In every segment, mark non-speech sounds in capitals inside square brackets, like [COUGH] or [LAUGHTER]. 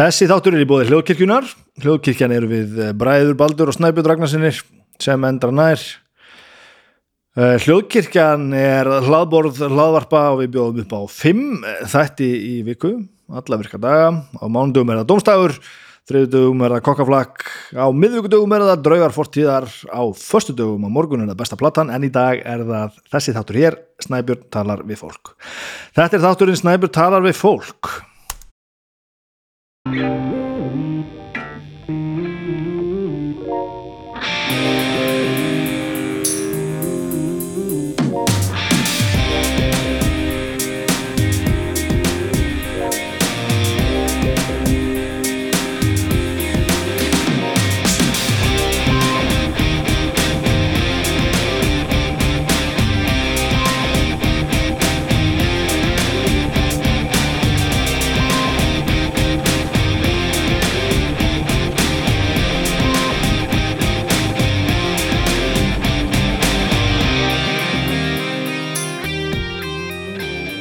Þessi þáttur er í bóði hljóðkirkjunar. Hljóðkirkjan eru við eh, Bræður Baldur og Snæbjörn Ragnarsinir sem endra nær. Eh, Hljóðkirkjan er hlaðborð hlaðvarpa og við bjóðum upp á fimm þætti í viku, alla virka daga. Á mánudugum er það domstægur, þriðudugum er það kokkaflakk, á miðvíkudugum er það draugar fortíðar, á förstudugum á morgun er það besta platan en í dag er það þessi þáttur hér, Snæbjörn talar við fólk. Þetta er þátturinn Snæbjörn talar við fólk. Yeah.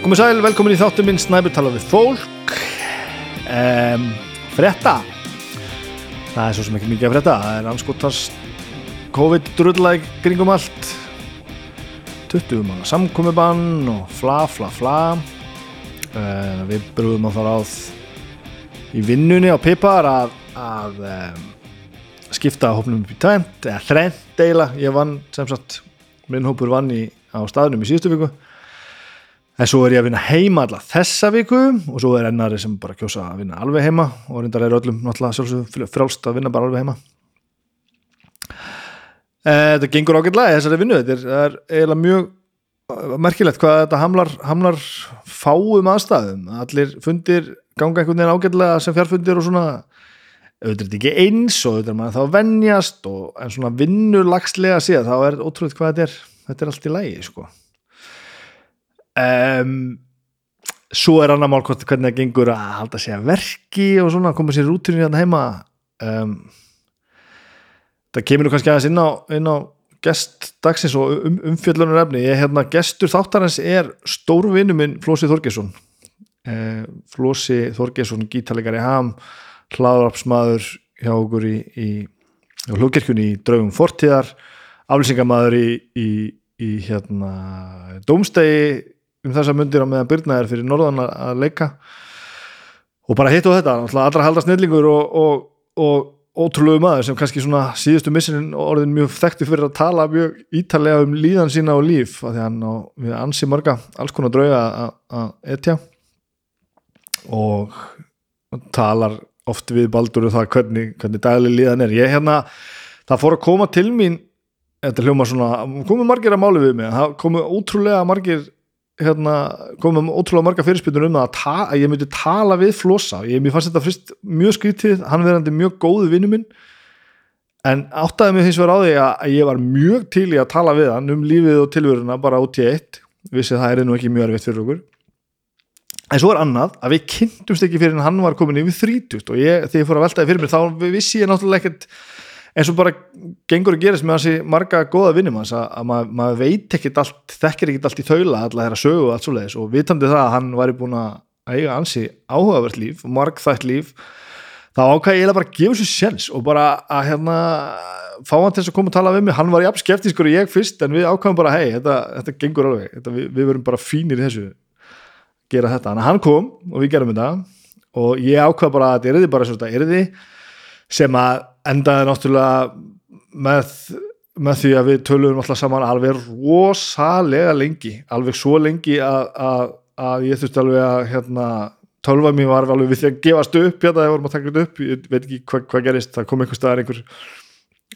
Komið sæl, velkomin í þáttum minn Snæbjörn tala við fólk. Um, Fretta Það er svo sem ekki mikið að fretta Það er anskotast COVID-drullæg kringum allt. 20 manna samkomiðbann og fla fla fla. Uh, Við brúðum á það ráð í vinnunni á Pipar að, að um, skipta hópnum upp í tvent eða þrent eila ég vann sem sagt minn hópur vann í, á staðnum í síðustu viku En svo er ég að vinna heima alla þessa viku og svo er ennari sem bara kjósa að vinna alveg heima og reyndar er öllum náttúrulega frálst að vinna bara alveg heima. Eh, þetta gengur í þessari vinnu, þetta er, eiginlega mjög merkilegt hvað þetta hamlar, hamlar fáum aðstæðum. Allir fundir ganga einhvern veginn ágætlega sem fjárfundir og svona, auðvitað er þetta ekki eins og auðvitað er maður þá vennjast og en svona vinnulagslega síðan þá er ótrúið hvað þetta er, þetta er allt í lægi sko. Um, svo er annar mál hvernig það gengur að halda að verki og svona, koma sér rúturinn hérna heima. Um, það kemur nú kannski aðeins inn á, inn á gest dagsins og um, umfjöllunar efni, ég er hérna gestur þáttarins er stórvinnu minn Flósi Þorgesson uh, Flósi Þorgesson, gítalegari ham hlaðarapsmaður hjá okkur í, í hlugkirkjunni í draugum fortíðar aflýsingamæður í, í, í hérna dómstegi um þessa myndir á meðan Byrna er fyrir norðan að leika. Og bara hitt og þetta, allra halda snillingur og, og, og ótrúlegu maður sem kannski svona síðustu missin orðin mjög þekktu fyrir að tala mjög ítalega um líðan sína og líf af því hann á við ansi marga alls konar drauga að etja. Og talar oft við baldur um það hvernig, hvernig dagli líðan er. Ég hérna, það fór að koma til mín þetta hljóma svona, komið margir að máli við mig það komið ótrúlega margir hérna, komum ótrúlega marga fyrirspilnur um að, að ég myndi tala við Flosa. Ég fannst þetta fyrst mjög skrítið hann verðandi mjög góðu vinnu minn. En áttaði mig hins vegar á því að ég var mjög til í að tala við hann um lífið og tilvöruna bara út í eitt. Vissið það er nú ekki mjög erfitt fyrir okkur. En svo er annað að við kynntumst ekki fyrir hann var komin yfir 30 og ég, þegar ég fór að veltaði fyrir mér þá vissi ég náttúrulega ekkert eins og bara gengur að gerast með þessi marga goða vinnum að, að maður, maður veit ekkert allt þekkir ekkert allt í þaula alla þeirra sögu og allt svo leiðis og vitandi það að hann væri búin að eiga ansi áhugavert líf og margþætt líf þá ákvæði ég bara að gefa sér sjens og bara að hérna fá hann til þess að koma að tala við mig, hann var jafn skeptískur og ég fyrst en við ákvæðum bara hei, þetta, þetta gengur alveg, þetta, við, við verum bara fínir í þessu gera þetta, en hann kom og við gerum þetta. Og ég ákvæði bara að þetta er þið bara svona, er þið sem að endaði náttúrulega með, með því að við töluðum alltaf saman alveg rosalega lengi alveg svo lengi að, að, að ég þurfti alveg að hérna, tölva mér var alveg við því að gefast upp hérna þegar vorum að taka þetta upp. Ég veit ekki hvað hva gerist, það kom einhver staðar einhver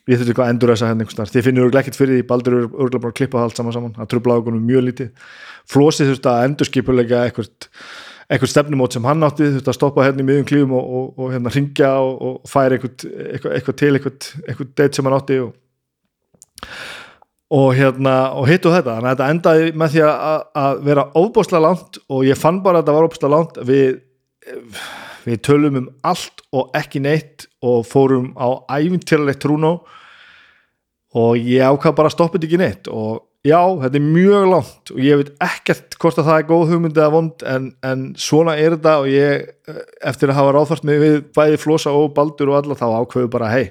ég þurfti eitthvað að endur þess að hérna einhver staðar. Þið finnir ekkert fyrir því, Baldur eru örgulega bara að klippa allt saman saman, það tröfla águnum mjög lítið. Flósið þurfti að endurskipulega eitthvað eitthvað stefnumót sem hann átti þurfti að stoppa hérna í miðjum klífum og, og, og hérna ringja og, og færa eitthvað, til eitthvað, date sem hann átti og hérna og hittu þetta, þannig að þetta endaði með því að, að vera óbúslega langt og ég fann bara að þetta var óbúslega langt. Við, við tölum um allt og ekki neitt og fórum á ævintýralegt trúnó og ég ákvað bara að stoppa þetta ekki neitt og já, þetta er mjög langt og ég veit ekkert hvort að það er góð hugmynd eða vond en, en svona er þetta og ég, eh, eftir að hafa ráðfært mig við bæði flosa og baldur og alla þá ákveðu bara, hei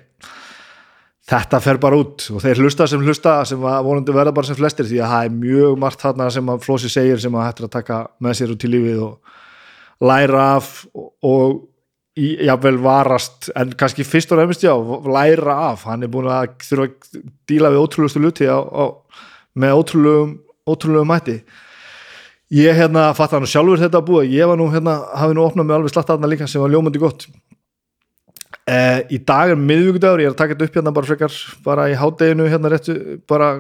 þetta fer bara út. Og þeir hlusta sem hlusta sem að vonandi verða bara sem flestir því að það er mjög margt þarna sem að flosi segir sem að hættir að taka með sér út í lífið og læra af og, jáfnvel varast en kannski fyrst og nefnist já læra af, hann er búin að þurfa að díla við ótrúlustu luti á, á, með ótrúlegum ótrúlegum mætti. Ég hérna fatt hann sjálfur þetta að búa ég var nú hérna, hafi nú opnað með alveg slatt aðna líka sem var ljómandi gott. Eh, í dag er miðvíkudagur ég er að taka þetta upp hérna bara frekar bara í hádeginu hérna réttu bara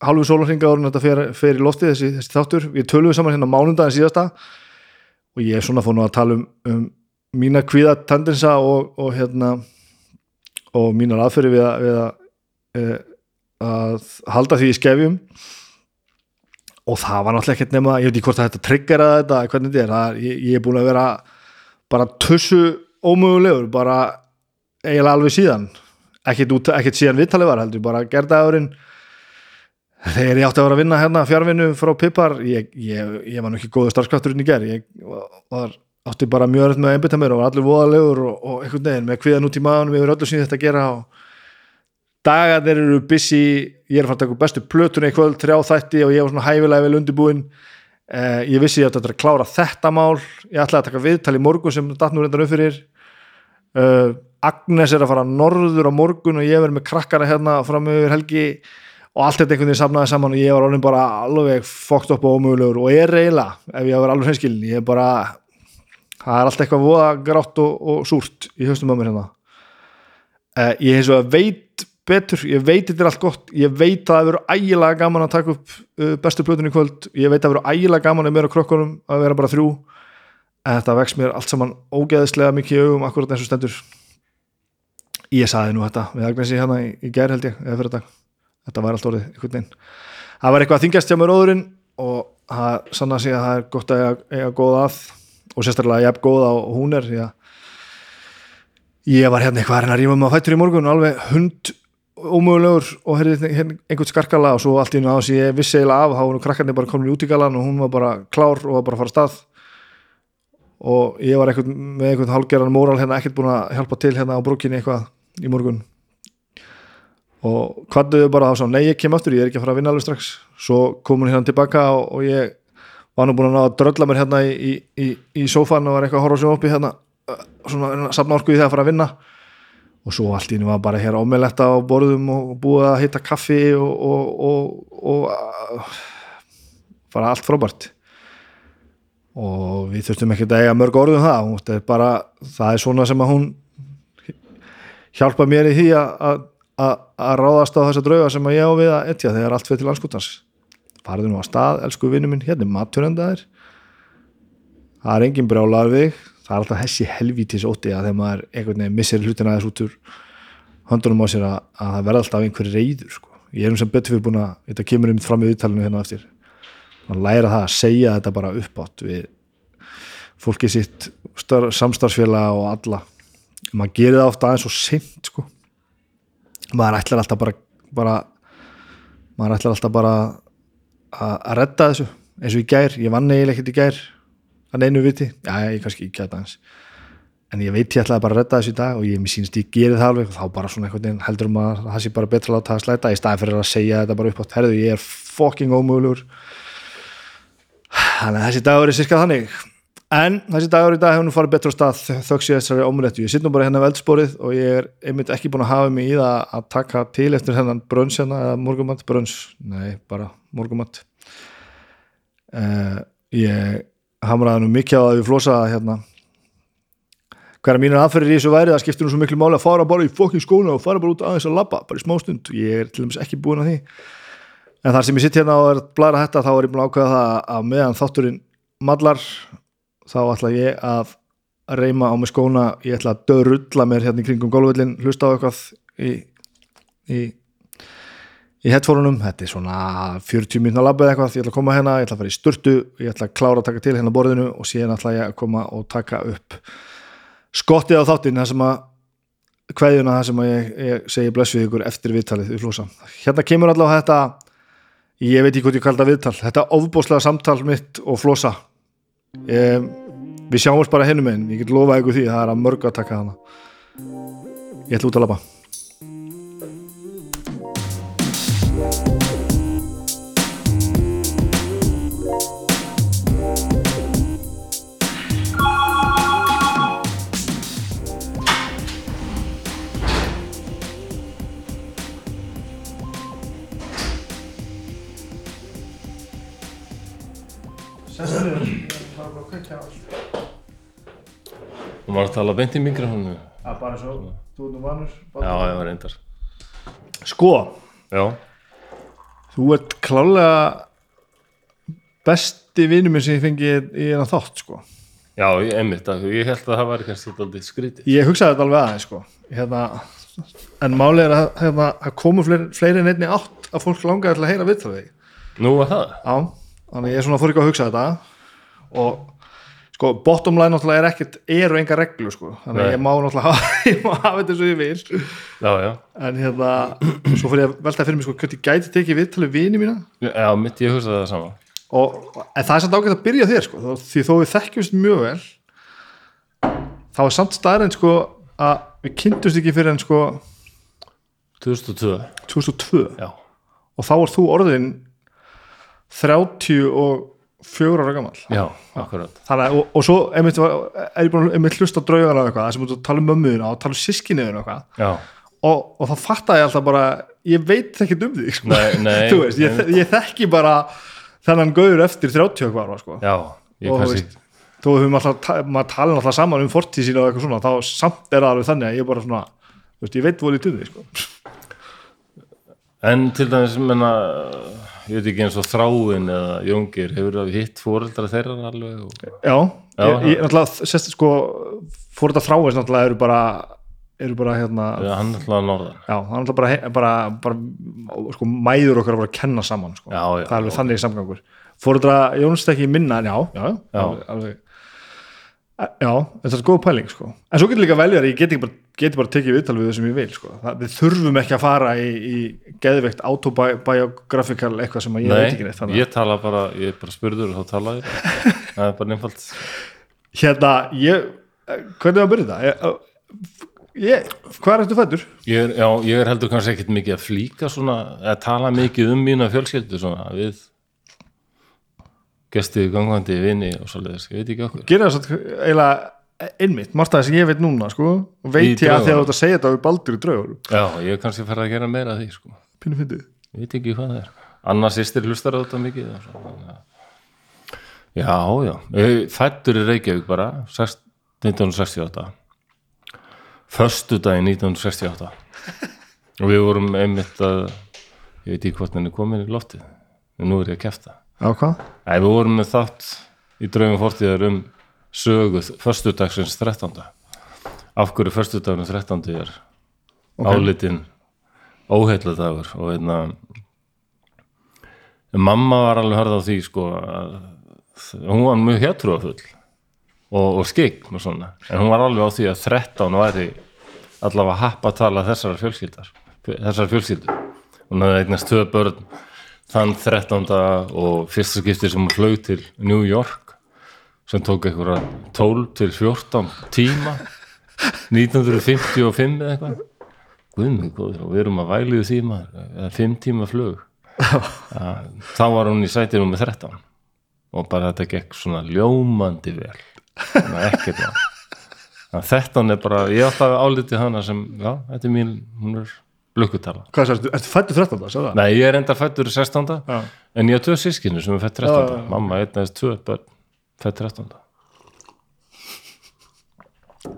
halvu sólarhinga árun þetta fer, fer í lofti þessi, þessi þáttur, við töluðum saman hérna mánundagin síðasta og ég er svona fór nú að tala um, um mína kvíða tendensa og, og hérna og mínar aðferði við að, við að, e, að halda því í skefjum. Og það var náttúrulega ekkert nema ég veit ekki hvort að tryggjara þetta hvernig þetta er, það, ég, ég er búin að vera bara tussu ómögulegur bara eiginlega alveg síðan. Ekkert, ekkert síðan viðtalið var heldur bara gerðaðurinn þegar ég átti að vera að vinna hérna fjárvinnu frá Pippar ég, ég, ég var nú ekki góður starfskrafturinn í gerð ég var átti bara mjög öll með að einbita mér og var allir voðalegur og, og einhvern veginn með hviðan út í maðunum yfir öllu sem þetta að gera og dagarnir eru busy. Ég er að fara að taka bestu plötunni í kvöld þrjá þætti og ég var svona hæfilega vel undirbúin eh, ég vissi ég átti að klára þetta mál. Ég ætlaði að taka viðtal í morgun sem datnur reyndan upp fyrir. Uh, Agnes er að fara norður á morgun og ég verði með krakkara hérna fram yfir helgi. Og allt þetta einhvern veginn samnaði saman og ég var alveg bara alveg fokt upp og ómögulegur. Og ég er reyla ef ég var alveg hreinskilin ég er bara það er alltaf eitthvað voða grátt og, og súrt í höstum á mér hérna. Uh, ég hef svo að veit betur, ég veit þetta er allt gott. Ég veit að það verður ægilega gaman að taka upp uh, bestu plötunni kvöld, ég veit að það verður ægilega gaman að vera krokkunum að vera bara þrjú. En þetta vex mér allt saman ógeðislega mikið í augum akkurat eins og stendur. Ég saði nú þetta við Agnesi hérna í, í gerð held ég þetta, var allt orðið einhvern veginn. Það var eitthvað að þingjast hjá mér óðurinn og það sann að segja að það er gott að eiga, góða að og sérstaklega ég hef góða og hún er ég var hérna eitthvað að rýma með að fættur í morgun alveg hund ómögulegur og herði einhvern skarkala og svo allt í náðu sem ég vissi eiginlega af þá var krakkarnir bara komin í útíkalan og hún var bara klár og var bara að fara stað. Og ég var eitthvað með einhvern halgerðan móral hérna ekkert búin að hjálpa til hérna á brúkinni eitthvað í morgun. Og hvaðuðu bara þá sá nei ég kem aftur, ég er ekki að fara að vinna alveg strax. Svo kom hún hérna tilbaka og, og ég var nú búin að ná að drölla mér hérna í, í, í sófan og var eitthvað að horfa sem oppi hérna svona og svo allt í nú var bara hér ámæletta á borðum og búið að hitta kaffi og, og, og, og bara allt frábært. Og við þurftum ekki að eiga mörg orðum það. Það er bara, það er svona sem að hún hjálpa mér í því að ráðast á þessa drauga sem að ég á við að etja þegar allt fyrir til anskutans farðu nú að stað, elsku vinnu minn. Hérna er maturöndaðir það er engin brjálar við það er alltaf hessi helvítis óti að þegar maður einhvern veginn missir hlutin aðeins út úr höndunum á sér að, að það verða alltaf einhverju reyður sko. ég er um sem betur fyrir búin að þetta kemur um fram í viðtalinu hérna eftir mann læra það að segja þetta bara upp átt við fólki sitt samstarfsfélag og alla maður gerir það ofta aðeins og seint sko. maður ætlar alltaf bara, bara maður ætlar alltaf bara að redda þessu eins og í gær, ég vann eiginlega ekkert í gær að neinu viti, já ég kannski ekki að dans en ég veit ég ætlaði bara að redda þessu í dag og ég mér sínst ég gerði það alveg. Og þá bara svona einhvern veginn heldur um að það sé bara betra að láta það slæta í staðin fyrir að segja þetta bara upp átt herðu ég er fucking ómögulegur. Þannig að þessi dagur er sirkað þannig. En þessi dagur í dag hefur nú farið betra á stað þöks ég þessari ómulettu, ég sitt nú bara hérna veldsporið og ég er einmitt ekki búin að hafa mig í það að taka til eftir hennan brönns hérna eða morgumatt, nú mikið að við flosa hérna. Hverja mínir aðferðir í þessu væri það skiptir nú svo miklu máli að fara bara í fokkin skóna og fara bara út aðeins að labba, bara í smástund ég er til dæmis ekki búin að því. En þar sem ég sitt hérna og er blæra hætta þá er ég búin að ákveða það að meðan þátturinn mallar þá ætla ég að reyma á mig skóna. Ég ætla að dörulla mér hérna í kringum gólvöldin hlusta á eitthvað í, í í headphone-unum, þetta er svona 40 minna labbið eitthvað, ég ætla að koma hérna ég ætla að fara í sturtu, ég ætla að klára að taka til hérna borðinu og síðan ætla ég að koma og taka upp skottið á þáttinn það sem að hverjuna það sem að ég, ég segi bless við ykkur eftir viðtalið í flósa. Hérna kemur allavega þetta ég veit ekki hvað ég kalda viðtal þetta ofbóðslega samtal mitt og flosa. Um, við sjáumst bara hennum einn, ég get lofað ykkur því það er að mörg að taka hana ég ætla út að labba maður að tala beint í mikrofónu Það er bara svo, þú ert nú vanur já, já, reyndar. Sko, já, þú ert klálega besti vinur minn sem ég fengi í eina þátt sko. já, ég, einmitt að, ég held að það var kannski alltaf skrítið. Ég hugsaði þetta alveg aðeins sko. hérna, en málið er að hérna, að komu fleiri, fleiri en einni átt að fólk langaði til að heyra viðtalið nú var það, Já, þannig ég svona fór ekki að hugsa þetta. Og sko bottom line náttúrulega er ekkert eru enga reglu sko, þannig að ég má náttúrulega [LAUGHS] hafa, ég má hafa þetta svo ég vil. Já, já. En hérna, svo fór ég að velta fyrir mig sko, hvernig gæti tekið viðtalið vini mína? Já, mitt ég hugsaði það sama. Og, en það er samt ágætt að byrja þér sko, því þó við þekkjumst mjög vel þá er samt staðrænt sko að við kynntumst ekki fyrir en sko 2002, 2002 já, og þá er þú orðin 34 ára gammal já, akkurat Þannig, að- og, og svo er ég búin að hlusta á draugar af eitthvað, sem þú tala um mömmuðina og tala um sískinniðina og eitthvað og, og þá fatta ég alltaf bara ég veit ekkert um því sko. Nei, nei, [LAUGHS] veist, ég, ég þekki bara þennan gauður eftir 30 eitthvað ára sko. já ég og kannski, veist, þó höfum alltaf ta- maður tala alltaf saman um fortíð sína og eitthvað svona þá samt er það alveg þannig að ég bara svona þú veist, ég veit volið til því sko. En til dæmis menna, ég veit ekki eins og þráin eða jóngir, hefur það hitt fóreldra þeirra alveg og, já, Já, ég, ég náttúrulega sérst sko fór þetta þráins náttúrulega eru bara eru bara hérna ja, hann er alltaf norðan Já, það er alltaf bara, bara, bara sko, mæður okkar að bara að kenna saman sko. Já, já, það er alveg þannig samgangur fóruðra Jónst ekki minna en já, já, Já. Alveg, alveg, já, þetta er góð pæling sko. en svo getur líka veljar, ég get ekki bara, geti bara tekið viðtal við það sem ég vil sko. það, við þurfum ekki að fara í, í geðveikt autobiographical eitthvað sem ég veit ekki neitt þannig. ég tala bara, ég er bara spurður og þá tala ég [LAUGHS] það er bara nefnfald hérna, ég hvernig var að byrja þetta ég, ég, hvað er þetta fættur? ég er, já, ég er heldur kannski ekkit mikið að flíka svona, að tala mikið um mína fjölskyldu svona við gesti gangvandi vini og svoleiðis, ég veit ekki okkur gera þess að eiginlega einmitt, margt af það sem ég veit núna sko, og veit ég að þegar þú draugunum. ert að segja þetta við baldur í draugur, já, ég er kannski farið að gera meira af því sko. pínu fyndið. Ég veit ekki hvað það er. Annars sýstir hlustar á þetta mikið að- já, já. Ég fættur í Reykjavík bara 6 1968 föstudaginn 1968 [LAUGHS] og við vorum einmitt að ég veit ekki hvort henni komin í loftið en nú er ég að kæfta á hvað? Við vorum með þátt í draugum fortíðar um söguð föstudagsins 13. Af hverju föstudagurinn 13. er Ok. álitinn óheilladagur og einna mamma var alveg hörð á því sko að hún var mjög hétrúafull og, og skikn og svona en hún var alveg á því að 13 væri allavega happatala þessar fjölskyldar þessar fjölskyldur hún hafði eignast tvö börn þann 13. og fyrsta skipti sem hún flög til New York sem tók einhverja 12 til 14 tíma 1955 eða eitthvað og við erum að væliðu maður eða 5 tíma flug ja, þá var hún í sætinu með 13 og bara þetta gekk svona ljómandi vel ekkert 13 er bara, ég átti að álítið hana sem, já, þetta er mín hún er lukkutala Hvað sérstu, ertu fættu 13. Sagði það? Nei, ég er enda fættur 16. Já. En ég har tvö sískinu sem er fætt 13. Já, já. Mamma einnæðist tvö börn fætt 13.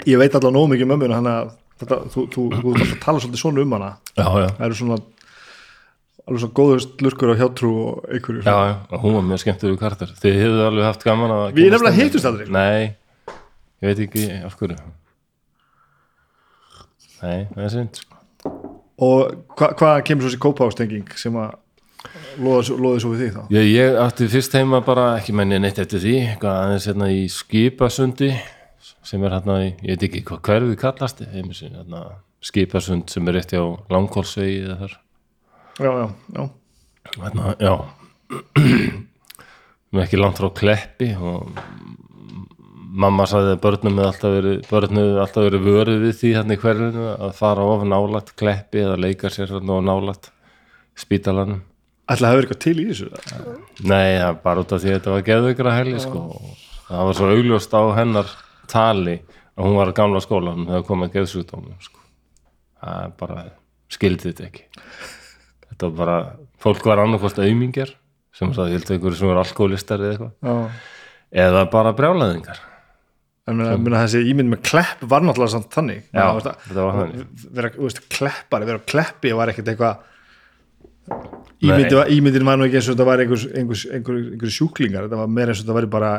Ég veit allavega nógu mikið um mömmuna þannig að þetta, þú, þú, þú, þú, tala svolítið svona um hana Já, já. það eru svona alveg svona góður lurkur á hjátrú og einhverju Já, já, hún var mjög skemmtur karakter. Þið hefðu alveg haft gaman að Við nefnilega henni. hittust aldrei. Nei, ég veit ekki af hverju Nei, það er synd sko. og hva, hvað kemur svo þessi kópástenging sem að loða, svo- við þig þá? Ég, ég átti fyrst heima bara ekki menni neitt eftir því aðeins hérna í skipasundi sem er hérna í, ég veit ekki hvað hverfið kallast heim, hérna, skipasund sem er rétt hjá langkólsvegi eða þar. Já, já, já, Þarna, já. [CLEARS THROAT] Mér ekki langt frá kleppi og mamma sagði að börnum hefði alltaf verið börnum hefði alltaf verið vörið við því hérna í hverfinu að fara of nálætt kleppi eða leika sér hérna of nálætt spítalanum Ætla að hafa eitthvað til í þessu Nei, það er bara út af því að þetta var geðveikra helgi sko. það var svo augljóst á hennar tali að hún var að gamla skólan þegar komið geðsjúkdómum sko. það bara skildi þetta ekki þetta var bara fólk var annarkost aumingjar sem það hildi einhverju sem var alkoholistar eða eitthvað eða bara meina, þessi ímynd með klepp var náttúrulega samt þannig Já, þetta var þannig. vera, kleppari, vera á kleppi var ekkert eitthvað ímyndin, var- nú ekki eins og þetta var einhver, einhver, einhver, einhver sjúklingar þetta var meira eins og þetta var bara,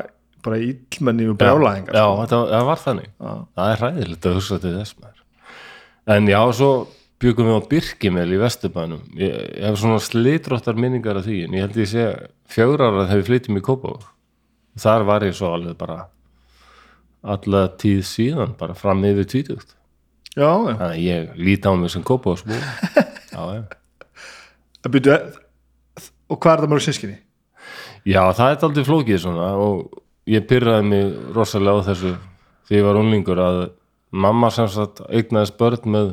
bara íllmenni og brjálæðingar Já, þetta það var þannig. Það er hræðilegt að hugsa til þess maður. En já, svo byggum við á Birkimel í Vesturbænum. Ég, ég hef svona slitróttar minningar af því en ég held ég sé fjögur ára þegar við flytjum í Kópavog. Þar var ég svo alveg bara alla tíð síðan bara fram yfir já, já. þannig að ég líti á mig sem Kópavogsbú [LAUGHS] já, já Að byrju, og hvað er það mörg sínskinni? Já, það er aldrei flókið svona og ég pyrraði mig rosalega á þessu því ég var unlingur að mamma sem sagt eignaðist börn með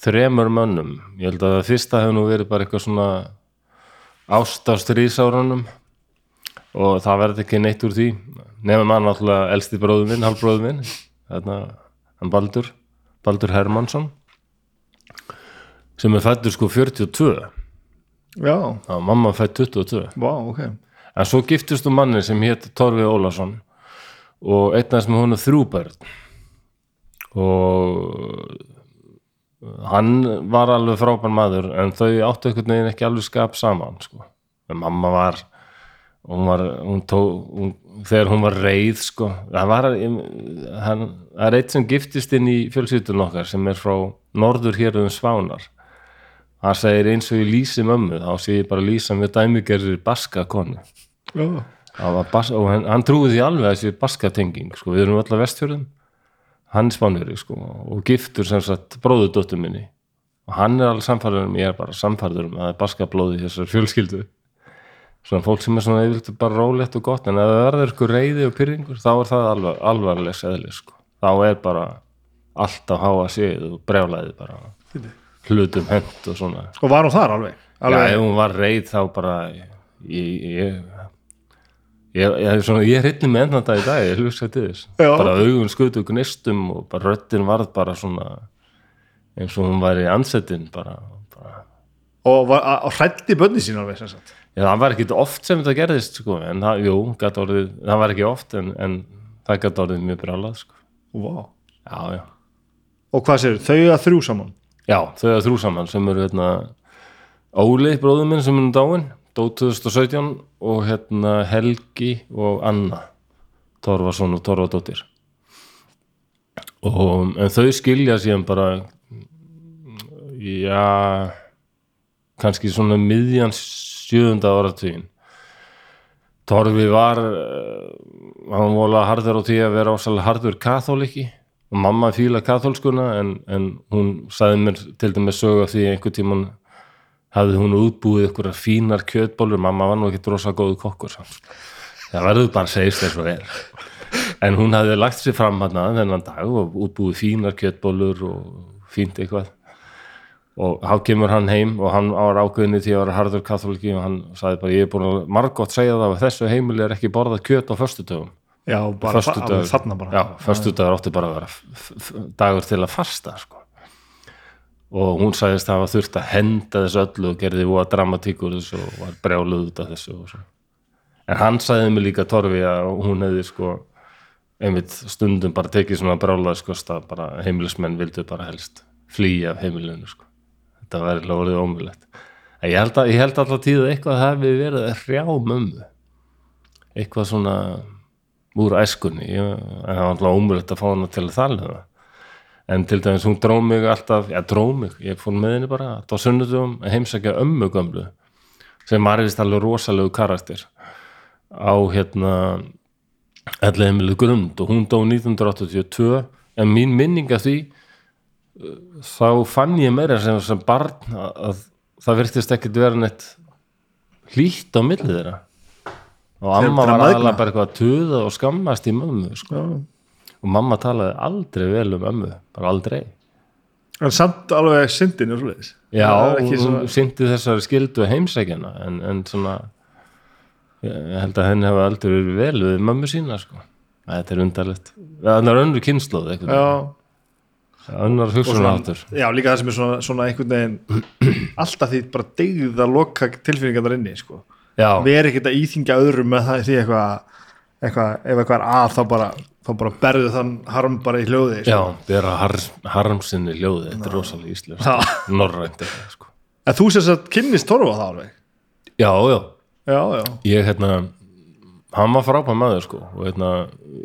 þremur mönnum ég held að það fyrsta hefur nú verið bara eitthvað svona ást á stríðsárunum og það verði ekki neitt úr því nefnum hann alltaf elsti bróður minn, halvbróður minn þarna, hann Baldur Baldur Hermansson sem er fættur sko 42 Já, mamma fætt 22 vá, ok. En svo giftist þú manni sem hétt Torfi Ólason og einnast með honu þrjú börn. Og hann var alveg frábær maður en þau áttu einhvern veginn ekki alveg skap saman sko. en mamma var hún var, hún tó, hún, þegar hún var reið sko, það var hann, það er eitt sem giftist inn í fjölsýtun okkar sem er frá norður hér um Svánar hann segir eins og ég lýsi mömmu þá sé ég bara lýsa með dæmigerðir baska konu. Var bas, og hann, hann trúið því alveg að þessi baskatenging sko, við erum alltaf vestfjörðum. Hann er spánveri sko, og giftur sem sagt bróðudóttur minni. Og hann er alveg samfærður um, ég er bara samfærður um að það er baskablóði þessar fjölskyldu. Svona fólk sem er svona yfirleitt bara rólegt og gott en ef það verður ykkur reyði og pyrringur þá er það alvar, alvarlegs eðli sko. þá er bara alltaf háa séð og brjálæði bara hlutum hent og svona og var hún þar alveg? Já, alveg. ef hún var reið þá bara ég, ég, ég, ég, svona, ég hrylli með enn þetta í dag, ég hlusta til þess Já. bara augun skutu gnistum og bara röddin varð bara svona eins og hún væri ansettin bara, bara og, var, og hrætti bönni sín alveg sem sagt. Já, það var ekki oft sem þetta gerðist sko, en það, jú, orðið, það var ekki oft en, en það gæti orðið mjög brjálað sko. Vá. Já, já og hvað sér, þau að þrjú saman Já, þau að þrjú saman sem eru hérna Óli, bróður minn sem er nú dáinn dó 2017 og hérna Helgi og Anna Torfason og Torfadóttir. Og en þau skilja síðan bara já kannski svona miðjan sjöunda áratugin Torfi var uh, hann vola harður á því að vera ásalega harður kathóliki og mamma fíla katholskuna en, en hún sagði mér til dæmis sögu af því að einhver tíman hafði hún útbúið ykkur fínar kjötbólur, mamma var nú ekki drosa góðu kokkur það verður bara segist þess að er. En hún hafði lagt sér fram hana þennan dag og útbúið fínar kjötbólur og fínt eitthvað. Og þá kemur hann heim og hann ára ákveðinni því að vera harður katholiki og hann sagði bara ég er búin að margótt segja það að þessu heimili er ekki borðað kjöt á föstudögum já, bara þarna bara. Já, föstudagur átti bara að vera dagur til að fasta sko. og hún sagðist að hafa þurft að henda þessu öllu og gerði voða dramatík úr þessu og var brjáluð út af þessu og svo. en hann sagði mig líka Torfi að hún hefði sko einmitt stundum bara tekið svona brjálaði sko að bara heimilismenn vildu bara helst flýja af heimilinu sko. Þetta væri alveg orðið ómulegt ég held, að, ég held alltaf tíð að eitthvað hefði verið að hrjá mömmu. Eitthvað svona úr æskunni. En það var alltaf ómulegt að fá hana til að tala um það. En til dæmis hún dró mig alltaf já dró mig, ég fór með henni bara alltaf á sunnudum heimsækja ömmu gömlu sem var vist alveg rosalegu karakter á hérna elleheimilu grund. Og hún dó 1982 en mín minning af því þá fann ég meira sem, sem barn að, að það virtist ekkit vera neitt hlýtt á milli þeirra og amma var aðalega bara eitthvað að tuða og skammast í mömmu sko. Og mamma talaði aldrei vel um ömmu bara aldrei. En samt alveg syndin og svoleiðis. Já, svona- syndi þessari skildu heimsækjana en, en svona ég held að henni hafa aldrei verið vel við mömmu sína sko. þetta er undarlegt. Það er önnur kynnslóð Já, önnur hugsunarháttur. Já, líka það sem er svona, svona einhvern veginn [CLEARS THROAT] alltaf því bara degð að loka tilfinningar þar inni sko. Erum ekkert að íþingja öðrum með það því eitthvað, eitthvað ef eitthvað er að þá bara, þá bara berðu þann harm bara í hljóði já, sko. bera har, harmsinni ljóði þetta er rosalega íslenskt. Já. norrænt sko. en þú sést að kynnist torfa það alveg? Já, já, já, já, ég hérna hann var frábæð maður sko og hérna,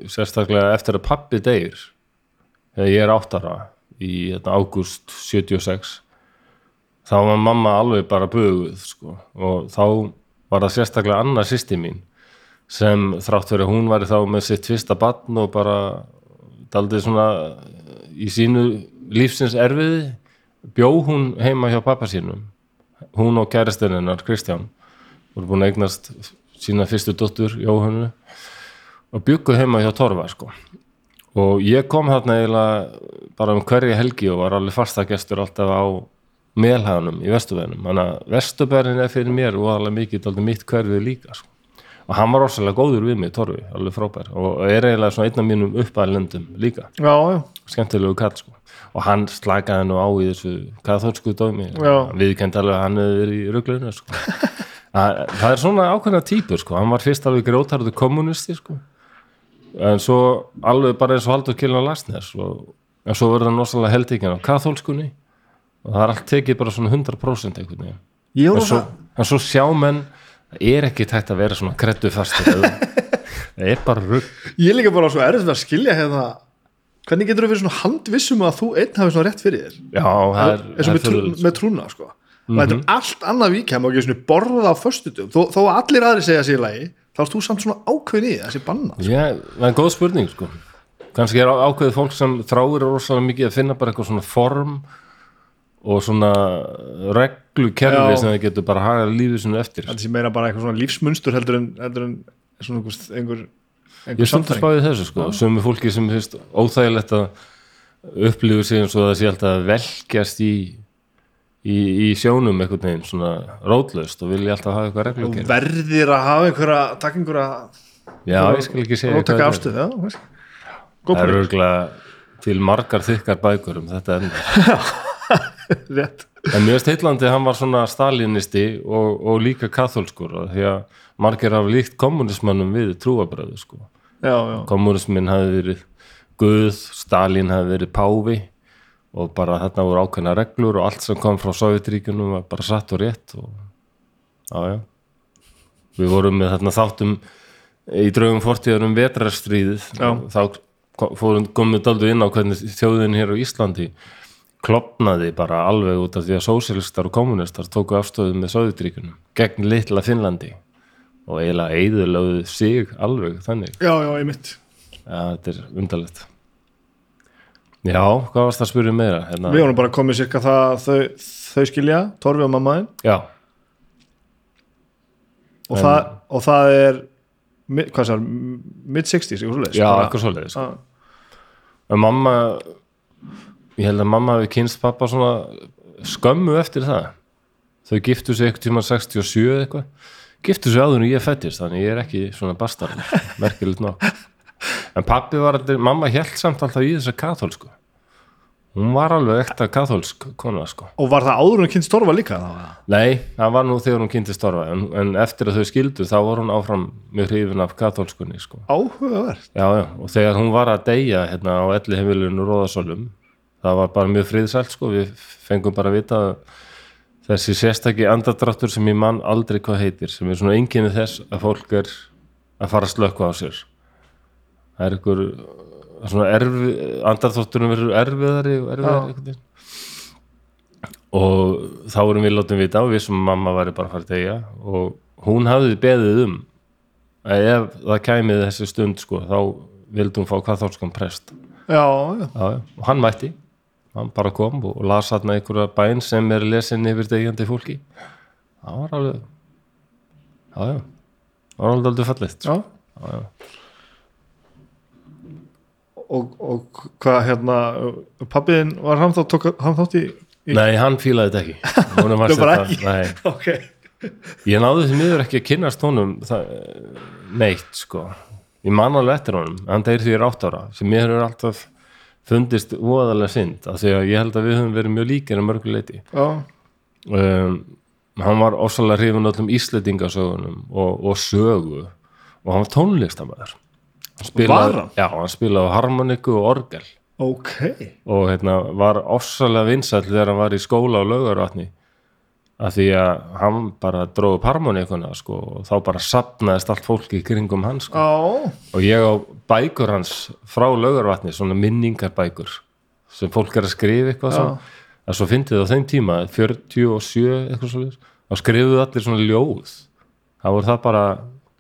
sérstaklega eftir að pappi deyr þegar ég er áttara í hérna, ágúst 76 þá var mamma alveg bara buguð sko og þá var það sérstaklega annað sýsti mín sem þrátt að hún væri þá með sitt fyrsta barn og bara daldið svona í sínu lífsins erfiði bjó hún heima hjá pappa sínum hún og kæristinn hennar Kristján voru búin að eignast sína fyrstu dóttur Jóhannu og byggu heima hjá Torfa sko. og ég kom þarna eiginlega bara um hverja helgi og var alveg fastagestur alltaf á melhaganum í Vesturbænum þannig að Vesturbærin er fyrir mér og alveg mikið aldrei mitt hverfið líka sko. og hann var rosalega góður við mig Torfi, alveg frábær og er eiginlega svona einn af mínum uppæðlendum líka já, já. skemmtilegu kall sko. og hann slakaði nú á í þessu kathólsku dómi viðkend alveg að hann hefði verið í ruglunu sko. það, er svona ákveðna típur sko. hann var fyrst alveg grótarðu kommunisti sko. en svo alveg bara eins og Haldur Kiljan Lasnes og, en svo verður hann rosalega heldikinn á kathólskunni og það er allt tekið bara svona 100% einhvern veginn en svo, það en svo sjá menn það er ekki tætt að vera svona kreddu fastur [LAUGHS] það er bara rugg ég er líka bara svo erfitt að skilja hérna hvernig getur þú verið svona handvissum að þú einn hafi svona rétt fyrir þér já, það er, eins og það með, trú, með trúna sko. og þetta er allt annað víkjum og ekki svona borða á föstutum þó, þó að allir aðri segja sér lagi þá erst þú samt svona ákveðin í þessi banna sko. Já, það er góð spurning sko. kannski er ákveðið fólk sem þráir rosalega mikið að finna bara eitthvað svona form og svona reglukerfi sem það getur bara hagað lífið sinni eftir. Þetta sé meira bara eitthvað svona lífsmunstur heldur en, heldur en svona einhver, einhver, ég stundur spáðið þessu sko, sömu fólki sem finnst óþægilegt að upplifu sig eins og það sé alltaf að velkjast í, í, í sjónum einhvern veginn svona rótlaust og vilja alltaf hafa eitthvað reglukerfi. verðir að hafa einhverja taka einhverja Já, ég skal ekki segja róttaka hvað afstöð já, það góð er point, örgulega til margar þykkar bækur um þetta enda [LAUGHS] [LAUGHS] rétt En mjög steillandi hann var svona stalinisti og, og líka katholskur því að margir hafa líkt kommunismannum við trúabröðu sko. já, já, Kommunismin hafi verið Guð, Stalin hafi verið Páfi og bara þarna voru ákveðna reglur og allt sem kom frá Sovjetríkunum var bara satt og rétt og já, já. Við vorum með þarna þáttum í draugum fortíðar um vetrarstríðið þá fórum komum við daldu inn á hvernig þjóðin hér á Íslandi klopnaði bara alveg út af því að sósialistar og kommunistar tóku afstöðu með Sovjetríkunum gegn litla Finnlandi. Og eiginlega eiðurlögðu sig alveg þannig. Já, já, ég mitt ja, þetta er undarlegt. Já, hvað varst það að spyrja meira? Hérna, við vorum bara komið cirka það þau, þau skilja, Torfi og mammaðin Já, og, það, og það er hvað sér, mid-60s eitthvað svoleiðis, já, eitthvað svoleiðis sko. En mamma ég held að mamma hafi kynst pappa svona skömmu eftir það. Þau giftu sig eitthvað tíma 67 eða eitthvað. Giftu sig áður en ég fættist þannig ég er ekki svona bastar [LAUGHS] merkilegt ná en pappi var aldrei, mamma held samt alltaf í þessa katholsku hún var alveg ekta katholsk kona sko. Og var það áður en kynst Torfa líka þá? Nei, það var nú þegar hún kynntist Torfa en, en eftir að þau skildu þá var hún áfram mjög hrifin af katholskunni sko. áhugavert. Já, já, og þegar hún var að deyja hérna á elli heimilinu Róðasólum það var bara mjög friðsælt sko. við fengum bara að vita þessi sérstaki andadráttur sem ég mann aldrei hvað heitir sem er svona enginni þess að fólk er að fara að slökka á sér. Það er ykkur svona erfi, andadrátturinn verður erfiðari og erfiðari og þá erum við látum vita og við sem mamma væri bara að fara að deyja. Og hún hafði beðið um að ef það kæmið þessi stund sko, þá vildi hún fá katholskan prest já, já, já, já. og hann mætti hann bara kom og las hann einhverja bæn sem er lesin yfir degjandi fólki. Það var alveg já, já. Það var alveg aldrei fallegt sko. já. Og, og hvað hérna pappiðin var hann þá tók hann þátt í, í nei, hann fílaði þetta ekki. Bara [LAUGHS] þetta- ekki? nei, [LAUGHS] ok. Ég náði því miður ekki að kynnast honum það, neitt sko. Ég man alveg eftir honum, hann deyr því ég er átt ára sem mér hefur alltaf fundist voðalega synd, af því að ég held að við höfum verið mjög líkir að mörgu leiti já, um, hann var ósalega hrifun öllum íslendingasögunum og, og sögu og hann var tónlistamæður hann spilaði, já, hann spilaði harmoniku og orgel. Ok. Og hérna, var ósalega vinsæll þegar hann var í skóla á laugarvatni af því að hann bara dróði upp harmonikuna sko, og þá bara sapnaðist allt fólki kringum hann sko. já, og ég á bækur hans frá laugarvatni, svona minningarbækur sem fólk er að skrifa eitthvað Já. svo, að svo fyndið á þeim tíma 47 eitthvað svo þá skrifuðu allir svona ljóð þá voru það bara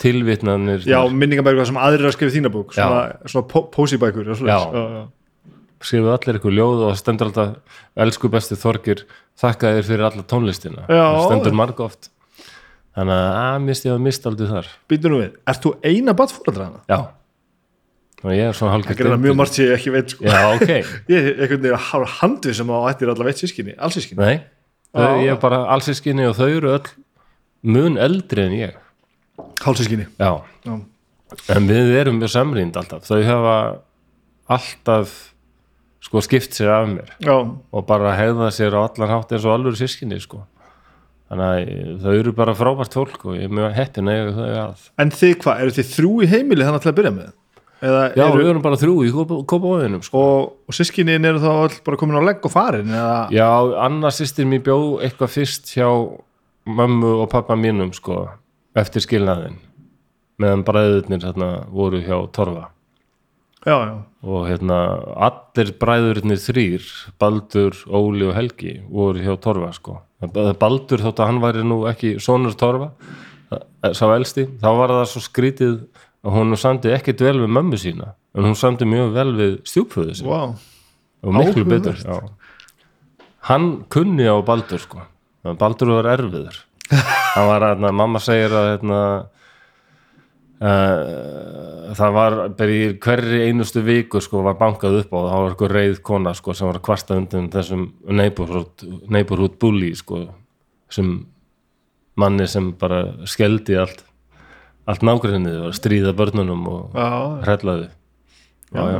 tilvitnanir já minningabækur sem aðrir að skrifa þína bók svona, svona pó- pósibækur. Já. já, já. skrifuðu allir eitthvað ljóð og það stendur alltaf elsku besti Þorgir þakka þér fyrir alla tónlistina. Já. það stendur marg oft þannig að að misti ég að mista aldrei þar. Býtu nú við, ert þú eina batfóreldra hana? já. Og ég er svona það hálfgert gerða mjög margt sem ég ekki veit sko. já ok, [LAUGHS] ég er einhvern veginn að handið sem á ættir allavega veitt sískinni, alls sískinni nei. Þau, ég er bara allsískinni og þau eru öll mun eldri en ég. Já. en við erum mjög samrýnd alltaf. Þau hafa alltaf sko skipt sér af mér já, og bara hegða sér á allan hátt eins og alveg sískinni sko. Þannig að þau eru bara frábært fólk og ég er mjög heppin eiga þau að. En þið hvað, eru þið þrjú í heimili þannig að byrja með? Eða já, eru, við erum bara þrjú í kópavóðinum sko. og, og sískinnin eru þá öll bara komin á legg og farin eða, já, Anna sýstir mér bjó eitthvað fyrst hjá mömmu og pappa mínum sko, eftir skilnaðin meðan bræðurnir voru hjá Torfa já, já, og hérna allir bræðurnir þrýr Baldur, Óli og Helgi voru hjá Torfa sko. Baldur þótt að hann væri nú ekki sonur Torfa eh, sá elsti, þá var það svo skrítið að hún samdi ekkit vel við mömmu sína en hún samdi mjög vel við stjúpföðu sína wow og miklu betur hann kunni á Baldur sko. Baldur var erfiður. [LAUGHS] Hann var að mamma segir að hérna, uh, það var bara í hverri einustu viku sko, var bankað upp á það. Var eitthvað reið kona sko, sem var að kvarta undan þessum neighborhood, neighborhood bully sko, sem manni sem bara skeldi allt allt nágrinnið var að stríða börnunum og já.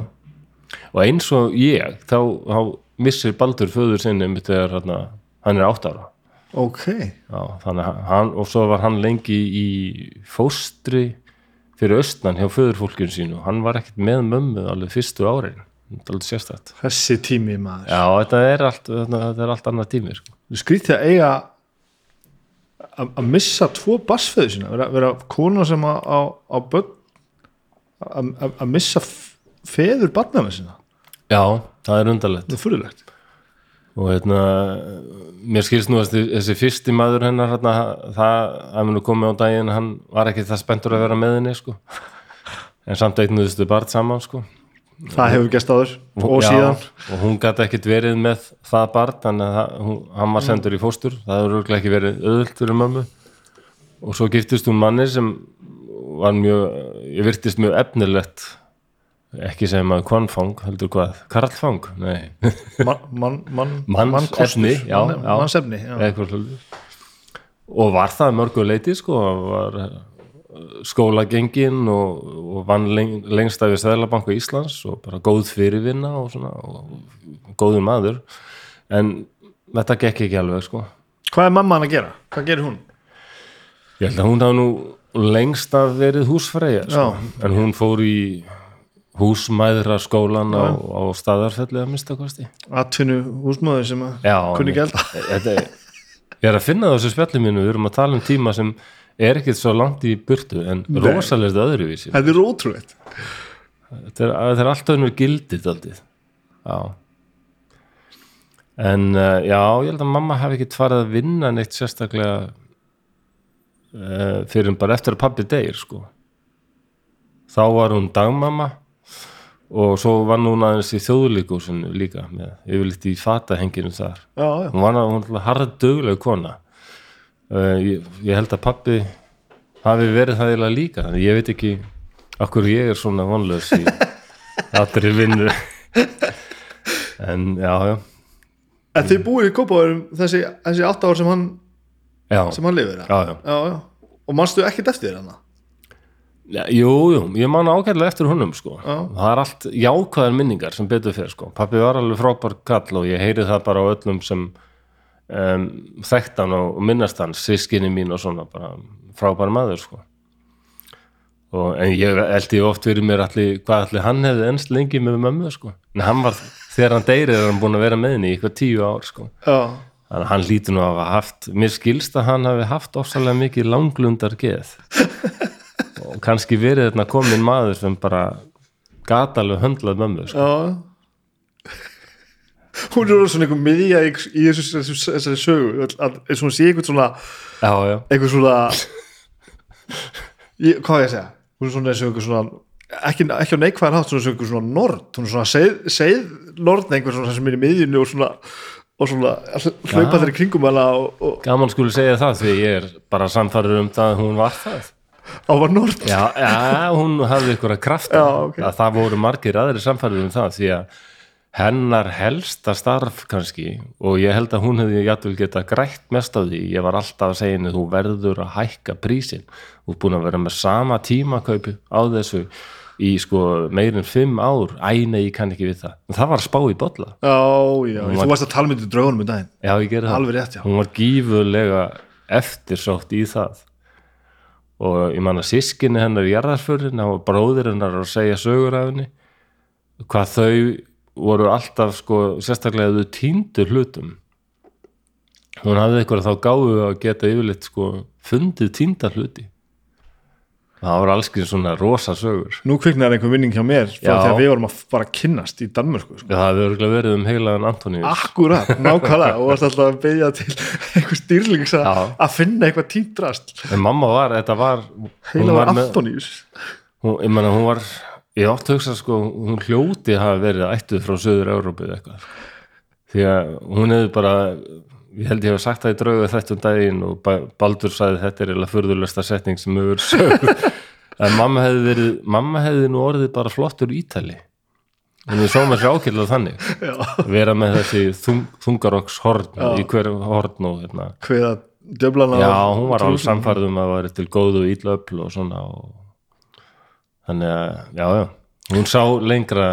og eins og ég þá, þá missir Baldur föður sinni mitt þegar hérna, hann er átt ára. Ok. Já, hann, og svo var hann lengi í fóstri fyrir austan hjá föðurfólkinu sínu. Hann var ekkert með mömmu alveg fyrstu árin. Þessi tími maður. Já, þetta er allt, þetta, er allt annað tími sko. þú skrítið að eiga að missa tvo bassföðu sína. Vera, vera kona sem að á, á börn að- missa feður barna með sína. Já, það er undarlegt. Það er fyrirlegt og hérna mér skilst nú að þessi, fyrsti maður hennar hérna, það, það mun nú komið á daginn hann var ekki það spenntur að vera með henni sko. en samt eignuðustu barn saman sko. það hefur gæst áður og Já, síðan og hún gæti ekkit verið með það barn þannig að hún, hann var sendur í fóstur það hefur ekki verið auðvöld fyrir mömmu og svo giftist hún manni sem var mjög ég virtist mjög efnilegt ekki segja maður kvannfang heldur hvað, karlfang, nei [LAUGHS] man, man, man, Manns mannkostur. efni, já, Man- já. mannsefni já. svolítið og var það að mörgu leiti sko, var eh, skólagengin og, og vann leng, lengst af í Sæðlabanku Íslands og bara góð fyrirvinna og svona og, góður maður en þetta gekk ekki alveg sko hvað er mamma hann að gera? hvað gerir hún? ég held að hún hafa nú lengst af verið húsfreyja sko. en hún fór í húsmæðra skólan á, á staðarfelli að mista kosti. Atvinnu húsmaður sem að Já, kunni [LAUGHS] er- ég er að finna það á þessu spjalli mínu, við erum að tala um tíma sem er ekkert svo langt í burtu en rosalegt öðruvísi. Þetta er ótrúlegt. Þetta er, er alltaf önnur gildið aldrei já. En uh, já, ég held að mamma hafi ekkert farið að vinna neitt sérstaklega uh, fyrir en bara eftir að pabbi deyr sko. Þá var hún dagmamma og svo var hún aðeins í þjóðlíkúsinu líka með yfirleitt í fatahenginu þar. Já, já. hún var var harðdugleg kona. Uh, ég, ég held að pappi hafi verið það eiginlega líka þannig ég veit ekki okkur ég er svona vonlaus í [LAUGHS] allri vinnu. En já, já. En þið búið í Kópáðurum þessi, þessi átta ár sem hann, já, sem hann lifir. Og manstu ekkert eftir hana Já, jú, jú, ég man ágætlega eftir honum sko. Já. það er allt jákvæðar minningar sem betur fyrir sko. pappi var alveg frábær kall og ég heyri það bara á öllum sem um, þekkt hann og minnast hann sískinni mín og svona bara frábær maður sko. og, en ég eldi oft fyrir mér allir, hvað allir hann hefði ennst lengi með mömmu sko. en hann var, þegar hann deyrið er hann búin að vera með henni í eitthvað tíu ár sko. Já, þannig að hann lítur nú að hafa haft mér skilst að hann hafi haft ofsalega mikið langlundar geð [LAUGHS] kannski verið þarna komin maður sem bara gat alveg höndlað mömmu sko. Hún er svona einhver miðja í, í þessu, þessu, þessari sögu eins og hún sé einhvern svona já, já, einhver svona ég, hvað á ég að segja? Hún er svona eins og einhver svona ekki, ekki á neikvæðan hátt, svona eins og einhver svona nord hún er svona seið, seið nord einhver svona sem er í miðjunni og svona og svona hlaupa þeirri kringum og, og gaman skuli segja það því ég er bara samfæður um það að hún var það á var nord já, já hún hafði ykkur að krafta Já, ok. að það voru margir aðri samfæður um það því að hennar helsta starf kannski og ég held að hún hefði jættul geta grætt mest á því, ég var alltaf að segja henni þú verður að hækka prísin þú er búin að vera með sama tímakaupi á þessu í sko meirin fimm ár, æ nei ég kann ekki við það. En það var spá í bolla. Já, já, þú varst að tala myndið draugunum í daginn. Já ég gerði það. Alveg rétt, já. Hún var gífurlega eftirsótt í það og ég man að sískinni hennar í jarðarsförin og bróðir hennar að segja sögur af henni. Hvað þau voru alltaf sko sérstaklega þau týndur hlutum. Hún hafði eitthvað þá gáfu að geta yfirleitt sko fundið týndar hluti það voru allskinn svona rosa sögur. Nú kviknar einhver vinning hjá mér frá Já. því að við vorum að bara kynnast í Danmörku sko. það örgulega verið um heilagan Antoníus. Akkurat, [LAUGHS] nákvæmlega og varst alltaf að beigja til einhver stýrlings að finna eitthvað tíntrast en mamma var, þetta var hún heila var var með- Antoníus. Hún, ég menna hún var ég átti að hugsa sko, hún hljóti hafa verið ættuð frá söður Európið eitthvað. Því að hún hefði bara ég held ég hef sagt það í draugu þetta um daginn og Ba- Baldur sagði þetta er eða furðulegsta setning sem hefur sögur [LAUGHS] en mamma hefði verið mamma hefði nú orðið bara flottur ítali en við sóum þessi ákýrlega þannig. Já. vera með þessi þung, þungarokks horn í hverju horn og hérna. Hveða djöflana Já, hún var alveg samfærð um að væri til góðu og ítla öfl og svona og... þannig að, já, já. Hún sá lengra,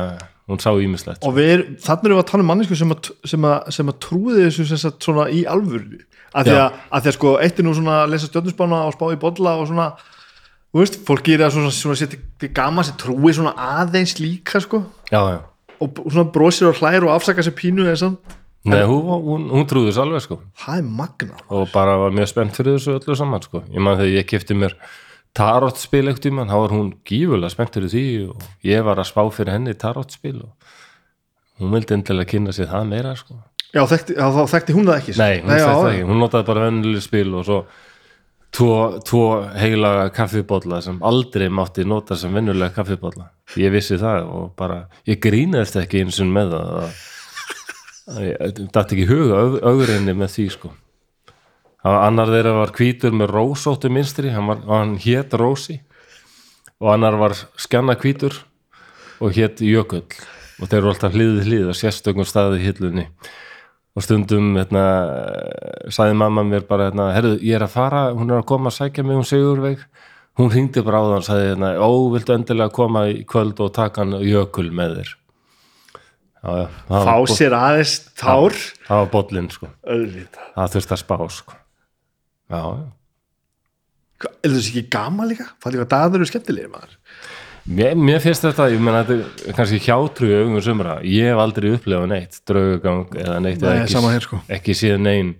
hún sá ímislegt og við, þannig erum við að tala um mannesku sem að, sem að, sem að trúði þessu sem sagt svona í alvörni að því að, að því að sko eitt er nú svona að lesa stjórnusbána og spá í bolla og svona þú veist, fólk gerir það svona, svona til gama sem trúi svona aðeins líka sko. Já, já, og svona brosir og hlær og afsaka sér pínu eða samt, nei, hún, hún, hún trúði þessu alveg sko. Það er magna og bara var mjög spennt fyrir þessu öllu saman sko. Ég man þegar ég kefti mér tarotspil ekkert í mann, þá var hún gífulega spennt fyrir því og ég var að spá fyrir henni tarotspil og hún vildi endilega kynna sér það meira sko. Já, þekkti, já, þá þekkti hún það ekki Nei, hún þekkti það ekki, hún notaði bara vennileg spil og svo tvo, tvo heila kaffibólla sem aldrei mátti nota sem vennulega kaffibólla ég vissi það og bara ég grínaðist ekki eins og með það að, að ég dætti ekki í huga augrinni með því sko. Það annar þeirra var hvítur með rósóttu minstri, hann, var, hann hét Rósi. Og annar var skjanna hvítur og hét Jökull. Og þeir eru alltaf hliðið hlið og sérstökum staði í hillunni. Og stundum hérna, sagði mamma mér bara hérna, herru, ég er að fara, hún er að koma að sækja mig um Sigurveig. Hún hringdi bara á þann og sagði hérna, ó, viltu endilega koma í kvöld og taka hann jökul með þér? Já, já, það fá sér aðeins tár. Það var bollinn sko, auðvitað. Það þurfti að spá sko já, já. Er þessi ekki gama líka? Fætti hvað dagar eru skemmtilegir maður? Mér, mér finnst þetta, ég menna þetta er kannski hjátrú í augum sumra. Ég hef aldrei upplifað neitt, draugagang eða neitt, Nei, eða ekki, sama hér, sko. ekki síðan neinn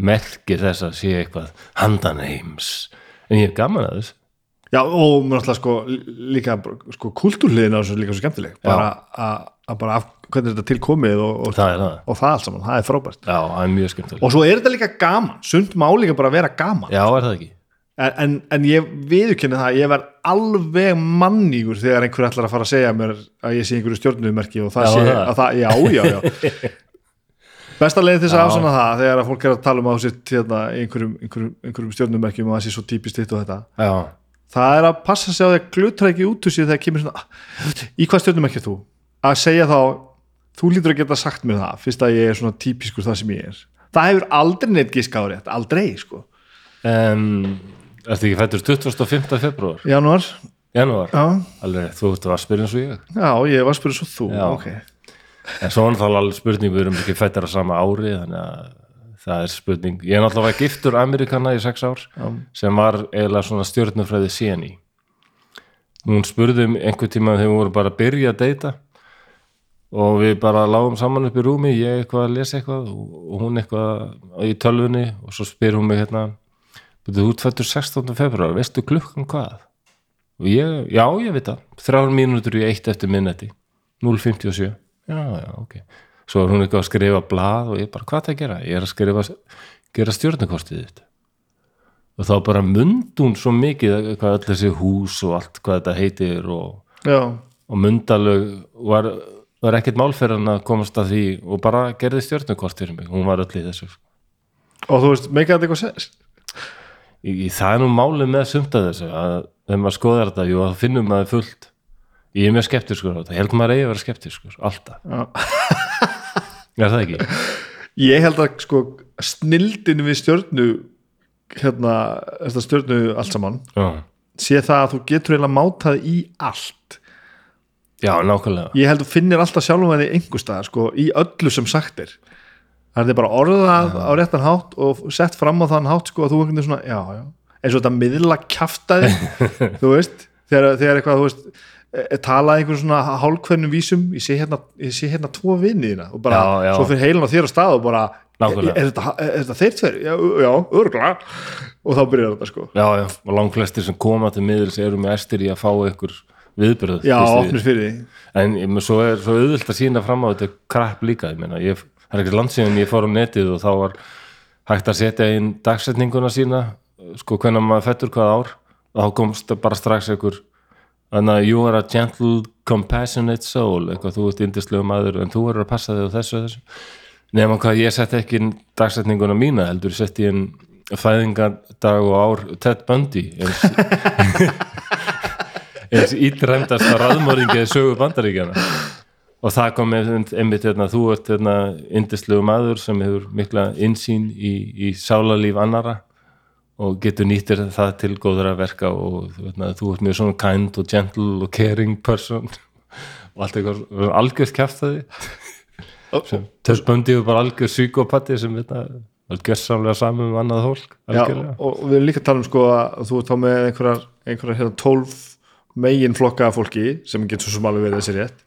merki þess að sé eitthvað handan heims. En ég er gaman að þess Já, og mér náttúrulega sko líka sko kultúrliðin á þessu líka svo skemmtileg. Bara að bara af hvernig þetta er til komið og, og, það það, og það allt saman, það er frábært. Já, það er mjög skemmtilega og svo er þetta líka gaman, sund má líka bara vera gaman já, er það ekki? En, en, en ég viðurkenni það ég verð alveg mannígur þegar einhver ætlar að fara að segja mér að ég sé einhverju stjórnumerki og það Já, sé það. að það, já, já, já. [LAUGHS] Besta leiðin þess að afsanna það þegar að fólk er að tala um á sitt hérna, einhverjum, einhverjum, einhverjum stjórnumerkjum og það sé svo típist þitt og þetta. Já, það er að passa sig á því að glutra ekki út úr sér þegar kemur svona í hvað stjórnumerkja þú? að segja þá þú lítur að geta sagt mér það fyrst að ég er svona típiskur það sem ég er það hefur aldrei neitt á rétt, aldrei sko um, Ertu ekki fættur 25. februar? janúar, Janúar? já, Alveg, þú ert að spyrja eins og ég já, ég var að spyrja svo þú Já. ok, En svo er það alveg spurning, við erum ekki fættar að sama ári þannig að það er spurning Ég er náttúrulega giftur Amerikana í sex ár Já. sem var eiginlega svona stjórnufræði CNI Hún spurði um einhver tíma þegar við vorum bara að byrja að deyta og við bara lágum saman upp í rúmi ég eitthvað að lesa eitthvað og hún eitthvað í tölvunni og svo spyr hún mig hérna þú fættur 16. februar, veistu klukkan hvað? og ég, já ég veit það þrjár mínútur í eitt eftir minnetti 0.57 já, já, ok svo er hún eitthvað að skrifa blað og ég bara, hvað það að gera? ég er að skrifa, gera stjórnarkostið þitt og þá bara mund hún svo mikið hvað öll þessi hús og allt hvað þetta heitir og, og mundalög var, var ekkert málferðan að komast að því og bara gerði stjórnarkost fyrir mig, hún var öll í þessu og þú veist, meika þetta eitthvað í það er nú málið með sumt að þessu að þegar maður skoðar þetta, jú, þá finnum maður fullt. Ég er mjög skeptiskur á þetta, ég held maður eigi að vera skeptiskur, alltaf. Já. [LAUGHS] er það ekki? ég held að sko snildin við stjörnu hérna, þetta stjörnu allt saman Já, sé það að þú getur eiginlega mátað í allt já nákvæmlega. Ég held að finnir alltaf sjálfum að þið einhver staðar sko, í öllu sem sagt er. Það er bara orðað á réttan hátt og sett fram á þann hátt sko, að þú einhvern veginn svona, já, já. Eins og þetta miðla kjaftaði [LAUGHS] þú veist, þegar, þegar eitthvað þú veist, e, talað einhvern svona hálkvennum vísum, ég sé hérna, ég sé hérna tvo vinniðina og bara, Já, já. svo fyrir heilin á þér á stað og bara, Nákvæmlega. er, þetta, er þetta þeir tveir? Já, já, örgla og þá byrjar þetta sko. Já, já, og langflestir sem koma til miðils eru með æstir í að fá ykkur viðbyrð já, opnir fyrir því. En ég svo er svo auðvilt að sína fram á þetta krapp líka, ég meina, ég, það er ekki landsíðan ég fór á netið og þá var hægt að setja inn dagsetninguna sína sko hvenær maður fættur hvað ár. Og þá komst bara strax einhver þannig að you are a gentle compassionate soul, eitthvað þú ert indislegu maður en þú verður að passa þig á þessu þessu. Nema hvað ég sett ekki inn dagsetninguna mína, heldur ég sett inn fæðingadag og ár Ted Bundy eins, [LAUGHS] [LAUGHS] eins ítræmdasta raðmóringið sögu bandaríkjana og það kom einmitt, hérna, þú ert hérna, indislegu maður sem hefur mikla insýn í, í sálarlíf annara og getur nýttir það til góður að verka og hérna, þú ert mjög svona kind og gentle og caring person [LAUGHS] og allt eitthvað algjörst kæftaði sem þess böndi og bara algjör psykopati sem þetta var gjössamlega saman um annað fólk Já, og við erum líka að tala um sko að þú ert þá með einhverjar, einhverjar hérna, 12 megin flokka af fólki sem getur svo sem alveg verið þessi rétt.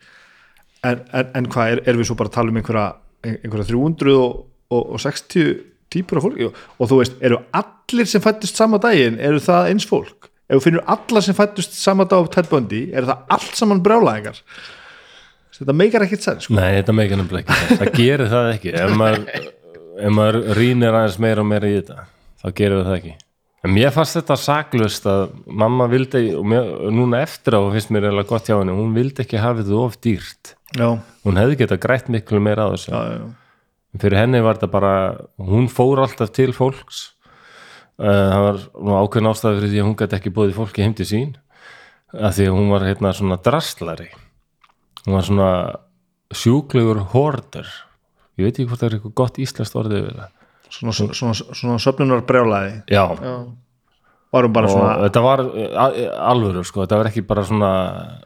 En, en, en hvað, er, er við svo bara að tala um einhverja, einhverja 360 típur af fólki? Og, og þú veist, eru allir sem fættust sama daginn, eru það eins fólk? Ef þú finnur alla sem fættust sama dag á Bundy, eru það allt saman brjálæðingar? Þetta meikar ekkert senn sko. Nei, þetta meikir nefnilega ekki það. það gerir það ekki. Ef maður, maður rýnir aðeins meira og meira í þetta þá gerir það ekki en mér fannst þetta saklust að mamma vildi og mér, núna eftir á finnst mér eða gott hjá henni, hún vildi ekki hafa þetta of dýrt. Já, hún hefði getað grætt miklu meira á þessu. Já, fyrir henni var þetta bara hún fór alltaf til fólks. Uh, það var nú ákveðin ástæði fyrir því að hún gæti ekki bóðið fólki heim til sín af því að hún var hérna svona drastlari. Hún var svona sjúklegur horder ég veit ekki hvort það er eitthvað gott íslenskt orðið við það svona, svona, svona, svona söfnunar brjálæði já, já, varum bara og svona þetta var a- alvöru sko, þetta var ekki bara svona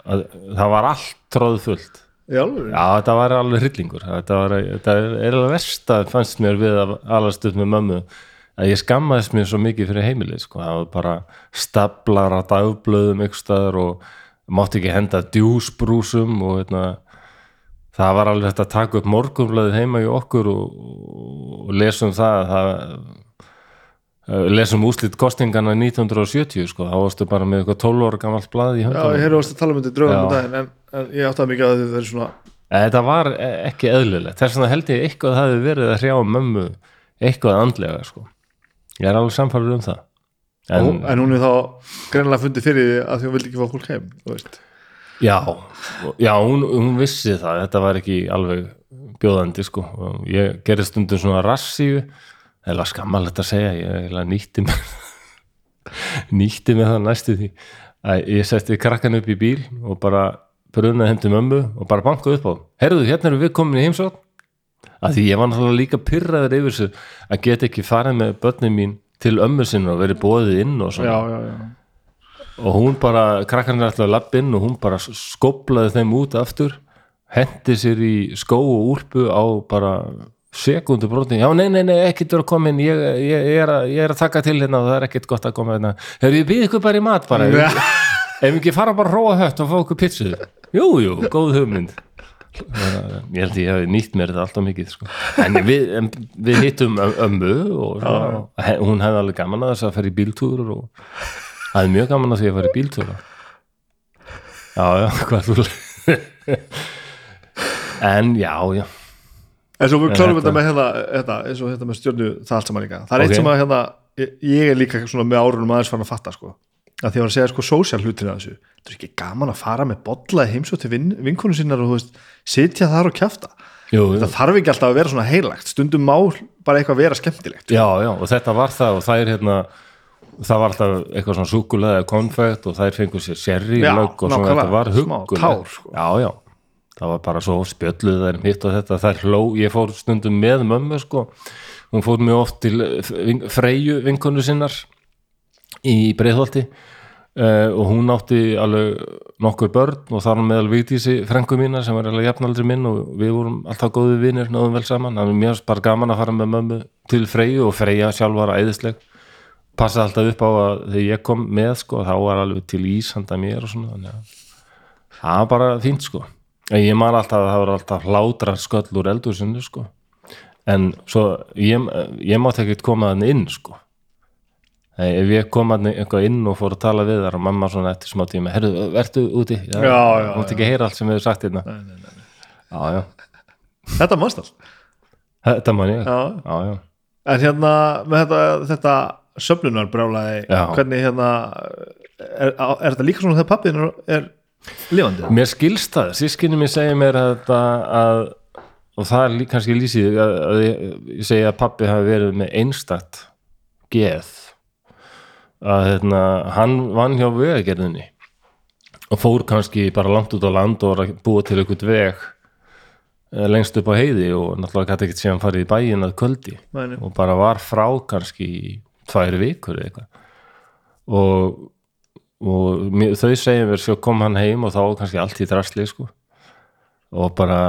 að, það var allt tróð fullt í alvöru? Já, þetta var alveg hryllingur. Þetta, var, þetta er, er alveg verst að fannst mér við að alast upp með mömmu að ég skammaðist mér svo mikið fyrir heimilið sko. það var bara staplar að dagblöðum ykkur staðar og mátti ekki henda djúsbrúsum og hérna, það var alveg þetta að taka upp morgunblæðið heima í okkur og, og lesum það, það eh, lesum úslit kostingana 1970 sko, þá varstu bara með eitthvað 12 ára gamalt blað í Já, ég heyrðu varst að tala um þetta Já. um daginn en, en ég átti að mikið að þetta er svona Eh, Þetta var eh, ekki eðlilegt þess vegna held ég eitthvað hafi verið að hrjá mömmu eitthvað andlega sko. ég er alveg samfærður um það en, en, hún er þá greinlega fundið fyrir því að því hún vildi ekki fá fólk heim. Já, já hún, hún vissi það. Þetta var ekki alveg bjóðandi sko. Ég gerði stundum svona rassíu. Eða skammalegt að segja ég nýtti mig [LAUGHS] nýtti mig það næstu því. Að ég setti krakkan upp í bíl og bara brunaði heim til mömmu og bara bankaði upp á. Herruðu, hérna erum við komin í heimsótt að því ég var náttúrulega líka pyrraður yfir þessu að geta ekki farið með börnin mín til ömmu sinna og verið bóðið inn og svona. Já, já, já. Og hún bara, krakkarnir er alltaf að lappa inn og hún bara skoplaði þeim út aftur hendi sér í skó og úlpu á bara sekundu brotin, já nei, nei, nei, ekkert vera komin ég, ég, ég, er að, ég er að taka til hérna og það er ekkert gott að koma hérna. Hefur ég býð ykkur bara í mat bara. Ef, ef ekki fara bara að róa hött og fá okkur pitsu jú, jú, góð hugmynd. Ég held ég hef nýtt mér þetta alltaf mikið sko. en við, við hittum ömmu og he- hún hefði alveg gaman að þess að fara í bíltúr og hafði mjög gaman að því að fara í bíltúr já, já, [LAUGHS] hvað þú en já, já En svo við klárum þetta- þetta með hérna, hérna eins og þetta með stjörnu það allt saman líka. Það er Ok. eitt sem að hérna, ég, er líka svona með árunum aðeins farin að fatta sko. Að því að að segja sko sósjál hlutina af þessu. Það er ekki gaman að fara með bolla í heimsótt til vin, vinkonu sinnar og þú veist, sitja þar og jú. Það þarf ekki alltaf að vera svona heilagt. Stundum má bara eitthvað vera skemmtilegt. já, já, og þetta var það og það er hérna það var alltaf eitthvað svona súkulega konfekt og þær fengur sér sherry Já, og svona þetta var tár, sko. já, já, það var bara svo spjölluð þær hitt og þetta, þær hló ég fór stundum með mömmu sko. Hún fór mjög oft til eh, Freyju vinkonu sinnar í Breiðholti uh, og hún átti alveg nokkur börn og þar meðal Vigdísi frængu mína sem var alveg jafnaldri minn og við vorum alltaf góði vinnir, náðum vel saman. Það var mjög bara gaman að fara með mömmu til Freyju og Freyja sjálf var æðisleg passaði alltaf upp á að þegar ég kom með sko, þá var alveg til ís handa mér og svona þannig að það var bara fínt sko. En ég man alltaf að það var alltaf hlátra sköll úr eldhúsinu sko. En svo ég, ég mátti ekkert koma þannig inn sko. Ef ég kom hann eitthvað inn og fór að tala við þar og mamma svona eftir smá tíma herru, vertu úti, já, Já, já, mátti ekki heyra allt sem við sagt hérna. Já, já, Þetta mannst all. þetta man ég. Já, Já. já, En hérna með þetta, þetta söfnunar brjálaði, Já. hvernig hérna, er, er þetta líka svona þegar pappin er, lifandi? mér skilst það, sískinni mér segir mér að að, og það er kannski lýsið að, að ég, ég segi að pappi hafi verið með einstakt geð að hérna, hann vann hjá vegagerðinni og fór kannski bara langt út á land og var að búa til einhvern veg eh, lengst upp á heiði og náttúrulega gæti ekkert síðan farið í bæin að kvöldi nei. og bara var frá kannski tvær vikur eða eitthvað. Og, og mér, þau segja mér svo kom hann heim og þá kannski allt í drasli sko. Og bara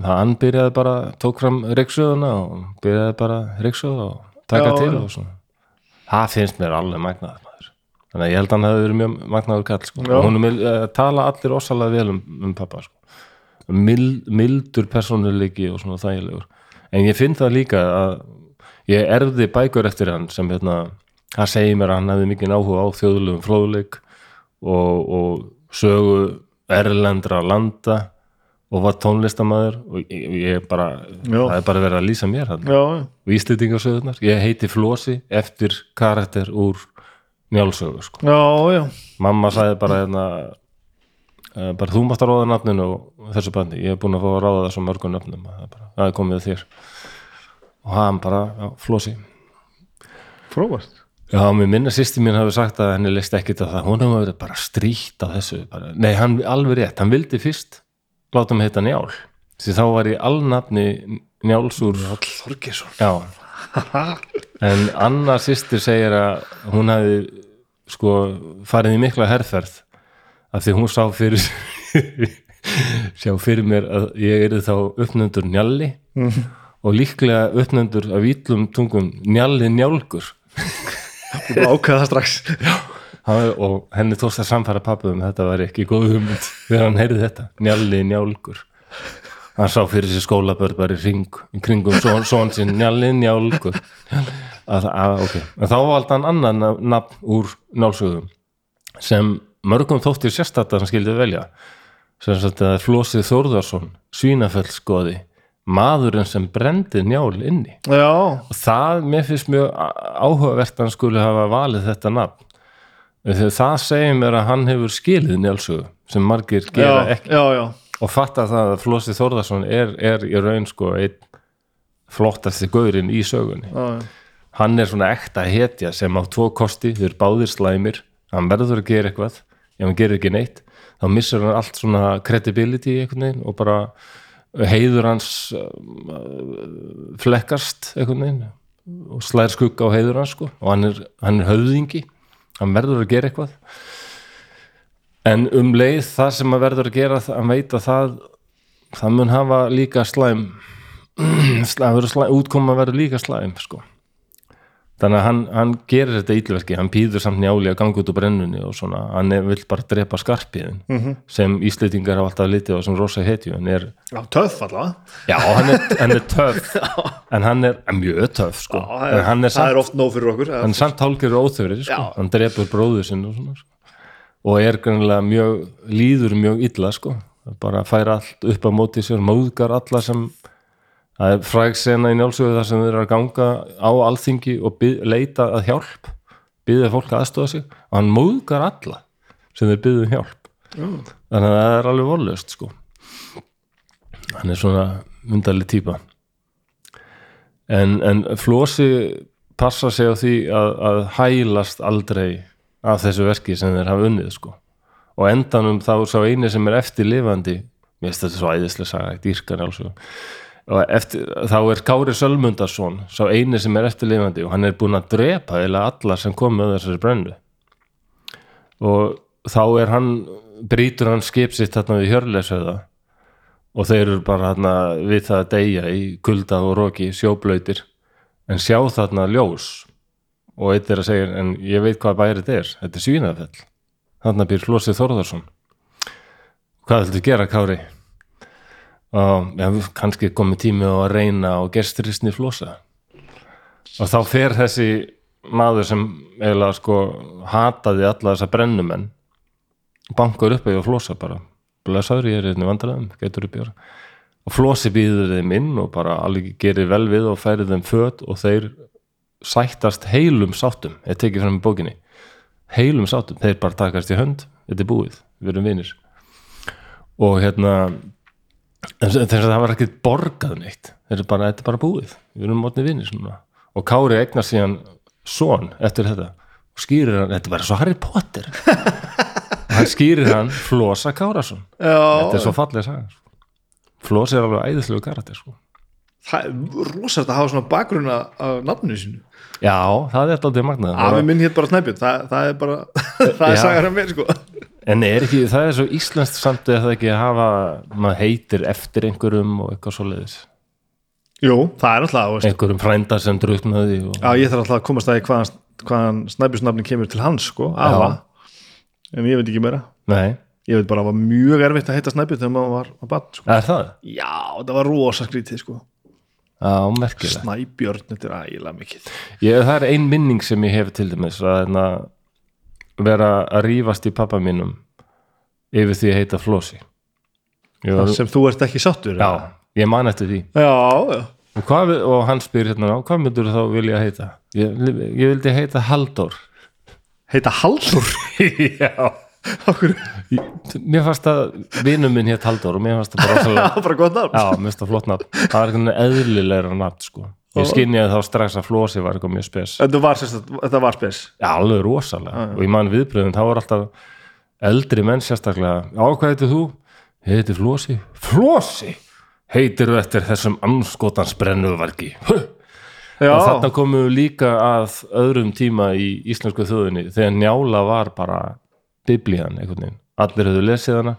það hann byrjaði bara, tók fram reiksöðuna og byrjaði bara reiksöða og taka Já, til og svona. Það finnst mér alveg magnaður maður. Þannig að ég held að hann hefði verið mjög magnaður kall sko. Hún uh, tala allir ósalega vel um, um pappa sko. Mild, mildur persónuleiki og svona þægilegur. En ég finn það líka að ég erfði bækur eftir hann sem hérna, það segir mér að hann hefði mikið áhuga á þjóðlegum fróðleik og, og sögu erlendra landa og var tónlistamæður og ég, ég bara, Já. það er bara verið að lýsa mér hann Íslendingasöðunar ég heiti Flosi eftir karakter úr njálsögu sko. já, já, mamma sagði bara hérna uh, bara þú mátt að ráða nafninu og þessu bandi, ég hef búin að fá að ráða þessu mörgum nöfnum. Það er, bara, það er komið þér og hann bara, já, Flosi. Fróvart. já, mér minna sýsti mín hafi sagt að henni leist ekkit að það, hún hefur bara stríkt á þessu, bara, nei, hann alveg rétt. Hann vildi fyrst láta mig heita njál. Því þá var ég alnafni njáls úr Þorgesson. En Anna sýstir segir að hún hefði sko farið í mikla herferð af því hún sá fyrir [LAUGHS] sjá fyrir mér að ég er þá uppnöndur njalli og líklega uppnöndur af ítlum tungum njalli njálgur. Þú bara ákveða það strax. Hann- og henni tókst að samfæra pappu um þetta var ekki góð hugmynd þegar hann heyrði þetta, njalli njálgur. Hann sá fyrir sér skólabörn bara í ring, í kringum són, són sinn. Njalli njálgur. Að, að, okay. en þá valdi hann annan na- nafn úr njálsögum sem mörgum þóttir sérstætt að hann skildi velja. Sem sagt að Flósið Þórðarsson svínafellskoði maðurinn sem brendi njál inni. Já, og það, mér finnst mjög áhugavert að hann skuli hafa valið þetta nafn. Þegar það segir mér að hann hefur skilið njálsögu sem margir gera já, ekki. já, já. og fatta það að Flósi Þórðarsson er, er í raun sko einn flottasti gaurinn í sögunni. Já, já. hann er svona ekta hetja sem á tvo kosti, þau eru báðir slæmir. Hann verður að gera eitthvað ef hann gerir ekki neitt, þá missur hann allt svona credibility einhvern veginn og bara heiður hans uh, flekkast einhvern veginn og slær skugga á heiður hans sko. Og hann er, hann er höfðingi. Hann verður að gera eitthvað. En um leið það sem hann verður að gera hann veit að það það mun hafa líka slæm [CLEARS THROAT] slæm, slæm útkoma verður líka slæm sko þannig að hann, hann gerir þetta ítlverki hann pýður samt njáli að ganga út úr brennunni og svona, hann vill bara drepa skarpiðin Mhm. -hmm. sem Íslendingar hafa alltaf litið á sem rosa hetju hann er, já töff allavega já, hann er, hann er töff [LAUGHS] en hann er mjög töff sko. Já, er, hann er það er samt, oft nóg fyrir okkur hann er samt hálfgerður óþöfrið sko. Hann drepur bróður sinn og svona sko. og er grannlega mjög líður mjög illa sko. bara fær allt upp á móti sér móðgar alla sem það er fræg sena í njálsögu þar sem þeir eru að ganga á alþingi og byð, leita að hjálp byggða fólk að aðstofa sig og hann móðgar alla sem þeir byggðu hjálp. Þannig að það er alveg volust sko. Hann er svona undarleg típa en, en Flósi passa sig á því að, að hælast aldrei af þessu verki sem þeir hafa unnið sko. Og endanum þá sá eini sem er eftir lifandi mér finnst þetta svo æðislega saga, dýrkan alveg og eftir, þá er Kári Sölmundarsson sá eini sem er eftir lifandi og hann er búinn að drepa eða alla sem kom með þessari brennu. Og þá er hann brýtur hann skip sitt þarna við hjörleisöða og þeir eru bara þarna við það að deyja í kulda og roki sjóblöytir en sjá þarna ljós. Og eitt er að segja en ég veit hvað bærið er, þetta er svínafell. Þarna býr Flósið Þórðarsson hvað viltu gera Kári og ja, kannski komið tími á að reyna og gersturisni Flósa og þá fer þessi maður sem eiginlega sko hataði alla þessa brennumenn bankar upp eða Flósa bara. Blessaður ég er einnig vandræðum, getur upp í ára og Flósi býður þeim inn og bara alveg gerir vel við og færir þeim föt og þeir sættast heilum sáttum, ég tekið fram í bókinni. Heilum sáttum, þeir bara takast í hönd. Þetta er búið, við erum vinir. Og hérna þess að það var ekkert borgað neitt þeir eru bara, þetta er bara búið. Við erum mótni svona. og Kári eignar síðan son eftir þetta og skýrir hann, þetta er bara svo Harry Potter. Og [LAUGHS] hann skýrir hann Flosa Kárasson þetta er svo fallega saga sko. Flosi er alveg æðislegu karakter sko. það er rosalega að hafa svona bakgrunn af af nafninu sínu. Já, það er alltaf magnað. Afi minn hétt bara Snæbjörn, það, það er bara [LAUGHS] það er sagar af mér sko en er ekki, það er svo íslenskt samt eða það ekki að hafa, maður heitir eftir einhverjum og eitthvað svo leiðis jú, það er veist. Einhverjum frændar sem druknaði og... Já, ég þarf alltaf að komast að því hvaðan, hvaðan snæbjörnsnafni kemur til hans, sko, afa en ég veit ekki meira. Nei, ég veit bara að það var mjög erfitt að heita snæbjörn þegar maður var að bann, sko. er það? Já, það var rosa skrítið, sko. Snæbjörn, þetta er ægilega mikið. Ég, það er ein minning sem ég hef til dæmis að hérna, vera að rífast í pappa mínum yfir því að heita Flósi var, sem þú ert ekki sáttur já, ég man eftir því. Já, já. og, hvað, og hann spyr hérna á, hvað myndur þá vilja heita? Ég, ég vildi heita Halldór. Heita Haldur [LAUGHS] já. Mér fannst að vinur minn hétt Halldór og mér fannst það bara [LAUGHS] bara já, mér finnst það flott nafn. Það var eitthvað eðlilegra nafn sko ég skinniði þá strax að Flósi var eitthvað mjög spes. Þetta var, þetta var spes. Já, alveg rosalega. Og ég man viðbröðum, þá var alltaf eldri menn sérstaklega á hvað heitir þú? Ég heiti Flósi Flósi? Heitir þú eftir þessum anskotans og þarna komum við líka að öðrum tíma í íslensku þjóðinni þegar njála var bara biblíðan einhvern veginn, allir höfðu lesið hana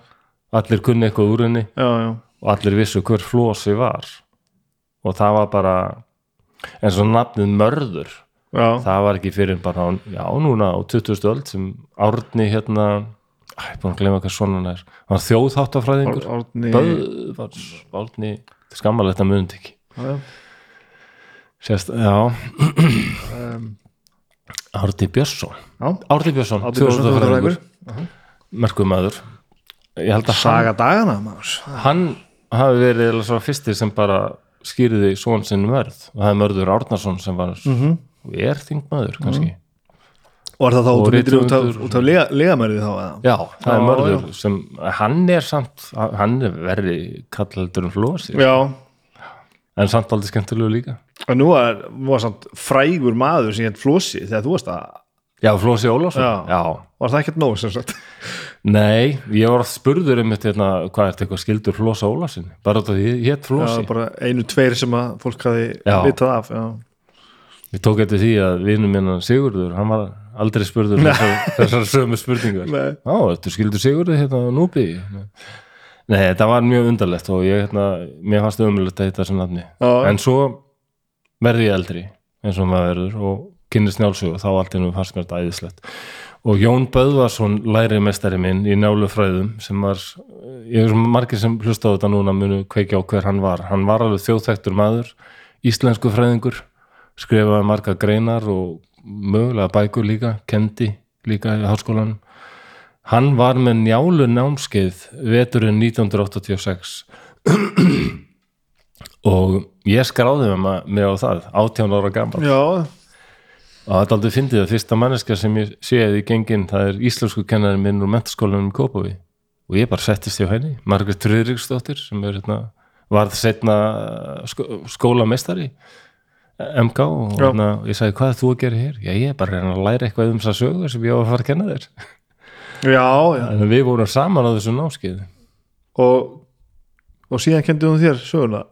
allir kunni eitthvað úr henni já, já, og allir vissu hver Flósi var. Og það var bara eins og nafnið mörður já. það var ekki fyrir bara á, já, núna á 20. öld sem Árni hérna ég er búin að glemma hvað svona hann er hann var þjóðháttafræðingur Árni Böð, Árni, skammalegt að munið ekki já. Sérst, já, Um, Árni Björnsson. Árni Björnsson, þjóðháttafræðingur þjóðháttafræðingur. merkumæður ég held að hann, saga dagana maður. hann hafi verið svo fyrstir sem bara skýrði svon sinn mörð. Og það er mörður Árnason sem var Mhm. og er þingmaður kannski. Og er það þá Og út af, út af, lega, legamærið þá eða? já, það er Já, mörður sem, hann er samt hann er verri kallaldur en flósi já, en samt aldrei skemmtilegu líka. Og nú er, var samt frægur maður sem hétt Flósi þegar þú varst að, já, flósi Ólafsson, Já. já. var það ekkert nóg sem sagt nei, ég var spurður um þetta, hérna, hvað er þetta eitthvað skildur flósa Ólafsson, bara þetta hétt já, flósi, bara einu, tveir sem að fólk hafi Já. vitað af já. ég tók eftir því að vinnu minna Sigurður, hann var aldrei spurður þessar, þessar sömu spurningar Nei. Já, þetta skildur Sigurði hérna á Núbi Nei, þetta var mjög undarlegt og ég hérna, mér fannst umulegt að þetta sem nafni Já. en svo verði ég eldri eins og maður verður og kynnist njálsögu þá allt ennum fannst mér þetta æðislegt. Og Jón Böðvarsson læri mestari minn í njálufræðum sem var ég sem margir sem hlusta á þetta núna munu kveikja á hver hann var. Hann var alveg þjóðþektur maður íslensku fræðingur skrifaði marga greinar og mögulega bækur líka, kendi líka í háskólanum. Hann var með njálu námskeið veturinn 1986 og ég skráði með mig á það 18 ára gammal já, og það er aldrei fyndið að fyrsta manneska sem ég séði í gengin það er íslensku kennari minn úr mentaskólanum í Kópaví og ég bara settist hjá henni Margrét Friðriksdóttir sem er hérna varð setna skó, skólameistari MK og hérna, ég sagði hvað er þú að gera hér? Já, ég er bara að læra eitthvað um þess að sögur sem ég var að fara að kenna þér. Já, já. en við vorum saman á þessu námskeið Og, og síðan kendi hún þér söguna?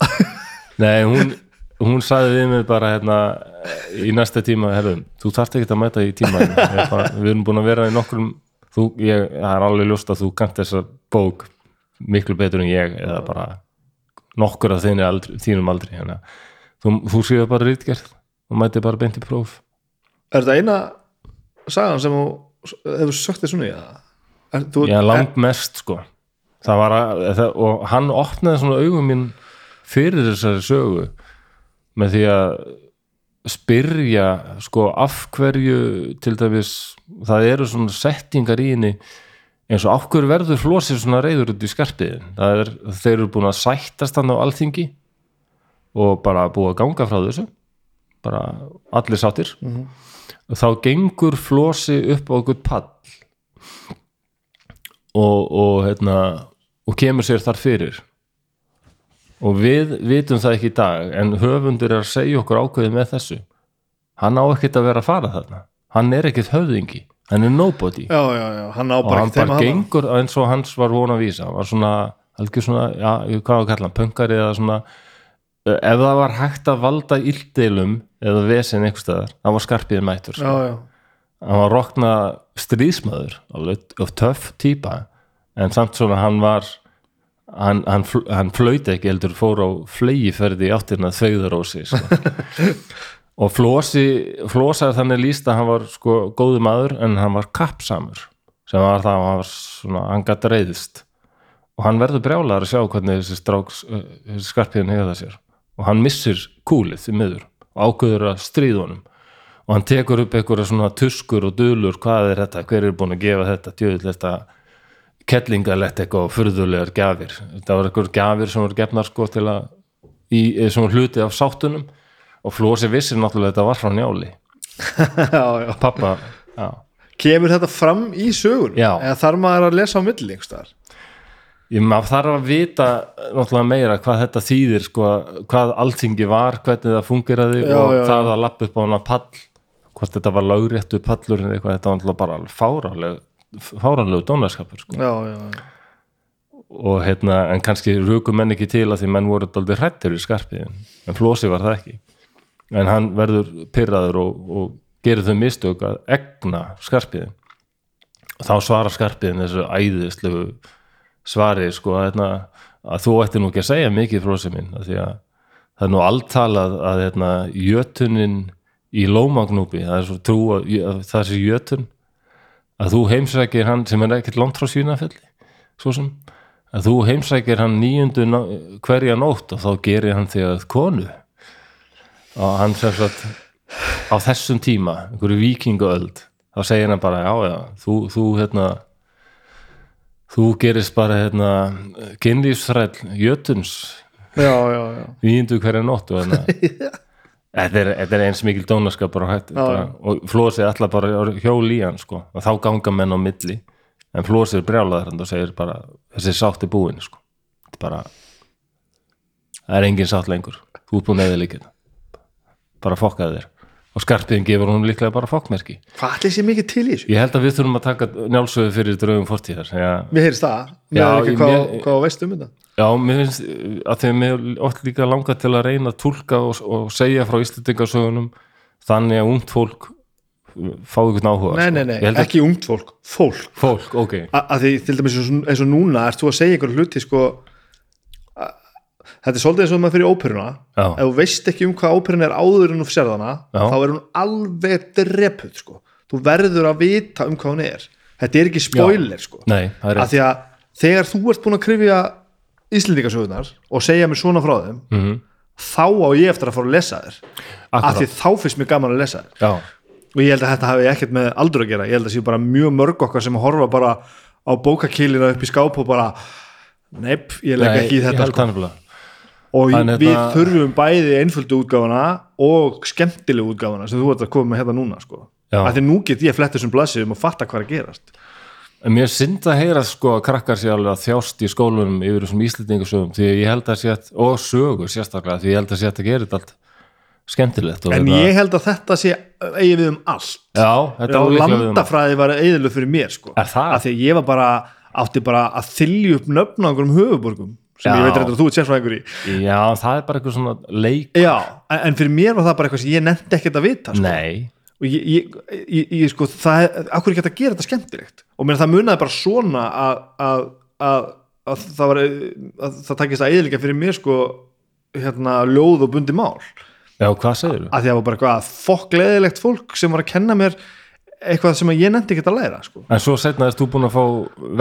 Nei, hún, hún sagði við mig bara hérna, í næsta tíma herrum, þú þarft ekki að mæta í tíma bara, við erum búin að vera í nokkrum þú, ég, það er alveg ljóst að þú kant þessa bók miklu betur en ég eða bara nokkur af aldri, þínum aldri hérna. þú, þú séu bara rítgerð og mæti bara beint í próf Er þetta eina sagan sem þú hefur sögt þér svona í það? Já, langt mest sko það var að, það, og hann opnaði svona augum mín fyrir þessari sögu með því að spyrja sko af hverju til dæmis það eru svona settingar í henni eins og af hverju verður flósið svona reyður út í skarpiðin það er, þeir eru búin að sættast hann á alþingi og bara búið að ganga frá þessu bara allir sáttir. Þá gengur flósi upp á okkur pall og, og, hérna, og kemur sér þar fyrir og við vitum það ekki í dag en höfundur er að segja okkur ákveðið með þessu. Hann á ekkert að vera að fara þarna. Hann er ekkert höfðingi, hann er nobody. Já, já, já, hann og hann bara gengur eins og hans var von að vísa. Hann var svona, algjör svona já, hvað var að kalla hann, pöngari eða svona ef það var hægt að valda illdeilum eða vesen einhvers staðar, hann var skarpiðin mættur sko. Já, já, hann var rokna stríðsmaður alveg of töff típa en samt svona hann var hann, hann, hann flauti ekki heldur fór á flegiferði í áttirna þveigðarósi sko. [LAUGHS] og Flósi Flósaði þannig líst að hann var sko góðu maður en hann var kappsamur sem var það að hann var svona hann gætt reyðist og hann verður brjálaður að sjá hvernig þessi stráks þessi skarpiðin hefða sér. Og hann missir kúlið í miður og ákveður að stríða honum. Og hann tekur upp einhverja svona tuskur og dulur, hvað er þetta, hver er búin að gefa þetta djöðl þetta kettlingalett eitthvað og furðulegar gjafir. Þetta var einhver gjafir sem voru gefnar sko til að, í, eh, sem var hluti af sáttunum. Og Flósi vissir náttúrulega þetta var frá njáli. [LAUGHS] Já, já. pappa, já. Kemur þetta fram í sögun eða þarf maður að lesa á milli einhverstaðar maður þarf að vita náttúrulega meira hvað þetta þýðir sko, hvað alltingi var, hvernig það fungeraði Já, og já, það að lappa upp á hana pall hvort þetta var lögréttu pallur en eitthvað, þetta var náttúrulega bara alveg fáranleg fáranlegu dónarskapur sko. já, já, já. og hérna, en kannski rukum menn ekki til að því menn voru aldrei hrættir í skarpiðin en Flósi var það ekki en hann verður pyrraður og, og gerir þau mistök að egna skarpiðin og þá svara skarpiðin þessu æðislegu svari sko að, hérna, að þú ætti nú ekki að segja mikið Flósi minn af því að það er nú alltalað að hérna, jötunin í lómagnúpi það er svo trú að, að það sé jötun að þú heimsækir hann sem er ekkert langt frá svínafelli svo sem að þú heimsækir hann níundu ná- hverja nótt og þá gerir hann þig að konu. Og hann sem sagt á þessum tíma, einhverju vikingaöld þá segir hann bara, já, já þú, þú hérna þú gerist bara hérna kynlífsþræll jötuns níundu hverja nótt og hérna [LAUGHS] [LAUGHS] Þetta er, er eins mikil dónaskapur og, hætt, Já, bara, og flósið allar bara hjól í hann sko. og þá ganga menn á milli en flósið er brjálaður hann og segir bara þessi sátt er búin sko. Þetta er bara það er engin sátt lengur þú ert búin eða líkið bara fokkaði þér og skarpiðin gefur hún líklega bara fokkmerki Hvað ætli sé mikið til í þessu? ég held að við þurfum að taka njálsögu fyrir draugum fortíðar ja, Mér heyrist það, mér er ekki hvað, hvað veist um þetta. Já, mér finnst að þegar mér oft líka langa til að reyna að túlka og, og segja frá Íslendingasögunum þannig að ungt fólk fá ykkur áhuga Nei, sko. nei, nei, held að ekki ungt fólk, fólk. Fólk, ok. A- því til dæmis eins og, núna ert þú að segja einhver hluti sko þetta er svolítið eins og maður fyrir óperuna. Já. ef þú veist ekki um hvað óperuna er áður en þú sér hana, Já. þá er hún alveg drepuð sko, þú verður að vita um hvað hún er, þetta er ekki spoiler sko, Nei, það er að því að þegar þú ert búin að krifja Íslendingasögunar og segja mér svona frá þeim mm þá á ég eftir að fara að lesa þér af Akkurat. því þá finnst mér gaman að lesa þér Já, og ég held að þetta hafi ekkert með aldur að gera. Ég held að séu bara mjög mörg okkar sem horfa bara á bókakýlina upp í skáp og bara nepp, ég legg nei, ekki í ég þetta held sko. það nefnilega og En við þetta- þurfum bæði einföldu útgáfuna og skemmtilegu útgáfuna sem þú ert að koma með hérna núna sko. Að því nú get ég flett þessum blaðsum og fatta hvað er að gerast. Mér synd að heyra sko að krakkar sér alveg að þjást í skólunum yfir þessum Íslendingasögum því að ég held að sé að, og sögur sérstaklega því ég held að sé að þetta gerir þetta allt skemmtilegt en hérna- ég held að þetta sé eigi við um allt. Já, þetta og um landafræði var eðilu fyrir mér sko. Að því að ég var bara átti bara að þylja upp nöfn á einhverjum höfuborgum sem Já. ég veit að þú ert sérfræðingur í. Já, það er bara eitthvað svona leik Já, en, fyrir mér var það bara eitthvað sem ég nefndi ekkert að vita sko. Nei, og ég, ég, ég, ég sko, það er akkur ekki hægt að gera þetta skemmtilegt? Og mér það munaði bara svona að, að, að, að það var að það takist að eðlika fyrir mér sko hérna ljóð og bundi mál. Já, hvað segir að því að það var bara eitthvað fokkleðilegt fólk sem var að kenna mér eitthvað sem að ég nefndi ekkert að læra sko. En svo setna erst þú búin að fá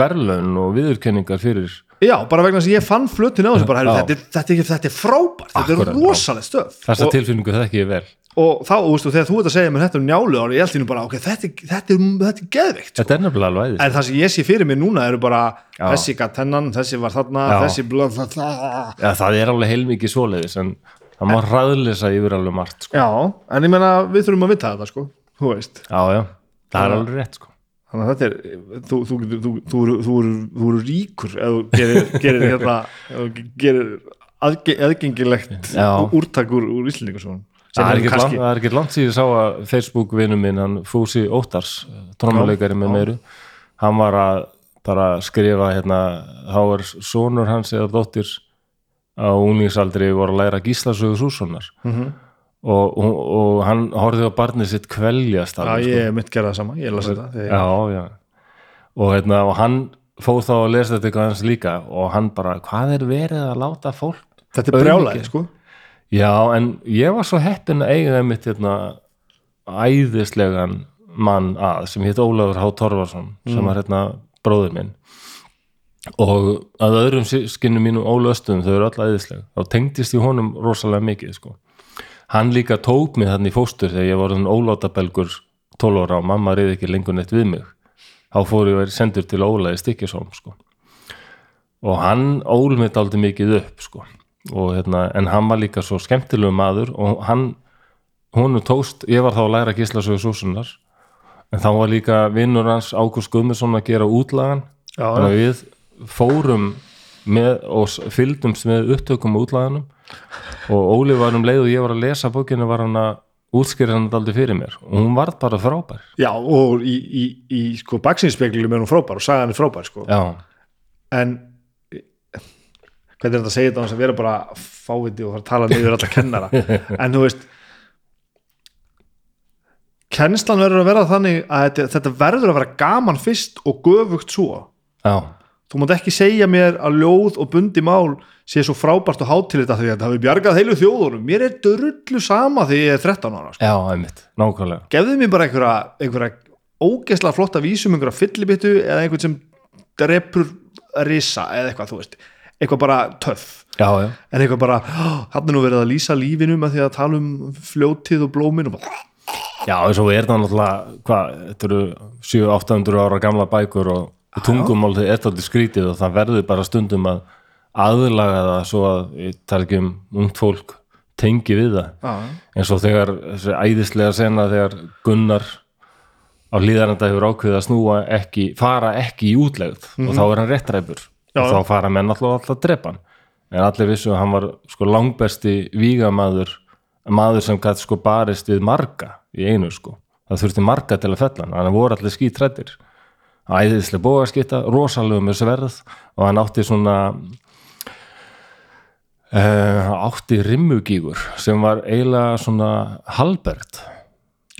verðlaun og viðurkenningar fyrir Já, bara vegna þess að ég fann flutin á þessu bara, heyrðu, Já. þetta, er- þetta, er- þetta er frábært, þetta er já. rosalegt stöf þessa og, tilfinningu þekki ég vel og þá, þú veist, og þegar þú ert að segja mér þetta um njálu ári, ég held þínu bara, ok, þetta, er- þetta, er, þetta er geðveikt Þetta er nefnilega alveg æðist en það sem ég sé fyrir mér núna eru bara Já. þessi gatt hennan, þessi var þarna Já. þessi blöð Það er alveg heilmikið svoleiðis en það má hraðlisa yfir alveg margt sko. já, en ég meina við þurfum að vita þetta sko, þú veist Já, já, það er alveg rétt sko. þannig að þetta er, þú, þú, þú, þú, þú, eru- ríkur ef þú gerir, gerir hérna [LAUGHS] gerir aðge, aðgengilegt Já. úrtak úr, Íslendingasögun Það er, ekkert langt, það er ekkert langt síðan ég sá að Facebook vinnu minn, hann Fúsi Óttars trómuleikari með meiru hann var að bara skrifa hérna, þá er sonur hans eða dóttir á unglingsaldri voru að læra gíslasögu Sússonar Mhm. Og, og, og hann horfði á barnið sitt kveljast já, sko. ég mitt gera það sama, ég las þetta já, já og, hérna, og hann fór þá að lesa þetta eitthvað hans líka og hann bara, hvað er verið að láta fólk þetta er brjálæði sko Já, en ég var svo heppin að eiga mitt hérna, æðislegan mann að sem hétt Ólafur H. Torfarsson sem var hérna bróður minn og að öðrum skinnum mínum ólöstum þau eru öll æðisleg þá tengdist ég honum rosalega mikið sko. Hann líka tók mig þannig fóstur þegar ég var þannig ólátabelgur 12 ára og mamma reyði ekki lengur neitt við mig þá fór ég að vera sendur til Ólaði Stikkisholm sko. og hann ól mitt aldrei mikið upp sko. og, hérna, en hann var líka svo skemmtilegu maður og hann honum tókst, ég var þá að læra gíslasögu súsunar en þá var líka vinnur hans Ágúst Guðmundsson að gera útlagan já, að við fórum með, og fylgdumst með upptökum útlaganum og Óli var um leið og ég var að lesa bókinu var hann að útskýra hann aldrei fyrir mér. Og hún var bara frábær. Já, og í, í, í sko baksinspeklingum er hún frábær og sagan er frábær sko. Já, en hvernig er þetta að segja þetta að vera bara fáviti og fara að tala niður alla kennara? [LAUGHS] En þú veist kennslan verður að vera þannig að þetta, þetta verður að vera gaman fyrst og göfugt svo. Já, þú mátt ekki segja mér að ljóð og bundi mál sé svo frábært og hátilegt að því að þetta hafi bjargað heilu þjóðunum. Mér er drullu sama því ég er 13 ára sko. já, einmitt, nákvæmlega. Gefðu mér bara einhverja, einhverja ógeðslega flotta vísum, einhverja fyllibittu eða einhvern sem drepur risa eða eitthvað, þú veist. Eitthvað bara töff. Já, já, en eitthvað bara, hann er nú verið að lýsa lífinu með því að tala um fljótið og blómin og bara, já, eins og er það náttúrulega hvað, þetta eru 700-800 ára gamla bækur og tungumál er þetta skrítið og það verður bara stundum að aðlaga það svo að ég tala ekki um ungt fólk tengi við það. Já, eins og þegar þessi æðislega sena þegar Gunnar á hlýðarenda hefur ákveðið að snúa ekki, fara ekki í útlegð og þá er hann réttræpur. Mhm. Já, og þá fara menn alltaf alltaf að drepa hann. En allir vissu að hann var sko langbesti vígamaður maður sem gætt sko barist við marga í einu sko, það þurfti marga til að fella hann, hann voru allir skítrættir æðislega bógaskita, rosalegum með sverð og hann átti svona uh, átti rimmugígur sem var eiginlega svona halbert.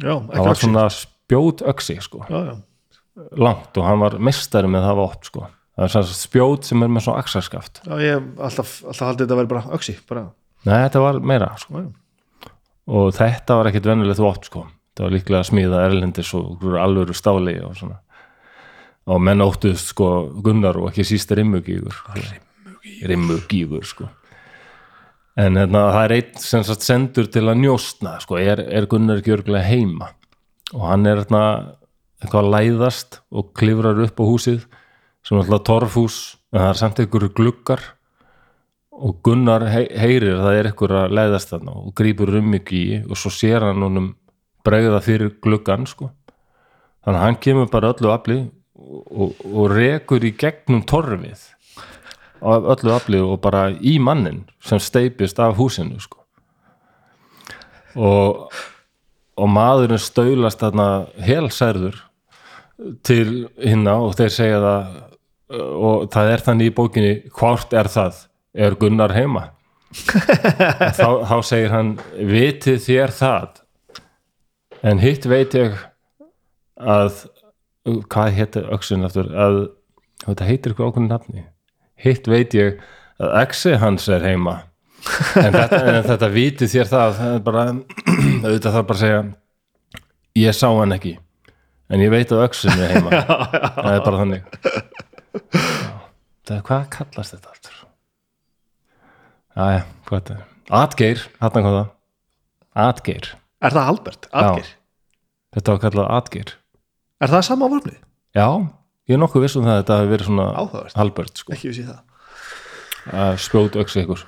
Já, það var svona spjót öxi sko, já, já, langt og hann var mestari með það vopn sko. Það er svona spjót sem er með svona axarskaft. Já, ég alltaf, alltaf haldið þetta að vera bara öxi bara, nei þetta var meira sko. Og þetta var ekkit venjulegt vopn sko. Það var líklega smíða erlendis og alvöru stáli og svona og menn óttuðst sko Gunnar og ekki síst rimmugígur. Rimmugígur. Sko. En hérna, það er einn sem sagt sendur til að njóstna sko, er, er Gunnar ekki örgulega heima? Og hann er hérna eitthvað að læðast og klifrar upp á húsið sem er alltaf torfhús en það er samt einhverju gluggar. Og Gunnar heyrir að það er einhver að læðast þarna og um í og svo sér hann honum bregða fyrir gluggan sko. Þannig að hann kemur bara öllu afli og, og, rekur í gegnum torfið af öllu afli og bara í mannin sem steipist af húsinu sko. Og og maðurinn staulast þarna helsærður til hinna og þeir segja það og það er þannig í bókinni hvort er það, er Gunnar heima? Þá, þá segir hann vitið þér það? En hitt veit ég að hvað heitir öxin aftur? Að þetta heitir ykkur ákveðin nafni. Hitt veit ég að exi hans er heima. En þetta, en þetta vitið þér það, er bara, [CLEARS THROAT] auðvitað þarf bara að segja ég sá hann ekki. En ég veit að öxin er heima. [LAUGHS] Það er bara þannig. Það er hvað kallast þetta aftur? Aðja, hvað er þetta Atgeir, hann kom það. Atgeir, er það Albert, Adgeir þetta var kallað Atgeir er það sama vörnið, já, ég er nokkuð viss um það að þetta hafi verið svona Áhugavert. Albert sko, ekki vissi það. Að spjót öxi ykkur.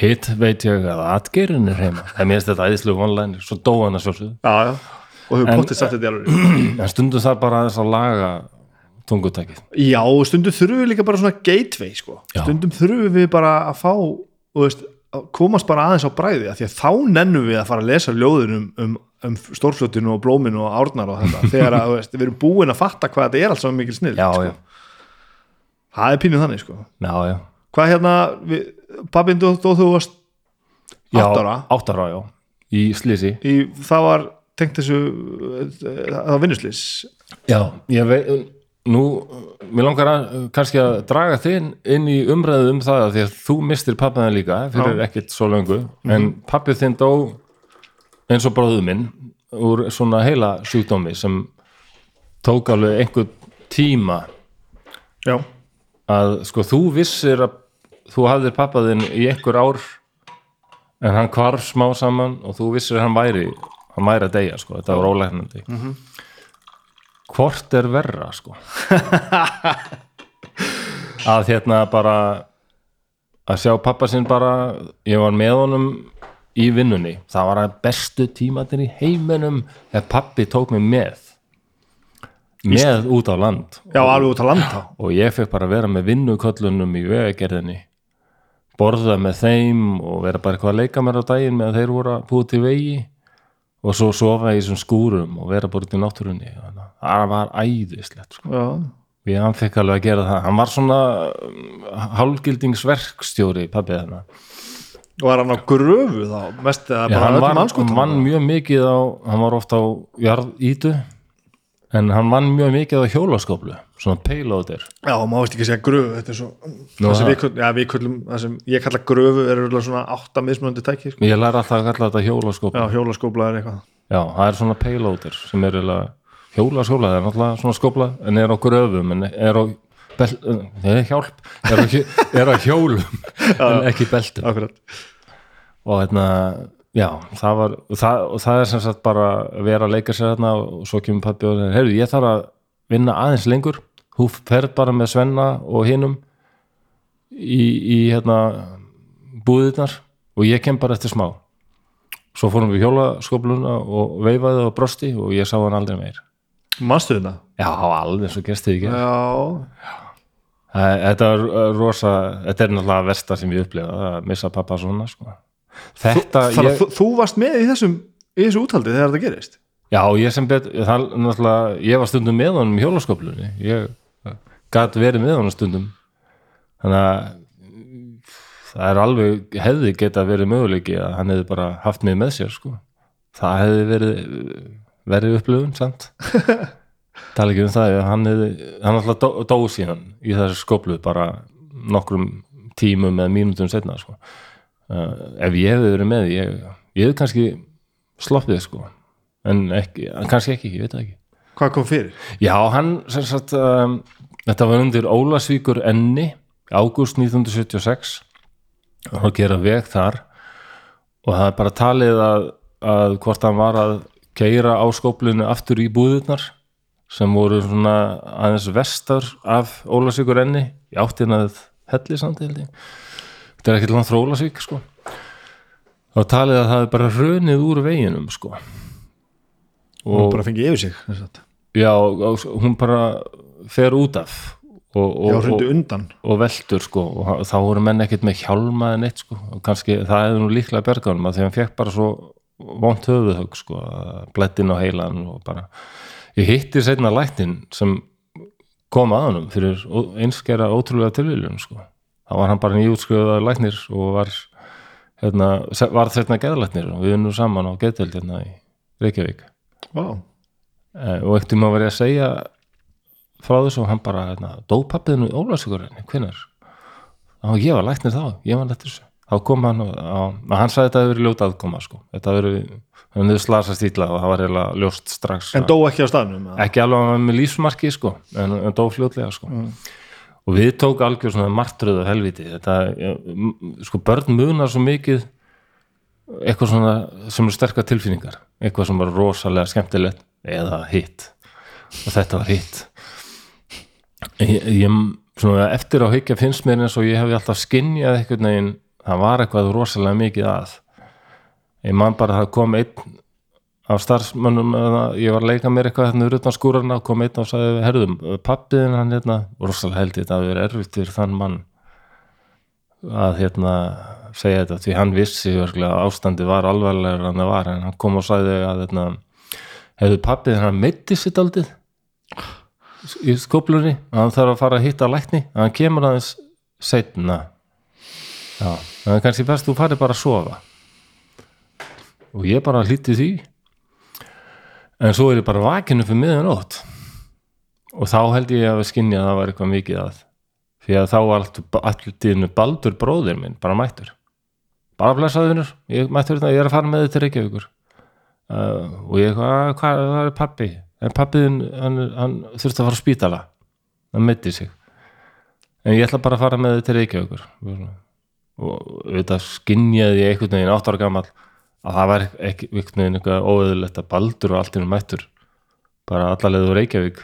Hitt veit ég að Atgeirin er heima. Það mér finnst þetta æðislega vonlæn svo dó hann að sjálfsögðu. Já, já, og hefur En- pottið sagt þetta í alveg en stundum það bara aðeins að laga tungutækið. Já, og stundum þurfum við líka bara svona gateway sko. Já. stundum þurfum við bara að fá þú veist, að komast bara aðeins á bræði af því að þá nennum við að fara að lesa ljóðin um, um, um stórfljóttinu og blóminu og árnar og þetta, [LAUGHS] þegar að, veist, við erum búin að fatta hvað þetta er alls saman mikil snið já, sko. já, það er pínuð þannig sko. já, hvað hérna, við, pappin þú, varst Já, átt ára? átta ára, já, í slísi í, það var tengt þessu eh, það var vinnuslis Já, ég veit nú, mér langar að kannski að draga þinn inn í umræðu um það að því að þú mistir pappaðin líka fyrir ekkert svo löngu. En pappið þinn dó eins og bróðu minn úr svona heila sjúkdómi sem tók alveg einhver tíma já, að sko þú vissir að þú hafðir pappaðinn í einhver ár en hann hvarf smá saman og þú vissir að hann væri hann væri að deyja sko, þetta var ólæknandi. Hvort er verra sko? [LAUGHS] Að hérna bara að sjá pappa sinn bara ég var með honum í vinnunni. Það var að bestu tímatin í heiminum þegar pappi tók mig með. Með út á land. Já, alveg út að landa og ég fekk bara að vera með vinnuköllunum í vegagerðinni. Borða með þeim og vera bara eitthvað að leika mér á daginn meðan þeir voru að búið til vegi. Og svo sofa í þessum skúrum og vera bara út í náttúrunni. Það var æðislegt sko. hann fekk alveg að gera það. Hann var svona um, hálgildingsverkstjóri pappið þarna var hann á gröfu þá? Mest Já, hann var, vann mjög mikið á hann var ofta á jarðítu en hann vann mjög mikið á hjólaskóplu svona payloader. Já, má veist ekki segja gröfu, þetta er svo Nú, það við, já, við köllum, það sem ég kalla gröfu er svona átta mismunandi tæki sko. ég læra alltaf að kalla þetta hjólaskóplu Já, hjólaskópla er eitthvað. Já, það er svona payloader sem er hjólaskóla, það er náttúrulega svona skópla en er á gröfum, en er á bel, nei, hjálp, er á, er á hjólum [LAUGHS] en ekki beltum. Akkurat. Og hérna, já, það var það, og það er sem sagt bara vera að leika sér þarna og svo kemur pappi og segir, heyrðu, ég þarf að vinna aðeins lengur. Þú ferð bara með Svenna og hinum í, í hérna búðirnar og ég kem bara eftir smá. Svo fórum við hjólaskópluna og veifaði og brosti og ég sá hann aldrei meir. Manstu þetta? já, alveg svo gerst þið ekki Já þetta er rosa þetta er náttúrulega versta sem ég upplifa að missa pappa svona sko. þetta að ég, þú, þú varst með í þessum í þessu úthaldi þegar þetta gerist já, ég sem bet það, náttúrulega, ég var stundum með honum í hjólaskóplunni ég gat verið með honum stundum þannig að það er alveg hefði geta verið möguleiki að hann hefði bara haft mig með sér sko. það hefði verið verið upplifun samt [LAUGHS] tala ekki um það hann hann alltaf dó, dó síðan í þessu skóplu bara nokkrum tímum eða mínútum setna sko. uh, ef ég hefði verið með ég, ég hefði kannski sloppið sko en ekki, kannski ekki, ég veit það ekki Hvað kom fyrir? Já, hann sem sagt um, þetta var undir Ólasvíkur enni ágúst 1976 og hann gera veg þar og það er bara talið að, að hvort hann var að keira á skóplinu aftur í búðurnar sem voru svona aðeins vestar af Ólasvíkur enni í áttinað helli samt held ég. Þetta er ekkert langt frá Ólasvík sko. Þá talið að það er bara rönið úr veginum sko. Hún bara fengið yfir sig sem sagt. Já, og hún bara fer út af og, og, og, og veldur sko og þá voru menn ekkert með hjálma en eitt sko. Og kannski það hefði nú líklega berganum að því hann fekk bara svo vont höfuðhögg sko blettin á heilan og bara ég hitti seinna læknin sem kom að honum fyrir einskera ótrúlega tilvíljum sko. Þá var hann bara nýjútskjöðað læknir og var hérna, var þetta geðlæknir og við unnum saman á geðdeld hérna í Reykjavík. Vá, Eh, og ekkert um að vera að segja frá þessu og hann bara hérna, dó pappiðinu í Ólafsvíkurinni, hvenær? Og ég var læknir þá, ég var læknir þessu þá kom hann og hann sagði þetta hefur verið ljóta aðkoma sko, þetta hefur verið slasast ítla og það var eiginlega ljóst strax en dó ekki á staðnum ekki alveg að með lífsmarki sko en, en dó fljótlega sko. Og við tók algjör svona martröðu helviti. Þetta, sko börn munar svo mikið eitthvað svona sem er sterkar tilfinningar. Eitthvað sem var rosalega skemmtilegt eða hitt. Og þetta var hitt. Ég, ég svona eftir á higgja finnst mér eins og ég hefði alltaf skinnjað eitthvað neginn, það var eitthvað rosalega mikið að. Ég man bara að það kom einn af starfsmönnum ég var að leika mér eitthvað hérna utan skúrarna kom einn og sagði, herðum, pappiðin hann hérna, rosalega held ég þetta að vera erfitt fyrir þann mann að hérna segja þetta, því hann vissi örgulega ástandi var alvarlegur en það var, en hann kom og sagði að hérna, hefðu pappiðin hann meiti sitt aldið í skóplunni, hann þarf að fara að hitta lækni, hann kemur aðeins setna já, það er kannski best þú farið bara að sofa. Og ég bara hlýtti því. En svo er ég bara vakinu fyrir miðan nótt. Og þá held ég að skinni að það var eitthvað mikið að. Því að þá var allt, allt baldur bróðir minn, bara mættur. Bara blessaðunur, ég mættur þetta ég er að fara með þetta Reykjavíkur. Uh, og ég, hvað, hvað það er pappi en pappiðin, hann, hann þurfti að fara á spítala. Hann metti sig. En ég ætla bara að fara með þetta Reykjavíkur. og auðvitað skinjaði ég einhvern veginn átt ára gamall að það var ekki einhvern veginn eitthvað óöðulegt að baldur og allt innum mættur bara allalegðu Reykjavík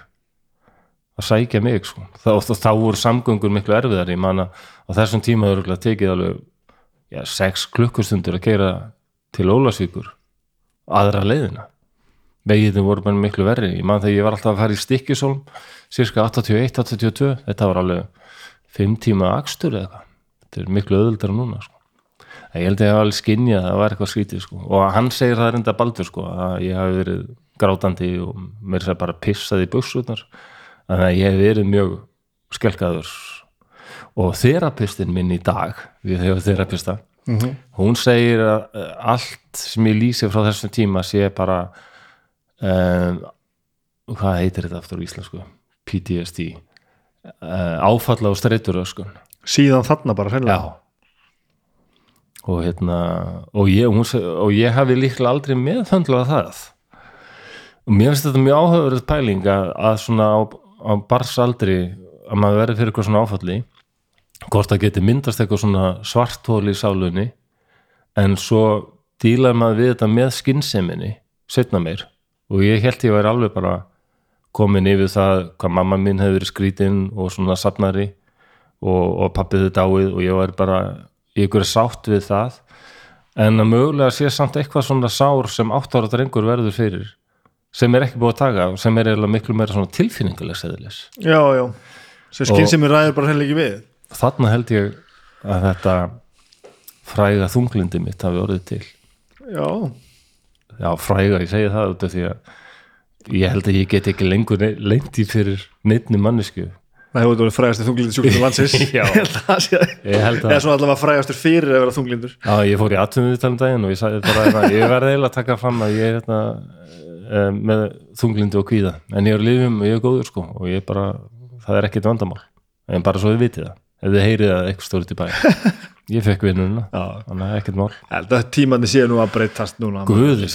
að sækja mig sko. þá, þá, þá voru samgöngur miklu erfiðar ég man að á þessum tíma hefur örugglega tekið alveg já, sex klukkustundur að keira til Ólasvíkur aðra leiðina. Vegiðin voru bara miklu verri. Ég man þegar ég var alltaf að fara í Stikkisólm cirka 81-82 þetta var alveg 5 tíma akstur eða þetta er miklu öðuldar núna sko. ég held að ég hef alveg skinnjað að það var eitthvað skrítið sko. og hann segir það reynda baldur sko, að ég hafi verið grátandi og mér sér bara pissað í buksutnar þannig að ég hef verið mjög skelkaður. Og þerapistin minn í dag við hefur þerapista hún segir að eh, allt sem ég lýsi frá þessum tíma sé bara um, hvað heitir þetta aftur á íslensku? PTSD uh, áfalla og streyturöskun síðan þarna bara já. Hreinlega og hérna og ég, hún, og ég hafi líklega aldrei meðföndlað það. Og mér finnst þetta mjög áhugaverð pæling að, að svona á, á barsaldri að maður verði fyrir eitthvað svona áfalli hvort það geti myndast eitthvað svona svarthól í sálunni en svo dílar maður við þetta með skynnseminni setna meir. Og ég held ég væri alveg bara komin yfir það hvað mamma mín hefði verið skrítin og svona safnari og, og pappið þið dáið og ég var bara ykkur sátt við það. En að mögulega sé samt eitthvað svona sár sem átt ára drengur verður fyrir sem er ekki búið að taka sem er eiginlega miklu meira svona tilfinninguleg seðilis já, já. Sem skinn sem er ræður bara heil ekki við. þarna held ég að þetta fræga þunglindi mitt hafi orðið til. Já, já fræga, ég segi það út af því að ég held að ég get ekki lengur leint í fyrir neittni mannesku það hefur verið frægastur þunglindur sjúklindur landsins. [LAUGHS] [LAUGHS] Ég held að það sé ég held eða að svona allavega frægastur fyrir að vera þunglindur. Já, ég fór í atvinnum daginn og ég sagði bara að ég verði eiginlega að taka fram að ég er hérna, eh, með þunglindi og kvíða. En ég er á lifum og ég er góður sko og ég er bara, það er ekkit vandamál. En bara svo þið vitið það, ef þið heyrið að eitthvað stórið til bæ. [LAUGHS] Ég fekk vinnuna, já, þannig að ekkert mál. Held að tímandi séu nú að breytast núna. Guði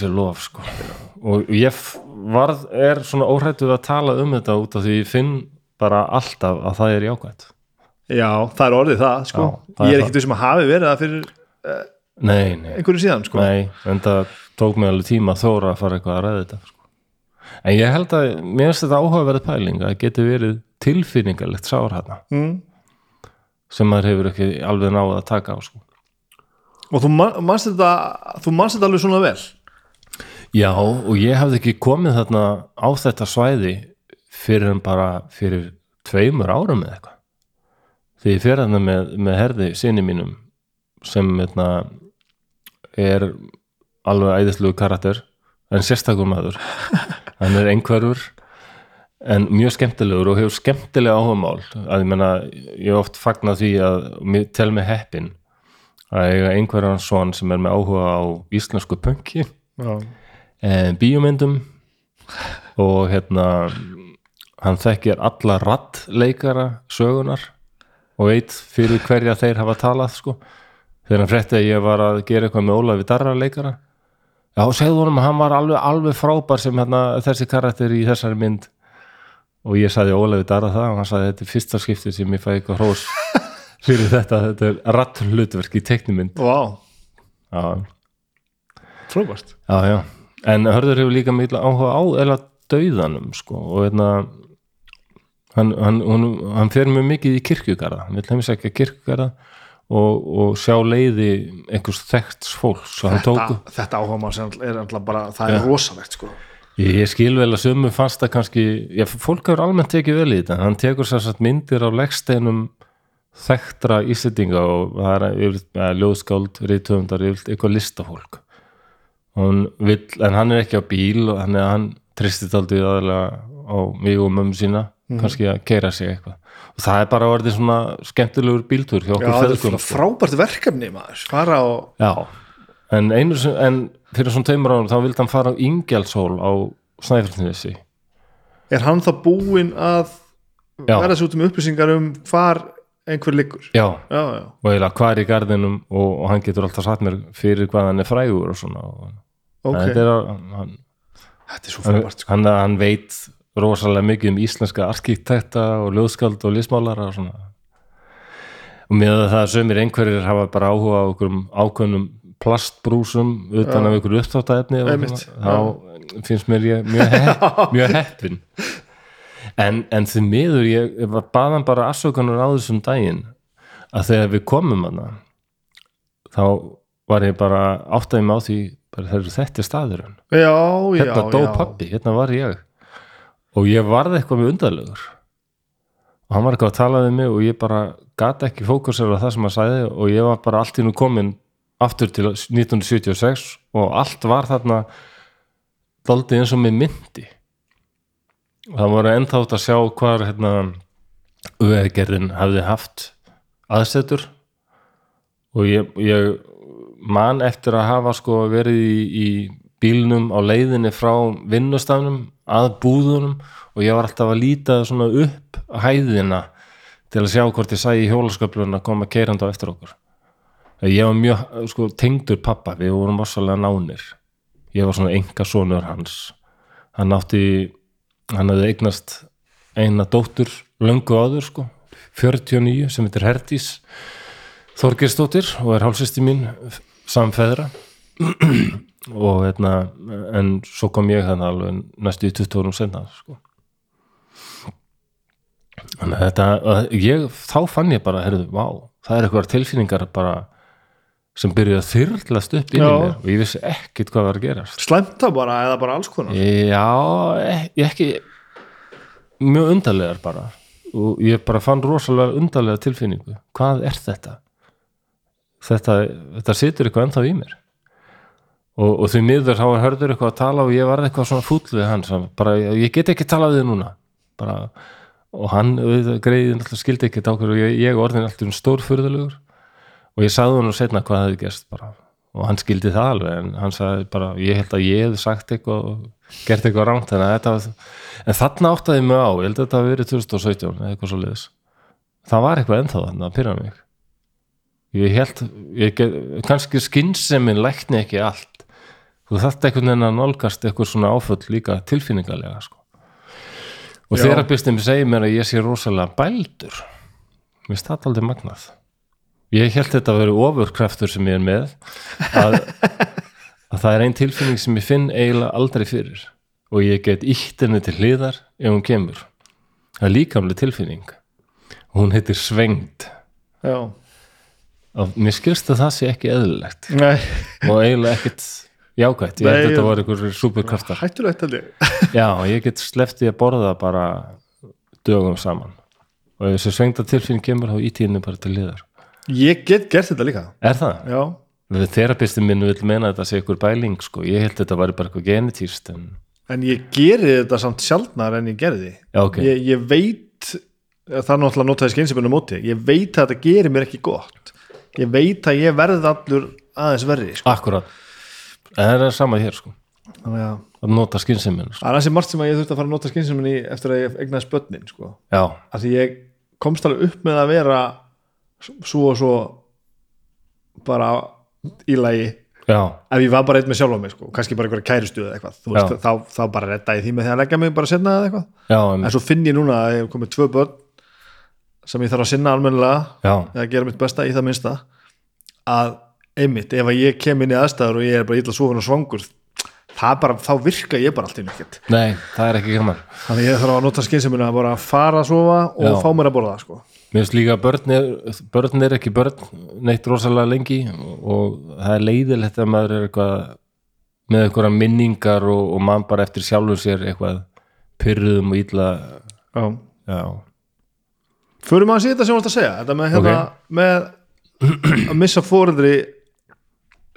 bara alltaf að það er jákvæmt já, það er orðið það sko. Já, það ég er er ekkert sem að hafi verið það fyrir Nei, nei, einhverju síðan sko. Nei en það tók mig alveg tíma að þóra að fara eitthvað að ræða þetta sko. en ég held að mér finnst þetta áhugaverð pæling að geti verið tilfinningarlegt sár hana mm. sem maður hefur ekki alveg náð að taka á sko. og þú ma- manst þetta þú manst þetta alveg svona vel? Já, og ég hafði ekki komið þarna á þetta svæði fyrir en bara fyrir tveimur árum eða eitthvað. Því ég fyrir þarna með, með herði sinni mínum sem eitna, er alveg æðislugu karakter en sérstakur maður. [LAUGHS] Hann er einhverfur en mjög skemmtilegur og hefur skemmtilega áhugamál að ég menna, ég oft fagna því að tel mig heppin að eiga einhverjan son sem er með áhuga á íslensku pönki já, eh, bíómyndum og hérna hann þekkir alla rattleikara sögunar og veit fyrir hverja þeir hafa talað sko. þegar hann frétti að ég var að gera eitthvað með Ólafi Darra leikara. Já, segðu honum að hann var alveg, alveg frábær sem hérna, þessi karakter í þessari mynd. Og ég sagði Ólafi Darra það og hann sagði þetta er fyrsta skipti sem ég fæ eitthvað hrós fyrir þetta, þetta er rattlutverk í teknimynd já, frábært. Já, já, en Hörður hefur líka mikla áhuga á eða dauðanum sko, og hérna hann, hann, hann, hann fer mjög mikið í kirkjugarða, hann vil heimsækja kirkjugarða og, og sjá leiði einhvers þekkts fólks. Þetta, þetta áhugamál sem er alltaf bara það er rosalegt sko. Ég, skil vel að sömu fannst það kannski, já, fólk hefur almennt tekið vel í þetta, hann tekur sér satt myndir á leggsteinum þekktra íslendinga og það er ja, ljóðskáld, yfirleitt eitthvað listafólk. Vill, en hann er ekki á bíl og hann, hann tristir aldrei aðalega á mig og mömmu sína kannski að keira sig eitthvað. Og það er bara orðið svona skemmtilegur bíltúr hjá já, okkur feðgum svona frábært verkefni maður. Fara og Já, en einu sem, en fyrir svona tveimur árum þá vildi hann fara á Ingjaldshól á Snæfellsnesi. Er hann þá búinn að Já. verða svo út um upplýsingar um hvar einhver liggur? Já, já, já, og eiginlega hvar í garðinum og, og hann getur alltaf satt mér fyrir hvað hann er frægur og svona. Og, ok. Þetta er hann, þetta er svo frábært sko. hann, hann veit rosalega mikið um íslenska arkitekta og ljóðskald og lismálara og svona. Og með það að sömur einhverjir hafa bara áhuga á okkur ákveðnum plastbrúsum utan af ykkur upptáttaefni þá finnst mér ég mjög, hepp, [LAUGHS] mjög heppin en, en því miður ég, ég var baðan bara afsökunar á þessum daginn að þegar við komum hana þá var ég bara áttaði mig á því bara þetta er staðurinn. Hérna dó pappi, hérna var ég og ég varði eitthvað mjög undarlegur. Og hann var eitthvað að tala við mig og ég bara gata ekki fókusera það sem hann sagði og ég var bara allt í nú komin aftur til 1976 og allt var þarna daldið eins og með myndi. Og það voru ennþátt að sjá hvar hérna auðveggerðin hafði haft aðsetur. Og ég, ég man eftir að hafa sko verið í, í bílnum á leiðinni frá vinnustafnum að búðunum og ég var alltaf að líta svona upp hæðina til að sjá hvort ég sæði hjólasköflun að koma keirandi á eftir okkur. Ég var mjög sko, tengdur pappa, við vorum vassalega nánir. Ég var svona enga sonur hans. Hann átti hann hafði eignast eina dóttur löngu áður sko 49 sem heitir Herdís Þorgersdóttir og er hálfsýsti mín samfeðra [CLEARS THROAT] og hérna en svo kom ég þannig alveg næstu í 20 árum senna sko. þannig að þetta ég, þá fann ég bara, herrðu, vá það er eitthvað tilfinningar bara sem byrjuði að þyrlast upp inn í mér og ég vissi ekkit hvað var að gerast. Slæmt það bara eða bara alls konar? Já, ekki, ekki mjög undarlegar bara. Og ég bara fann rosalega undarlega tilfinningu. Hvað er þetta? Þetta, þetta situr eitthvað ennþá í mér og, og því miður þá var hörður eitthvað að tala og ég varð eitthvað svona fúll við hann sem bara, ég get ekki talað við núna. Bara, og hann greiði alltaf skildi ekki á hverju og ég, ég orðin alltaf stórfurðulegur. Og ég sagði hann og setna hvað hefði gerst bara. Og hann skildi það alveg en hann sagði bara, ég held að ég hefði sagt eitthvað og gert eitthvað rámt en, þetta, var- þarna áttaði mig á ég held að þetta hafi verið 2017 eða eitthvað svo liðis það var eitthvað ennþá þarna að pyrra mig. Ég held ég get, kannski skynnsemin lækni ekki allt þú þarft einhvern veginn að nálgast eitthvað svona áföll líka tilfinningalega sko. og byrstið mér segir mér að ég sé rosalega bældur mér það aldrei magnað. Ég held þetta að vera ofurkraftur sem ég er með að, að það er ein tilfinning sem ég finn eiginlega aldrei fyrir. Og ég get ítt henni til hliðar ef hún kemur. Það er líkamlega tilfinning. Hún heitir svengd. Já, og mér skilst að það sé ekki eðlilegt. Nei, og eiginlega ekkit jákvætt, ég held að þetta ég- var einhver superkraftar. Hættulegt held ég. [LAUGHS] Já, ég get sleppti að borða bara dögum saman. Og ef þessi svengda tilfinning kemur íti henni bara til hliðar. Ég get gert þetta líka. Er það? já, Þerapistin minn vil meina að þetta sé ykkur bæling sko. ég held að þetta væri bara eitthvað genetíst en en ég geri þetta samt sjaldnar en ég gerði. Já, ok, ég, ég veit það er náttúrulega notaði skynsefinu móti. Ég veit að þetta gerir mér ekki gott. Ég veit að ég verð allur aðeins verri sko. akkurat. en það er sama hér sko. Þannig að nota skynsemminn sko. það er ansi margt sem að ég þurfti að fara að nota skynsefinu eftir að ég egnaði spötnin sko. já, að því ég komst alveg upp með að vera svo og svo bara í lagi já, ef ég var bara einn með sjálf á mig sko, kannski bara einhverja kærustu eða eitthvað veist, Já. þá, þá bara redda ég því með því að leggja mig bara senna eða eitthvað. Já, en svo finn ég núna að ég hef komið tvö börn sem ég þarf að sinna almennilega já, eða gera mitt besta í það minnsta að einmitt, ef ég kem inn í aðstæður og ég er bara illa svofin og svangur það bara, þá virka ég bara allt í nýtt nei, það er ekki gaman þannig ég þarf að nota skynsefinu að bara fara að sofa og Já. fá mér að borða sko. mér finnst líka að börn er, börn er ekki börn neitt rosalega lengi og, það er leiðilegt að maður er eitthvað með eitthvað minningar og, og mann bara eftir sjálfum sér eitthvað pyrruðum og illa Já. já, förum að sé þetta sem þú varst að segja þetta með, hérna, með að missa fóreldri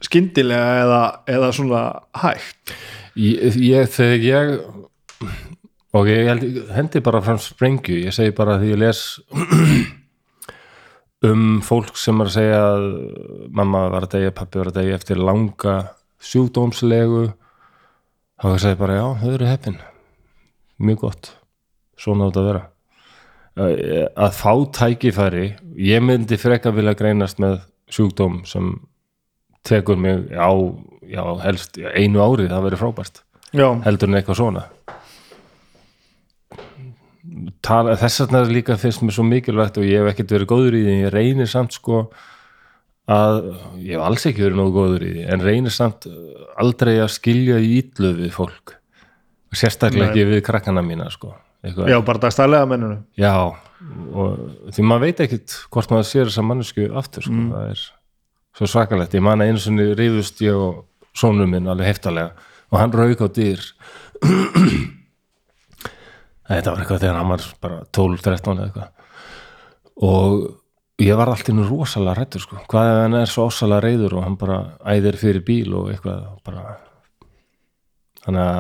skyndilega eða, eða svona hægt? Ég, ég þegar ég og ég held, hendi bara fram sprengju, ég segi bara því ég les [CLEARS THROAT] um fólk sem er að segja að mamma var að degja, pappi var að degja eftir langa sjúkdómslegu þá ég segi bara já, þau eru heppin. Mjög gott. Svona átt að vera. Að fá tækifæri ég myndi freka vilja greinast með sjúkdóm sem tekur mig á, já, helst einu ári, það verið frábært. Já, heldur en eitthvað svona. Tala, þess vegna er líka fyrst mér svo mikilvægt og ég hef ekkert verið góður í því ég reynir samt sko að ég hef alls ekki verið nógu góður í því en reynir samt aldrei að skilja í ítlu við fólk. Sérstaklega ekki við krakkana mína sko. Eitthvað, já, bara dagstælega menninu Já, og því maður veit ekkit hvort maður sér þessa mannesku aftur sko. það er svo svakalegt. Ég man að einu sinni rífust ég og sónum minn alveg heftalega og hann rauk á dýr [CLEARS THROAT] þetta var eitthvað þegar hann var bara 12-13 eða eitthvað. Og ég var alltaf nú rosalega rættur sko. hvað ef hann er svo ósalega reyður og hann bara æðir fyrir bíl og eitthvað bara þannig að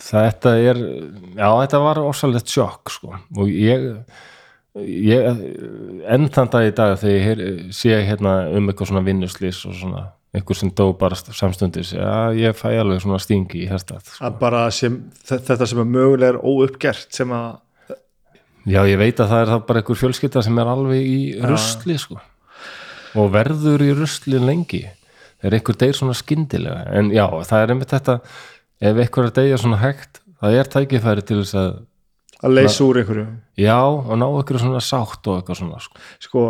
þetta er já þetta var ósalegt sjokk sko. Og ég, ég enn þann dag í dag þegar ég sé hérna um eitthvað svona vinnuslýs og svona einhver sem dó bara samstundis já ég fæ alveg svona stingi í hérstað sko. bara sem, þetta sem er mögulega er óuppgert sem að já ég veit að það er það bara einhver fjölskylda sem er alveg í rusli sko. Og verður í rusli lengi. Er einhver deyr svona skyndilega. En já það er einmitt þetta ef einhver er deyja svona hægt það er tækifæri til þess að að leysa úr einhverju Já, og ná ykkur svona sátt og eitthvað svona sko. sko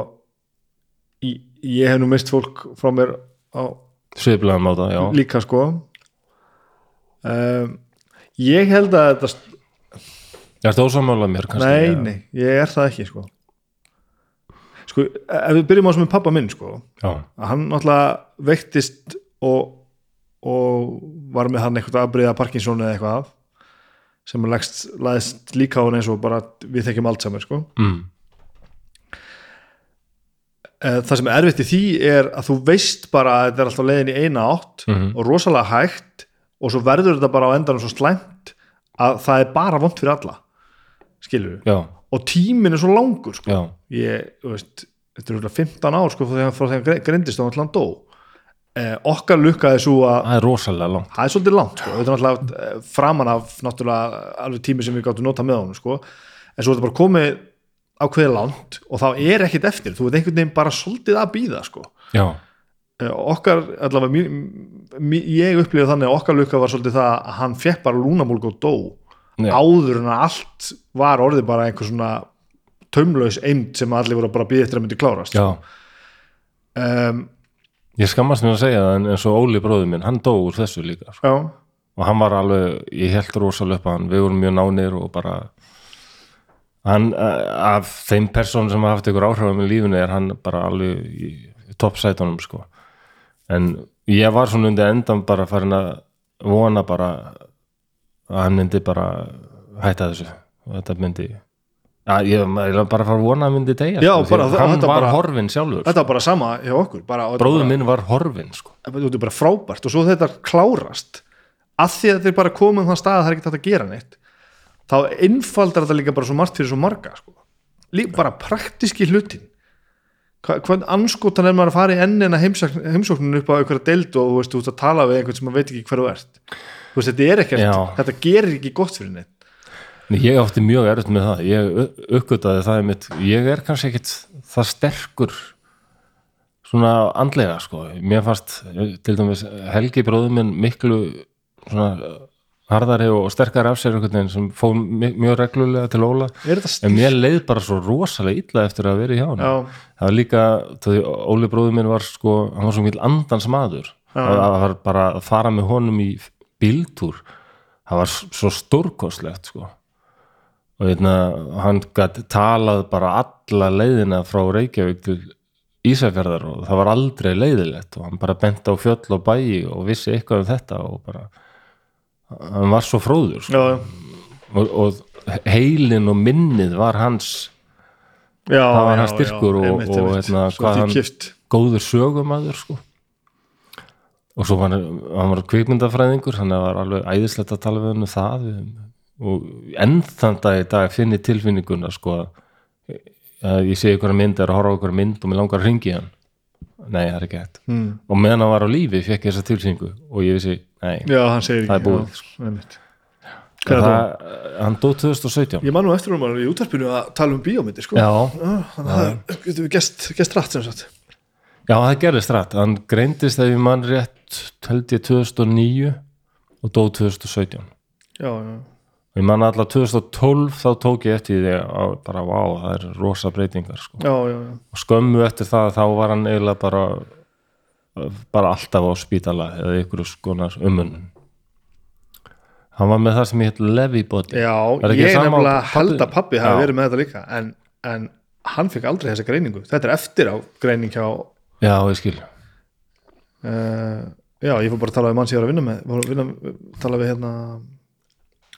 ég, ég hef nú mist fólk frá mér á Sviplega máta, já líka sko um, ég held að þetta Er þetta ósamála mér kannski? nei, Já. nei, ég er það ekki sko sko, ef við byrjum á sem með pappa minn sko, já, að hann náttúrulega veiktist og, og var með hann eitthvað afbreyða Parkinson eða eitthvað sem leggst, laðist líka á hann eins og bara við þekkjum allt saman sko. mm, Eh, það sem er erfitt í því er að þú veist bara að þetta er alltaf leiðin í eina átt Mhm. og rosalega hægt og svo verður þetta bara á endanum svo slæmt að það er bara vont fyrir alla skilur við, og tíminn er svo langur sko. ég, veist, þetta er örugglega 15 ár sko, frá þegar, hann greindist og hann dó eh, okkar lukkaði svo að það er rosalega langt það er svolítið langt sko. þetta er náttúrulega eh, framan af náttúrulega alveg tími sem við gáttum nota með honum sko. en svo er þetta bara komið ákveðið langt og þá er ekkit eftir þú veit einhvern veginn bara svolítið að býða sko. já, Eh, okkar, allavega ég upplifði þannig að okkar lukka var svolítið það að hann fekk bara lúnamólk og dó Já. áður en að allt var orðið bara einhver svona taumlaus eind sem allir voru bara að býða eftir að myndi klárast um, ég skammast mér að segja það en eins og Óli bróður minn, hann dó úr þessu líka sko. og hann var alveg, ég held rosalega upp að hann. Við vorum mjög nánir og bara hann, af þeim persónum sem haft ykkur áhrifum í lífinu er hann bara alveg í, toppsætunum sko. En ég var svona undir endan bara farin að vona bara að hann myndi bara hætta þessu og þetta myndi að ég, ég var bara að fara að vona að myndi deyja Já, sko, bara- að hann þetta var bara- horfinn sjálfur þetta var bara sama hjá okkur þetta bara, minn var horfinn sko. Þetta er bara frábært og svo þetta klárast að því að þetta er bara komið um þann stað að það er ekki hægt að gera neitt þá einfaldar þetta líka bara svo margt fyrir svo marga sko. Lí, bara praktiski hlutin hvað anskotan er maður að fara í ennina heimsókninu upp á einhverja deild og þú veist, þú veist að tala við einhvern sem maður veit ekki hver þú ert. Þú veist, þetta er ekkert, Já. þetta gerir ekki gott fyrir neitt Nei, Ég átti mjög erfitt með það, ég uppgötaði það mitt, ég er kannski ekkit það sterkur svona andlega sko, mér fannst til dæmis Helgi bróður minn miklu svona harðari og sterkari af sér einhvern veginn sem fóð mjög reglulega til Óla. En mér leið bara svo rosalega illa eftir að vera í hjá hann það var líka, Óli bróður minn var sko, hann var svo mjög andans maður. Það var bara að fara með honum í bíltúr. Það var svo stórkostlegt sko og hérna, hann gæti talað bara alla leiðina frá Reykjavík til Ísafjörðar og það var aldrei leiðilegt og hann bara bent á fjöll og bæi og vissi eitthvað um þetta og bara hann var svo fróður sko. já, og, og heilin og minnið var hans já, Það var já, hans styrkur já, og- einmitt, og hérna, hvað hann- kippt. góður sögumæður sko og svo var hann, hann var kvikmyndafræðingur þannig að það var alveg æðislegt að tala við hann um það og enn þann dag í dag finn ég tilfinninguna sko að ég sé ykkur mynd að horfa ykkur mynd og mér langar að ringi hann nei, það er ekki hægt mm. og meðan hann var á lífi fekk ég þessa tilfinningu og ég vissi, nei, já, Það er ekki búið, já, dó? það, hann dó 2017 ég man nú eftir um að í útvarpinu að tala um bíómyndir sko. já, þannig að það getur við gest, rætt sem sagt Já, það gerðist rætt. Hann greindist ef ég mann rétt held ég 2009 og dó 2017. já, já, Og ég mann alltaf 2012 þá tók ég eftir því að bara vá, það er rosa breytingar sko. já, já, já. Og skömmu eftir það þá var hann eiginlega bara bara alltaf á spítala eða ykkur skonar umunum. Hann var með það sem ég heit Levi body. já ég nefnilega held að pappi hafi verið með þetta líka en, en hann fekk aldrei þessa greiningu þetta er eftir á greining hjá Já, ég skil. uh, já, ég fór bara að tala við mann sem ég var að vinna með var að vinna, tala við hérna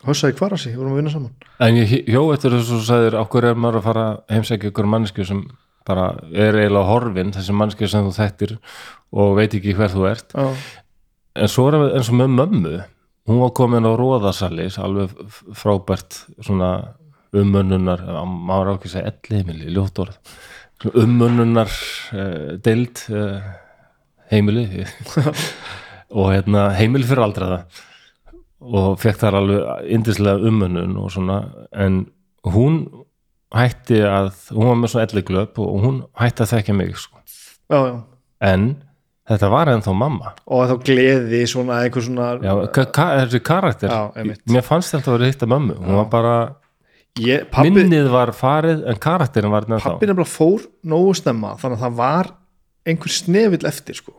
Hossa í Kvarasi, vorum að vinna saman. En ég hjó eftir þess að þú sagðir okkur er maður að fara heimsækja ykkur mannsku sem bara er eiginlega horfin þessi mannsku sem þú þekktir og veit ekki hver þú ert. Já, en svo er það eins og með mömmu. Hún var komin á róðasalis alveg frábært svona ummönnunar, maður á ekki að segja ellheimili, ljótt orð. Ummönnunar uh, deild uh, heimili. [LAUGHS] Og hérna heimili fyrir aldraða og fekk þar alveg yndislega ummönnun og svona en hún hætti að hún var með svona elliglöp og hún hætti að þekka mig sko. já, já. En þetta var ennþá mamma. Og þá gleði svona einhver svona Já, ka ka þessi karakter. Já, mér fannst þetta að vera hitt að mömmu. Hún var bara, ég, pappi, minnið var farið en karakterin var þetta pappi nefnilega fór nógu snemma þannig að það var einhver snefill eftir sko.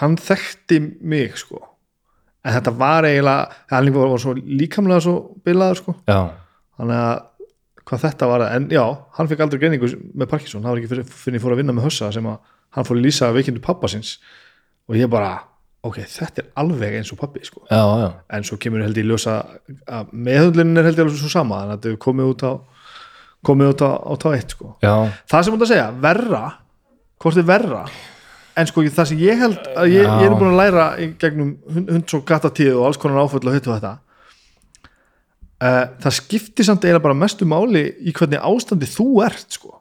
Hann þekkti mig sko en þetta var eiginlega líka var, var svo líkamlega svo bilaður sko. Já, þannig að hvað þetta var en já, hann fekk aldrei greiningu með Parkinson, það var ekki fyrir, fyrir ég fór að vinna með Hössa sem að hann fór að lýsa veikindu pappa síns. Og ég bara, ok, þetta er alveg eins og pappi sko. já, já, en svo kemur held ég ljósa að meðhundlinin er held ég alveg svo sama þannig að þetta komið út á komið út á, á tá eitt sko. já, það sem hún að segja, verra hvort er verra en sko það sem ég held að ég, ég er búin að læra gegnum hund, hund svo gattatíð og alls konar áföll og hittu þetta. Uh, það skiptir samt eiginlega bara mestu máli í hvernig ástandi þú ert sko.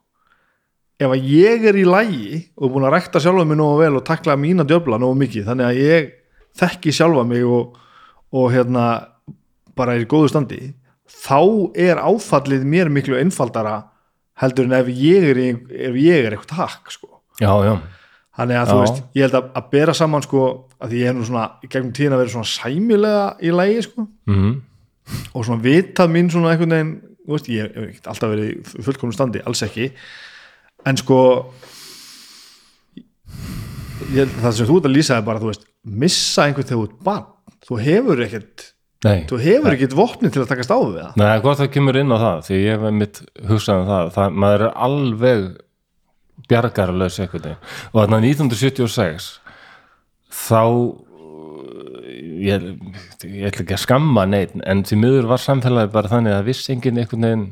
Ef að ég er í lægi og er búin að rekta sjálfa mig nógu vel og takla mína djöfla nógu mikið þannig að ég þekki sjálfa mig og, og hérna bara er í góðu standi þá er áfallið mér miklu einfaldara heldur en ef ég er, ef ég er eitthvað takk sko. Já, já þannig að þú Já. veist, ég held að, að bera saman sko, að því ég hef nú svona í gegnum tíðin að vera svona sæmilega í lægi sko, mm og svona vitað mín svona einhvern veginn, þú veist, ég hef ekkert alltaf verið í fullkomnum standi, alls ekki. En sko ég, held að það sem þú ert að lýsa er bara, þú veist, missa einhvern þegar þú ert barn, þú hefur ekkert Nei, þú hefur ekkert vopni til að takast á við það. Nei, hvort það kemur inn á það því ég hef mitt hugsað um það, það maður er alveg bjargarlaus veginn. Og þarna 1976 þá ég, ég ætla ekki að skamma neitt en því miður var samfélagi bara þannig að viss enginn einhvern veginn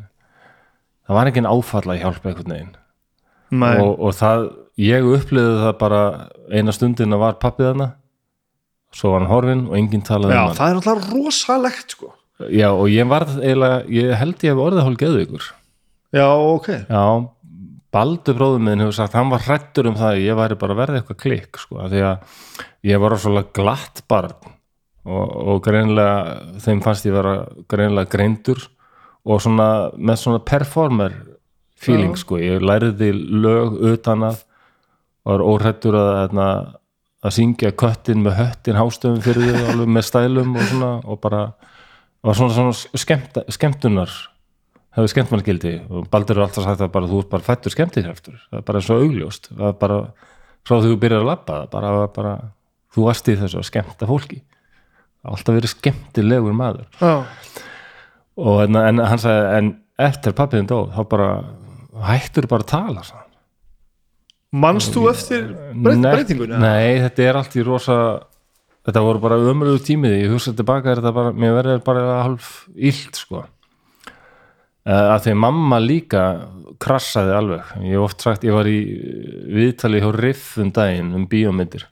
það var enginn áfalla að hjálpa einhvern veginn. Nei, og, og það, ég upplifði það bara eina stundina var pappið hana svo var hann horfinn og enginn talaði já, um hann. það er alltaf rosalegt sko. Já, og ég varð eiginlega, ég held ég hef orðið hálf geðvíkur. já, ok, Já, Baldur bróður minn hefur sagt, hann var hrættur um það að ég væri bara verða eitthvað klikk, sko, því að ég var svolítið glatt barn og, og greinilega, þeim fannst ég vera greinilega greindur og svona með svona performer feeling, Já. sko, ég læriði lög utan að var óhrættur að, að, að syngja köttin með höttin hástöfum fyrir því alveg með stælum og svona og bara var svona, svona skemmt, skemmtunar hefur skemmtmannskildi og Baldur er alltaf sagt að bara, þú ert bara fættur skemmtikraftur. Það er bara svo augljóst. Það er bara, frá því þú byrjar að það bara, bara, þú varst í þessu að skemmta fólki. Alltaf verið skemmtilegur maður. Og en, en hann sagði en eftir pappiðin dó þá bara hættur bara að tala sagði hann. manst þú eftir breyt, breytingunni? Nei, þetta er allt í rosa þetta voru bara ömurlegu tímið ég hugsa tilbaka er þetta bara, mér verður bara hálf illt sko að því mamma líka krassaði alveg, ég hef oft sagt ég var í eh, viðtali hjá Riff um daginn um bíómyndir.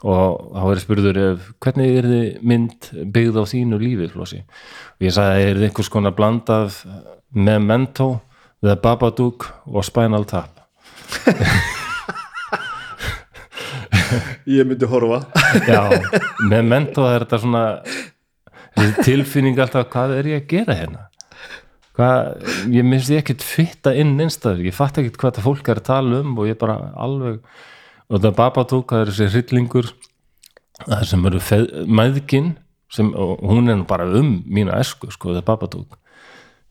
Og þá verið spurður ef hvernig er þið mynd byggð á þínu lífi Flossi? og ég sagði er þið einhvers konar blandað Memento, The Babadook og Spinal Tap? [LAUGHS] Ég myndi horfa. Já, með mentó er þetta svona tilfinning alltaf hvað er ég að gera hérna hvað, ég minnst ég ekkert fitta inn einstæður, ég fatt ekkert hvað þetta fólk er að tala um og ég bara alveg og þetta babatók, það er þessi hryllingur það sem eru feð- mæðgin sem, og hún er bara um mína esku, sko, þetta babatók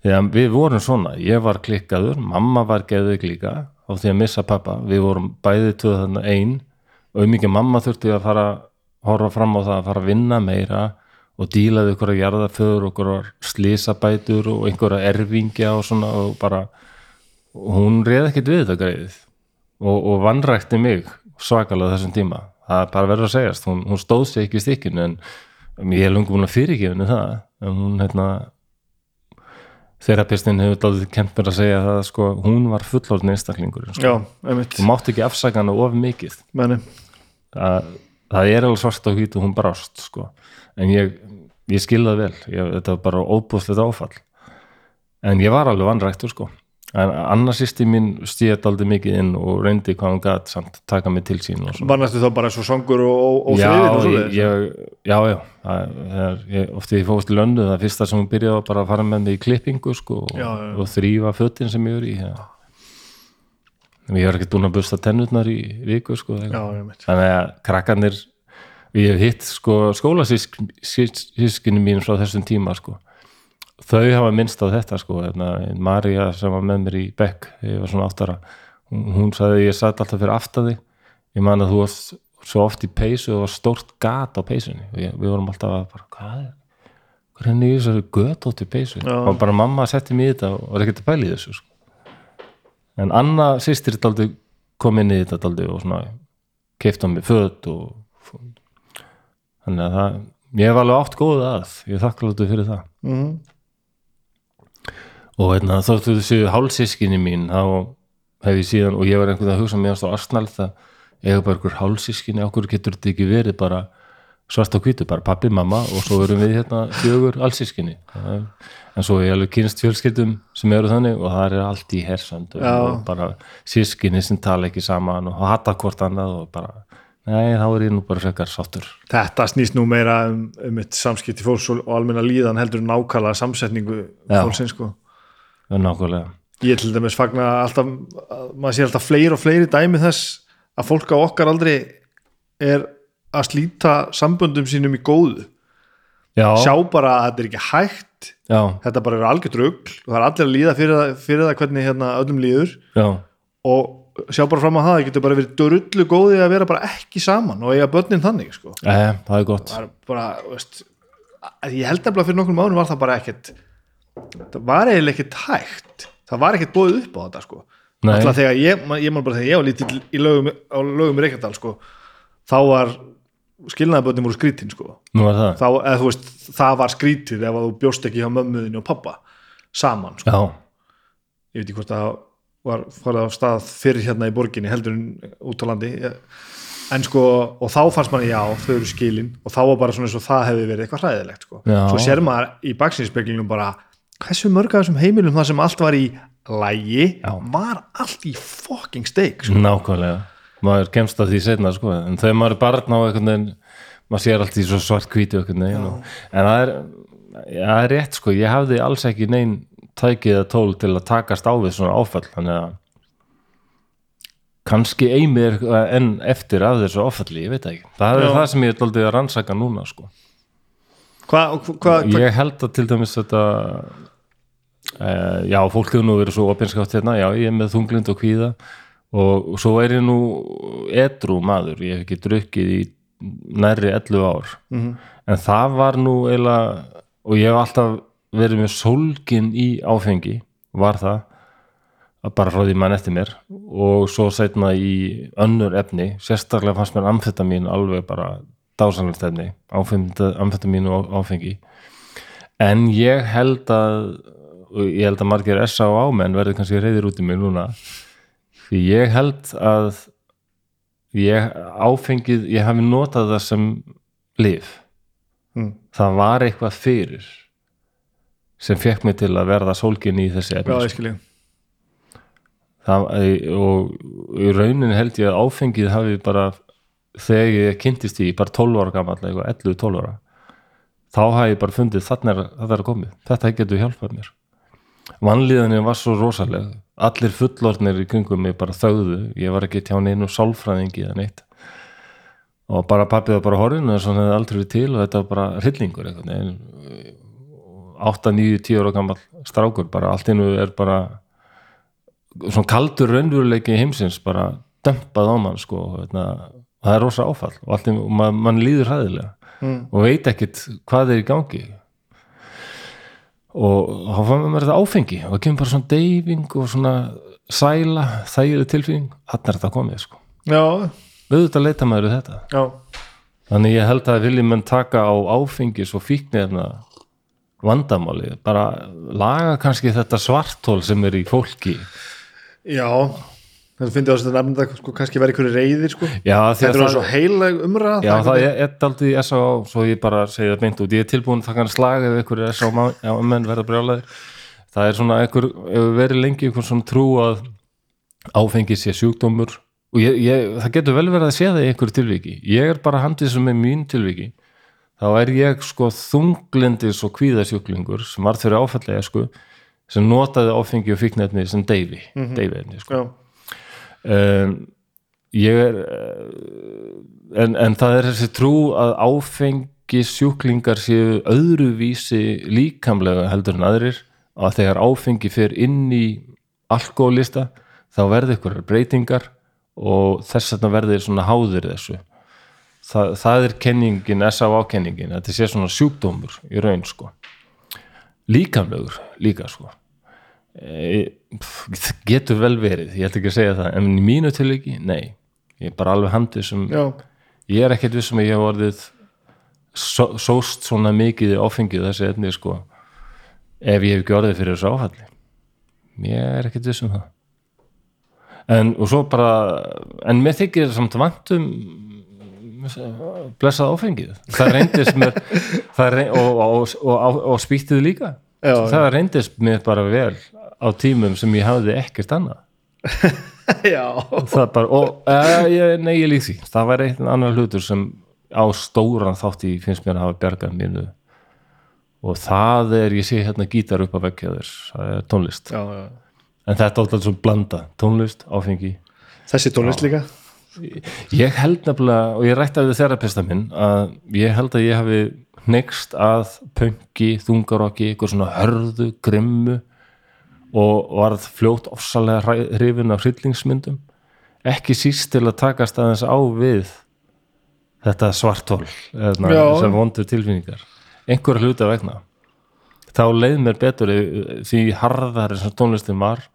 þegar við vorum svona, ég var klikkaður mamma var geðið líka á því að missa pappa, við vorum bæði tvöð þarna ein og um ekki mamma þurfti að fara horfa fram á það að fara að vinna meira og dílaði ykkur að jarðaföður og ykkur að slísabætur og að erfingja og svona og bara og hún reið ekkert við þetta greið og, og vannrækti mig svakalega þessum tíma það er bara verður að segjast, hún, hún stóð sér ekki í stikkinu en ég er lungu búin að fyrirgefinu það en hún hérna þerapistin hefur dálítið kent mér að segja það sko, hún var fullorðin einstaklingur sko. þú mátt ekki afsaka hana of mikið Meni. það, það er alveg svart á hvítu hún brást sko. en ég, ég skil það vel ég, þetta var bara óbúðslega áfall en ég var alveg vannræktur sko. en annars sýsti mín stíðat aldrei mikið inn og reyndi hvað hún gat samt taka mig til sín og svona var næstu þá bara svo songur og, og, og já, friðin ég, já, já það, er, ég, oft því ég fóðst í löndu það fyrsta sem hún byrjaði var bara að fara með mig í klippingu sko, og, Já, já, já. og þrýfa fötin sem ég er í ja. ég er ekkert búin að busta tennurnar í viku sko, já, þannig að krakkarnir ég hef hitt sko, skólasískinu mín frá þessum tíma sko. þau hafa minnst á þetta sko. Marja sem var með mér í Beck ég var svona áttara hún, hún sagði ég satt alltaf fyrir aftaði ég man að þú varst svo oft í peysu og það var stórt gat á peysunni ég, við vorum alltaf að bara, hvað er henni í þessari götótti peysu Já. og bara mamma setti mig í þetta og var ekkert að pæla í þessu sko. en Anna sýstir kom inn í þetta og svona keifta mig föt og þannig að það ég hef alveg átt góða að ég alveg fyrir það. Mm. og hérna, þóttu þessu hálsískinni mín þá hef ég síðan og ég var einhvern veginn að hugsa mér á Arsenal það eiga bara einhver hálsískinni okkur getur þetta ekki verið bara svart og hvítu, bara pappi, mamma og svo erum við hérna fjögur allsískinni en svo er ég alveg kynst fjölskyldum sem eru þannig og það er allt í hersand og bara sískinni sem tala ekki saman og hata hvort annað og bara, nei, þá er ég nú bara frekar sáttur. Þetta snýst nú meira um, um eitt samskipti fólks og, og almenna líðan heldur nákvæmlega samsetningu fólksins sko. Já, nákvæmlega. Ég til dæmis fagna alltaf að maður sér alltaf fleiri og fleiri dæmi þess að fólk á okkar aldrei er að slíta samböndum sínum í góðu. Já, sjá bara að þetta er ekki hægt. Já, þetta bara er algjört rugl og það er allir að líða fyrir það, fyrir það hvernig hérna öllum líður. Já, og sjá bara fram á það, það getur bara verið drullu góði að vera bara ekki saman og eiga börnin þannig sko. e, það er gott það bara, veist að ég held nefnilega fyrir nokkrum ánum var það bara ekkert það var eiginlega ekkert hægt það var ekkert bóðið upp á þetta sko. Alltaf þegar ég, ég man bara þegar ég var lítill í lögum, á lögum Reykjadal sko, þá var skilnaðaböndin voru skrítin sko. Það þá, þú veist, það var skrítið ef að þú bjóst ekki hjá mömmuðinu og pappa saman sko. Ég veit ekki hvort það var farið á stað fyrir hérna í borginni heldur en út á landi en sko, og þá fannst manni já, þau eru skilin og þá var bara svona eins og það hefði verið eitthvað hræðilegt sko. Já. svo sér maður í baksinspeklingum bara hversu mörg af þessum heimilum það sem allt var í lægi, Já. var allt í fucking steik sko. nákvæmlega maður kemst að því setna sko en þegar maður er barn á einhvern veginn maður sér allt í svart hvítu einhvern veginn en það er, ja, það er rétt sko ég hafði alls ekki neinn tækið að tól til að takast á við svona áfall þannig að kannski eimir enn eftir af þessu áfalli, ég veit ekki það er Já. það sem ég er doldið að rannsaka núna sko hvað, hvað, hvað ég held að til dæmis þetta uh, já, fólk hefur nú verið svo opinskátt hérna, já, ég er með þunglind og kvíða og svo er ég nú edru maður, ég hef ekki drukkið í nærri 11 ár Mhm. en það var nú eiginlega, og ég hef alltaf verið með sólgin í áfengi var það að bara frá því mann eftir mér og svo setna í önnur efni sérstaklega fannst mér amfetamin alveg bara dásanlegt efni amfetamin og áfengi en ég held að ég held að margir S.A. og ámenn verði kannski reyðir út í mig núna því ég held að ég áfengið ég hafi notað það sem lif Mm. það var eitthvað fyrir sem fekk mig til að verða sólgin í þessi já, efni ég skilji það, og í rauninni held ég að áfengið hafi bara þegar ég kynntist því bara 12 ára eitthvað 11-12 ára þá hafi ég bara fundið þarna er, er að komið, þetta getur hjálpað mér. Vanlíðanir var svo rosaleg. Allir fullorðnir í kringum mig bara þögðu, ég var ekki tján einu sálfræðingi eða neitt. Og bara pappið var bara horfinu og svona hefði aldrei til og þetta var bara hryllingur veginn 8, 9, 10 ára gammal strákur bara. Allt innu er bara svona kaldur raunveruleiki heimsins bara dömpað á mann sko og hérna, það er rosa áfall og, allt, man, mann líður hæðilega Mm. og veit ekkit hvað er í gangi. Og þá fann mér þetta áfengi og það kemur bara svona deyfing og svona sæla, þægileg tilfinning. Hann er þetta komið sko. Já, auðvitað leita maður þetta. Já, þannig ég held að viljum menn taka á áfengis og fíknirna vandamáli, bara laga kannski þetta svartól sem er í fólki já þetta finnst ég að nefnda sko, kannski verið einhverju reyðir sko. þetta að er svo heilag umræða já, það er er aldrei S.A. svo ég bara segi það beint út, ég er tilbúin það kann slaga ef einhverju S.A. menn verða brjálæðir það er svona einhver, hefur verið lengi einhver svona trú að áfengi sé sjúkdómur og ég, ég, það getur vel verið að sé það í einhverju tilviki ég er bara handið sem er mín tilviki þá er ég sko þunglindis og kvíðasjúklingur sem var fyrir áfallega sko sem notaði áfengi og fíknefni sem deyfi, mm -hmm. sko. Já, um, ég er eh, en, en það er þessi trú að áfengi sjúklingar séu öðruvísi líkamlega heldur en aðrir að þegar áfengi fer inn í alkoholista þá verði ykkur breytingar og þess vegna verði svona háðir þessu það, það er kenningin, S.A.A. kenningin. Þetta sé svona sjúkdómur í raun sko. Líkamlegur líka sko. E, pff, getur vel verið ég ætla ekki að segja það, en í mínu tilviki nei, ég er bara alveg handið sem já, ég er ekkert vissum að ég hef orðið só, sóst svona mikið áfengið þessi etni sko ef ég hef ekki orðið fyrir þessu áhalli ég er ekkert vissum það. En og svo bara en mér þykir samt vantum blessað áfengið. Það reyndist mér það rey, og, og, og, og, og spýttið líka. Já, það reyndist mér bara vel á tímum sem ég hafði ekkert annað. [LAUGHS] Já. Það bara, og ég, nei ég lík því. Það var einn annar hlutur sem á stóran þátt í finnst mér að hafa bjargað mínu og það er, ég sé hérna gítar upp á veggja þér, það er tónlist. Já, já. en þetta er alltaf svo blanda, tónlist, áfengi. Þessi tónlist líka ég held nefnilega, og ég rætti af því þerapista minn, að ég held að ég hafi next að pönki, þungarokki, eitthvað svona hörðu, grimmu og varð fljótt ofsalega hrifin af hryllingsmyndum. Ekki síst til að takast aðeins á við þetta svartól Já. sem vondur tilfinningar. Einhverja hluta vegna. Þá leið mér betur eh, því harðar sem tónlistin var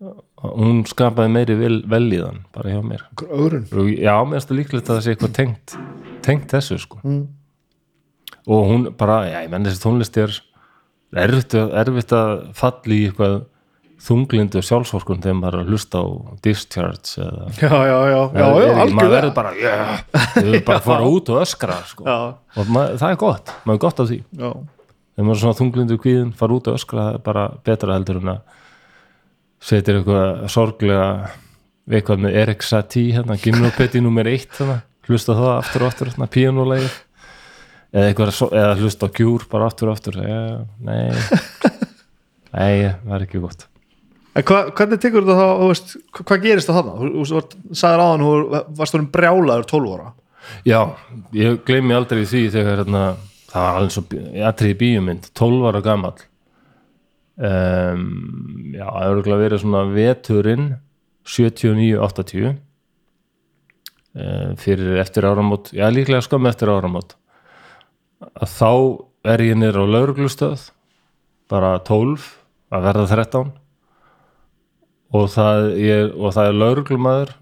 hún skapaði meiri vel, velíðan bara hjá mér. Og já, mér finnst það líklegt að það sé eitthvað tengt, tengt þessu sko. Mm. og hún bara, já, ég menn þessi tónlist er erfitt, erfitt að falli í eitthvað þunglindu sjálfsvorkun þegar maður er að hlusta á Discharge eða já, já, já, já, já, maður verður bara, já, þau verður bara að fara [LAUGHS] út og öskra sko. og maður, það er gott, maður er gott af því. Já, þegar maður er svona þunglindu kvíðin fara út og öskra, það er bara betra heldur en að setja eitthvað sorglega eitthvað með Erik Satie hérna, gymnopeti nummer eitt hérna, hlusta það aftur og aftur, hérna, píanulegir eða eitthvað, eða hlusta á kjúr bara aftur og aftur, já, nei. Nei, það er ekki gott. En hva, hvernig tekur þetta þá, þú veist, hva- hvað gerist það þarna? Þú þú veist, sagðir áðan, þú varst þú brjálaður 12 ára. Já, ég gleymi aldrei því þegar hérna, það var alveg svo atriði bíumynd, 12 ára gamall um, já, það hefur örugglega verið svona veturinn 79-80 um, fyrir eftir áramót já, líklega skömmu eftir áramót. Að þá er ég niður á lauruglustöð bara 12 að verða 13 og það, það er lauruglumæður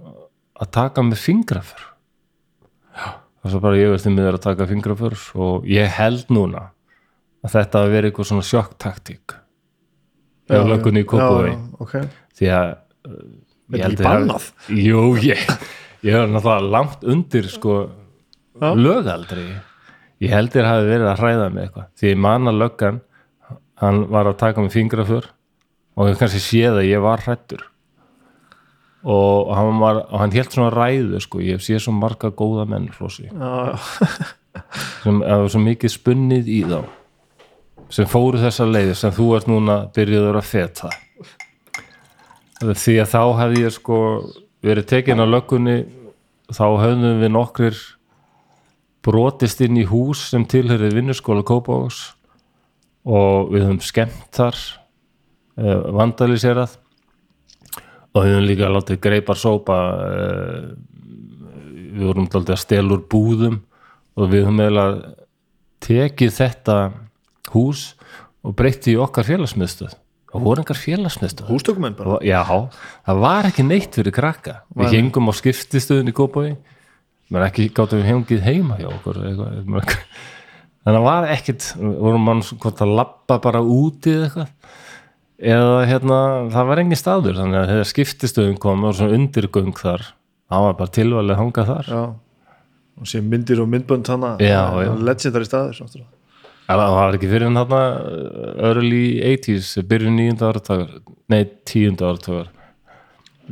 að taka með fingrafur og svo bara ég veist um að taka fingraför og ég held núna að þetta hafi verið eitthvað svona sjokktaktík hjá löggunni í Kópavogi. Já, já, ok. því að Þetta ég er held að bannað. Jú, ég, ég er náttúrulega langt undir sko Já. lögaldri. Ég held þér hafi verið að hræða með eitthvað. Því ég man að löggan hann var að taka með fingraför og ég kannski séð að ég var hrættur og hann, var, og hann hélt svona ræðu sko, ég sé svo marga góða menn flósi sem það var svo mikið spunnið í þá sem fóru þessa leiði sem þú ert núna byrjuður að feta. Því að þá hefði ég sko verið tekin á löggunni þá höfðum við nokkrir brotist inn í hús sem tilhörið vinnuskóla Kópavóks og við höfum skemmt þar uh, vandaliserað og við höfum líka látið greipar sópa uh, við vorum daldið að stela úr búðum og við höfum eiginlega tekið þetta hús og breytti í okkar félagsmiðstöð og voru engar félagsmiðstöð hústökumenn bara. já, það var ekki neitt fyrir krakka við hengum á skiptistöðun í Kópaví menn ekki gáttum við hengið heima hjá okkur eitthvað, eitthvað. þannig að var ekkit vorum mann hvort að labba bara úti eða eitthvað eða hérna, það var engin staður þannig að þegar skiptistöðun kom og svona undirgöng þar, það var bara tilvalið að hanga þar Já. Og sé myndir og myndbönd hana. Já, já. Legendary staður. Náttúrulega. Það var ekki fyrir en þarna early 80s, byrjun nýjunda áratagar nei, tíunda áratagar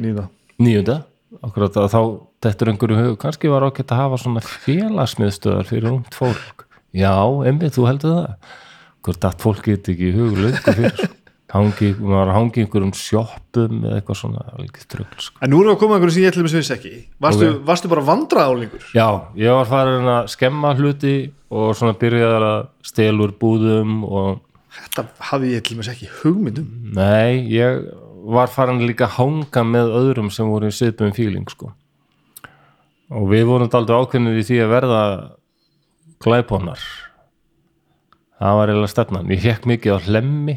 Nýna. nýjunda, akkurat að þá þetta er einhverju hug, kannski var ágætt að hafa svona félagsmiðstöðar fyrir ungt fólk. Já, einmitt, þú heldur það. Hvort að fólk get ekki í hug löngu fyrir hangi, maður hangi einhverjum sjoppum eða eitthvað svona trögl sko. En nú erum við að koma einhverju sem ég ætlum að vissi ekki. Varstu, Ok. varstu bara vandraðálingur? já, ég var farin að skemma hluti og svona byrjaði að stela úr búðum og Þetta hafði ég ætlum að ekki hugmyndum. Nei, ég var farin líka að hanga með öðrum sem voru í siðbum fíling sko. og við vorum daldið ákveðnir í því að verða glæbónar það var eiginlega stefnan ég hekk mikið á hlemmi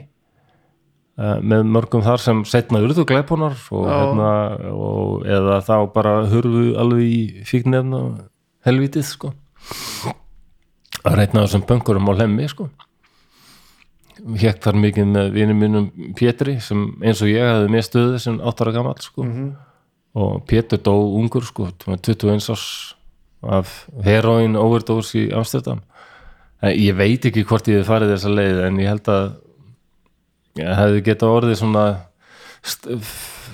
með mörgum þar sem setna urðu glæbónar og, hérna, og eða þá bara hurfu alveg í fíknefna helvítið sko. Að reyna þessum böngurum á hlemmi sko. Hekk þar mikið með vinum mínum Pétri sem eins og ég hefði með stöðu sem áttara gamall sko. Og Pétur dó ungur sko 21 árs af heroin overdose í Amsterdam. En ég veit ekki hvort ég hef farið þessa leið en ég held að ég hefði geta orðið svona st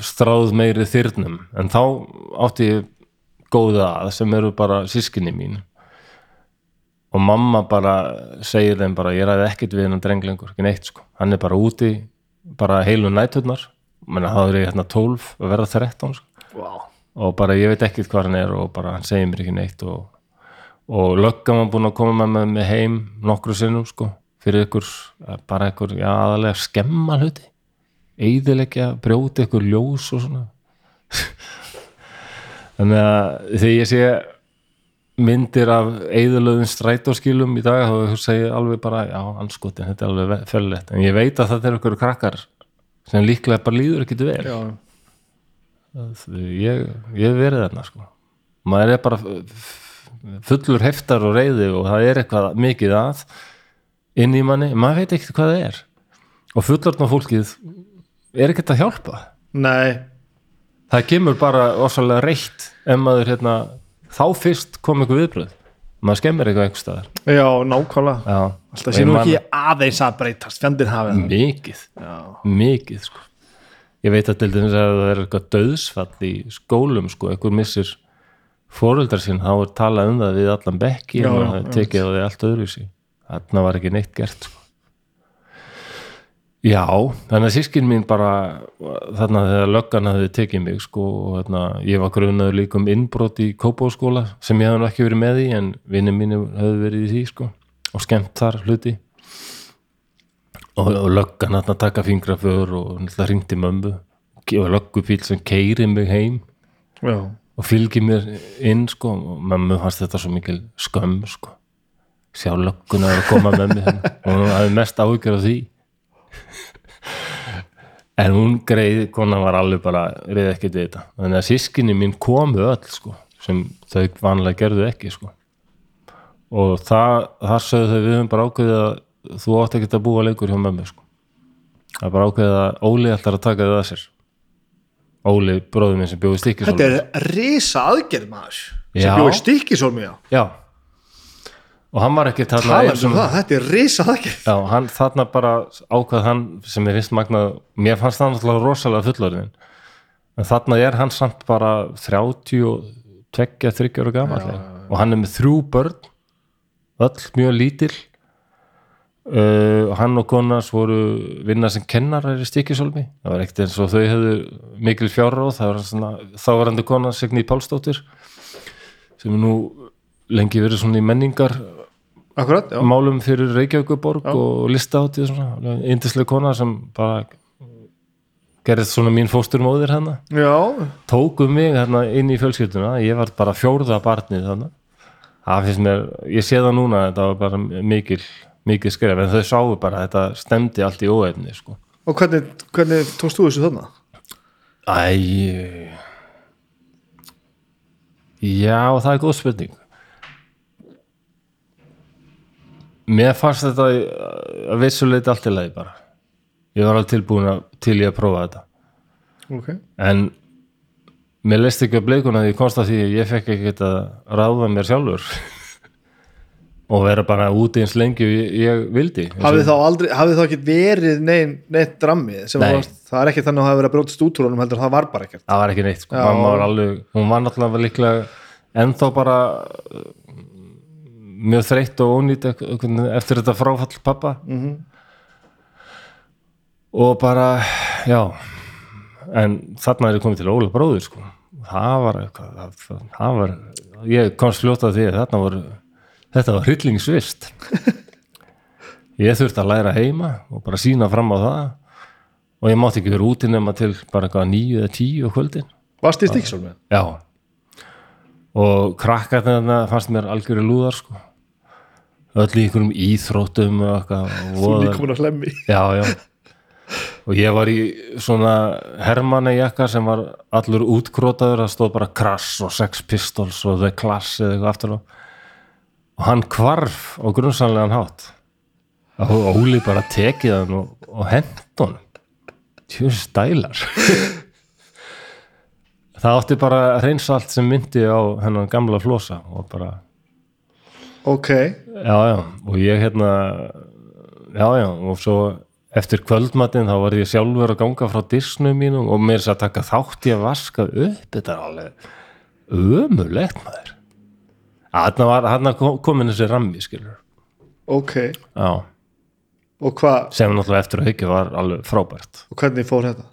stráð meiri þyrnum. En þá átti ég góða að sem eru bara sískinni mín. Og mamma bara segir þeim bara ég ræði ekkert við hennan dreng lengur, ekki neitt sko. Hann er bara úti, bara heilu næturnar. Menn að það er hérna 12 að verða 13 sko. Wow. og bara ég veit ekkert hvað hann er og bara hann segir mér ekki neitt og, og löggan var búin að koma með mig heim nokkru sinnum sko fyrir ykkur, bara ykkur já, aðalega skemma hluti. Eiðilegja, brjóti ykkur ljós og svona. [LAUGHS] Þannig að þegar ég sé myndir af eiðilöðum strætóskilum í dag þá segir ég alveg bara, já, anskotin þetta er alveg fellett, en ég veit að þetta er ykkur krakkar sem líklega bara líður ekki vel. Já, ég, ég verið þarna sko. maður er bara fullur heftar og reyði og það er eitthvað mikið að inn í manni, maður veit ekkert hvað það er. Og fullorðna fólkið er ekkert að hjálpa. Nei. Það kemur bara orsalega reitt ef maður hérna þá fyrst kom eitthvað viðbröð maður skemmir eitthvað einhver staðar. Já, nákvæmlega. Já. alltaf sé nú ekki aðeins að breytast fjandinn hafið það. Mikið, já, mikið sko. ég veit að til dæmis að það er eitthvað döðsfall í skólum sko, eitthvað missir fóreldrar sín, þá er talað um það við allan bekki og tekið á því allt öðru sí þarna var ekki neitt gert sko. já, þannig að sískin mín bara þarna þegar löggan hafði tekið mig sko, og þarna, ég var grunaður líka um innbrot í Kópóskóla sem ég hafði ekki verið með í en vinni mínu hafði verið í því sko, og skemmt þar hluti. Og, og löggan hann að taka fingraför og náttúrulega hringdi mömmu og löggupíl sem keiri mig heim já, og fylgir mér inn sko og mömmu fannst þetta svo mikil skömm sko sjá lögguna að koma með hérna. og hún hafði mest áhyggjur af því. En hún greið konan var alveg bara reyði ekkert við þetta. Þannig að sískinni mín komu öll sko sem þau vanlega gerðu ekki sko. Og það, þar sögðu þau við höfum bara ákveðið að þú átt ekki að búa lengur hjá mömmu sko. Það er bara ákveðið að Óli ætlar að taka þau að sér. Óli bróður minn sem bjóði stikki þetta er risa aðgerð maður sem bjóði stikkisólmi á Já og hann var ekki þarna tala eins um og- það, þetta er risa Já, hann þarna bara ákvað hann sem er finnst magnað, mér fannst það náttúrulega rosalega fullorðin en þarna er hann samt bara 30 og 2-3 ára gamall. Og hann er með þrjú börn öll mjög lítil. Uh, og hann og konas voru vinna sem kennarar í stikisólmi það var ekkert eins og þau hefðu mikil fjárráð, það var svona þá var hann kona Signý Pálsdóttir sem er nú lengi verið svona í menningar akkurat, já, málum fyrir Reykjavíkuborg og listaháttið svona, indislega kona sem bara gerðist svona mín fósturmóðir hérna. Já, tóku mig hérna inn í fjölskylduna. Ég var bara fjórða barnið þarna. Það finnst mér, ég sé það núna þetta var bara mikil, mikil skref en þau sáu bara að þetta stemdi allt í óefni sko. og hvernig, hvernig tókst þú þessu þarna? Æ Já, það er góð spurning Mér fannst þetta að vissuleiti allt í lagi bara Ég var alveg tilbúin að, til ég að prófa þetta ok, en mér leist ekki að bleikuna því ég komst að því að ég fekk ekki að ráða mér sjálfur [LAUGHS] og vera bara úti eins lengi ég, ég vildi hafið þá aldrei hafið þá ekki verið neinn neitt drammið sem Nei. varst, það er ekki þannig að það hafi verið að brótast út úr honum heldur það var bara ekkert það var ekki neitt sko. Já. mamma var alveg, hún var náttúrulega líklega ennþá bara mjög þreytt og ónýtt eftir þetta fráfall pappa -hmm. og bara já en þarna er ég komið til Óla bróður sko. það var eitthvað það, var, ég komst fljóta að því þarna voru þetta var hryllingsvist [LAUGHS] ég þurfti að læra heima og bara sína fram á það og ég mátti ekki vera úti nema til bara eitthvað nýju eða tíu kvöldin varst í stikksólmi? já og krakka þarna fannst mér algjöru lúðar sko öll í einhverjum íþróttum og þú mun að hlemmi já, já. Og ég var í svona hermanni jakka sem var allur útkrótaður það stóð bara Crash og Sex Pistols og The Clash eða eitthvað aftur og hann hvarf á grunnsanlegan hátt. Og Óli bara tekið hann og, og honum. Tjóð stælar. Það átti bara að reynsa allt sem myndi á hennan gamla flosa og bara ok, já, já, og ég hérna já, já, og svo eftir kvöldmatinn þá var ég sjálfur að ganga frá disnum mínum og mér að taka þátt í að vaska upp. Þetta er alveg ömulegt maður. Kom- komin þessi rammi skilur, ok. Já. Sem náttúrulega eftir að hyggja var alveg frábært. Og hvernig fór þetta?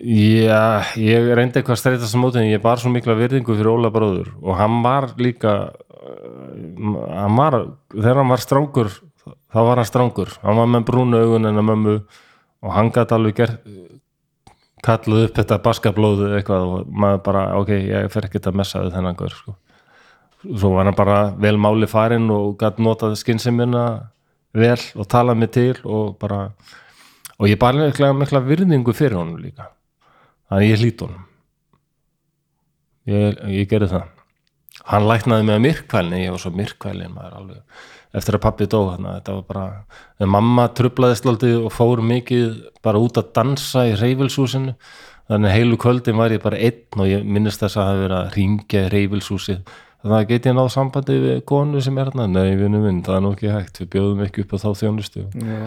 Já, ég reyndi eitthvað að streytast á móti en ég bar svo mikla virðingu fyrir Óla bróður og hann var líka hann var, þegar hann var strángur þá var hann strángur hann var með brúnu augun en að mömmu og hann gæti alveg gert kalluð upp þetta baskablóðu eitthvað og maður bara, ok, ég fer ekkert að messa við þennan gaur sko. svo var hann bara vel máli farinn og gæti notað skynnsemina vel og talað mig til og bara og ég bar mikla, mikla virðingu fyrir honum líka. Þannig ég hlýt honum. Ég, ég gerði það hann læknaði mig að myrkvælni ég var svo myrkvælin maður alveg. Eftir að pappi dó þarna, þetta var bara mamma trublaðist aldrei og fór mikið bara út að dansa í reyfilshúsinu. Þannig heilu kvöldin var ég bara einn og ég minnist þess að hafa verið að ringja í reyfilshúsið. Þannig að get ég náð sambandi við konu sem er hérna, nei vinnu minn, það er nú ekki hægt. Við bjóðum ekki upp á þá þjónustu. Já,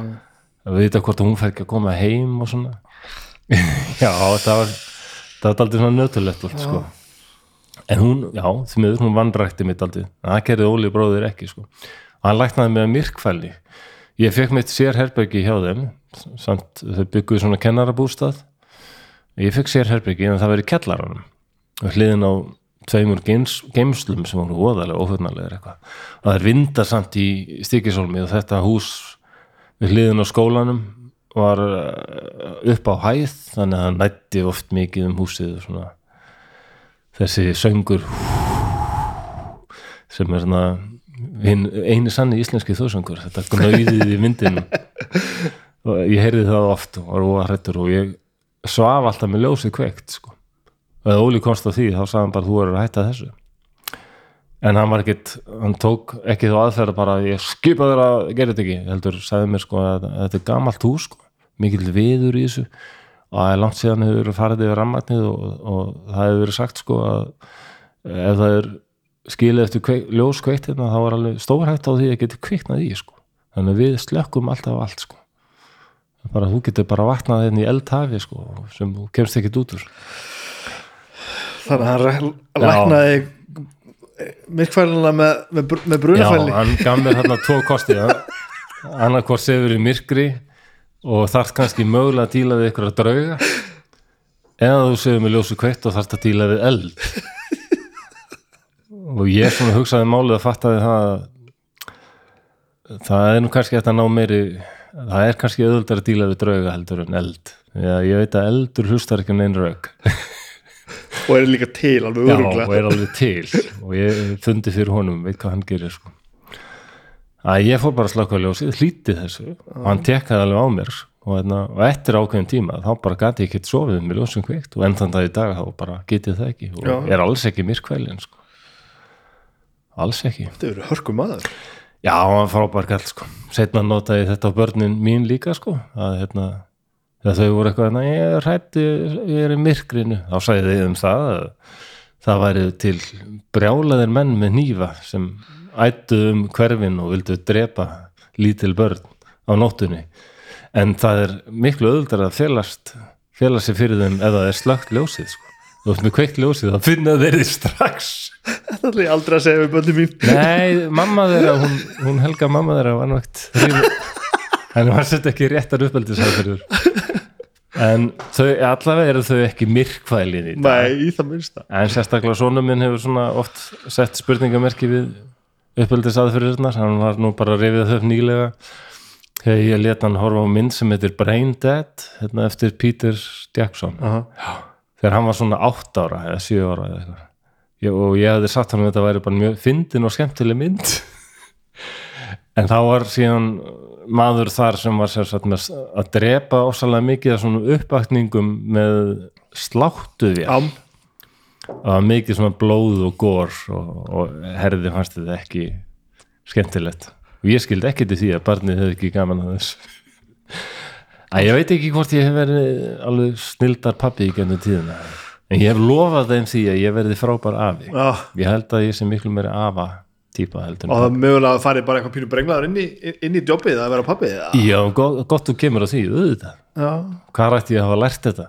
að vita hvort hún fær ekki að koma heim og svona. [LAUGHS] Já, það var það var aldrei svona nötulegt allt, sko. En hún, já, því miður hún vannrækti mitt aldrei, en það gerði Óli bróðir ekki sko. og hann læknaði mig að myrkfælni. Ég fekk mitt sér herbyggi hjá þeim samt þau bygguðu svona kennarabústað. Ég fekk sér herbyggi en það verið kellaranum og hliðin á tveimur geims, geimslum sem voru óðalega óhugnarlegar eitthvað. Og það er vindasamt í stíkisólmi og þetta hús við hliðin á skólanum var eh, upp á hæð þannig að það nætti oft mikið um húsið og svona þessi söngur sem er svona hinn eini sanni íslenski þóðsöngur þetta gnauðið í myndinum [LAUGHS] og ég heyrði það oft og var óhættur og ég svaf alltaf með ljósið kveikt sko. og eða Óli komst á því þá sagði hann bara þú er að hætta þessu. En hann var ekkit, hann tók ekki þá aðferða bara ég skipa þér að gera þetta ekki heldur sagði mér sko að þetta er gamalt hús sko, mikill viður í þessu og það er langt síðan hefur verið farið yfir rammagnið og, og það hefur verið sagt sko að ef það er skilið eftir kveik, ljós kveikt hérna þá er alveg stórhætt á því að geti kviknað í sko. Þannig við slökkum alltaf allt sko. Bara þú getur bara vaknað hérna í eldhafi sko sem þú kemst ekkit út úr. Þannig að hann læknaði myrkfæluna með, með, með Já, brunafælni hann gaf mér hérna tvo kosti. Annarkvort sefur í myrkri og þarft kannski mögulega að díla við ykkur að drauga. Eða þú sefur með ljósu kveitt og þarft að díla við eld. Og ég svona hugsaði málið að fattaði það að það er nú kannski eftir að ná meiri það er kannski auðvöldar að díla við drauga heldur en eld. Já, ég veit að eldur hlustar ekki um neinn rauk. Og er líka til alveg Já, og öruglega er alveg til. Og ég fundi fyrir honum, veit hvað hann gerir sko. Að ég fór bara að slaka ljósið, hlíti þessu og hann tekkaði alveg á mér og, hérna, og eftir ákveðin tíma þá bara gati ég ekkert sofið með ljósum kveikt og enn þann dag í dag þá bara getið það ekki og Já. er alls ekki myrkvælin sko. alls ekki þetta eru hörku maður Já, hann frábær kall sko. setna notaði þetta á börnin mín líka sko. að hérna þau voru eitthvað, "Nei, ég er hrætti ég er í myrkrinu, þá sagði þið um það að það væri til brjálaðir menn með nýfa sem ættu um hverfin og vildu drepa lítil börn á nóttunni. En það er miklu öðuldar að felast fela sig fyrir þeim það er slögt ljósið sko. þú veist með kveikt ljósið þá finna þeir þið strax. Þetta ætla ég aldrei að segja við bönni mín. Nei, mamma þeirra, hún, hún helga mamma þeirra var nátt en var sett ekki réttar uppeldisæður en þau, allavega eru þau ekki myrkvælin í dag. Nei, í það minnsta. En sérstaklega sonum minn hefur svona oft sett spurningamerki við uppeldisaðfyrirnar, hann var nú bara að rifið þau upp nýlega. Þegar ég let hann horfa á mynd sem heitir Brain Dead hérna eftir Peter Jackson. Aha. þegar hann var svona 8 ára eða 7 ára eða eitthvað. Og ég hefði sagt hann að þetta væri bara mjög fyndin og skemmtileg mynd. [LAUGHS] En þá var síðan maður þar sem var með að drepa ósalega mikið af svona uppvakningum með sláttuði Já, það var mikið svona blóð og gór og, og herði fannst þetta ekki skemmtilegt. Og ég skildi ekki til því að barnið hefði ekki gaman að þess að ég veit ekki hvort ég hef verið alveg snildar pappi í gennum tíðina. En ég hef lofað þeim því að ég verði frábær afi. Já. Ég held að ég sé miklu meiri afa típa heldur og það mögulega að fari bara eitthvað pínu brenglaður inn í, inn í jobbið að vera pappið já, gott, þú kemur á því, auðvitað. Hvað rætti ég að hafa lært þetta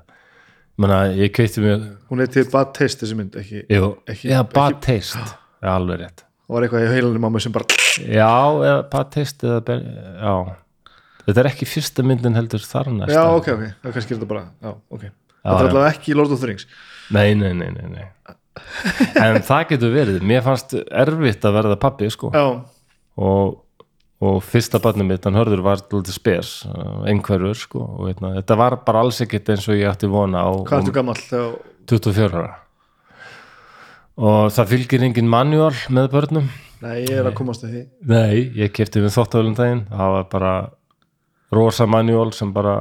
menna, ég keitti mér hún er til bad taste þessi mynd ekki, jú, Ekki- já, bad ekki- taste. Já, alveg rétt. Og var eitthvað í heilanum á mig sem bara Já, eða bara teist eða já, þetta er ekki fyrsta myndin heldur þar næsta. Já, ok, ok, það er kannski er þetta bara Já, ok, þetta er já. allavega ekki Lord of the Rings. Nei, nei, nei, nei, nei. En það getur verið. Mér fannst erfitt að verða pappi sko. Já, og, og fyrsta barnið mitt, hann hörður var lítið spes, uh, einhverfur sko. og veitna, þetta var bara alls ekkert eins og ég átti vona á hvað ertu gamall þegar 24 ára. Og það fylgir engin manual með börnum. Nei, ég er að komast að því. Nei, ég kefti við þóttavölum daginn. Það var bara rosa manuál sem bara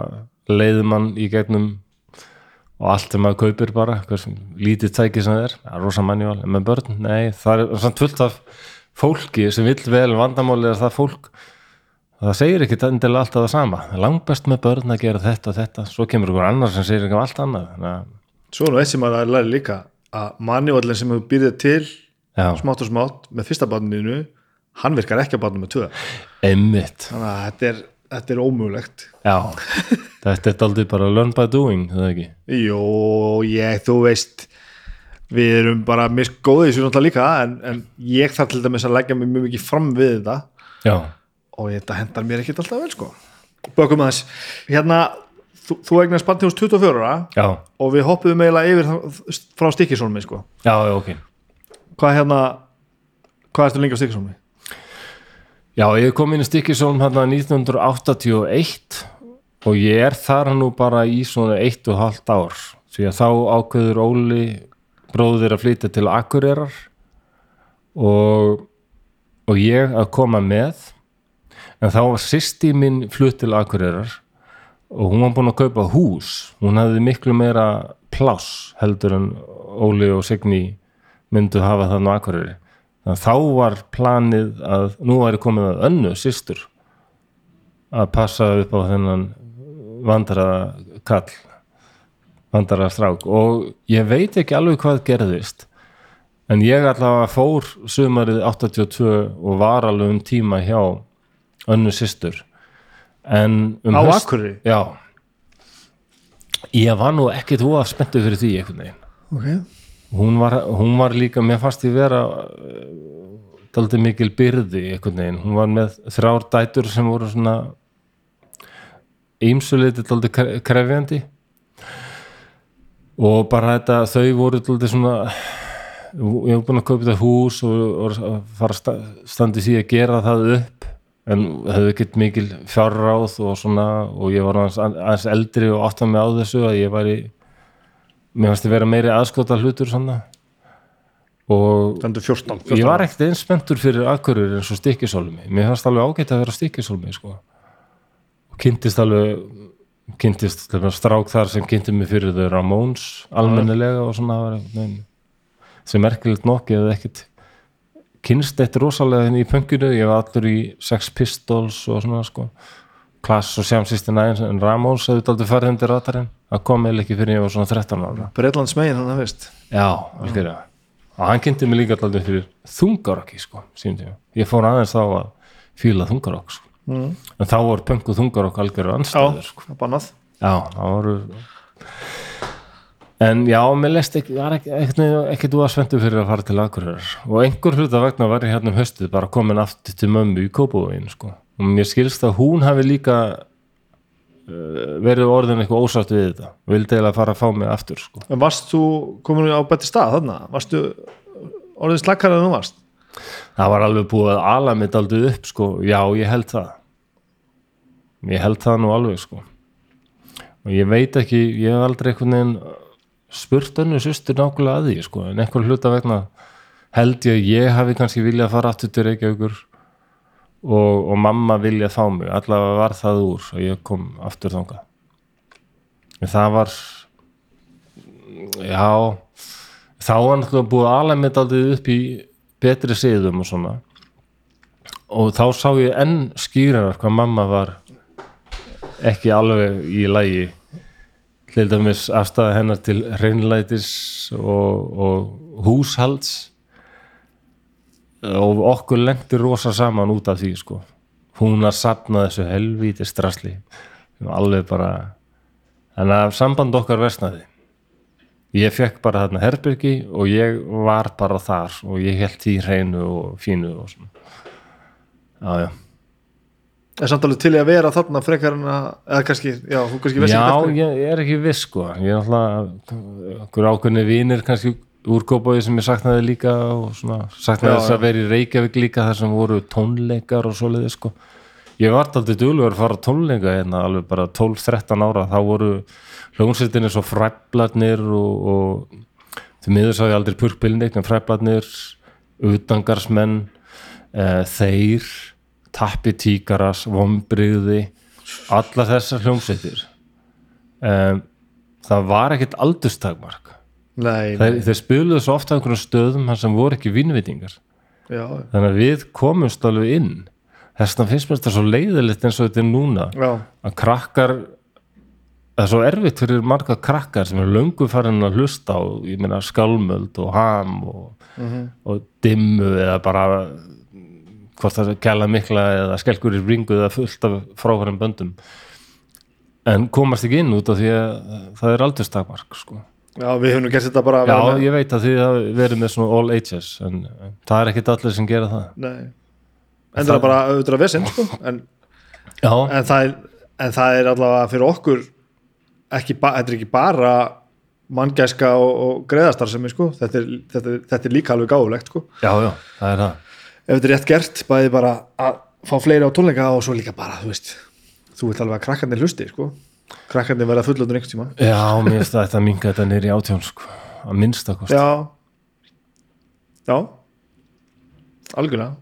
leiði mann í gegnum og allt sem maður kaupir bara hversum lítið tæki sem það er, rosa manuál en með börn, nei, það er samt fullt af fólki sem vill vel vandamáli er það fólk. Það segir ekki endilega alltaf það sama. Það er langbest með börn að gera þetta og þetta. Svo kemur ykkur annar sem segir eitthvað allt annað. Að, Svo er nú eitt sem maður læri líka að manuallin sem hefur býrðið til já, smátt og smátt með fyrsta barninu hann virkar ekki að barninu með tvö. Einmitt. Þannig að þetta er, þetta er ómögulegt. Já, [LAUGHS] þetta er aldrei bara learn by doing, það ekki? Jó, ég, þú veist við erum bara misgóðið þessu náttúrulega líka en, en ég þarf til dæmis að leggja mig mjög mikið fram við þetta. Já, og þetta hendar mér ekkert alltaf vel sko. Bökum aðeins, hérna þú, þú eignast hús 24 ára já, og við hoppuðum eiginlega yfir frá stikkisólmi sko. Já, já, ok. Hvað hérna hvað ertu lengi á stikkisólmi? Já, ég kom inn í Stikkisólm hérna 1981 og ég er þar nú bara í svona eitt og halvt ár. Því að þá ákveður Óli bróðir að flytja til Akureyrar og, og ég að koma með. En þá var sýsti minn flutt til Akureyrar og hún var búin að kaupa hús. Hún hafði miklu meira pláss heldur en Óli og Signý myndu hafa þannig á Akureyri. Þannig að þá var planið að nú væri komið að önnu systur að passa upp á þennan vandara kall vandara strák og ég veit ekki alveg hvað gerðist en ég allavega fór sumarið 82 og var alveg um tíma hjá önnu systur. En um á Akureyri? já. Ég var nú ekkit óaf spenntu fyrir því einhvern veginn. Ok, hún var, hún var líka, mér fannst ég vera daldi mikil byrði einhvern veginn, hún var með þrjár dætur sem voru svona ýmsuleiti daldi krefjandi og bara þetta þau voru daldi svona ég hef búin að kaupa þetta hús og, og að fara að sta- standa í því að gera það upp en hefði ekkert mikil fjárráð og svona og ég var aðeins, aðeins eldri og átt að mig á þessu að ég væri mér fannst þið vera meiri aðskota hlutur svona. Og þannig 14, 14 ég var ekkert eins spenntur fyrir akkurir eins og stikkisólmi mér fannst alveg ágætt að vera stikkisólmi sko. og kynntist alveg kynntist strák þar sem kynnti mig fyrir þau Ramones almennilega og svona það sem merkilegt nokki eða ekkert kynst eitt rosalega henni í pönginu ég var allur í Sex Pistols og svona sko. Klass og Sjám Sýstin Ægins en Ramones hefði aldrei farið undir ratarinn það kom eða ekki fyrir ég var svona 13 ára. Breitlands megin hann að veist. Já, algjörlega. Og hann kynnti mig líka alltaf fyrir þungarokki sko, tíma. Ég fór aðeins þá að fíla þungarokk sko. Mm. en þá var punk og þungarokk algjörður anstæður sko. Já, það voru en já, mér lest ekki ekki þú að svendu fyrir að fara til Akureyrar og einhver hluta vegna var ég hérna um höstuð bara komin aftur til mömmu í Kópavóin sko. og mér skilst að hún hafi líka uh, verið orðin eitthvað ósátt við þetta vildi eiginlega fara að fá mig aftur sko. En varst þú komin á betri stað þarna? Varstu orðið slakkar en þú varst? Það var alveg búið að ala mitt aldrei upp sko, já ég held það. Ég held það nú alveg sko. Og ég veit ekki, ég hef aldrei einhvern veginn spurt önnu sýstur nákvæmlega að því sko, en einhver hluta vegna held ég að ég hafi kannski viljað fara aftur til Reykjavíkur og, og mamma viljað fá mig. Allavega var það úr og ég kom aftur þangað. En það var já þá var náttúrulega búið alveg með daldið upp í betri siðum og svona. Og þá sá ég enn skýrar hvað mamma var ekki alveg í lægi til dæmis afstæða hennar til hreinlætis og, og húshalds. Og okkur lendir rosa saman út af því sko. Hún að sapna þessu helvíti strasli alveg bara þannig að samband okkar versnaði ég fekk bara þarna herbyrgi og ég var bara þar og ég held því hreinu og fínu og svona. Já já. Er samt alveg til í að vera þarna frekar en að, eða kannski, já, þú kannski veist Já, ég, ég er ekki viss sko. Ég er alltaf okkur ákveðni vinir kannski úrkópaði sem ég saknaði líka og svona, saknaði Já, þess að vera í Reykjavík líka þar sem voru tónleikar og svoleiði sko. Ég var aldrei duglegur að fara tónleika hérna alveg bara 12-13 ára. Þá voru hljómsveitinni svo fræblarnir og, og því miður sá ég aldrei purkbylnik en fræblarnir utangarsmenn uh, þeir tappi tíkaras, vombriði allar þessar hljómsveitir. Um, það var ekkit aldurstakmark. Nei, þeir, þeir spiluðu svo ofta á einhverjum stöðum þar sem voru ekki vinnvitingar já, þannig að við komumst alveg inn. Þess vegna finnst mér þetta svo leiðilegt eins og þetta er núna já, að krakkar það er svo erfitt fyrir marga krakkar sem er löngu farin að hlusta á ég meina skálmöld og ham og, og dimmu eða bara hvort það er kæla mikla eða skelkur í ringu eða fullt af fráfærum böndum. En komast ekki inn út af því að það er aldurstakmark sko. já, við höfum nú gert þetta bara Já, með- ég veit að þið hafi verið með svona all ages en, en það er ekkit allir sem gera það. Nei, endur það bara auðvitað vesinn, sko, en, en, það er, en það er allavega fyrir okkur ekki, þetta er ekki bara manngæska og, og greiðastarsemi, sko, þetta er, þetta, er, þetta er líka alveg gáfulegt, sko, já, já, það er það. Ef þetta er rétt gert, bæði bara að fá fleiri á tónleika og svo líka bara, þú veist, þú veit alveg að krakkarnir hlusti, sko, krakkarnir verða fullöndun einhvern tíma. Já, mér finnst það að minga þetta nýri átjón sko, að minnsta kost Já, já, algjörlega.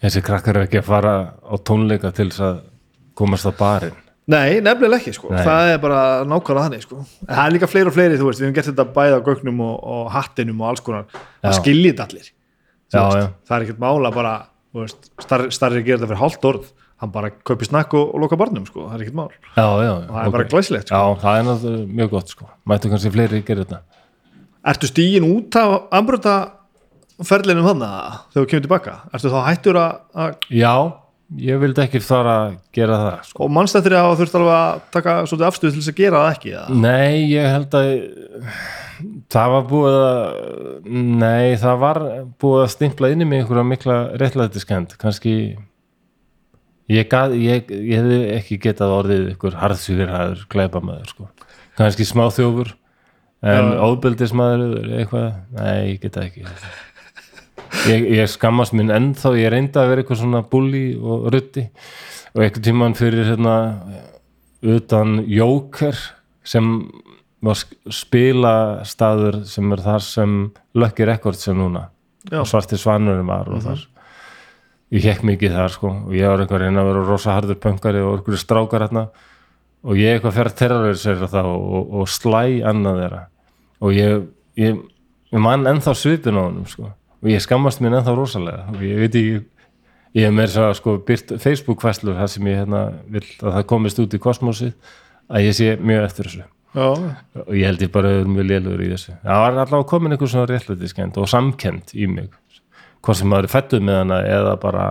Þessi krakkar er ekki að fara á tónleika til þess að komast á barinn Nei, nefnilega ekki sko, Nei. það er bara nákvæmlega þannig sko, en það er líka fleiri og fleiri þú veist, við hefum gert þetta bæði á gögnum og, og hattinum og alls konar, það skiljið allir Já, já. það er ekkert mála bara, þú veist, starri, starri gerir þetta fyrir hálft orð, hann bara kaupi snakk og, og loka barnum sko, það er ekkert mál. Já, já, og það er bara glæsilegt sko. Já, það er náttúrulega mjög gott sko. Mættu kannski fleiri gera þetta. Ertu stígin út af ambröta ferlinum þannig þegar þú kemur tilbaka, ertu þá hættur að, að Já, ég vildi ekki fara að gera það sko. og mannstættir að þú þurft alveg að taka svolítið afstöð til þess að gera það ekki eða? Nei, ég held að það var búið að nei, það var búið að stimpla inn í mig einhverja mikla réttlætiskend kannski ég, gat, ég, ég hefði ekki getað orðið ykkur harðsvíðirhæður glæpamaður sko. kannski smá þjófur en Já. óbyldismadur eitthvað, nei, ég geta ekki ég, ég skammast minn ennþá, ég reyndi að vera eitthvað svona bulli og rutti og einhvern tímann fyrir hérna utan Jóker sem var sk- spilastaður sem er þar sem Lucky Records sem núna. Já. og Svarti Svanurinn var og þar. Ég hekk mikið þar sko. Og ég var eitthvað að reyna að vera rosa harður pöngari og einhverju strákar hérna. Og ég eitthvað fer að terrorisera það og, og slæ annað þeirra. Og ég, ég, ég man ennþá svipin á honum sko og ég skammast mér ennþá rosalega. Og ég veit ekki ég hef meira svo sko byrt Facebook-fæslur þar sem ég hérna vil að það komist út í kosmosið að ég sé mjög eftir þessu. Já, og ég held ég bara er mjög lélugur í þessu. Það var allavega komin einhver svona réttlætiskend og samkend í mig hvort sem maður er fættuð með hana eða bara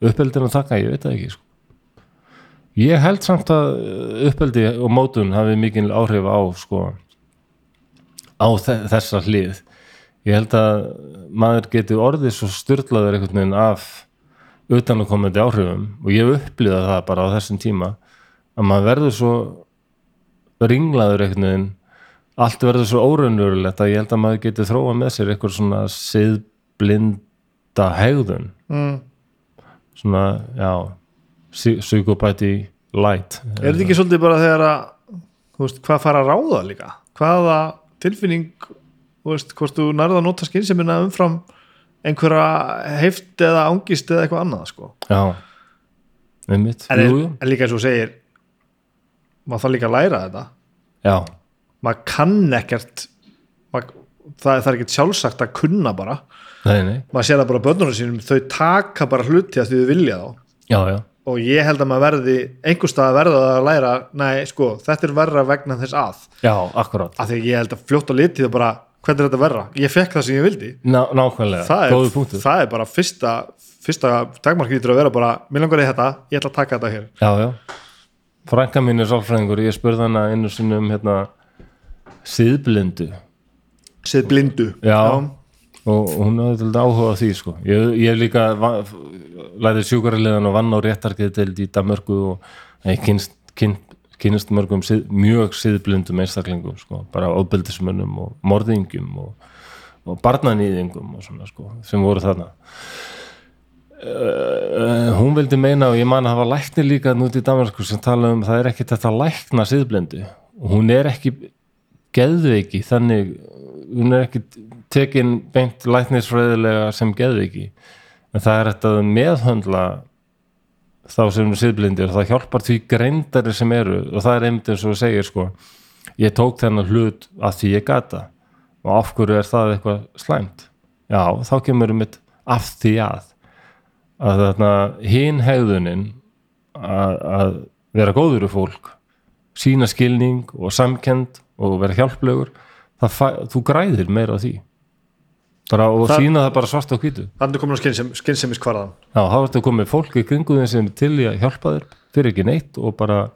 uppeldin að taka, ég veit það ekki sko. ég held samt að uppeldi og mótun hafi mikil áhrif á sko á þe þessa hlið ég held að maður geti orðið svo styrlaður einhvern veginn af utanakomandi áhrifum og ég hef upplýðað það bara á þessum tíma að maður verður svo ringlaður einhvern veginn allt verður svo óraunverulegt að ég held að maður geti þróa með sér eitthvað svona siðblinda hegðun mm. svona, já psykopæti light Er þetta ekki svolítið bara þegar að þú veist, hvað fara að ráða líka? Hvaða tilfinning þú veist, hvort þú nærða að nota skynsemina umfram einhverja heift eða ángist eða eitthvað annað sko. já. Einmitt, en, en líka eins og segir maður þarf líka að læra þetta. Já, maður kann ekkert maður, það, það er ekkert sjálfsagt að kunna bara. Nei, nei. Maður sér það bara börnunum sínum þau taka bara hluti að því þau vilja þá. Já, já, og ég held að maður verði einhver stað að verða að læra nei sko, þetta er verra vegna þess að. Já, akkurat. Af því ég held að fljótt á litið og bara hvernig er þetta verra, ég fekk það sem ég vildi. Ná, nákvæmlega, góðu punktur. það er bara fyrsta fyrsta dagmark lítur að vera bara mér langar í þetta, ég ætla að taka þetta hér. Já, já. Frænka mín er sálfræðingur, ég spurði hana einu sinni um hérna síðblindu sið blindu Já. og hún hafði til áhuga á því sko. ég, ég líka lærið sjúkaraliðan og vann á réttargeðdeild í Danmörku og ég kynst, kynst, kynst mörgum sið, mjög síðblindum einstaklingum sko. bara ofbeldismönnum og morðingjum og, og barnanýðingum og svona sko, sem voru þarna Uh, hún vildi meina og ég man að hafa læknir líka nút í Danmarku sem tala um það er ekki þetta lækna síðblindu og hún er ekki geðveiki þannig hún er ekki tekin beint læknisfræðilega sem geðveiki en það er þetta meðhöndla þá sem síðblindir það hjálpar því greindari sem eru. Og það er einmitt eins og þú segir sko ég tók þennan hlut að því ég gata og af hverju er það eitthvað slæmt? Já, þá kemur um mitt af því að að þarna hinn hegðunin að, að vera góður við fólk sína skilning og samkend og vera hjálplegur það fæ, þú græðir meira á því bara, og Það- sína það bara svart á hvítu. Þannig er komin á skynsem, skynsemis kvarðan Já, þá ertu komið fólk í kringu þeim sem til í að hjálpa þér. Fyrir ekki neitt og bara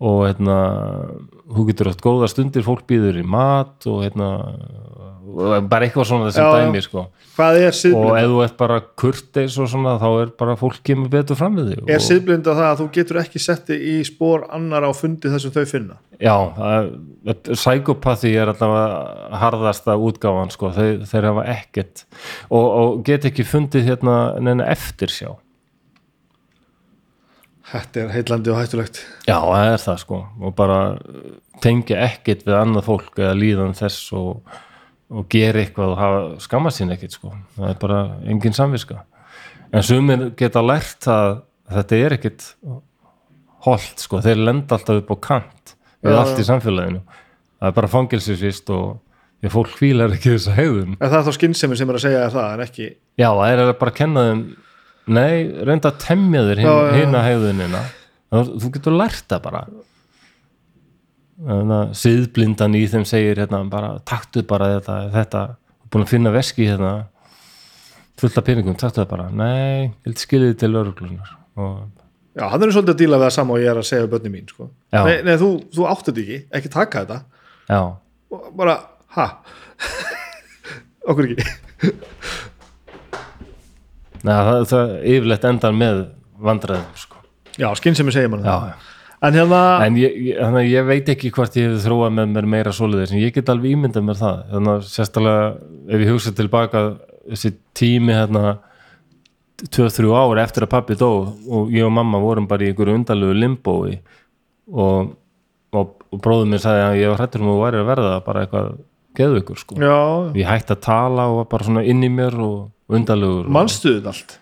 og hérna þú getur átt góða stundir, fólk býður í mat og hérna bara eitthvað svona þessum Já, dæmi sko. og ef þú ert bara kurteis og svona þá er bara fólk kemur betur fram við þig er og, siðblind að það að þú getur ekki setti í spór annar á fundi þessum þau finna? Já, sækopati er alltaf harðasta útgáfan sko, þeir, þeir hafa ekkert og, og get ekki fundið hérna neina eftir sjá þetta er heitlandi og hættulegt. Já, það er það sko. Og bara uh, tengja ekkert við annað fólk eða líðan þess og, og gera eitthvað og hafa skamma sín ekkert sko. Það er bara engin samviska. En sumir geta lært að þetta er ekkert holt sko, þeir lenda alltaf upp á kant við Já, allt í samfélaginu. Það er bara fangilsisvist og því að fólk fílar ekki þessa hegðun. En það er þá skynsemi sem er að segja það en ekki Já, það er bara að kenna þeim Nei, reynda að temja þér hina hegðunina. Þú getur lært það bara. Siðblindan í þeim segir hérna bara taktu bara þetta, þetta búin að finna veski hérna fullt af peningum, taktu það bara. Nei, held skiljið til öruglunar og já, hann er svolítið að díla við það sama og ég er að segja við börni mín sko. Nei, nei, þú, þú áttu þetta ekki, ekki taka þetta. Já, og bara, ha? [LAUGHS] Okkur ekki Nei, það, það yfirleitt endar með vandræðum sko. já, skynsemi segir mann Já, það já en hérna, En ég, ég, ég veit ekki hvort ég hef þróað með mér meira svoleiðis en ég get alveg ímyndað mér það þannig að sérstaklega ef ég hugsa tilbaka þessi tími hérna 2-3 ár eftir að pappi dó og ég og mamma vorum bara í einhverju undarlegu limbói og, og, og bróður mér sagði að ég var hrættur um að væri að verða bara eitthvað geðveikur sko. Ég hætti að tala og var bara svona inn í mér og undarlegur mannstuðin allt?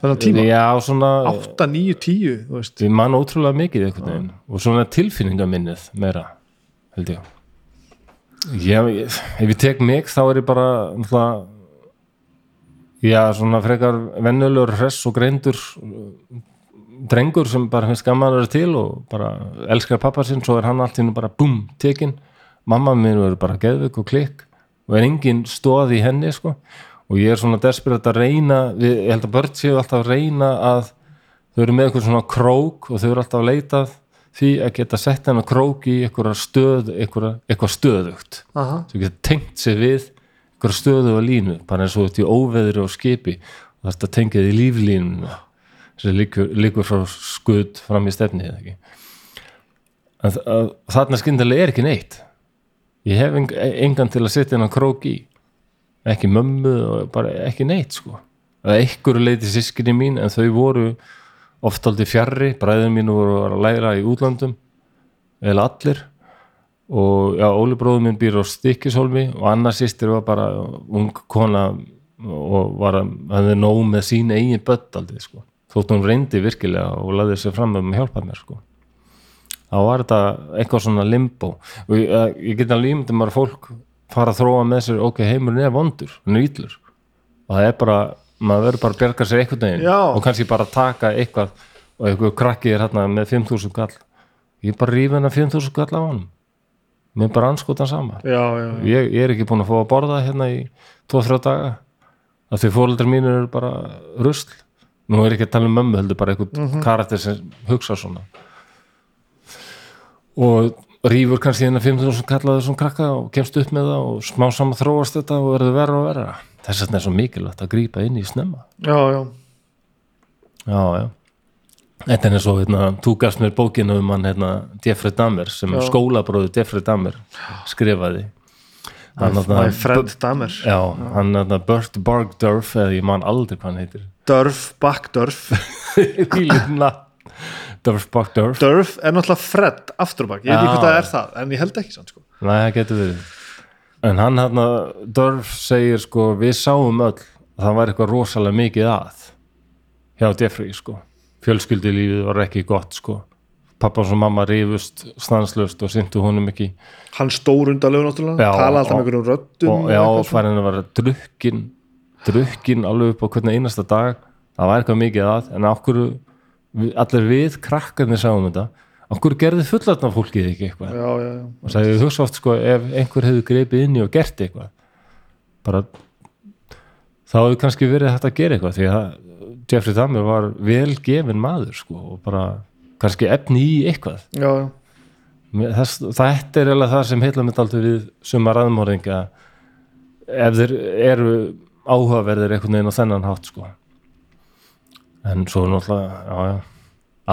Þennan tíma, Já, svona 8, 9, 10 þú veist, Ég man ótrúlega mikið veginn. Og svona tilfinningaminnið meira held ég. Já, ég, ef ég tek mig þá er ég bara náttúrulega já, svona frekar vennulegur hress og greindur drengur sem bara finnst gaman að vera til og bara elskar pappa sinn svo er hann allt í hennu bara búm, tekin mamma minn verður bara geðvik og klikk og er engin stóð í henni sko og ég er svona desperat að reyna við, ég held að börn séu alltaf að reyna að þau eru með eitthvað svona krók og þau eru alltaf að leitað því að geta sett hennar krók í eitthvað stöð eitthvað, eitthvað stöðugt. Aha, sem geta tengt sig við eitthvað stöðu og línu, bara eins og þetta í óveðri og skipi. Og þetta tengið í líflínuna sem líkur, líkur frá skudd fram í stefni eða ekki. En þarna skyndilega er ekki neitt. Ég hef eng, engan til að setja hennar krók í ekki mömmu og bara ekki neitt sko að einhverju leiti sískinni mín en þau voru oft aldrei fjarrri, bræður mínu voru að læra í útlandum eða allir og já, Óli bróður minn býr á Stykkishólmi og annars sýstir var bara ung kona og var að hafði nóg með sín eigin börn aldrei sko. þótt hún reyndi virkilega og laði sér fram um að hjálpa mér sko. þá var þetta eitthvað svona limbo og ég, ég get alveg ímyndum að fólk fara að þróa með sér ok, heimurinn er vondur, er ítlur og það er bara, maður verður bara að bjarga sér einhvern veginn Já. og kannski bara taka eitthvað og eitthvað krakki er hérna með 5.000 kall ég bara rífi hennar 5.000 kall á hann mér er bara anskotan sama. Já, já, já. ég, ég er ekki búin að fá að borða hérna í 2-3 daga. Af því fóreldrar mínir eru bara rusl. Nú er ekki að tala um mömmu heldur bara einhvern karakter sem hugsa svona. Og rýfur kannski hérna 5.000 kallaður svona krakka og kemst upp með það og smá saman þróast þetta og verður verra og verra. Þess vegna er svo mikilvægt að grípa inn í snemma. Já, já. já, já. Þetta er og hérna, þú gafst mér bókinu um hann hérna, Jeffrey Dahmer sem Já. skólabróður Jeffrey Dahmer skrifaði. Hann, My þarna- friend Dahmer. Já, hann er Bert Bargdorf eða ég man aldrei hvað hann heitir. Durf, Backdurf Hvílina [LAUGHS] Dorf Bargdorf Durf er náttúrulega Fred afturbak, ég veit ekki Já. hvað það er það en ég held ekki sann sko. Nei, það getur verið. En hann hérna, Dorf segir sko, við sáum öll að það var eitthvað rosalega mikið að hjá Jeffrey sko. Fjölskyldulífið var ekki gott sko. Pappa og mamma rifust stanslöst og syndu honum ekki. Hann stór undalegu náttúrulega, tala alltaf og- með einhverjum röddum og já, svona. farin að vera drukkin drukkin alveg upp á hvernig einasta dag. Það var eitthvað mikið að en við, allir við krakkarnir sáum þetta, okkur gerði fullatna fólkið ekki eitthvað. Já, já, já. og sagði þú hugsa oft sko ef einhver hefði greipið inn í og gert eitthvað. Bara þá hefði kannski verið hægt að gera eitthvað því að Jeffrey Dahmer var vel gefin maður sko og bara kannski efni í eitthvað. Já, já. Mér- Þess, þetta er eiginlega það sem heila mitt aldrei við suma raðmóringa ef þeir eru áhugaverðir einhvern veginn á þennan hátt sko en svo náttúrulega já, já,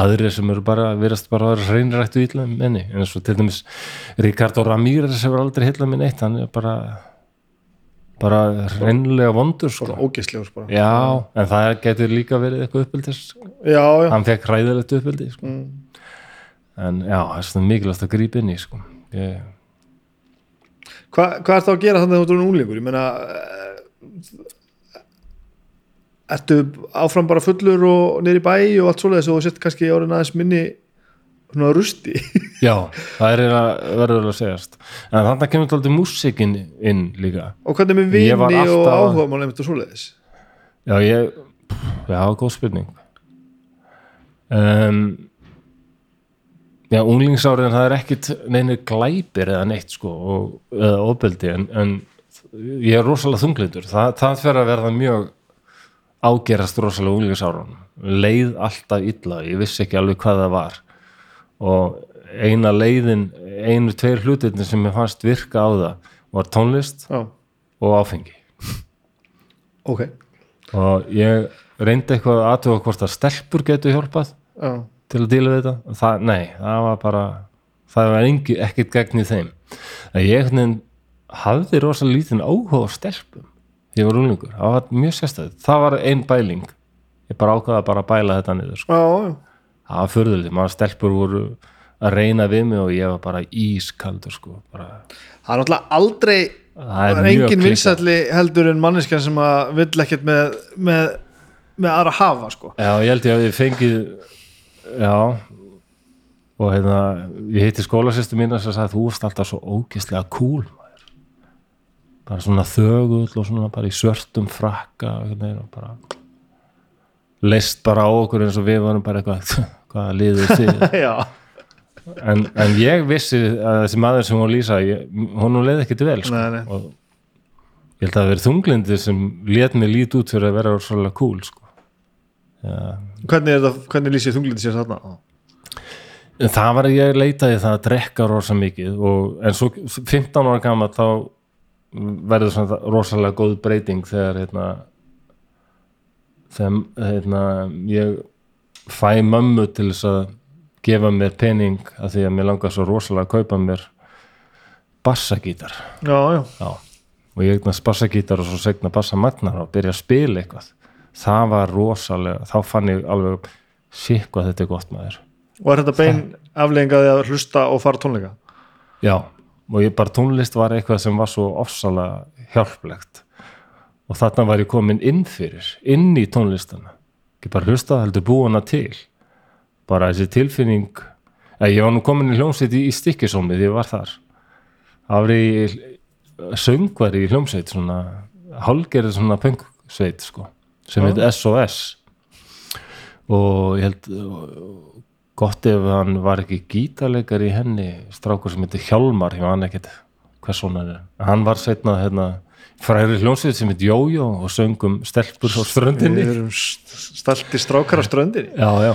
aðrir sem eru bara virast bara að vera hreinrættu illa menni eins og til dæmis Ricardo Ramírez hefur aldrei heila minn eitt hann er bara bara hreinlega vondur sko bara bara já, en það getur líka verið eitthvað uppeldis já, já. hann fekk hræðilegt uppeldi sko. Mm. en já, það er svona mikilvægt að grípa inn í sko. ég, Hva, hvað er það að gera þannig að þú erum úlingur ég meina eh, ertu áfram bara fullur og í bæ og allt svoleiðis og sett kannski árin aðeins minni svona rusti? [LAUGHS] Já, það er verður að segjast. En þannig kemur þetta músikin inn líka. Og hvernig með vini og alltaf- áhuga einmitt og svoleiðis? Já, ég, já, góð spurning. Um, já, unglingsáriðin það er ekkit neinu glæpir eða neitt sko, og, eða ofbeldi en, en ég er rosalega þunglindur það, það fer að verða mjög ágerast rosalega unglingsárun leið alltaf illa, ég vissi ekki alveg hvað það var. Og eina leiðin, einu, tveir hlutirnir sem ég fannst virka á það var tónlist já, og áfengi. Ok. Og ég reyndi eitthvað að aðtuga hvort að stelpur getur hjálpað já, til að díla við þetta. Það, nei, það var bara það var engi, ekkert gegn í þeim. En ég hafði rosalega lítinn áhuga á stelpum ég var rúlingur, það var mjög sérstæð það var ein bæling. Ég bara ákvaða bara að bæla þetta niður sko. það var förðuleg, maður stelpur voru að reyna við mig og ég var bara ískaldur sko, bara, það er náttúrulega aldrei það það er engin vinsælli heldur en manneskja sem að vill ekkert með, með, með aðra hafa sko. Já, ég held ég að ég fengið já. Og hérna, ég heiti skólasýstu mín sem sagði þú varst alltaf svo ógeðslega cool. Bara svona þögull og svona bara í svörtum frakka og, bara leist bara á okkur eins og við varum bara eitthvað [LAUGHS] hvaða liður þið [LAUGHS] en, en ég vissi að þessi maður sem hún lýsa hún leið ekkert vel sko. Nei, nei. og ég held að það verið þunglindi sem lét mig lít út fyrir að vera svolítið cool sko. Já, hvernig, er hvernig lýsir þunglindi sér þarna En það var að ég leitaði það að drekka rosa mikið og, en svo 15 ára gammal þá verður svona rosalega góð breyting þegar hérna, þegar hérna, ég fæ mömmu til þess að gefa mér pening að því að mér langar svo rosalega að kaupa mér bassagítar. Já, já, Já. og ég eignast bassagítar og svo segna bassamagnar og byrja að spila eitthvað. Það var rosalega, þá fann ég alveg sík hvað þetta er gott maður. Og er þetta bein afleggingaði að hlusta og fara tónleika? Já, og ég bara tónlist var eitthvað sem var svo ofsalega hjálplegt. Og þarna var ég komin inn fyrir inn í tónlistana ekki bara hlusta heldur búana til. Bara þessi tilfinning að ég var nú komin í hljómsveit í, í stikkisómi því ég var þar. Í söngvar í hljómsveit svona hálgerið svona pöngsveit sko sem heit SOS og ég held gott ef hann var ekki gítarleikar í henni strákur sem heitir Hjálmar ég man ekkert hvers svona er. Hann var setna hérna fræri hljómsveit sem heit Jójó og söngum stelpur á ströndinni. Stalti strákar á ströndinni. Já, já.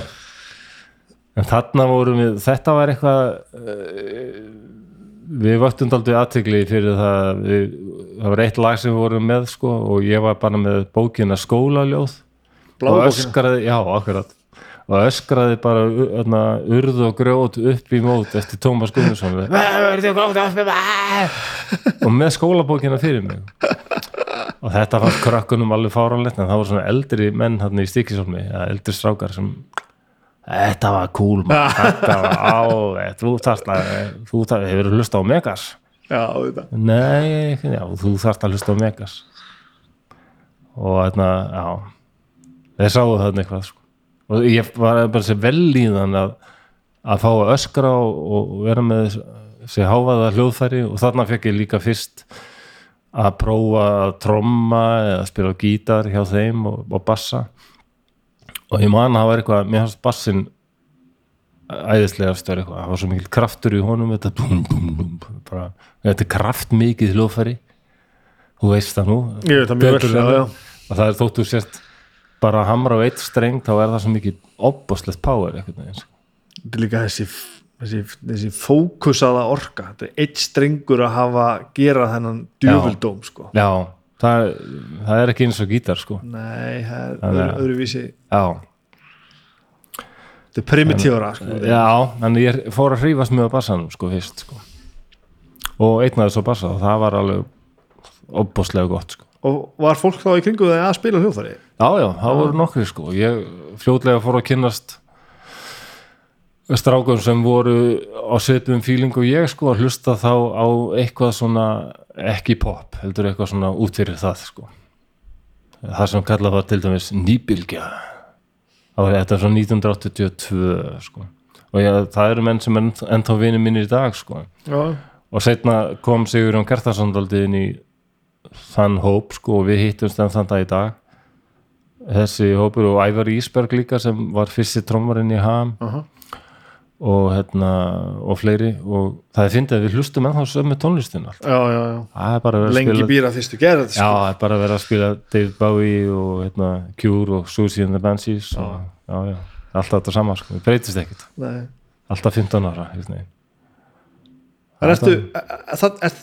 En þarna vorum við, þetta var eitthvað uh, við vöktum daldið aðtegli fyrir það við, það var eitt lag sem við vorum með sko, og ég var bara með bókina skólaljóð. Bláu og bókina. öskraði, já, akkurat og öskraði bara u- þarna, urð og grjót upp í mót eftir Tómas Gunnarsson. [LAUGHS] Og með skólabókina fyrir mig. Og þetta var krökkunum alveg fáranlegt en það voru svona eldri menn hann í eða eldri strákar sem þetta var cool man. þetta var alveg þú þarft að, þú þarft, hefur hlusta á Megas? Já, nei, já, þú þarft að hlusta á Megas. Og þarna, já. Þeir sáu þarna eitthvað sko. Og ég var bara sér vel í þann að, að fá að öskra og, og vera með sér háfaða hljóðfæri. Og þarna fekk ég líka fyrst að prófa að tromma eða spila gítar hjá þeim og, og bassa. Og ég man að það var eitthvað, mér hans bassin æðislega stöður eitthvað, það var svo mikil kraftur í honum þetta, bum, bum, bum, bara, þetta er kraftmikið hljóðfæri. Þú veist það nú. Ég veit það mjög vel, já, ég. og það er þóttu sért bara að hamra á eitt streng þá er það svo mikið opboslegt power sko. Þetta er líka þessi, þessi, þessi fókusaða orka Þetta er eitt strengur að hafa gera þennan djöfuldóm sko. já, það, það er ekki eins og gítar sko. Nei, það er öðru, öðruvísi já, Þetta er primitífara sko. já, þannig ég fór að hrífast með á bassanum sko fyrst sko. og eignaði svo bassa og það var alveg opboslega gott sko Og var fólk þá í kringu þegar að spila hljóðfæri? Já, já, það voru nokkri sko. Ég fljótlega fór að kynnast strákum sem voru á svipum fíling og ég sko að hlusta þá á eitthvað svona ekki pop, heldur eitthvað svona út fyrir það sko. Það sem kallað var til dæmis nýbylgja. Það var þetta svo 1982 sko. Og ég, það eru menn sem er ennþá vinir mínir í dag sko. Já, og setna kom Sigurjón Gertarsson daldið inn í þann hóp sko og við hittumst enn þann dag í dag. Þessi hópur og Ævar Ísberg líka sem var fyrsti trommarinn í ham. Aha. og hérna og fleiri. Og það er fyndið að við hlustum ennþá sömu tónlistin allt já, já, já. það er bara að vera að Lengi býra fyrstu gerð já, það er bara að vera að spila David Bowie og hérna, Cure og Susie and the Banshees og, já, já, alltaf þetta sama sko, það breytist ekkert. Nei. alltaf 15 ára hérna. En ertu, það, er,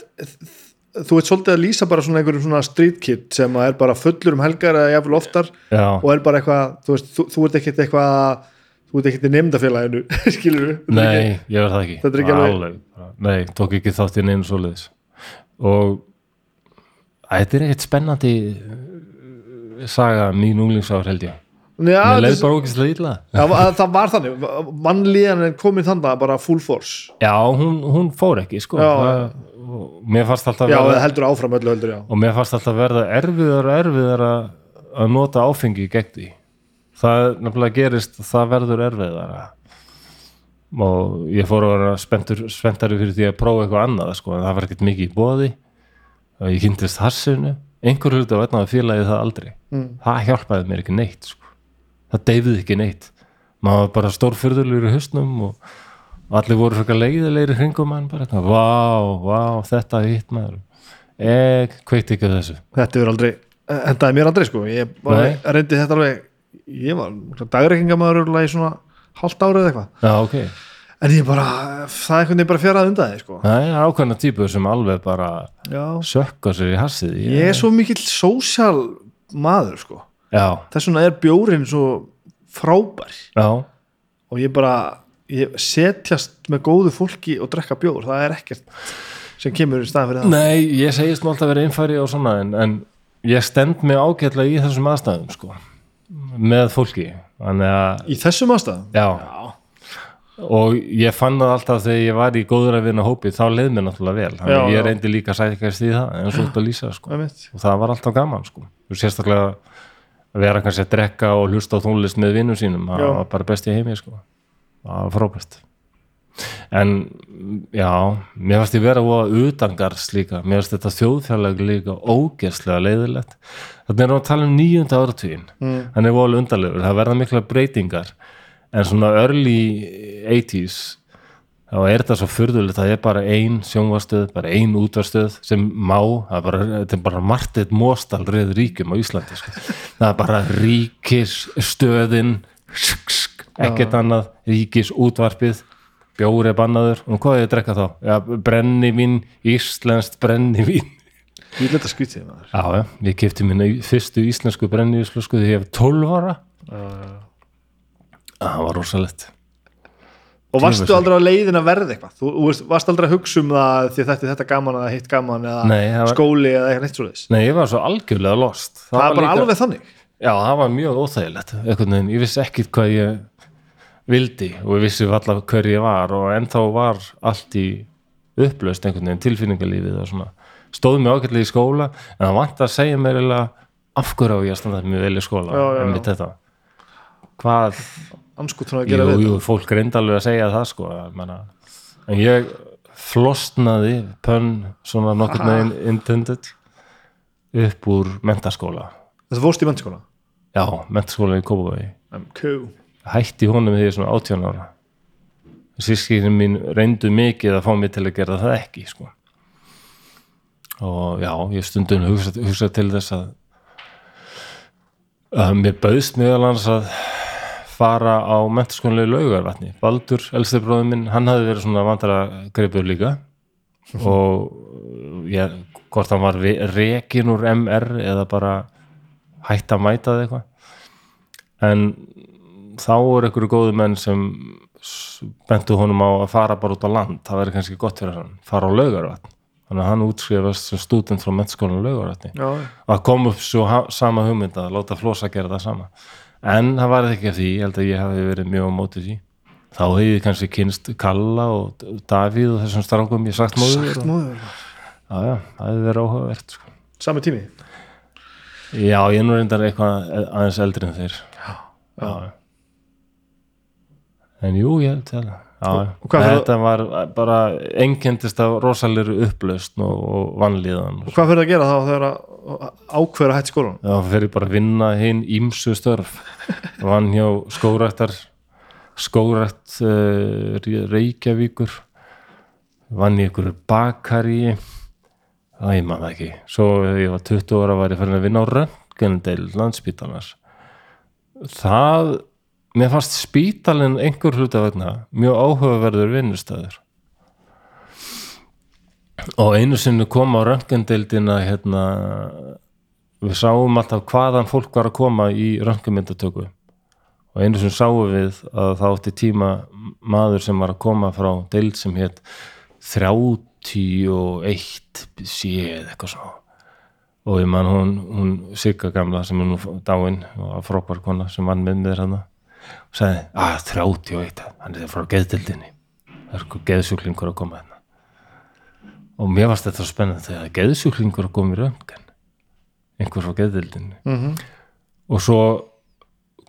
þú ert svolítið að lýsa bara svona einhverjum svona street kid sem er bara fullur um helgar eða jafnvel oftar já, og er bara eitthvað, þú veist, þú, þú ert ekkert eitthvað þú ert ekkert í nefndafélaginu [LAUGHS] skilur við? Nei, ég verð það ekki. Þetta er ekki alveg- Nei, tók ekki þátt í neinu svoleiðis. Og þetta er ekkert spennandi uh, saga mín unglingsár held ég. Já, þess, illa það, var- þannig. Mannlíðan er komin þannig bara full force. Já, hún, hún fór ekki sko. Já. það, Mér fannst alltaf já, verða heldur áfram öllu heldur, já. Og mér fannst alltaf verða erfiðar og erfiðar að, að nota áfengi gegn því. Það nefnilega gerist það verður erfiðar og ég fór að vera spenntari fyrir því að prófa eitthvað annað sko, en það var ekkert mikið í bóði og ég kynntist hassinu einhver hluti á einnaða félagið það aldrei. Mm. það hjálpaði mér ekki neitt sko. það deyfði ekki neitt. Maður var bara stórfyrðulegur í hausnum og, og allir voru frekar leiðilegri hringum mann bara, eitthvað, vá, vá, þetta hitt maður. Ég kveikti ekki þessu. Þetta er aldrei, hendaði mér aldrei sko. Ég bara reyndi þetta alveg ég var dagreikingamæður í svona hálft árið eitthvað. Já, ok, en ég bara, það er einhvern veginn bara fjaraði undan því sko. Það er ákveðna típur sem alveg bara já. sökka sér í hassið. Ég er svo mikill sósjál maður sko. Já, þess vegna er bjórin svo frábær. Já, og ég bara ég setjast með góðu fólki og drekka bjór, það er ekkert sem kemur í staðan fyrir það nei, ég segist nú alltaf verið innfæri og svona en, en ég stend mig ágætlega í þessum aðstæðum sko með fólki að í þessum aðstæðum Já, og ég fann það alltaf þegar ég var í góður að vinna hópi þá leið mér náttúrulega vel Já, að ég já. reyndi líka að sækast í það en svo út að lýsa sko. og það var alltaf gaman sko. og sérstaklega að vera kannski að drekka og hlusta á tónlist með vinnum sínum það Já. var bara best í heimi sko. Það var frábært. En já mér fannst ég vera á utangars líka. Mér fannst þetta þjóðfjarlag líka ógeðslega leiðilegt þannig erum við að tala um nýjunda áratugin mm. hann er volið undarlegur, það verða mikla breytingar. En svona early 80s þá er þetta svo furðulegt að það er bara ein sjónvarstöð, bara ein útvarstöð sem má, það er bara, þetta er bara Marteit Móstal reyð ríkjum á Íslandi sko. það er bara ríkisstöðin ekkert annað, ríkis útvarpið bjóri bannaður. Og hvað er ég að drekka þá? Já, brennivín, íslenskt brennivín. Ég leta skrítið maður. Já, já, ég kefti minna fyrstu íslensku brennivínsflösku þegar ég hef 12 ára. Það var rosalegt. Og varstu aldrei á leiðin að verða eitthvað? Þú, varst aldrei að hugsa um það því þetta, þetta gaman eða hitt gaman eða Nei, það var- skóli eða eitthvað neitt svo þess Nei, ég var svo algjörlega lost. Það er var bara líka- alveg þannig. Já, það var mjög óþægilegt ég vissi ekkit hvað ég vildi og ég vissi allar hver ég var og ennþá var allt í upplaust einhvern veginn, tilfinningalífið og svona, stóð mér ágætlega í skóla en það vant að segja mér af hverju á ég að standa mjög vel í skóla? Já, já, já. einmitt þetta. Hvað, jú, við jú, fólk reyndi alveg að segja það sko, menna, en ég flostnaði pönn svona nokkur meginn [LAUGHS] intended upp úr mentaskóla þetta fórst í mennskóla já, mentaskóla í Kópavogi. Um, Cool hætti honum er svona 18 ára. Sískinin mín reyndu mikið að fá mig til að gera það ekki sko. og já, ég stundum hugsa, hugsa til þess að að mér bauðst meðal hans að fara á mentaskólanlega laugarvatni. Baldur, elsti bróður minn, hann hafði verið svona vandara greipur líka og ég, hvort hann var rekin úr MR eða bara hætt að mæta það eitthvað. En þá er einhverju góðu menn sem bentu honum á að fara bara út á land. Það væri kannski gott fyrir hann, fara á laugarvatn. Þannig að hann útskrifast sem stúdent frá mentaskólan laugarvatni. Já, að kom upp svo sama hugmynd að láta flosa gera það sama. En það var ekki af því, ég held að ég hafi verið mjög á móti því. Þá hefði kannski kynst Kalla og Davíð og þessum strákum. Ég sagt móður. Og, já, já, það hefði verið áhugavert sko. Sami tími? Já, ég er nú reyndar eitthvað aðeins eldri en þeir. Já, já. En jú, ég held það. Já, fyrir- þetta var bara einkendist af rosalegri upplaust og, og vannlíðan Og hvað fyrir að gera þá þegar að ákveður að hætti skólan? þá fyrir bara að vinna hinn ímsu störf. [LAUGHS] Vann hjá skórættar skórætt uh, Reykjavíkur. Vann í ykkur bakari það ég man það ekki. Svo ég var 20 ára var ég farin að vinna á röntgendel landspítalans. Það mér fannst spítalinn einhver hluta vegna mjög áhugaverður vinnustæður og einu sinni kom á röntgendeldina hérna við sáum alltaf hvaðan fólk var að koma í röntgenmyndatöku. Og einu sem sáum við að það átti tíma maður sem var að koma frá deild sem hétt 31 séð eitthvað svo og ég man hún, hún Sigga gamla sem er nú dáin og frábær kona sem vann með mér og sagði, að 31 hann er frá geðdildinni það er sko geðsjúklingur að koma hérna. Og mér varst þetta svo spennandi þegar geðsjúklingur að koma í röntgen einhver frá geðdildinni Mm -hmm. og svo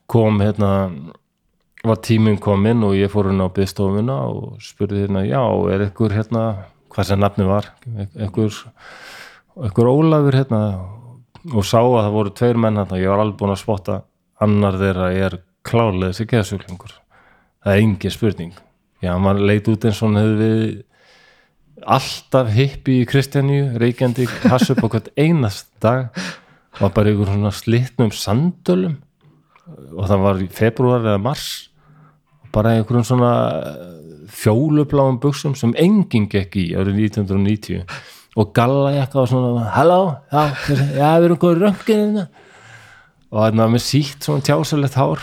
kom hérna var tíminn kominn og ég fór hérna á byggstofuna og spurði hérna, já, er einhver hérna, hvað sem nafni var einhver, einhver Ólafur hérna? Og sá að það voru tveir menn hérna, ég var alveg búin að spotta annar þeirra er klárlega þessi geðsjúklingur. Það er engin spurning. Já, hann leit út eins og hann hefði við alltaf hippi í Kristjaníu, reykjandi hass upp á hvert einast dag var bara ykkur svona slitnum sandölum. Og það var í februar eða mars. Bara einhverjum svona eh, fjólubláum buksum sem enginn gekk í árið 1990 og galla jakka og svona halló, já, já, við erum góður röngin og þannig að með sítt svona tjásalegt hár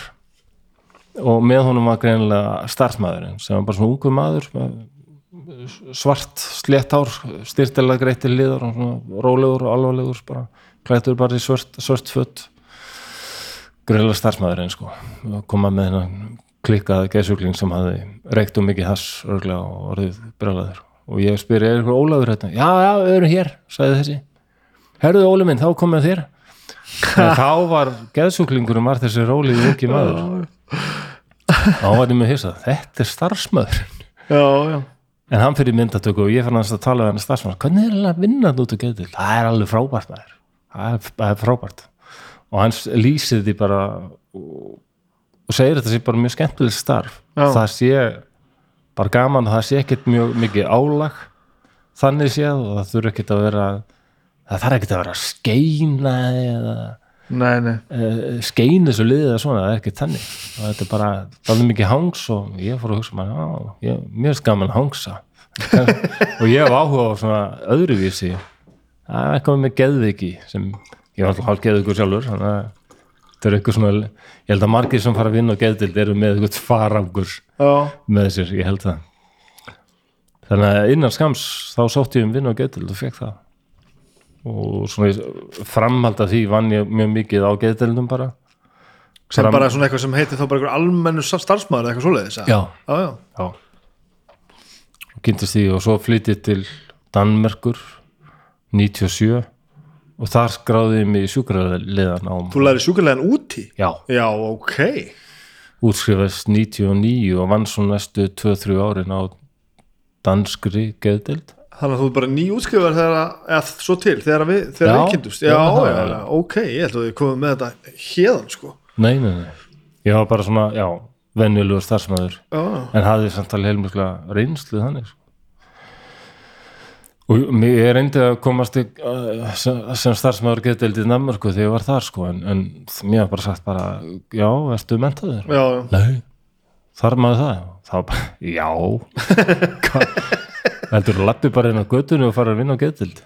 og með honum var greinilega starfsmæðurinn sem var bara svona ungur maður með svart sléttár styrtilega greitt til liðar og svona rólegur og alvarlegur bara klættur bara í svört, svört fött greinilega starfsmæðurinn sko. Koma með hennar klikkað geðsjúkling sem hafði reykt um mikið hass örglega og orðið brjálæður og ég spyr, er eitthvað Ólafur hérna? Já, já, við erum hér, sagði þessi. Herðu Óli minn, þá komið þér. en þá var geðsjúklingurum var þessi rólið ungi maður. Þá var ég með hissa þetta er starfsmöður en hann fyrir myndatöku og ég fann að tala við hann starfsmöður, hvernig er hann að vinna þetta út á geðdil? Það er alveg frábært maður. Það er, það frábært. Og hans lýsið því bara og, og segir þetta sé bara mjög skemmtileg starf. Já. það sé bara gaman, það sé ekkert mjög mikið álag. Þannig séð og það þurfi ekkert að vera það þarf ekkert að vera að skeina eða nei, nei. uh, skein þessu liðið eða svona, það er ekki þannig. Og þetta er bara, það er mikið hangs og ég fór að hugsa maður, já, mér er gaman að hangsa. [LAUGHS] Og ég hef áhuga á svona öðruvísi. Það er eitthvað með geðviki sem, ég var alltaf hálf geðvikur sjálfur þannig að þetta er eitthvað svona ég held að margir sem fara að vinna á geðdild eru með eitthvað farangur með sér, ég held það. Þannig að innan skams þá sótti ég um vinna á geðdild og fekk það og svona framhald af því vann ég mjög mikið á geðdildum bara sem Bara- bara svona eitthvað sem heitir þá bara einhver almennu starfsmaður eða eitthvað svoleiðis? Já. já, já, Já. Og kynntist því og svo flyttið til Danmerkur 97 og þar skráði ég mig í sjúkraliðan á þú læri sjúkarlegan úti Já, já, ok útskrifast 99 og vann svo næstu 2-3 árin á danskri geðdild þannig að þú er bara ný útskrifar þegar svo til, þegar við, þegar við kynntust já, Já, já, já, ok, ég held að við komum með þetta hérðan sko. Nei, nei, nei. Ég var bara svona, já, venjulegur starfsmæður en hafði samt alveg heilmikla reynslu þannig sko. og ég reyndi að komast í, uh, sem, starfsmæður geðdeildi í Namörku þegar ég var þar sko, en, en mér var bara sagt bara, já, ertu mentaður? já, já. Nei, þarf maður það? þá bara, já. [LAUGHS] Hvað? Heldur þú lappi bara inn á göttunni og fara að vinna á geðdild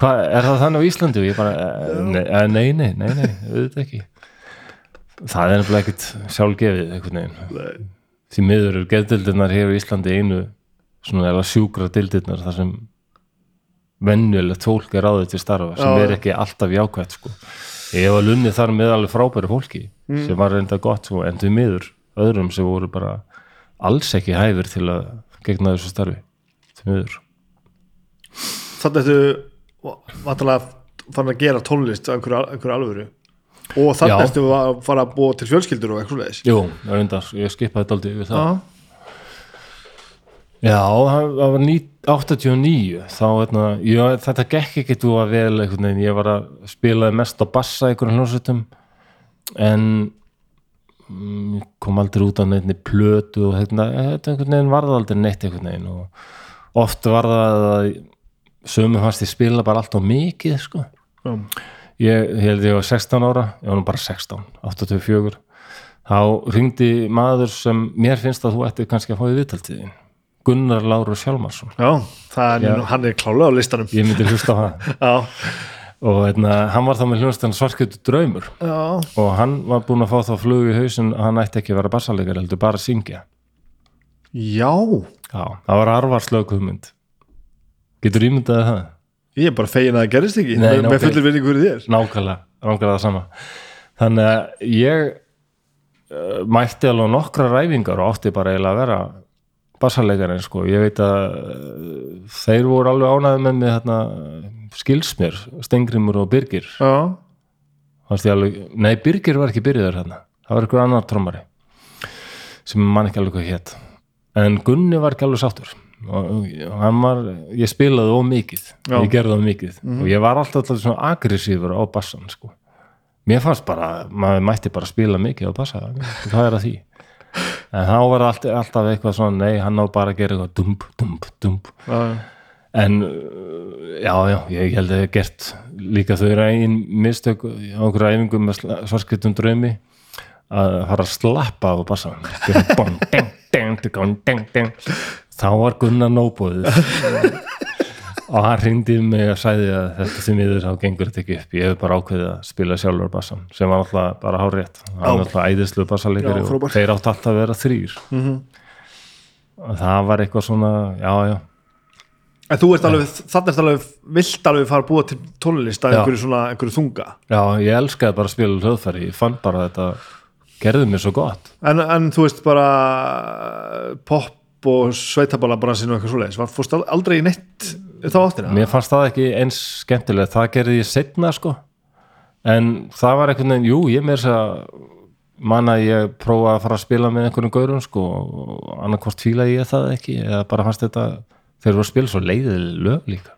hvað, er það þannig á Íslandi? og ég bara, eh, nei, eh, nei, nei, nei, nei auðvitað ekki. Það er nefnilega ekkit sjálfgefið einhvern veginn. Því miður eru geðdildirnar hér á Íslandi einu svona eða sjúkra dildirnar þar sem venjulegt fólk er ráðið til starfa sem Já, er ekki alltaf jákvætt sko. ég var lunnið þar með alveg frábæri fólki sem var reynda gott sko, en því miður öðrum sem voru bara alls ekki hæfir til að gegna þessu starfi því miður. Þannig að þú vantalega farin að gera tónlist á einhverju, einhverju alvöru. Og þannig að þú fara að búa til fjölskyldur og eitthvað svoleiðis. Jú, reyndar, ég skipaði þetta aldrei við það. Já, Já, það var ní- 89 þá, veitna, ég, þetta gekk ekki þú að vel einhvern veginn, ég var að spilaði mest á bassa í einhverjum hljómsveitum. En mm, ég kom aldrei út á neittni plötu og hérna, þetta einhvern veginn varða aldrei neitt einhvern veginn og oft var það að sömu fannst ég spila bara allt á mikið sko. Já, ég, ég held ég var 16 ára ég var nú bara 16, 84 þá ringdi maður sem mér finnst að þú ætti kannski að fá í viðtaltíðin Gunnar Láru Sjálmarsson já, er, Já. hann er klálega á listanum. Ég myndi hlusta á hann. [LAUGHS] Já, og hérna, hann var þá með hljóðstan svarkjötu draumur. Já, og hann var búinn að fá þá flug í hausin að hann ætti ekki að vera bassalegar heldur bara að syngja. Já Já, það var arvarslög hugmynd. Getur ímyndaði það? ég er bara fegin að það gerist ekki Nei, með, fullir vinningu fyrir þér. Nákvæmlega, nákvæmlega það sama. Þannig að ég uh, mætti alveg nokkra ræfingar og átti bara eiginlega að vera bassalegarinn sko, ég veit að uh, þeir voru alveg ánæði með mig hérna, skilsmér, Stengrimur og Birgir. Já, alveg, nei Birgir var ekki byrjaður hérna það var einhver annar trommari sem mann ekki alveg hvað hétt en Gunni var ekki alveg sáttur. Og hann var, ég spilaði of mikið. Já. ég gerði of mikið. Og ég var alltaf, alltaf svona aggressífur á bassan sko. mér fannst bara, maður mætti bara spila mikið á bassa, hvað er að því. En þá var alltaf, alltaf eitthvað svona, nei, hann á bara að gera eitthvað dump, dump, dump. Já, en já, já, ég held að ég hef gert líka þau einn mistök á einhverju æfingum með svarskritum draumi að fara að slappa á bassan Bong, ding, þá var Gunnar nóbóðið [LAUGHS] og hann hrindi mig og sagði að þetta því miður þá gengur þetta ekki upp. Ég hef bara ákveðið að spila sjálfur bassan sem var alltaf bara hárétt hann Já. var alltaf æðislu bassalegari og þeir átt alltaf að vera þrýr Mhm. og það var eitthvað svona já, já, en þú ert alveg, þannig ert alveg vilt alveg fara að búa til tónlist að einhverju svona, einhverju þunga? Já, ég elskaði bara að spila hljóðfæri, ég fann bara þetta gerðu mér svo gott en, en þú veist bara pop og sveitabala bransinu og eitthvað svoleiðis, var fórst aldrei í neitt þá áttina? mér fannst það ekki eins skemmtilegt það gerði ég setna sko en það var einhvern veginn, jú, ég meir þess að manna ég prófa að fara að spila með einhvern gaurum sko og annarkvort fíla ég það ekki eða bara fannst þetta þeir eru að spila svo leiðileg lög líka.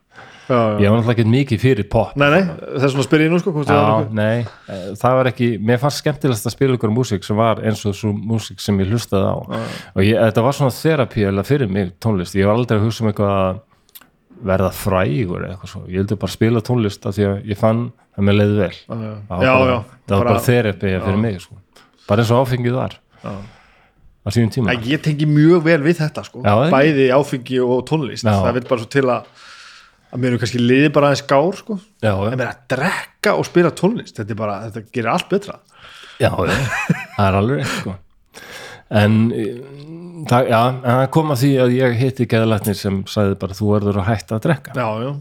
Ég var náttúrulega ekki mikið fyrir pop. Nei, nei, þess vegna spyr ég nú sko hvort það var Já, nei, eh, það var ekki mér fannst skemmtilegast að spila ykkur músík sem var eins og svo músík sem ég hlustaði á. Og ég, þetta var svona þerapí eða fyrir mig tónlist, ég var aldrei að hugsa um eitthvað að verða frægur eitthvað svo, ég vildi bara spila tónlist af því að ég fann að mér leiði vel. Já, já. það var Já, bara, já, það bara- bara þerapí fyrir mig sko. bara eins og áfengið var. Já. á síðan tíma. Ég tengi mjög vel við þetta sko. Já, það- bæði áfengi og tónlist. Já. það vil bara svo til að að mér er kannski liði bara aðeins gár sko já, en mér að drekka og spila tónlist þetta, er bara, þetta gerir allt betra já, já, það er alveg sko. en eh, það, já, en það kom að því að ég hitti geðlæknir sem sagði bara þú verður að hætta að drekka Já, já,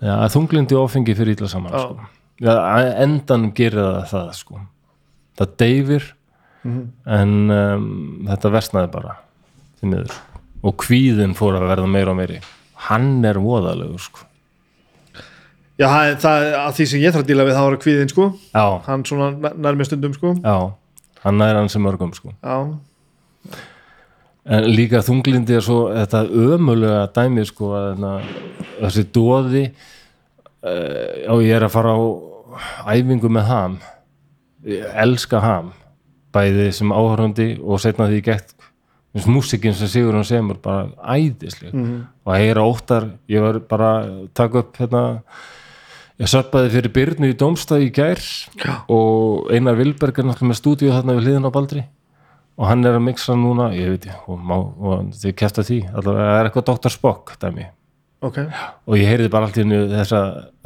Já, þunglindi og áfengi fyrir illa saman Já. sko. Já, endanum gerir það það sko. það deyfir Mhm. en um, þetta versnaði bara og kvíðin fór að verða meira og meiri hann er voðalegur sko. já það, það er að því sem ég þarf að díla við það var kvíðin sko. Já, hann svona nær mér stundum sko. Já. Hann er hann sem mörgum sko. Já, en líka þunglindi er svo þetta ömulega dæmi sko, að, þessi dóði uh, og ég er að fara á æfingu með ham. Ég elska ham bæði sem áhörandi og setna því gett músikinn sem Sigurinn semur bara æðisleg. Og að heyra óttar ég var bara að taka upp hérna ég söppaði fyrir Byrnu í Dómstað í gær Já. og Einar Vilberg er náttúrulega með stúdíu þarna við hliðin á Baldri. Og hann er að mixa núna, ég veit ég og, og þið kæfta því, allavega það er eitthvað Dr. Spock dæmi. Ok. Og ég heyrði bara allt í hennu þessa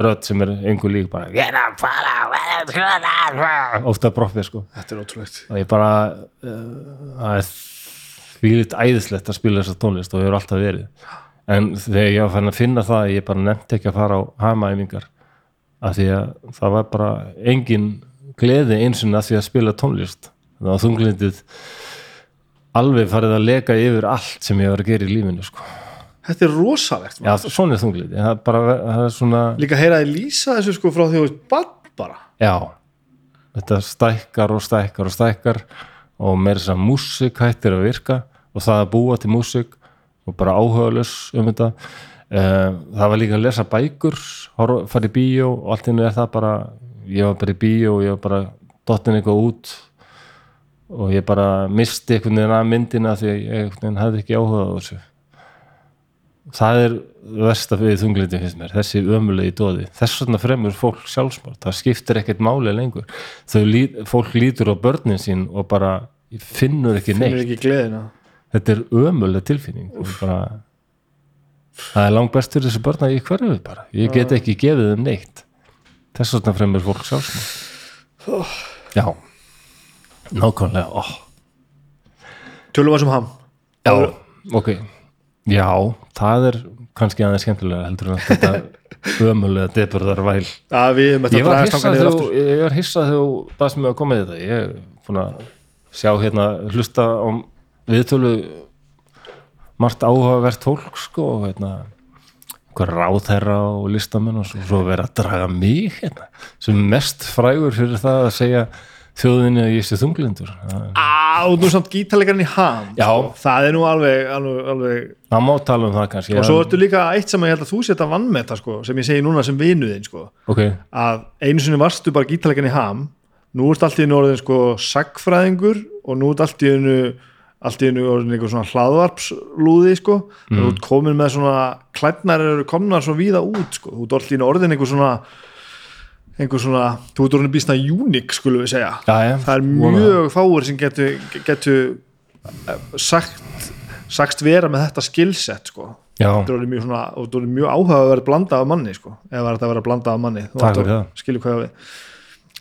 rödd sem er einhver lík bara ofta broffið sko. Þetta er ótrúlegt. Og ég bara uh, það er fílitt æðislegt að spila þessa tónlist og hefur alltaf verið. En þegar ég var fann að finna það ég bara nefndi ekki að fara á hamaæfingar af því að það var bara engin gleði einsunni að því að spila tónlist. Það var þunglindið alveg farið að leka yfir allt sem ég var að gera í lífinu sko. Þetta er rosalegt já, svona er þunglindið. Það bara, það er svona Líka heyra þið lýsa þessu sko frá því að þú veist bara. Já, þetta stækkar og stækkar og stækkar og meira þess að músík hættir að virka og það að búa til músík og bara áhugaðlös um þetta. Eh, það var líka að lesa bækur fara í bíó og allt innu er það bara ég var bara í bíó og ég var bara dottin eitthvað út og ég bara misti einhvern veginn að myndina því að ég hafði ekki áhuga á þessu. Það er versta við þunglindi finnst mér, þessi ömulegi dóði þess vegna fremur fólk sjálfsmort það skiptir ekkert máli lengur. Þau lí, fólk lítur á börnin sín og bara finnur ekki Finnur neitt. ekki gleðina þetta er ömuleg tilfinning. Bara það er langt best fyrir þessi börn að ég hverfi bara. Ég get ekki gefið þeim neitt. Þess vegna fremur fólk sjálfsmort já. Nákvæmlega, ó. Tölum að sem ham. Já, ok. Já, það er kannski aðeins skemmtilega heldur en þetta [LAUGHS] ömulega deburðar væl að við erum Ég var hissað þegar ég var hissað þegar þú baðst mig að koma í þetta. Ég er búin að sjá hérna hlusta á viðtölu margt áhugavert fólk sko og hérna hver ráðherra og listamenn og svo, svo vera að draga mig hérna sem mest frægur fyrir það að segja þjóðinni að ég sé þunglindur Á, nú samt gítarleikarinn í ham Já. sko. Það er nú alveg, alveg, alveg það má tala um það kannski Og svo ertu líka eitt sem ég held að þú setja vannmeta sko, sem ég segi núna sem vinuðin sko, ok, að einu sinni varstu bara gítarleikarinn í ham nú ert allt í einu orðin sko sagfræðingur og nú ert allt í einu allt í einu einhver svona hlaðvarpslúði sko, mm. þú ert komin með svona klædnar eru komnar svo víða út sko, þú ert allt í einu orðin einhver svona einhver svona, þú ert orðin býstna unik skulum við segja. Já, já, það er mjög fáir sem getur getu sagt sagst vera með þetta skillset sko. já, þetta er mjög, er mjög áhuga að vera blandað af manni sko. er þetta að vera blandað af manni Þú að skilja hvað við.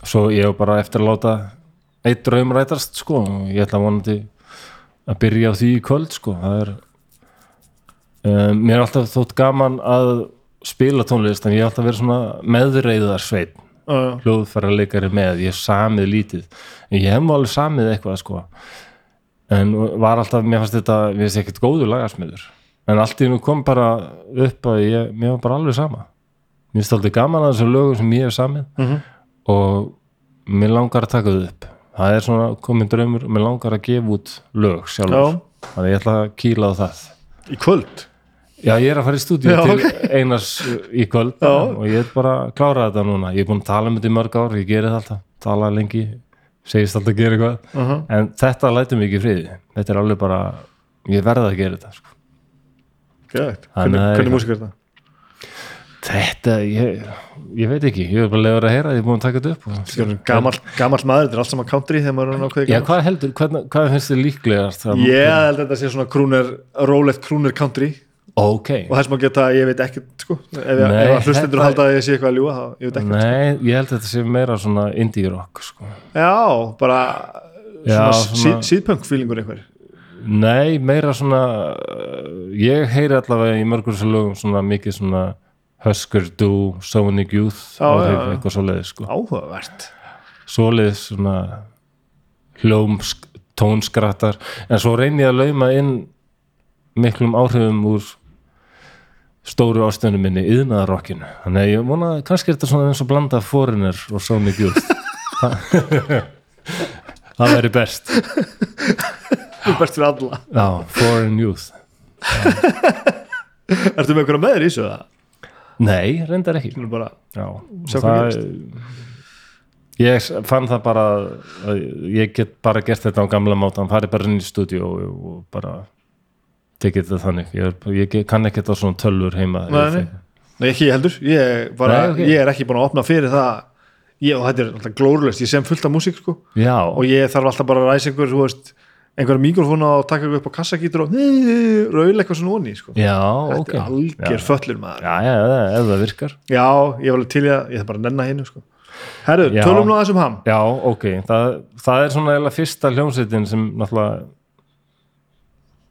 Svo ég hef bara eftir að láta eitt draum rætast sko. Og ég ætla vonandi að byrja á því í kvöld sko. Það er um, mér er alltaf þótt gaman að spila tónlist en ég hef alltaf verið svona meðreiðar sveit Já, já. hljóðfæra leikari með, ég hef samið lítið. En ég hef alveg samið eitthvað sko. En var alltaf mér fannst þetta, mér finnst ekkert góður lagasmiður. En allt í nú kom bara upp að ég, mér var bara alveg sama. Mér finnst alltaf gaman að þessu lögum sem ég hef samið Mhm. og mér langar að taka þau upp það er svona komin draumur og mér langar að gefa út lög sjálfur Já. þannig ég ætla að kýla á það í kvöld Já, ég er að fara í stúdíu til ok. Einars í kvöld Já. og ég er bara að klára þetta núna ég er búin að tala um þetta í mörg ár, ég geri það alltaf tala lengi, segist alltaf að gera eitthvað uh -huh. en þetta ekki í friði þetta er alveg bara, ég verða að gera þetta sko. Þannig hvernig, hvernig músík er þetta? Þetta, ég, ég veit ekki ég er bara legur að heyra, ég er búin að taka þetta upp og... gamall gamall maður, þetta er allt saman country þegar maður er hann ákveði Já, hvað heldur, hvað, hvað finnst þið líklegast ég held að þetta sé svona krúner rólegt krúner country. Ok, og þess maður geta, ég veit ekkert sko, ef, að hlustendur halda að ég sé eitthvað að ljúga þá, ég veit ekkert nei, ég held að þetta sé meira svona indie rock sko. já, bara svona, svona- síðpunk feelingur einhver. Nei, meira svona ég heyri allavega í mörgur svona mikið svona Husker Du, Sonic Youth? Já, áhrif, já. eitthvað svoleiðis sko. áhugavert. Svoleiðis svona hljómsk, tónskrattar. En svo reyni ég að lauma inn miklum áhrifum úr stóru ástöðunum minni yðnaðarokkinu, þannig að ég vona að kannski er þetta svona eins og blanda Foreigner og Sonic Youth. [LAUGHS] Það væri best. Best fyrir alla. Já, Foreign Youth. Ertu með eitthvað með þér í þessu það? Nei, reyndar ekki. Bara, hvað Ég fann það bara ég get bara gert þetta á gamla mátan farið bara inn í stúdíu og, og bara tekið þetta þannig. Ég, ég kann ekki þetta svona tölvur heima. Nei, nei. ekki heldur. Ég, bara, Nei, ok. ég er ekki búin að opna fyrir það. Ég, og þetta er alltaf glórlöst, ég sem fullt af músík sko. Og ég þarf alltaf bara að ræsa einhver, þú veist einhverja mikrofóna og taka upp á kassagítur og raul eitthvað svona onni sko. já, þetta ok. er algjör föllur maður. Já, já, já, ef það virkar. Já, ég var alveg til í að, ég þarf bara að nenna hinn sko. herru, tölum nú aðeins um ham. Já, ok, það, það er svona eiginlega fyrsta hljómsveitin sem náttúrulega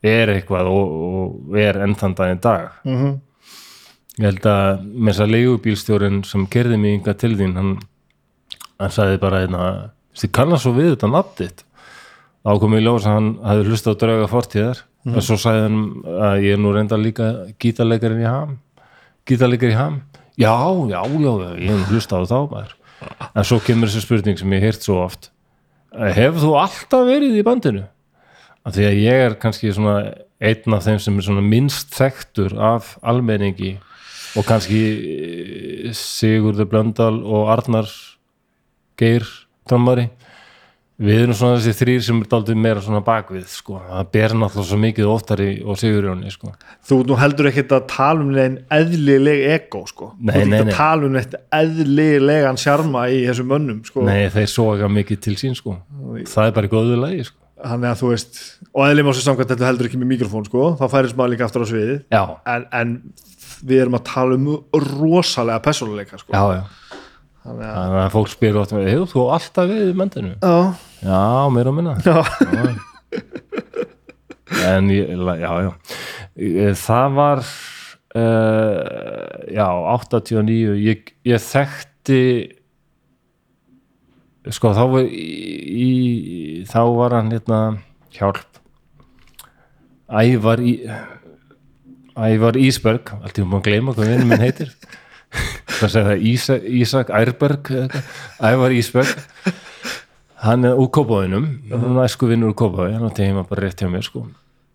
er eitthvað og, og er enn þann daginn dag. Mm -hmm. ég held að með þess að leigubílstjórin sem kerði mig yngar til þín hann, hann sagði bara einna, þið kannast svo við þetta nafn þitt þá kom í ljós að hann hafði hlustað á drauga fortíðar Mhm. og svo sagði hann að ég er nú reynda líka gítarleikarinn í ham gítarleikar í ham. Já, já, já, ég hef nú hlustað á þá maður. En svo kemur þessi spurning sem ég heyrt svo oft. Hefur þú alltaf verið í bandinu? Af því að ég er kannski einn af þeim sem er minnst þekktur af almenningi og kannski eh, Sigurður Blöndal og Arnar Geir Trommari við erum svona þessi þrýr sem er daldið meira svona bakvið sko, það ber náttúrulega svo mikið oftari og Sigurjóni sko þú nú heldur ekki að tala um neinn eðlileg ego sko. Nei, þú nei, ekki að tala um neitt eðlilegan sjarma í þessum mönnum sko. nei þeir soga mikið til sín sko það er bara í góðu lagi sko þannig að þú veist og eðlum á sér samkvæmt þetta heldur ekki með mikrofón sko. þá færist maður líka aftur á sviðið en, en við erum að tala um rosalega persónuleika sko. já, já þannig að þannig að fólk spyr ofta hefur þú alltaf við í mandinu já, já, meira og minna. Já. en ég, já, já. Það var uh, já, 89 ég, ég þekkti sko þá var í, þá var hann hérna hjálp. Ævar í Ævar Ísberg allt ég múið að gleyma hvað vinnum minn heitir [LAUGHS] það segja það Ísak, Ísak Ærberg. Ævar Ísberg hann er úr Kópavóinum hann er æsku vinnur úr Kópaví hann átti heima bara rétt hjá mér sko.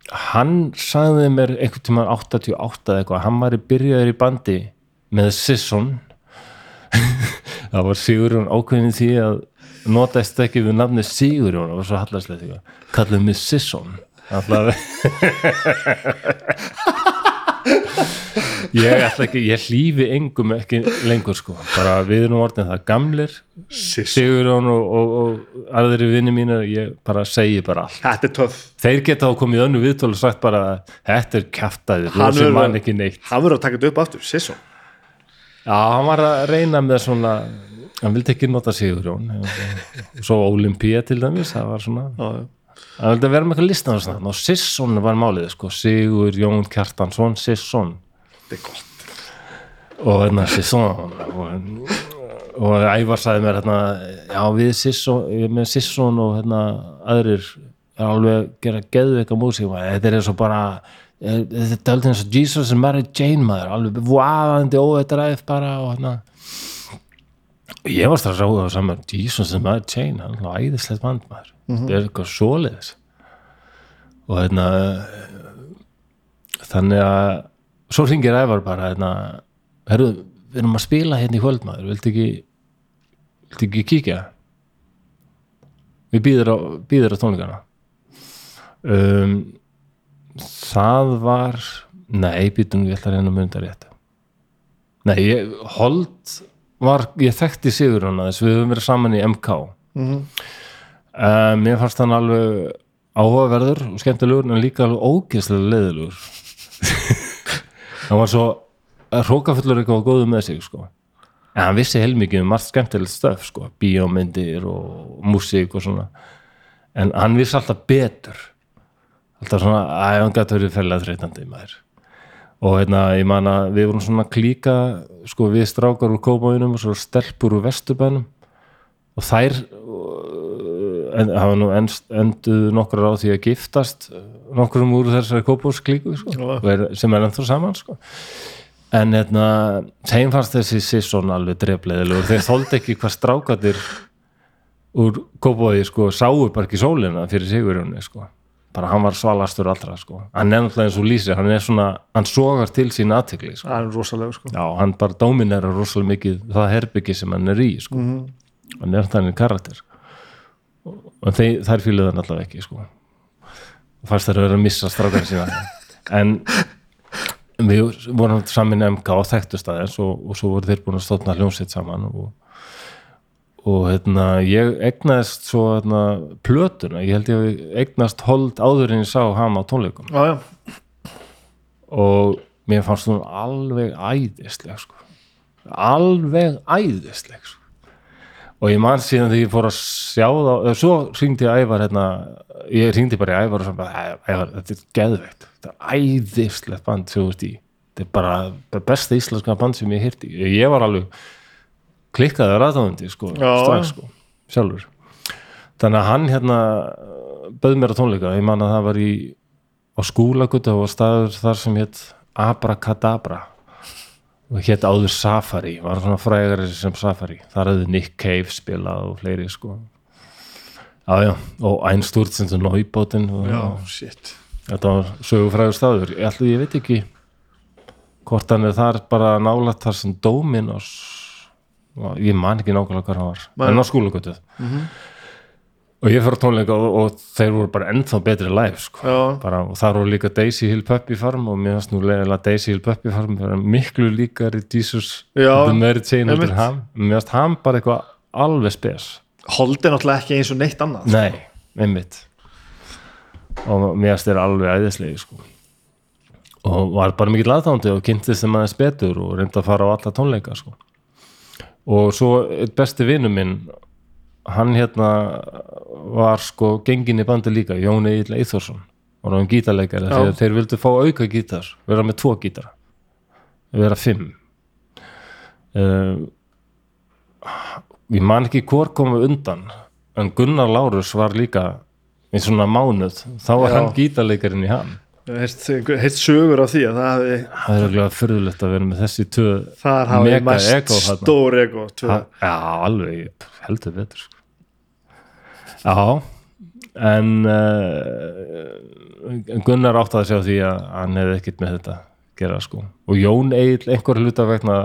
Hann sagði mér einhvern tímann 88 eða eitthvað, hann var í byrjaður í bandi með Sisson. [LAUGHS] Það var Sigurjón ákveðin því að notaðist ekki við nafni Sigurjón það var svo hallarslegt eitthvað, kallaði mig Sisson. Alltaf [LAUGHS] [LAUGHS] ég ætla ekki, ég hlýfi engum ekki lengur sko, bara við erum orðin það gamlir Siss. Sigurjón og, og, og aðri vinni mínir, ég bara segi bara allt. Er þeir geta þá komið önnu viðtölu og sagt bara þetta er Hann rosi verður- mann ekki neitt. hann verður að taka þetta upp aftur, Sisson já, hann var að reyna með svona hann vildi ekki nota Sigurjón. Og svo Olympía til dæmis það var svona, já, já. Hann vildi vera með eitthvað listan og svona, og Sisson var málið sko, Sigur Jón Kjartansson, Sisson. Þetta er gott. Og hérna Sisson og, og Ævar sagði mér hérna, já við Sisson, Sisson og hérna aðrir er alveg að gera geðveika músík. Þetta er eins og bara eh, þetta er daldið eins og Jesus and Mary Jane maður. Alveg vaðandi óveitræð bara og hérna ég var strax áhuga saman Jesus and Mary Jane, hann alveg æðislegt band maður þetta er eitthvað svoleiðis. Og hérna þannig að svo ringir Ævar bara hérna, herru, við erum að spila hérna í kvöld maður, viltu ekki viltu ekki kíkja? Við býður á, á tónleikana. Um, það var nei, býtum við ætla að reyna að mynda rétt. Nei, ég, Holt var, ég þekkti Sigur hana þess við höfum verið saman í MK Mhm. um, mér fannst hann alveg áhugaverður og skemmtilegur en líka alveg ógeðslega leiðilegur. [LAUGHS] Hann var svo hrókafullur eitthvað og góðu með sig sko. en hann vissi heilmikið um margt skemmtilegt stöf sko, bíómyndir og músík og svona. En hann vissi alltaf betur. Alltaf svona, að hann gæti verið fælega þreytandi maður og hérna, ég man að við vorum svona klíka sko, við strákar úr kópáinum og svo stelpur úr vesturbænum og þær uh, en, hafa nú enduð nokkur á því að giftast nokkurum úr þessari kópásklíku sko, sem er ennþá saman sko. en hérna þeim fannst þessi sisson alveg drefleðilegur þeir þóldi ekki hvað strákatir úr kópáði sko, sáu bara ekki sólina fyrir sigurjónu sko. Bara hann var svalastur allra sko. hann er náttúrulega eins og lýsi hann er svona, hann sogar til sín aðtekli sko. það er rosalega sko Já, hann bara dominerar rosalega mikið það herbyggi sem hann er í sko. hann er þannig karakter og þeir, þær fíluðu hann allavega ekki sko. fannst þær að vera að missa strákar sína [LAUGHS] en við vorum saman í MK á þekktust aðeins og, og svo voru þeir búin að stóðna hljómsveit saman og, og hérna, ég egnaðist svo hérna, plötuna, ég held ég egnast hold áður en ég sá hann á tónleikum. Já, já, og mér fannst hún alveg æðisleg sko. alveg æðisleg sko. og ég man síðan þegar ég fór að sjá þá svo hringdi ég Ævar hérna, ég hringdi bara í Ævar og svo bara, "Æ- Ævar, þetta er geðveikt. Þetta er æðislegt band sem þú veist í þetta er bara bara besta íslenska band sem ég hirti ég var alveg klikkaði að ræðaðundi sko, strax sko, sjálfur. Þannig að hann hérna bauð mér á tónleika, ég man að það var í á skúlagutu og staður þar sem hétt Abracadabra og hétt áður Safari var svona frægari sem Safari. Þar hefði Nick Cave spilað og fleiri sko. Já, og Einstúrt sem það náibótin og já, shit. Þetta var sögufrægur staður. Ég, ætli, ég veit ekki hvort hann er þar bara nálægt þar sem Dominos ég man ekki nákvæmlega hvað hann var Nei. en á skúlagutu og ég fyrir tónleika og, og þeir voru bara ennþá betri live sko. Bara, og þar voru líka Daisy Hill Puppy Farm og mér finnst nú leiðilega Daisy Hill Puppy Farm miklu líkari Jesus Já, the Mary ham. Mér finnst ham bara eitthvað alveg spes. Hold er náttúrulega ekki eins og neitt annað nei, einmitt. Og mér finnst þeir alveg æðislegi sko. og var bara mikill aðtándi og kynntist þeim aðeins betur og reyndi að fara á alla tónleika sko. Og svo eitt besti vinnu minn hann hérna var sko gengin í bandi líka, Jón Egil Eithórsson og hann gítarleikari Já. þegar þeir vildu fá auka gítar vera með tvo gítara vera fimm uh, ég man ekki hvor komu undan en Gunnar Lárus var líka í svona mánuð þá var Já. hann gítarleikarinn í hann heitt sögur af því að það hafi það er alveg fyrðulegt að vera með þessi tvö þar hafi Mega mest stór ego Já, alveg, heldur betur sko. Já en uh, Gunnar átti að sjá því að hann hefði ekkert með þetta gera sko. Og Jón Egil einhver hluta vegna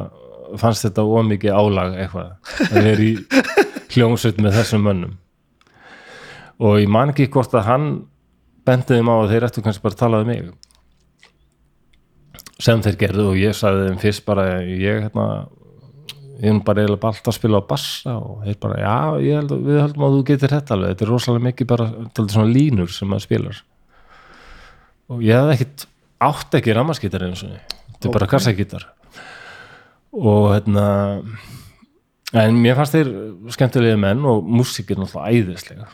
fannst þetta ómikið álag eitthvað að vera í [LAUGHS] hljómsveit með þessum mönnum. Og ég man ekki hvort að hann bendiði þeim á að þeir ættu kannski bara að tala um mig. Sem þeir gerðu og ég sagði þeim fyrst bara ég hérna ég er bara eiginlega bara alltaf að spila á bassa og þeir bara, já, ég held, við heldum að þú getur þetta alveg, þetta er rosalega mikið bara svona línur sem maður spilar. Og ég hafði ekkit átt ekki rammaskítar einu sinni. Þetta er bara Ok. kassagítar. Og hérna en mér fannst þeir skemmtilegi menn og músík er náttúrulega æðislega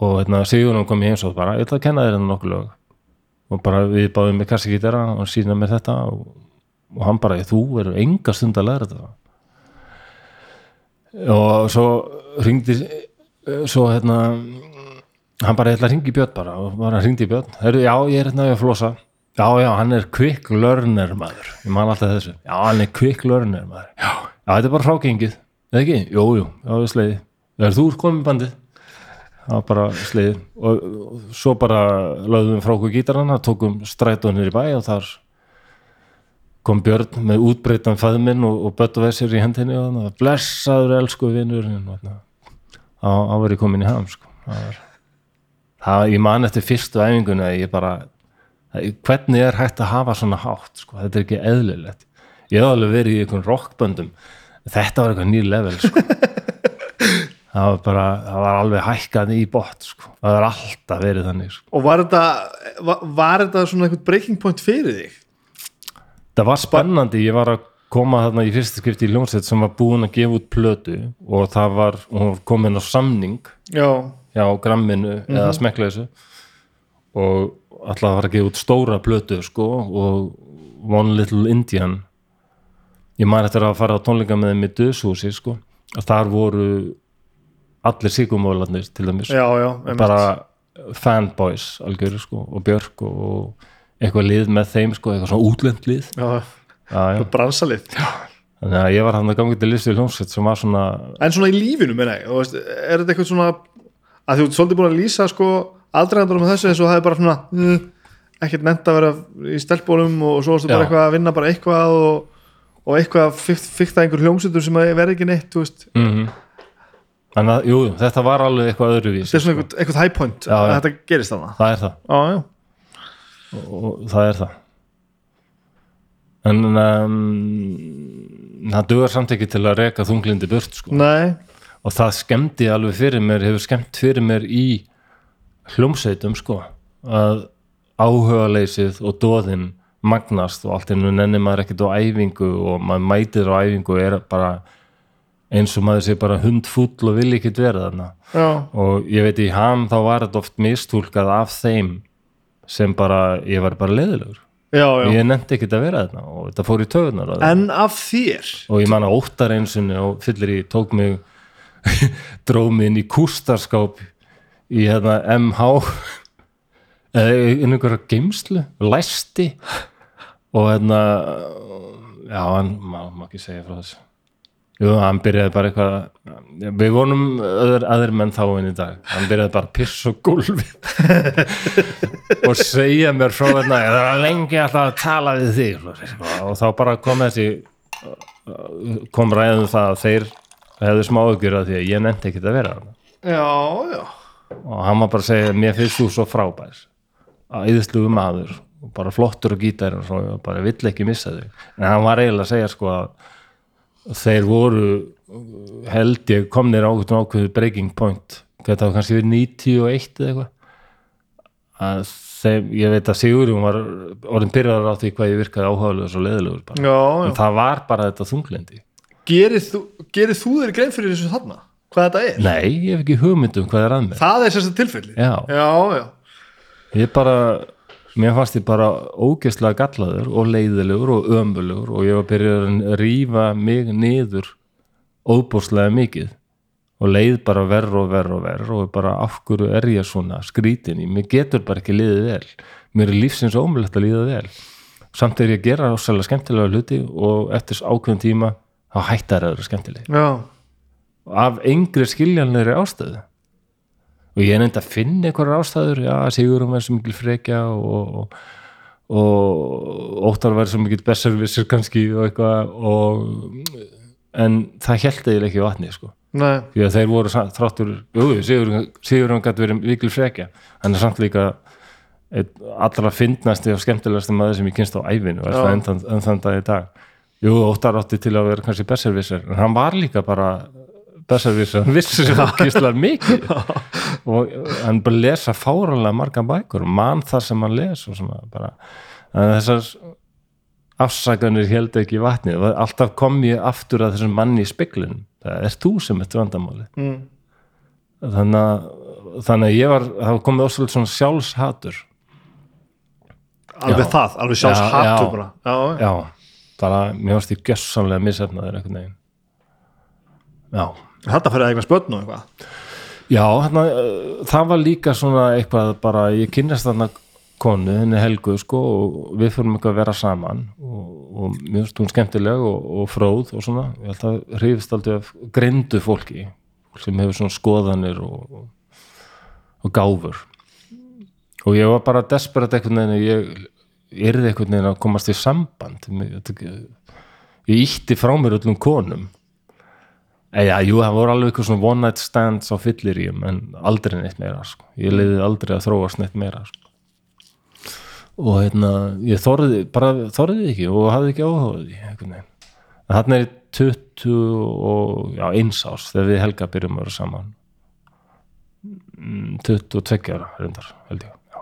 og hérna Sigurinn kom í heimsóð bara, ég ætla að kenna þér hérna nokkuð lög. Og bara við báðum með kassagítara og sína mér þetta og, og hann bara, þú verður enga stund að læra þetta. Og svo ringdi svo hérna hann bara ætla að ringi Björn bara. Og bara ringdi Björn, Heru, já ég er hérna við að flosa. Já já hann er quick learner maður, ég man alltaf þessu. Já hann er quick learner maður. Já, já þetta er bara frágengið, eða ekki? jú jú, já er sleiði, þegar þú ert komið bandið það var bara sleiði og, og svo bara lögðum við frá okkur gítarana, tókum strætónir í bæ og þar kom Björn með útbreytan fæðminn og, og bött og vessir í hendinni og þannig að blessaður elsku vinnur á áverið komin í ham sko. það var það, ég man eftir fyrstu æfingunni að ég bara hvernig er hægt að hafa svona hátt sko, þetta er ekki eðlilegt ég hef alveg verið í einhvern rockböndum þetta var eitthvað nýr level sko. [LAUGHS] það var bara það var alveg hækkað í bot sko. það var alltaf verið þannig sko. og var þetta var, var þetta svona eitthvað breaking point fyrir þig? það var spennandi, ég var að koma þarna í fyrsta skrifti í Ljónsett sem var búin að gefa út plötu og það var, hún var komin á samning já, hjá gramminu eða smekkleysu og alltaf var að gefa út stóra plötu sko og One Little Indian ég maður eftir að fara á tónleika með þeim í döðshúsi sko og þar voru allir sigumólarnir til dæmis. Já, já bara fanboys algjör sko og Björk og eitthvað lið með þeim sko, eitthvað svona útlönd lið. Já, bransalið þannig að ég var hann að ganga til listu í hljómsveit sem var svona en svona í lífinu, meina ég, veist, er þetta eitthvað svona að þú ert svolítið búin að lýsa sko aldrei með þessu eins og það er bara svona mm, ekkert nefnt að vera í stelpbólum og svo varstu bara eitthvað að vinna bara eitthvað og, og eitthvað fikk það einhver hljómsutur sem að verði ekki neitt, þú veist. Mm þannig að, jú, þetta var alveg eitthvað öðruvís þetta er svona eitthvað, eitthvað high point Já, að þetta gerist þarna. Það er það. Já, já, og það er það. En um, það dugar samt ekki til að reka þunglindi burt sko. nei, og það skemmdi alveg fyrir mér hefur skemmt fyrir mér í hljómsveitum sko að áhugaleysið og dóðin magnast og allt einu nennir maður ekkert á æfingu og maður mætir á æfingu og er bara eins og maður sé bara hundfúll og vil ekkert vera þarna. Já, og ég veit í ham þá var þetta oft mistúlkað af þeim sem bara, ég var bara leðilegur já, já. ég nefndi ekkert að vera þarna og þetta fór í töðunar en af þér? Og ég man að óttar einsunni og fyllir í tók [LAUGHS] mig inn í kústarskáp í hérna MH [LAUGHS] einhverja geimslu læsti. Og hérna já, hann má ekki segja frá þessu Jú, hann byrjaði bara eitthvað við vonum öður, aður menn þá en í dag. Hann byrjaði bara að pissa á gólfi [LAUGHS] og segja mér frá hérna, það var lengi alltaf að tala við þig og þá bara kom þessi kom ræðum það að þeir hefðu smá aukur að því að ég nefndi ekkert að vera já, já, og hann var bara að segja, mér finnst þú svo frábær að yðslugu maður og bara flottur og gítar og svo og bara vill ekki missa þig. En hann var eiginlega að segja sko að þeir voru held ég komnir ákveðin ákveðu breaking point. Þetta var kannski við 91 eða eitthvað. Að þeim, ég veit að Sigurjón var orðin byrjar á því hvað ég virkaði áhugaður og leðilegur bara. já, já. en það var bara þetta þunglindi Gerir þú, gerir þú þér grein fyrir þessu þarna? Hvað þetta er? nei, ég hef ekki hugmynd um hvað er að mér. Það er sérst tilfelli. Já, já, já, ég bara mér fannst ég bara ógeðslega gallaður og leiðilegur og ömbulegur og ég var byrjað að rífa mig niður óbúslega mikið og leið bara verð og verð og verð og bara af hverju er ég svona skrítin í, mér getur bara ekki liðið vel. Mér er lífsins ómulegt að líða vel. Samt er ég að gera ásæðlega skemmtilega hluti og eftir ákveðin tíma þá hættar það að vera skemmtileg. Já. af engri skiljanlegri ástöðu og ég er nefnd að finna einhverjar ástæður já, Sigurum er svo mikil frekja og, og, og Óttar var svo mikil besservissir kannski og eitthvað og, en það held eiginlega ekki vatni sko. Því að þeir voru þráttur Sigurum, gæti verið mikil frekja. Hann er samt líka allra fyndnasti og skemmtilegasti maður sem ég kynst á ævinu og er það enn þann- dag í dag. Jú, Óttar átti til að vera kannski besservissir en hann var líka bara besservissir, hann vissi sem okkislega [LAUGHS] mikið. Og hann bara lesa fáralega marga bækur mann það sem hann les og svona bara. En þessar afsakanir held ekki vatni alltaf kom ég aftur að þessum manni í speklun það er þú sem ert vandamáli mm. þannig að, þannig að ég var það var komið ósvöld svona sjálfshatur. Alveg Já. það, alveg sjálfs Já, já. bara. Já, já. já, bara mér varst ég gjössanlega missefnaður einhvern veginn. Já þetta fyrir að eigna spötn og eitthvað? Já, hérna, það var líka svona eitthvað bara, ég kynnast þarna konu, henni Helgu sko og við fyrir eitthvað að vera saman og, og mjög hún skemmtileg og, og fróð og svona, ég held að hrifist aldrei af grindu fólki fólk sem hefur svona skoðanir og, og, gáfur. Og ég var bara desperat einhvern veginn ég yrði einhvern veginn að komast í samband. Ég ítti frá mér öllum konum eða, jú, það voru alveg eitthvað svona one night stands á fylliríum en aldrei neitt meira sko. ég leiði aldrei að þróast neitt meira sko. og hérna ég þorði, bara þorði ekki og hafði ekki áhugaði en þarna er ég 20 og já, eins ás þegar við Helga byrjum að vera saman Mm, 22 ára reyndar, held ég já.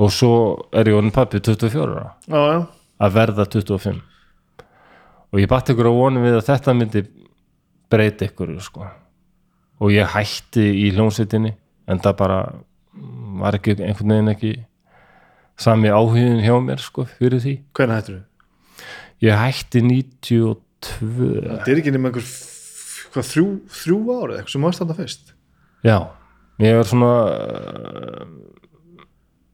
og svo er ég orðin pappi 24 ára já, að verða 25 og ég batt ykkur á vonum við að þetta myndi breyta ykkur sko. og ég hætti í hljómsveitinni en það bara var ekki einhvern veginn ekki sami áhugin hjá mér sko, fyrir því. Hvernig hættur þú? ég hætti 92 þetta er ekki nema einhver hvað, þrjú, þrjú árið eitthvað sem varst þarna fyrst? Já, ég er svona uh,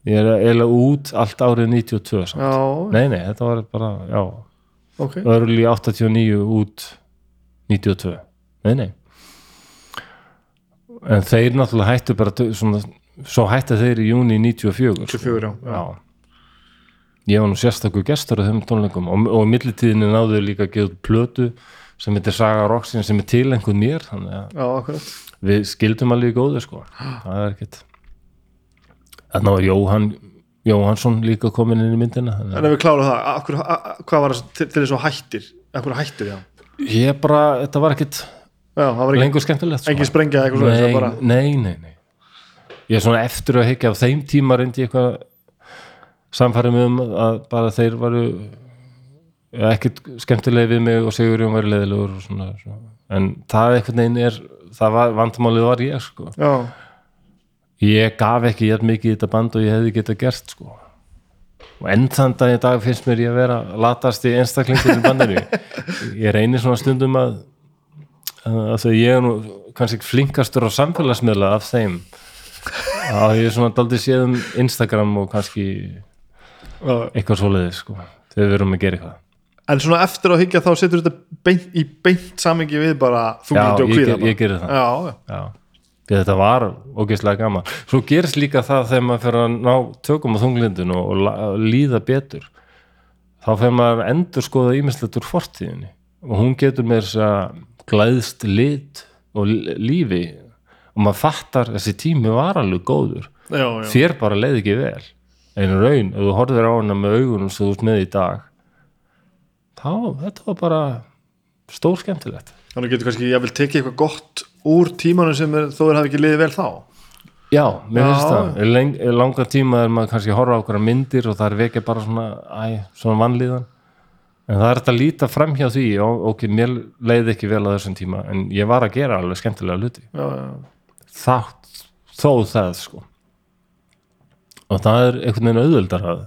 ég er eiginlega út allt árið 92 samt. já, nei, nei, þetta var bara, já. Ok. Early 89 út 92 nei, nei. En þeir náttúrulega hættu bara svona, svo hættu þeir í júni 94 sko. 24, já, já. ég var nú sérstakur gestur á þeim tónleikum og, og í millitíðinu náðu líka að gefa plötu sem heitir Saga Roxin sem er tilenguð mér þannig að já, við skildum alveg góði sko. Það er ekkert þarna var Jóhann Jóhannsson líka komin inn í myndina þannig að en ef við klárum það, akkur, a, a, hvað var það til, til þess að hættir? Akkur hættir, já? Ég bara, þetta var ekkert já, ekki, lengur skemmtilegt engin sprengja eitthvað nei, bara, nei, nei, nei. Ég er svona eftir að higgja á þeim tíma reyndi ég eitthvað samfærum um að bara þeir varu ja, ekkert skemmtilegi við mig og Sigurjón var leðilegur og svona, svona. en það einhvern veginn er það var, vandamálið var ég sko. Já, ég gaf ekki jætt mikið í þetta band og ég hefði getað gert sko. Og enn þann dag í dag finnst mér ég að vera latast í einstaklingur í bandinu [LAUGHS] ég reynir svona stundum að að ég er nú kannski ekki flinkastur á samfélagsmiðla af þeim. Að ég er svona daldið séð um Instagram og kannski já. eitthvað svoleiðis sko þegar við erum að gera eitthvað. En svona eftir að higgja þá setur þetta beint, í beint samingi við bara Já, þunglindi og ég, kvíða ger- ég gerir það. Já, já, Já, að þetta var ógeðslega gaman. Svo gerist líka það þegar maður fer að ná tökum á þunglindun og, og líða betur þá fer maður að endur skoða ímislegt úr fortíðinni. Og hún getur með þess að glæðst lit og lífi og maður fattar þessi tími var alveg góður já, já. þér bara leið ekki vel einu raun, ef þú horfir á hana með augunum sem þú ert með í dag þá, þetta var bara stór skemmtilegt þannig getur kannski ég vil tekið eitthvað gott úr tímanum sem er, þó er hafi ekki liðið vel þá Já, mér finnst það. Langa tíma er maður kannski að horfa á okkur myndir og það er vekja bara svona, æ, svona vannlíðan. En það er þetta að líta fram hjá því og ok, mér leiði ekki vel á þessum tíma en ég var að gera alveg skemmtilega hluti. já, já, Þátt, þó það, sko. Og það er einhvern veginn auðveldar að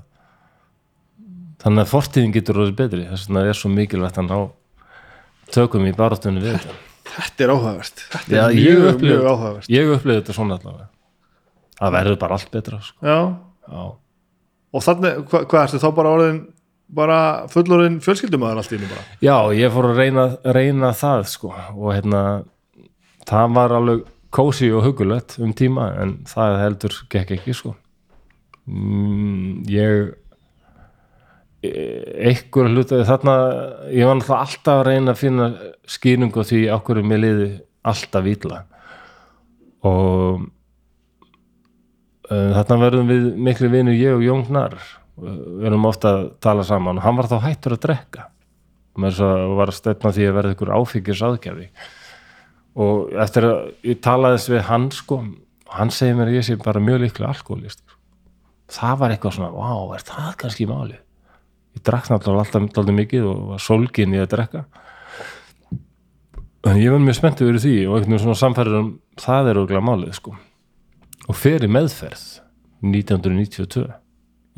þannig að fortíðin getur orðið betri þess vegna er svo mikilvægt að ná tökum í baráttunni við þetta. þetta er áhugavert þetta Já, er ég mjög, upplifi- mjög áhugavert Ég upplifði þetta svona allavega. Það verður bara allt betra, sko. já, Já. og þannig, hva, hvað ertu þá bara orðin bara fullorðin fjölskyldumæður allt í einu bara. Já, ég fór að reyna, reyna það sko. Og hérna það var alveg kósi og hugulegt um tíma en það heldur gekk ekki sko. Mm, ég e- einhver hluta þarna, ég var náttúrulega alltaf að reyna að finna skýringu því hverju mér liði alltaf ítla og uh, þarna verðum við miklu vinur ég og Jón Gnar við erum ofta að tala saman og hann var þá hættur að drekka. Þess að var að stefna því að verða ykkur áfengis aðgjafi og eftir að ég talaði þess við hann sko, hann segir mér að ég sé bara mjög líklega alkoholist það var eitthvað svona, vá, er það kannski málið? Ég drakk náttúrulega alltaf alltaf mikið og var sólgin í að drekka. En ég var mjög spenntið verið því og einhvern veginn svona samfærir um það er auðvitað málið sko. Og fer í meðferð 1992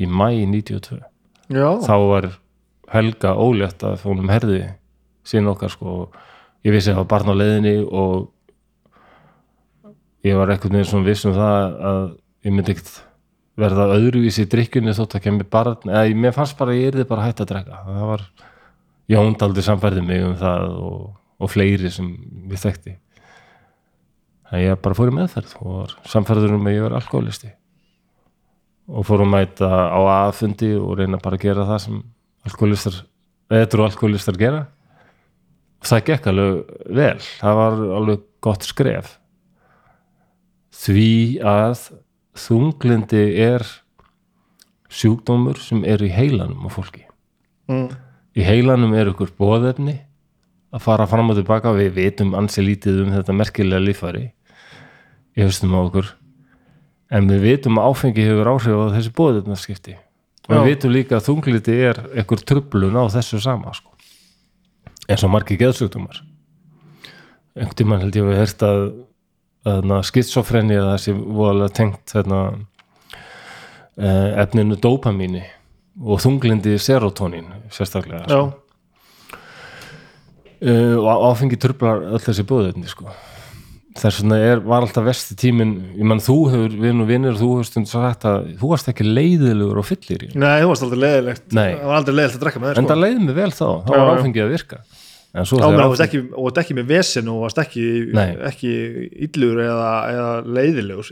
í mæ 92 já, þá var Helga ólétt að fónum herði sín okkar sko og ég vissi að það var barn á leiðinni og ég var ekkert með svona viss um það að ég myndi ekkert verða öðruvísi í drikkjunni þótt að kemur barn eða ég- mér fannst bara að ég yrði bara hætt að drekka. Það var, Jón daldi samfærði mig um það og, og fleiri sem við þekkti. Þannig að ég bara fór í meðferð og var samfærður um að ég var alkoholisti og fór að mæta á aðfundi og reyna bara að gera það sem alkoholistar, eða alkoholistar gera. Það gekk alveg vel. Það var alveg gott skref. Því að þunglindi er sjúkdómur sem er í heilanum á fólki. Mm. í heilanum er ykkur bóðefni að fara fram og tilbaka við vitum ansi lítið um þetta merkilega líffæri. Í haustum á okkur en við vitum að áfengi hefur áhrif á þessi bóðefnarskipti og við vitum líka að þunglindi er ykkur trublun á þessu sama sko. eins og margir geðsjúkdómar. Einhvern tímann held ég að við hert að, að skitsofreni eða þessi voðalega tengt hérna, eh, efninu dopamíni og þunglindi serotonín sérstaklega já, uh, og áfengi trublar öll þessi búðöfni sko. Þess vegna er, var alltaf vesti tímin ég mann þú hefur, vinn og vinnur þú hefur stund sagt að þú varst ekki leiðilegur og fyllir í nei, þú varst aldrei leðilegt Nei. það var aldrei leðilegt að drekka með þér en sko. það leiði mig vel þá, þá var áfengið að virka. En svo Já, menn, og varst ekki með vesen og varst ekki, ekki illur eða, eða leiðilegur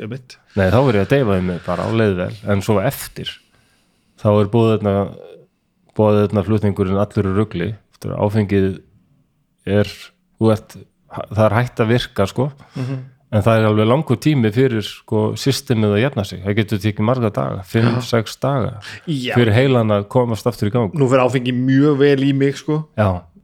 nei þá er ég að deyfaði mig bara á leiðvel en svo eftir þá er búðöfna flutningurinn allur í að áfengið er, þú ert, það er hægt að virka sko. En það er alveg langur tími fyrir sko, systemið að jafna sig. Það getur tekið marga daga, 5-6 daga Já. fyrir heilan að komast aftur í gang. Nú fyrir áfengi mjög vel í mig sko,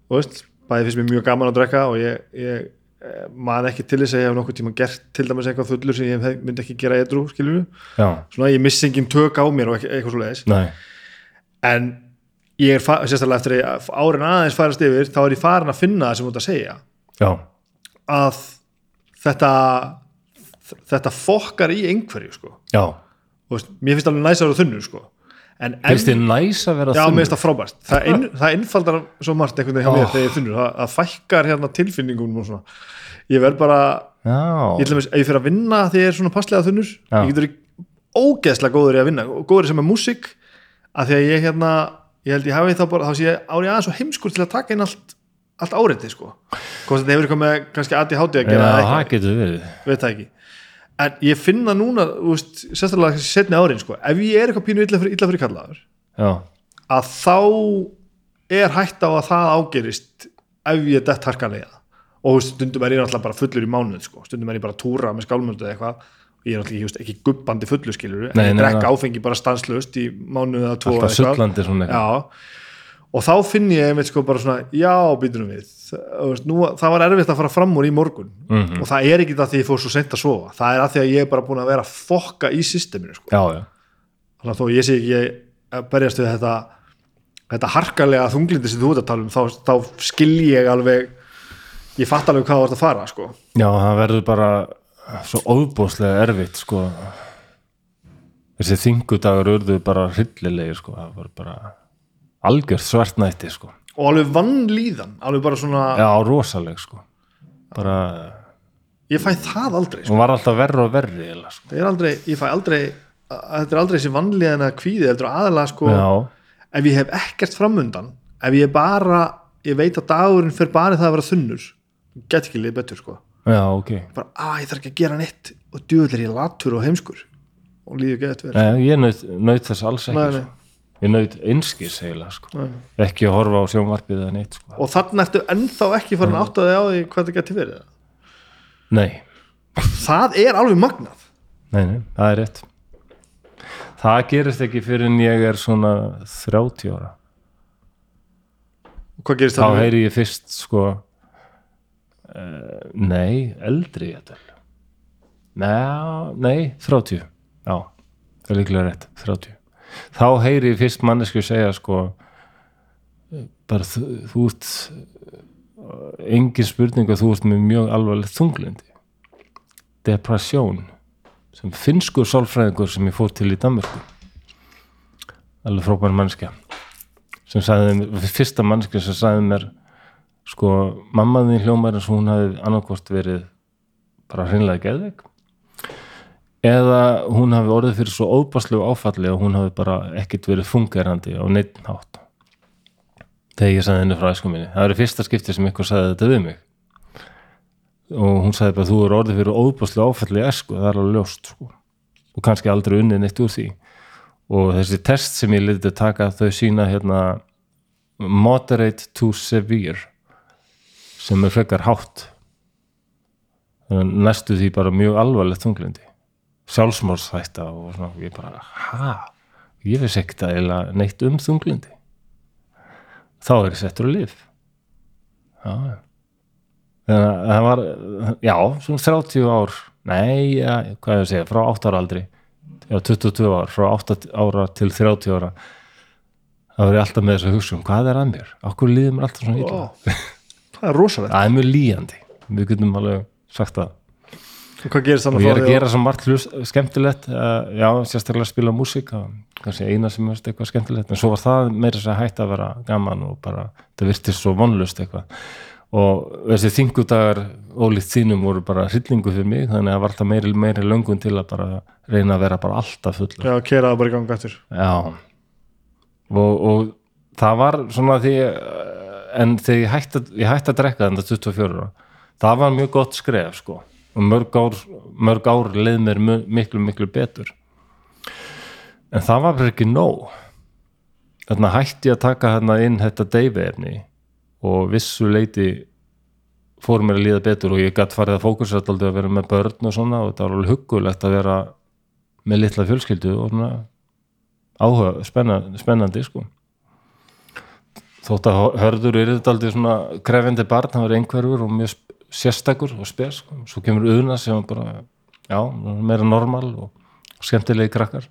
veist, bæði finnst mér mjög gaman að drekka og ég, ég eh, man ekki til þess að ég hef nokkuð tíma gert til dæmis eitthvað fullur sem ég myndi ekki gera edru, skilur já, svona ég missi engin tök á mér og eitthvað svo leiðis en ég er, sérstaklega eftir að árin aðeins færast yfir, þá er ég farin að finna það sem þú ert að segja. Já, að þetta þetta fokkar í einhverju sko. veist, mér finnst alveg næsar og þunnur sko. en finnst þið næs að vera já, mér finnst það frábært það, inn, það innfaldar svo margt einhvern veginn hjá mér Oh. þegar ég er þunnur, það, það fækkar hérna svona ég verð bara, já, ég að fyrir að vinna þegar ég er svona passlega þunnur Já. ég getur ógeðslega góður í að vinna góður sem er músík að því að ég hérna, ég held ég hafi þá bara þá sé ég árið aðeins og heimskur til að taka inn allt allt áriði sko. Hvort þetta hefur með kannski ADHD að já, gera eða eitthvað, það getur verið. Veit það ekki. En ég finna núna, veist, sérstaklega setni árin sko, ef ég er eitthvað pínu illa fyrir, illa fyrir kallaður já, að þá er hægt á að það ágerist ef ég er dett harkanlega og veist, stundum er ég náttúrulega bara fullur í mánuð sko. stundum er ég bara að túra með skálmöndu eða eitthvað. Ég er náttúrulega veist, ekki gubbandi fullur skilur en ég drekka áfengi bara stanslust í mánuð eða tvo alltaf sullandi svona eitthvað. Og þá finn ég einmitt sko bara svona, já, býtunum við nú, það var erfitt að fara fram úr í morgun Mhm. og það er ekki það því ég fór svo sent að sofa það er að því að ég er bara búin að vera að fokka í systeminu sko. já, já, þannig að þó ég sé ekki að berjast við þetta þetta harkalega þunglindi sem þú ert að tala um þá, þá skil ég alveg ég fatt alveg hvað þú ert að fara sko. já, það verður bara svo óbúslega erfitt sko þessi þingudagur urðu bara hryllilegir sko, það var bara algjört svartnætti sko. Og alveg vannlíðan alveg bara svona, já, rosaleg sko. Bara, ég fæ það aldrei sko. hún var alltaf verri og verri eiginlega, sko. það er aldrei, ég fæ aldrei þetta er aldrei þessi vannlíðan að kvíði þetta er aðalega sko, já, ef ég hef ekkert framundan ef ég bara, ég veit að dagurinn fyrir bara það að vera þunnur get ekki lið betur sko. Já, ok. Bara, að ég þarf ekki að gera neitt. Og er ég latur og heimskur. Og líður gett Nei, ég naut, naut þess alls ekki Nei, nei. Ég naut einskis eiginlega sko. Ekki að horfa á sjónvarpið eða neitt sko. og þannig ertu ennþá ekki farin að átta þig á því hvað það geti verið? Nei, það er alveg magnað. Nei, nei, það er rétt. Það gerist ekki fyrir en ég er svona 30 ára. Hvað gerist þá það heyri ég fyrst sko uh, nei, eldri ég Nei, nei, 30 já, það er líklega rétt 30, þá heyri ég fyrst mannesku segja sko bara þú, ert engin spurning að þú ert með mjög alvarlegt þunglindi depressjón sem finnskur sálfræðingur sem ég fór til í Danmörku. Alveg frábær mannskja sem sagði fyrsta mannskja sem sagði mér sko, mammaðin hljómar eins og hún hafi annarkvort verið bara hreinlega geðveik eða hún hafi orðið fyrir svo óbáslegu áfalli og hún hafi bara ekkit verið fungerandi á neitt hátt. Þegar ég sagði henni frá æsku minni. Það er fyrsta skipti sem ykkur sagði þetta við mig. Og hún sagði bara þú er orðið fyrir óbáslegu áfalli í æsku. Það er alveg ljóst sko. og kannski aldrei unnið neitt úr því. Og þessi test sem ég lítið taka þau sína hérna moderate to severe sem er frekar hátt. Næstu því bara mjög alvarlegt þunglindi sjálfsmórshætta og svona, ég bara, ha? Ég veist ekkert að eila neitt um þunglindi þá er ég settur að lif já þannig að það var já, svona 30 ár nei, ja, hvað er að segja, frá 8 ára aldri já, 22 ár, frá 8 ára til 30 ára þá er ég alltaf með þess að hugsa um hvað er að mér? Okkur líður mér alltaf svona illa? Ó, það er rosalegt. Það er mjög líjandi. Við getum alveg sagt það og ég er að gera svo margt hlust, skemmtilegt uh, já, sérstaklega að spila músík kannski eina sem er eitthvað skemmtilegt en svo var það meira sér hægt að vera gaman og bara, það virtist svo vonlust eitthvað. Og þessi þingudagar ólíkt þínum voru bara hryllingu fyrir mig, þannig að það var alltaf meiri, meiri löngun til að bara reyna að vera bara alltaf full já, kera það bara í ganga eftir Já. Og, og það var svona því eh, en þegar ég hætti, að- ég hætti að drekka þetta 24 ára það var mjög gott skref sko og mörg ár, mörg ár leið mér miklu miklu betur en það var ekki nóg þarna hætti ég að taka hérna inn þetta deyfiefni og vissu leiti fór mér að líða betur og ég gætt farið að fókusa alltaf að vera með börn og svona og þetta var alveg huggulegt að vera með litla fjölskyldu og svona áhuga, spennandi, spennandi sko. þótt að hörður er þetta aldrei svona krefendi barn, hann var einhverfur og mjög sérstakur og spes sko. svo kemur Una sem bara já, meira normal og skemmtilegi krakkar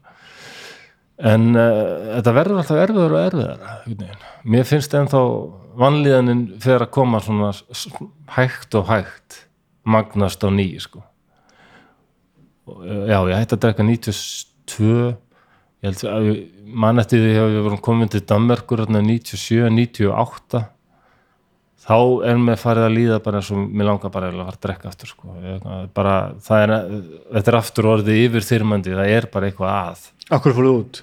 en uh, þetta verður alltaf erfiðar og erfiðar mér finnst ennþá vanlíðanin fyrir að koma svona hægt og hægt magnast á ný sko. Og, eh, já, ég hætti að drekka 92 ég held að ég- man eftir því að við vorum komin til Danmerkur 97, 98 þá er mér farið að líða bara eins og mér langar bara að fara að drekka aftur sko. Bara, það er, þetta er aftur orðið yfir þyrmandi, það er bara eitthvað að. Akkur fóruð út?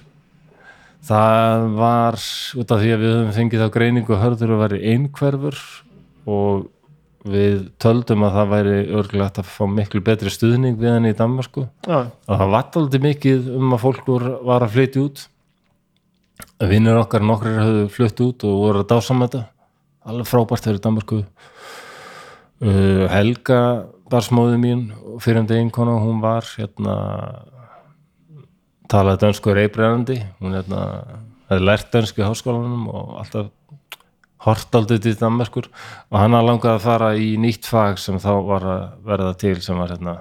Það var út af því að við höfum fengið þá greiningu að hörður að væri einhverfur og við töldum að það væri örgulegt að fá miklu betri stuðning við henni í Danmarku Já, og það var aldrei mikið um að fólk var, að flytja út. Vinnur okkar nokkrir höfðu flutt út og voru að dásama þetta alveg frábært þegar í Danmarku uh, Helga barsmóði mín fyrir um deinkona hún var hérna talaði dönsku reybrennandi hún hérna hefði lært dönsku í háskólanum og alltaf hort aldrei til Danmarkur og hann hafði langað að fara í nýtt fag sem þá var að verða til sem var hérna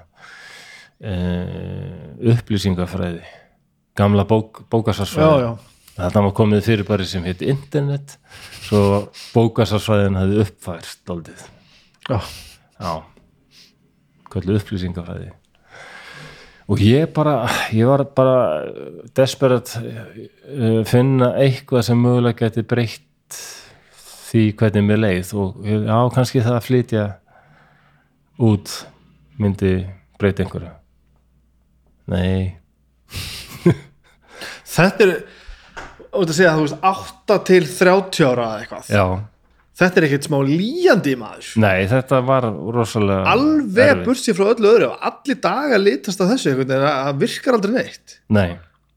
uh, upplýsingafræði. Gamla bók, já þetta var komið fyrir bara sem heit internet svo bókasarsfræðin hefði uppfærst aldrei Já, já. Kvöldu upplýsingafræði. Og ég bara ég var bara desperat uh, finna eitthvað sem mögulega geti breytt því hvernig mér leið. Og já, kannski það að flytja út myndi breyta einhverju. Nei, Þetta er út að segja, þú veist, 8 til 30 ára eða eitthvað. Já. Þetta er ekkert smá líjandi maður. Nei, þetta var rosalega Alveg bursið frá öllu öðru Allir dagar litast að þessu veginn Það virkar aldrei neitt. Nei,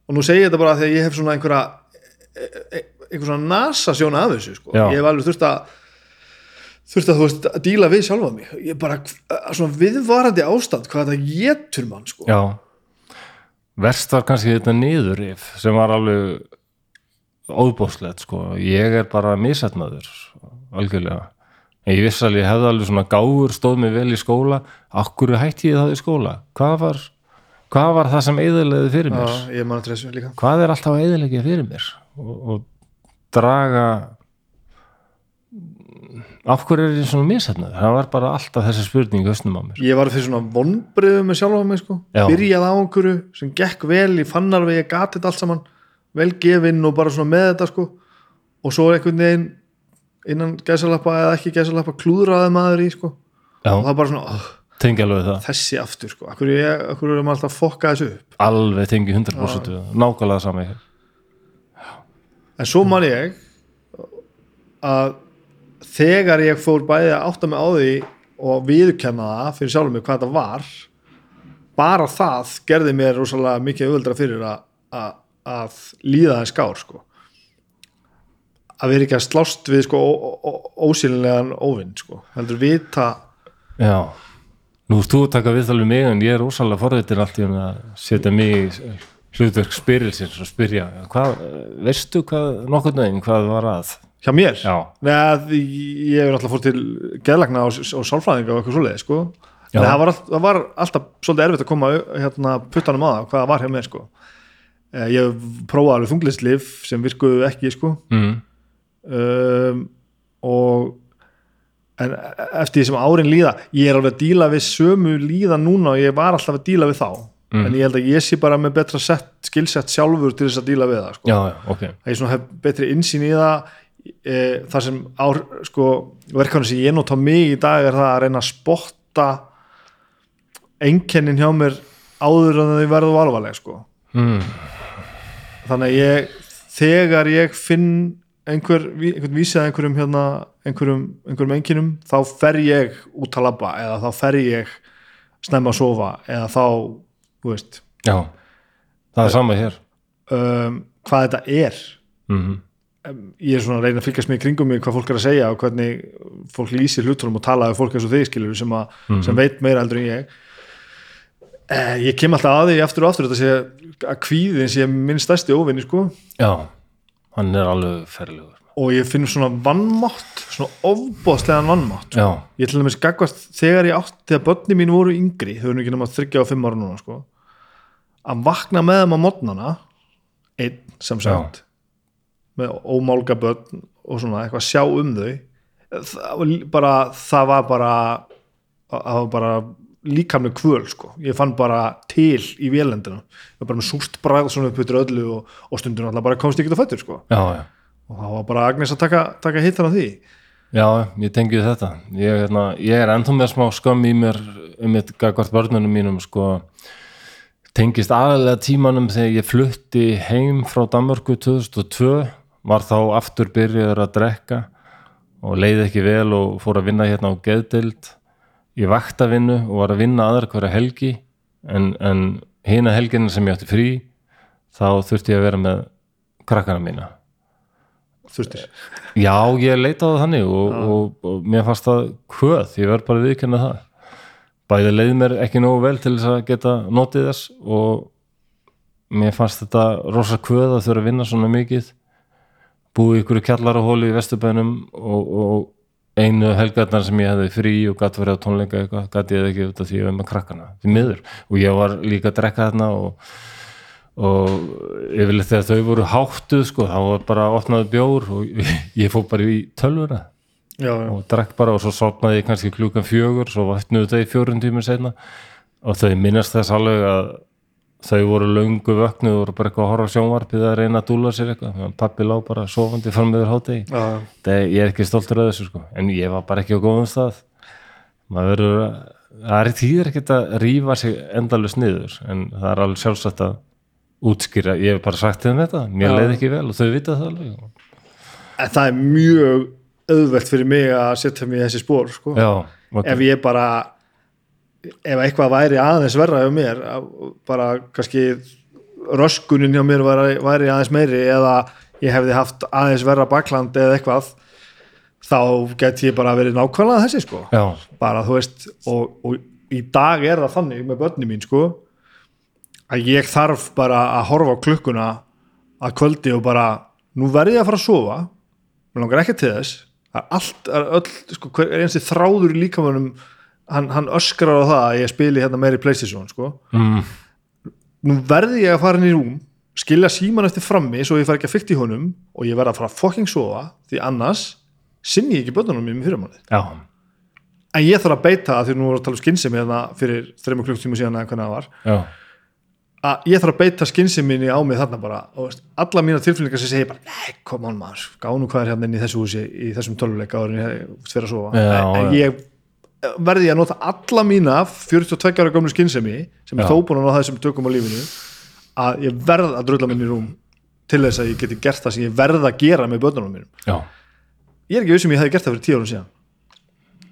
Og nú segi ég þetta bara að ég hef svona einhverja e- e- einhver svona nasa sjóna af þessu sko. Ég hef alveg þurft að þurft að þú veist að díla við sjálfa mig. Ég bara, svona viðvarandi ástand hvað þetta getur mann sko. já. Verst var kannski þetta niðurrif sem var alveg óbóðslegt sko, ég er bara misætnaður algjörlega. En ég vissi alveg, ég hefði alveg svona gáfur stóð mig vel í skóla, akkur hætti ég það í skóla, hvað var hvað var það sem eðilegði fyrir mér? Já, hvað er alltaf eðilegja fyrir mér? Og, og draga af hverju er ég svona misætnaður það var bara alltaf þessi spurning í hausnum á mér. Ég var fyrir svona vonbriðu með sjálfa mig sko. Byrjaði á einhverju sem gekk vel í fannar við ég gati þetta allt saman vel gefinn og bara svona með þetta sko. og svo einhvern veginn innan gæsalappa eða ekki gæsalappa klúðraði maður í sko. Og það já, er bara svona, oh, það. þessi aftur sko. Akkur, ég, akkur erum alltaf að fokka þessu upp? Alveg tengi 100% við það. nákvæmlega sama ég. En svo man ég að þegar ég fór bæði að átta mig á því og viðurkenna það fyrir sjálfum mig hvað þetta var bara það gerði mér rosalega mikið auðveldra fyrir að, að, líða þess skár sko. Að vera ekki að slást við sko ósýnilegan óvinn sko. Heldur vita já, nú að taka viðtalið mig en ég er ósalega forvitin allt í hún að setja mig í hlutverk spyrilsins og spyrja hvað, veistu hvað nokkurn veginn hvað var að? Hjá mér? Nei, ég hef náttúrulega fór til geðlagna og, og sálfræðinga og eitthvað svoleið sko. Það, var all, það var alltaf svolítið erfitt að koma hérna, puttanum það, hvað var hjá mér sko. Eh, ég hef prófað alveg þunglislif sem virkuðu ekki sko. mm, um, og en eftir því sem árin líða ég er alveg að díla við sömu líða núna og ég var alltaf að díla við þá Mm. en ég held að ég sé bara með betra sett, skilsett sjálfur til þess að díla við það sko já, já, ok að ég hef betri insýn í það e, þar sem ár, sko, verkefni sem ég nota mig í dag er það að reyna að spotta einkennin hjá mér áður en þau verðu alvarleg sko. mm, þannig að ég þegar ég finn einhver, einhvern vísið einhverjum hérna, einhverjum, einhverjum einkennum þá fer ég út að labba eða þá fer ég snemma að sofa eða þá, þú veist. Já, það er sama hér. um, hvað þetta er. Mm, ég er svona að reyna að fylgjast með í kringum mig hvað fólk er að segja og hvernig fólk lýsir hlutunum og tala við fólk eins og þig skilur sem, að, sem veit meira eldur en ég eh, ég kem alltaf að því aftur og aftur þetta sé að kvíðin sé minn stærsti óvinni sko. Já, hann er alveg ferlegur. Og ég finn svona vannmátt svona ofbóðslegan vannmátt já, ég til dæmis gaggvast þegar ég átt þegar börni mín voru yngri, þau eru ekki nema 30 og 5 ára núna sko að vakna með þeim á modnana einn sem sagt með ómálga börn og svona eitthvað að sjá um þau það var, bara, það var bara það var bara líkamlega kvöl sko, ég fann bara til í vélendina, ég var bara með súrt bræð svona upp yfir öllu og, og stundum alltaf bara komst ekki á fættur sko. Já, já. Og það var bara Agnes að taka, taka hittan á því. Já, ég tengi þetta. Ég, hérna, ég er ennþá með smá skömm í mér um mitt gagvart börnunum mínum sko, tengist aðalega tímanum þegar ég flutti heim frá Danmörku 2002 var þá aftur byrjaður að drekka og leiði ekki vel og fór að vinna hérna á geðdild í vaktavinnu og var að vinna aðra hverja helgi en, en hina helgina sem ég átti frí þá þurfti ég að vera með krakkana mína. Þurftir? Já, ég leita á það þannig og, og, og mér fannst það hvöð, ég verð bara viðkynna það. Bæði leið mér ekki nógu vel til þess að geta notið þess og mér fannst þetta rosa hvöð að þurfa að vinna svona mikið búið ykkur í kjallarahóli í Vesturbænum og, og einu helgarnar sem ég hefði frí og gatt verið á tónleika eitthvað, gatt ég það ekki út af því ég var með krakkana, því miður og ég var líka að drekka þarna og og yfirleitt þegar þau voru háttuð sko, þá var bara opnaði bjór og [LAUGHS] ég fór bara í tölvuna já, já. og drekk bara og svo sopnaði ég kannski klukkan fjögur svo vatnuðu þau fjórum tímur seinna og þau minnast þess alveg að þau voru löngu vöknuð og voru bara eitthvað að horfa sjónvarpið að reyna að dúla sér eitthvað. Pappi lá bara sofandi fram meður hátegi. Það, ég er ekki stoltur af þessu sko. En ég var bara ekki á góðum stað. Maður verður að það er tíður ekkert að rífa sig endalust niður. En það er alveg sjálfsagt að útskýra, ég hef bara sagt þeim þetta. Mér Já. leið ekki vel og þau vita það alveg. En það er mjög auðvelt fyrir mig að setja mig í þessi spór sko. ef ég bara ef eitthvað væri aðeins verra hjá mér bara kannski röskunin hjá mér væri, væri aðeins meiri eða ég hefði haft aðeins verra bakland eða eitthvað þá get ég bara verið nákvæmlega þessi sko. Já, bara þú veist og, og í dag er það þannig með börni mín sko að ég þarf bara að horfa á klukkuna að kvöldi og bara nú verð ég að fara að sofa mér langar ekki til þess allt, öll, sko, hver er einstu þráður í líkamannum hann, hann öskrar á það að ég spili hérna meiri Playstation sko. Mm, nú verði ég að fara inn í rúm skilja síman eftir frammi svo ég fara ekki að fykta í honum og ég verð að fara að fucking sofa því annars sinni ég ekki börnunum mínum fyrir mánuð já, en ég þarf að beita það því nú voru að tala um skynsemi hérna fyrir þreymur klukktíma síðan eða hvernig það var já, að ég þarf að beita skynsemi á mig þarna bara og alla mína tilfinningar sem segir bara nei, kom on maður, gánu hvað er hérna inn í þessu húsi í þessum tölvuleik áður en ég fyrir að sofa. Já, en, ég verði ég að nota alla mína 42 ára gömlu skynsemi sem er þó búin að ná þessum tökum á lífinu að ég verð að drulla minni í rúm til þess að ég geti gert það sem ég verð að gera með börnunum mínum. Já, ég er ekki vissum ég hefði gert það fyrir tíu árum síðan.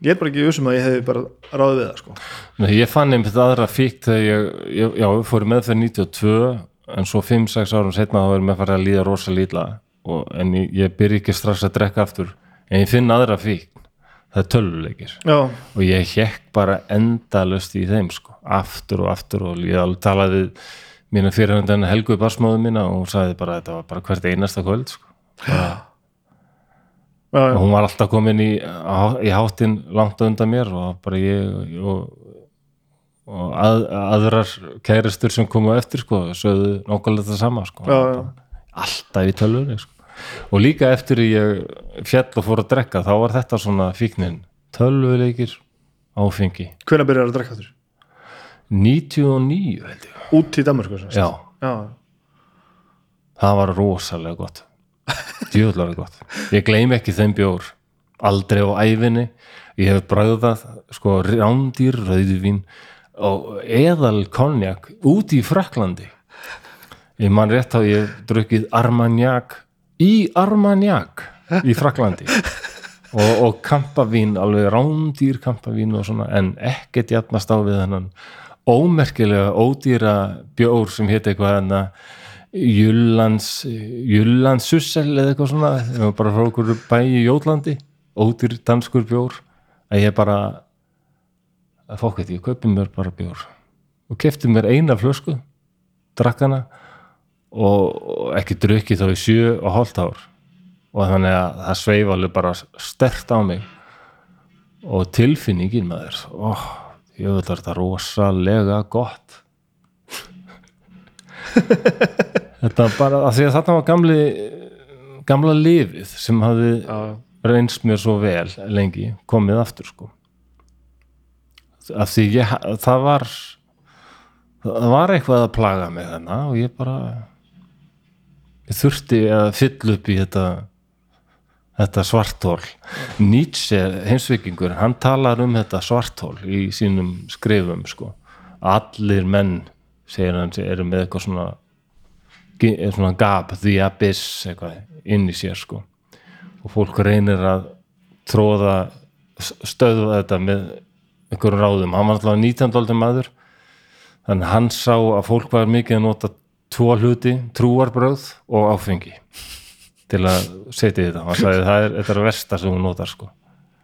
Ég er bara ekki vissum að ég hefði bara ráðið við það sko. Nei, ég fann einmitt aðra fíkt þegar ég, ég já, ég fór í meðferð 92 en svo 5-6 árum setna þá er mér farið að líða rosa lítla og, en ég, ég byrja ekki strax að drekka aftur. En ég finn aðra fíkt það er tölvuleikir já, og ég hekk bara endalust í þeim sko, aftur og aftur og ég alveg talaði við mína fyrirhundan Helgu barsmáðu mína og hún sagði bara að þetta var bara hvert einasta kvöld sko. já, og hún var alltaf komin í, í háttin langt undan mér og bara ég og, og að, aðrar kæristur sem komu eftir sko, sögðu nákvæmlega þetta sama sko. Alltaf í tölvunni sko. Og líka eftir ég fjall og fór að drekka þá var þetta svona fíknin. Tölvuleikir áfengi. Hvenær byrjar að drekka þurr 99 held ég. Út í sagt. já, já, það var rosalega gott. Djúðlega gott. Ég gleym ekki þeim bjór. Aldrei á æfinni ég hef bragðað sko rándýr rauðvín og eðal konjak út í Fraklandi ég man rétt á ég drukkið Armagnac í Armagnac í Fraklandi og, og kampavín, alveg rándýr kampavín og svona, en ekkert jafnast á við hennan ómerkilega ódýra bjór sem hétt eitthvað hennar Júlands Júlands Sussel eða eitthvað svona það var bara frá okkur bæ í Jólandi ódýr danskur bjór. Að ég bara að fók eitthvað, ég kaupi mér bara bjór. Og kefti mér eina flösku drakk hana og, ekki drukki þá í sjö og hálft ár. Og þannig að það sveif alveg bara stert á mig. Og tilfinningin maður oh, ég veit að þetta rosalega gott. Þetta bara að því að þetta var gamli gamla lifið sem hafði já, reynst mér svo vel lengi komið aftur sko. Af því ég, það var það var eitthvað að plaga mig þarna og ég bara þurfti að fylla upp í þetta þetta svartól Nietzsche, heimsvikingur hann talar um þetta svartól í sínum skrifum sko. Allir menn, segir hann eru með eitthvað svona gi- svona gap, the abyss eitthvað inn í sér sko. Og fólk reynir að tróða stöðva þetta með einhverjum ráðum, hann var alltaf 19 aldrei maður þannig hann sá að fólk var mikið að nota tvo hluti, trúarbröð og áfengi til að setja þetta, hann sagði það er, þetta er að versta sem hún notar sko.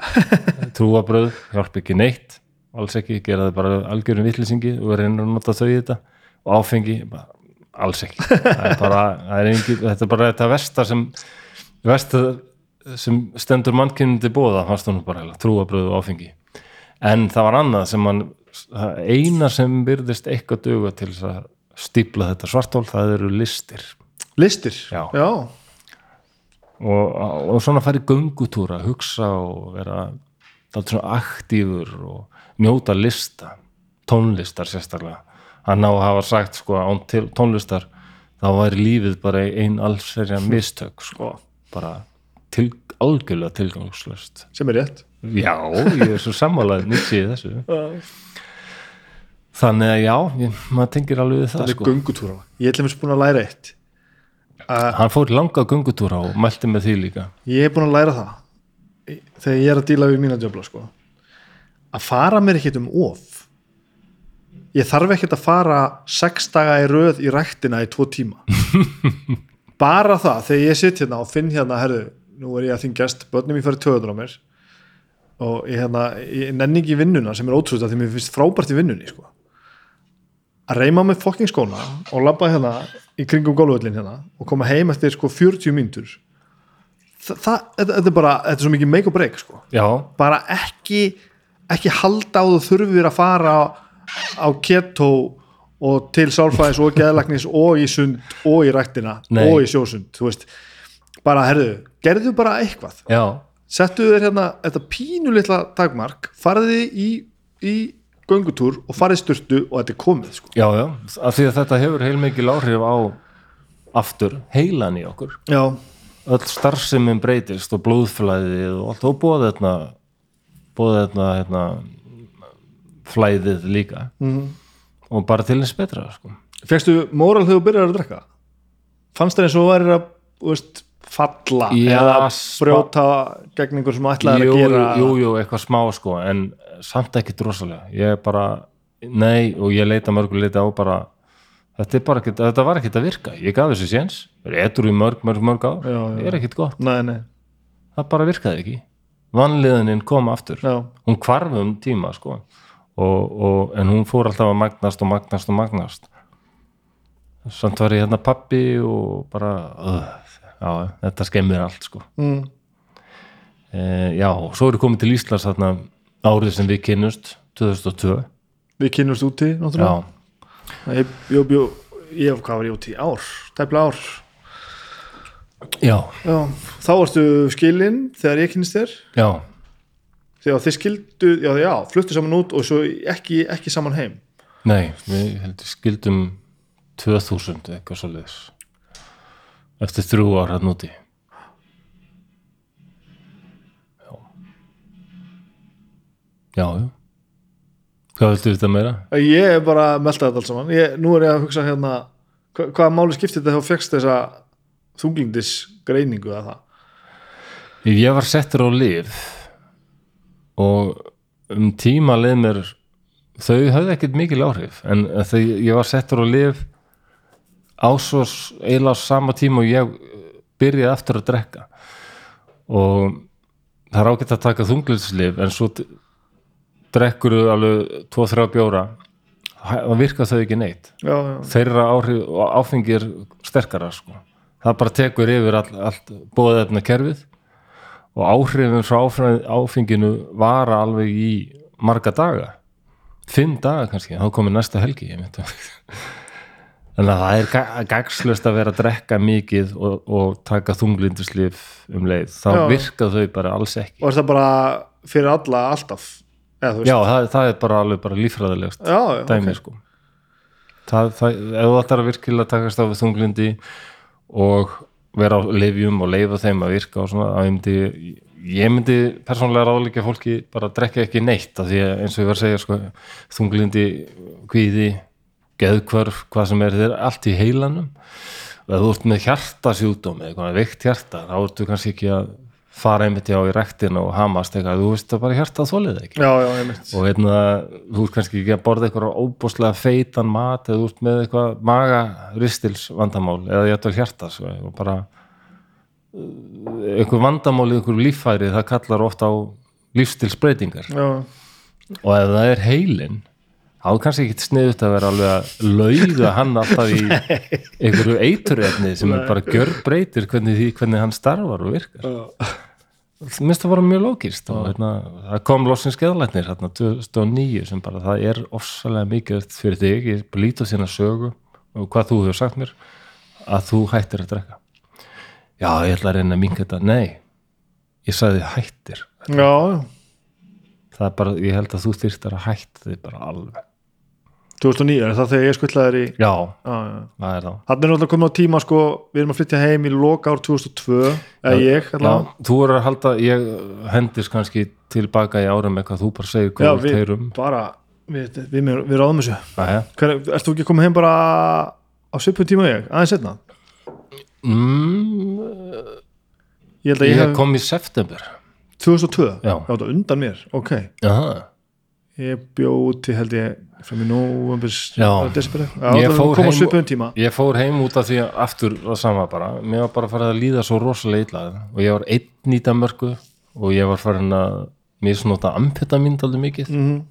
[LAUGHS] Trúarbröð, hjálp ekki neitt alls ekki, gera það bara algjörum vitlýsingi og reynir að nota þau í þetta. Og áfengi, bara, alls ekki. Það er bara, það er engi, þetta er bara þetta versta sem versta sem stendur mannkynni til bóða fannst hún bara trúabröð og áfengi. En það var annað sem hann eina sem byrðist eitthvað duga til þess að stípla þetta svartól það eru listir. Listir? Já. já, og, og svona færi göngutúra hugsa og vera það svona aktífur og njóta lista tónlistar sérstaklega. Hann á að hafa sagt sko án tónlistar þá væri lífið bara ein allsverja mistök sko. Bara til, algjörlega tilgangslöst sem er rétt. Já, ég er svo sammálað nýtt í þessu þannig að já, ég, maður tengir alveg það það er sko. göngutúra. Ég ætlum að búin að læra eitt. Hann fór langa göngutúra og mælti með því líka. Ég er búin að læra það þegar ég er að díla við mína djöfla sko. að fara mér ekkert um of. Ég þarf ekkert að fara sex daga í röð í ræktina í tvo tíma. [LAUGHS] Bara það þegar ég sitt hérna og finn hérna herðu, nú er ég að þingjast, börnum ég fyrir töður á mér. Og ég, hérna, ég nenni ekki vinnuna sem er ótrúð að því mér finnst frábært í vinnunni sko. Að reyma með fokking skóna og labba hérna í kringum gólvöllin hérna og koma heim eftir sko 40 mínútur. Það, það, þetta, er bara þetta er svo mikið make or break sko. já, bara ekki ekki halda á þú þurfir að fara á keto og til sálfræðis og geðlagnis og í sund og í ræktina Nei. og í sjósund þú veist, bara herðu gerðu bara eitthvað, já, settu þér hérna þetta pínu litla dagmark, farði í, í göngutúr og farið styrtu og þetta er komið sko. já, já, af því að þetta hefur heilmikil áhrif á aftur heilan í okkur já, öll starfsemin breytist og blóðflæðið og allt og búið þetta búið þetta hérna, flæðið líka Mhm. og bara til þess betra sko. fegstu móral þegar þú byrjar að drekka fannst þér eins og þú værir að veist, falla Já, eða brjóta gegn einhver sem ætlaði jú, að gera jú, jú, eitthvað smá sko, en samt ekki drosalega. Ég er bara, nei og ég leita mörgur leita á bara þetta, er bara ekkit, þetta var ekkit að virka, ég gaf þessu séns etur í mörg, mörg, mörg já. ég er ekkit gott, nei, nei, það bara virkaði ekki. Vanliðanin kom aftur. Já, hún hvarf um tíma sko. og, og, en hún fór alltaf að magnast og magnast og magnast. Samt var ég hérna pappi og bara uh, já, þetta skemmir allt sko. mm. e, já, og svo er ég komið til Íslands þarna árið sem við kynnust 2002 við kynumst úti náttúrulega? Ég, ég, ég, ég, hvað var ég úti? Ár tæpla ár. Já, já. þá varstu skilinn þegar ég kynist þér? Já, þegar þið skildu, já, já, fluttu saman út og svo ekki, ekki saman heim? Nei við heldur skildum 2000 eitthvað svo liðs eftir þrjú ár hann úti já já, hvað viltu þetta meira? ég er bara að melta þetta alls saman. Ég, nú er ég að hugsa hérna hva, hvaða máli skipti þetta þá fegst þessa þunglindis greiningu að það Ég var settur á lif og um tíma leið mér þau höfðu ekkert mikil áhrif en þau, ég var settur á lif á svo s- eiginlega á sama tíma og ég byrjaði aftur að drekka. Og það er ágætt að taka þunglindslif en svo drekkur alveg 2-3 bjóra það virka þau ekki neitt. Já, já, þeirra áhrif og áfengi er sterkara sko. það bara tekur yfir all, allt bóðefna kerfið og áhrifin frá áfengi- áfenginu vara alveg í marga daga. Fimm daga kannski, þá komið næsta helgi [LAUGHS] þannig að það er ga- gagslust að vera að drekka mikið og, og taka þunglinduslif um leið, þá Já. virka þau bara alls ekki. Og er það bara fyrir alla alltaf eða já, það, það er bara alveg bara já, dæmi ok. sko. Það, það, ef þú ætlar að virkilega takast á við þunglindi og vera á leifjum og leifa þeim að virka og svona, að ég myndi ég myndi persónlega ráðleika fólki bara að drekka ekki neitt af því að eins og ég var að segja sko, þunglindi, kvíði geðkvörf, hvað sem er þeir allt í heilanum. Og ef þú ert með hjartasjúdóm eða veikt hjarta þá ertu kannski ekki að fara einmitt á í rektina og hamast eitthvað, þú veist að bara hjartað þólið það ekki. Já, já, og hérna, þú ert kannski ekki að borða eitthvað óbúslega feitan mat eða þú ert með eitthvað maga ristils vandamál eða ætla hjarta sko, og bara uh, einhver vandamál í einhver líffæri það kallar ofta á lífstilsbreytingar já, og ef það er heilin þá er kannski ekki sniðut að vera alveg að lauga hann alltaf í [LAUGHS] einhverju eiturefni sem bara gjörbreytir hvernig, því, hvernig hann starfar og virkar. Já. Minnst það bara mjög lókist og hérna, það kom loksins geðlæknir hérna 2009 sem bara það er ofsalega mikið fyrir þig, ég lít á sína sögu og hvað þú hefur sagt mér að þú hættir að drekka. Já, ég ætla að reyna að minka þetta. Nei, ég sagði hættir já, það er bara, ég held að þú þyrftir að hætta þið bara alveg 2009, er það þegar ég skuttlaðir í já, já, já. það er þá Þannig er náttúrulega komið á tíma sko, við erum að flytja heim í loka ár 2002 eða ég, já, þú er að halda, ég hendist kannski tilbaka í árum eitthvað, þú bara segir já, hvað við teirum bara við, við, við, við ráðum þessu. Æja. Hver, Erst þú ekki komið heim bara á svipun tíma ég, aðeins setna mm, Ég ég, ég hef kom í september. 2002, Já. það var undan mér ok, Aha. ég bjó til held ég fram í já, Ég fór heim- tíma. ég fór heim út af því að aftur það sama bara, mér var bara farið að líða svo rosalega illa. Og ég var einn í Danmörku og ég var farin að misnota amfetamin aldrei mikið. Mm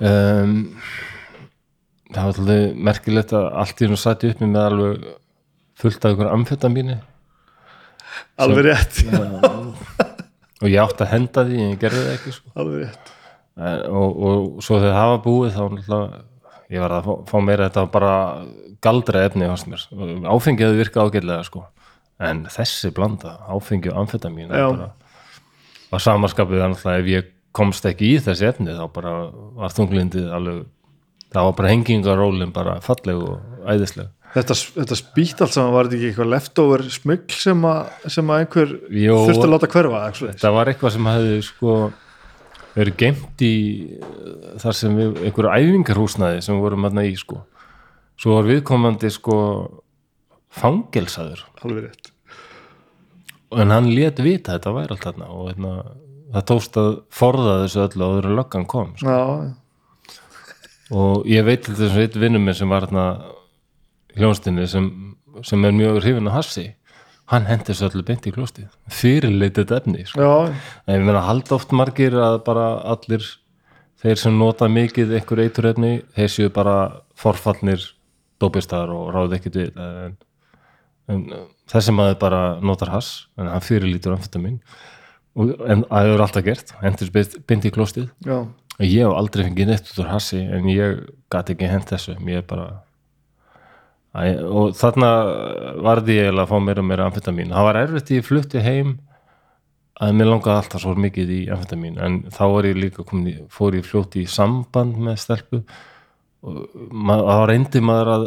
um, það var alltaf merkilegt að allt í hennu sæti upp með alveg fullt af ykkur amfetamini alveg rétt. Og ég átti að henda því en ég gerði það ekki sko. alveg rétt og, og svo þegar það var búið þá ég var að fá, fá meira þetta bara galdra efni fannst mér. áfengi hefði virkað ágætlega sko. en þessi blanda áfengi og amfetamín var samanskapið náttúrulega ef ég komst ekki í þessi efni þá bara var þunglindið alveg það var bara hengingarólin bara falleg og æðisleg Þetta, þetta spýtt allt saman var þetta ekki eitthvað leftover smugl sem, að, sem að einhver þurfti að láta hverfa það var eitthvað sem hefði sko verið geimt í uh, þar sem við, einhverju æfingarhúsnaði sem við vorum aðna í sko. Svo var viðkomandi sko fangelsaður. Alveg rétt. En hann lét vita að þetta væri allt þarna og hérna, það tókst að forða þessu öllu áður en löggan kom sko. Og ég veit til þess að eitt vinnum minn sem var hérna hljónstinni sem, sem er mjög hrifin að hassi hann hendi þessu öllu beint í klóstið. Fyrirleitið efni sko. en ég meina halda oft margir að bara allir þeir sem nota mikið einhver eiturefni þeir séu bara forfallnir dópistar og ráð ekkert við. En, en þessi maður bara notar hass en hann fyrirlítur amfetamin og, en það hefur alltaf gert hendur beint í klóstið. Já, ég hef aldrei fengið neitt út úr hassi en ég gat ekki hent þessu. Ég er bara Æ, og þarna varði ég að fá meira og meira amfetamin það var erfitt ég flutti heim að mér langaði alltaf svo mikið í amfetamin en þá var ég líka komin í, fór ég fljótt í samband með stelpu og þá reyndi maður að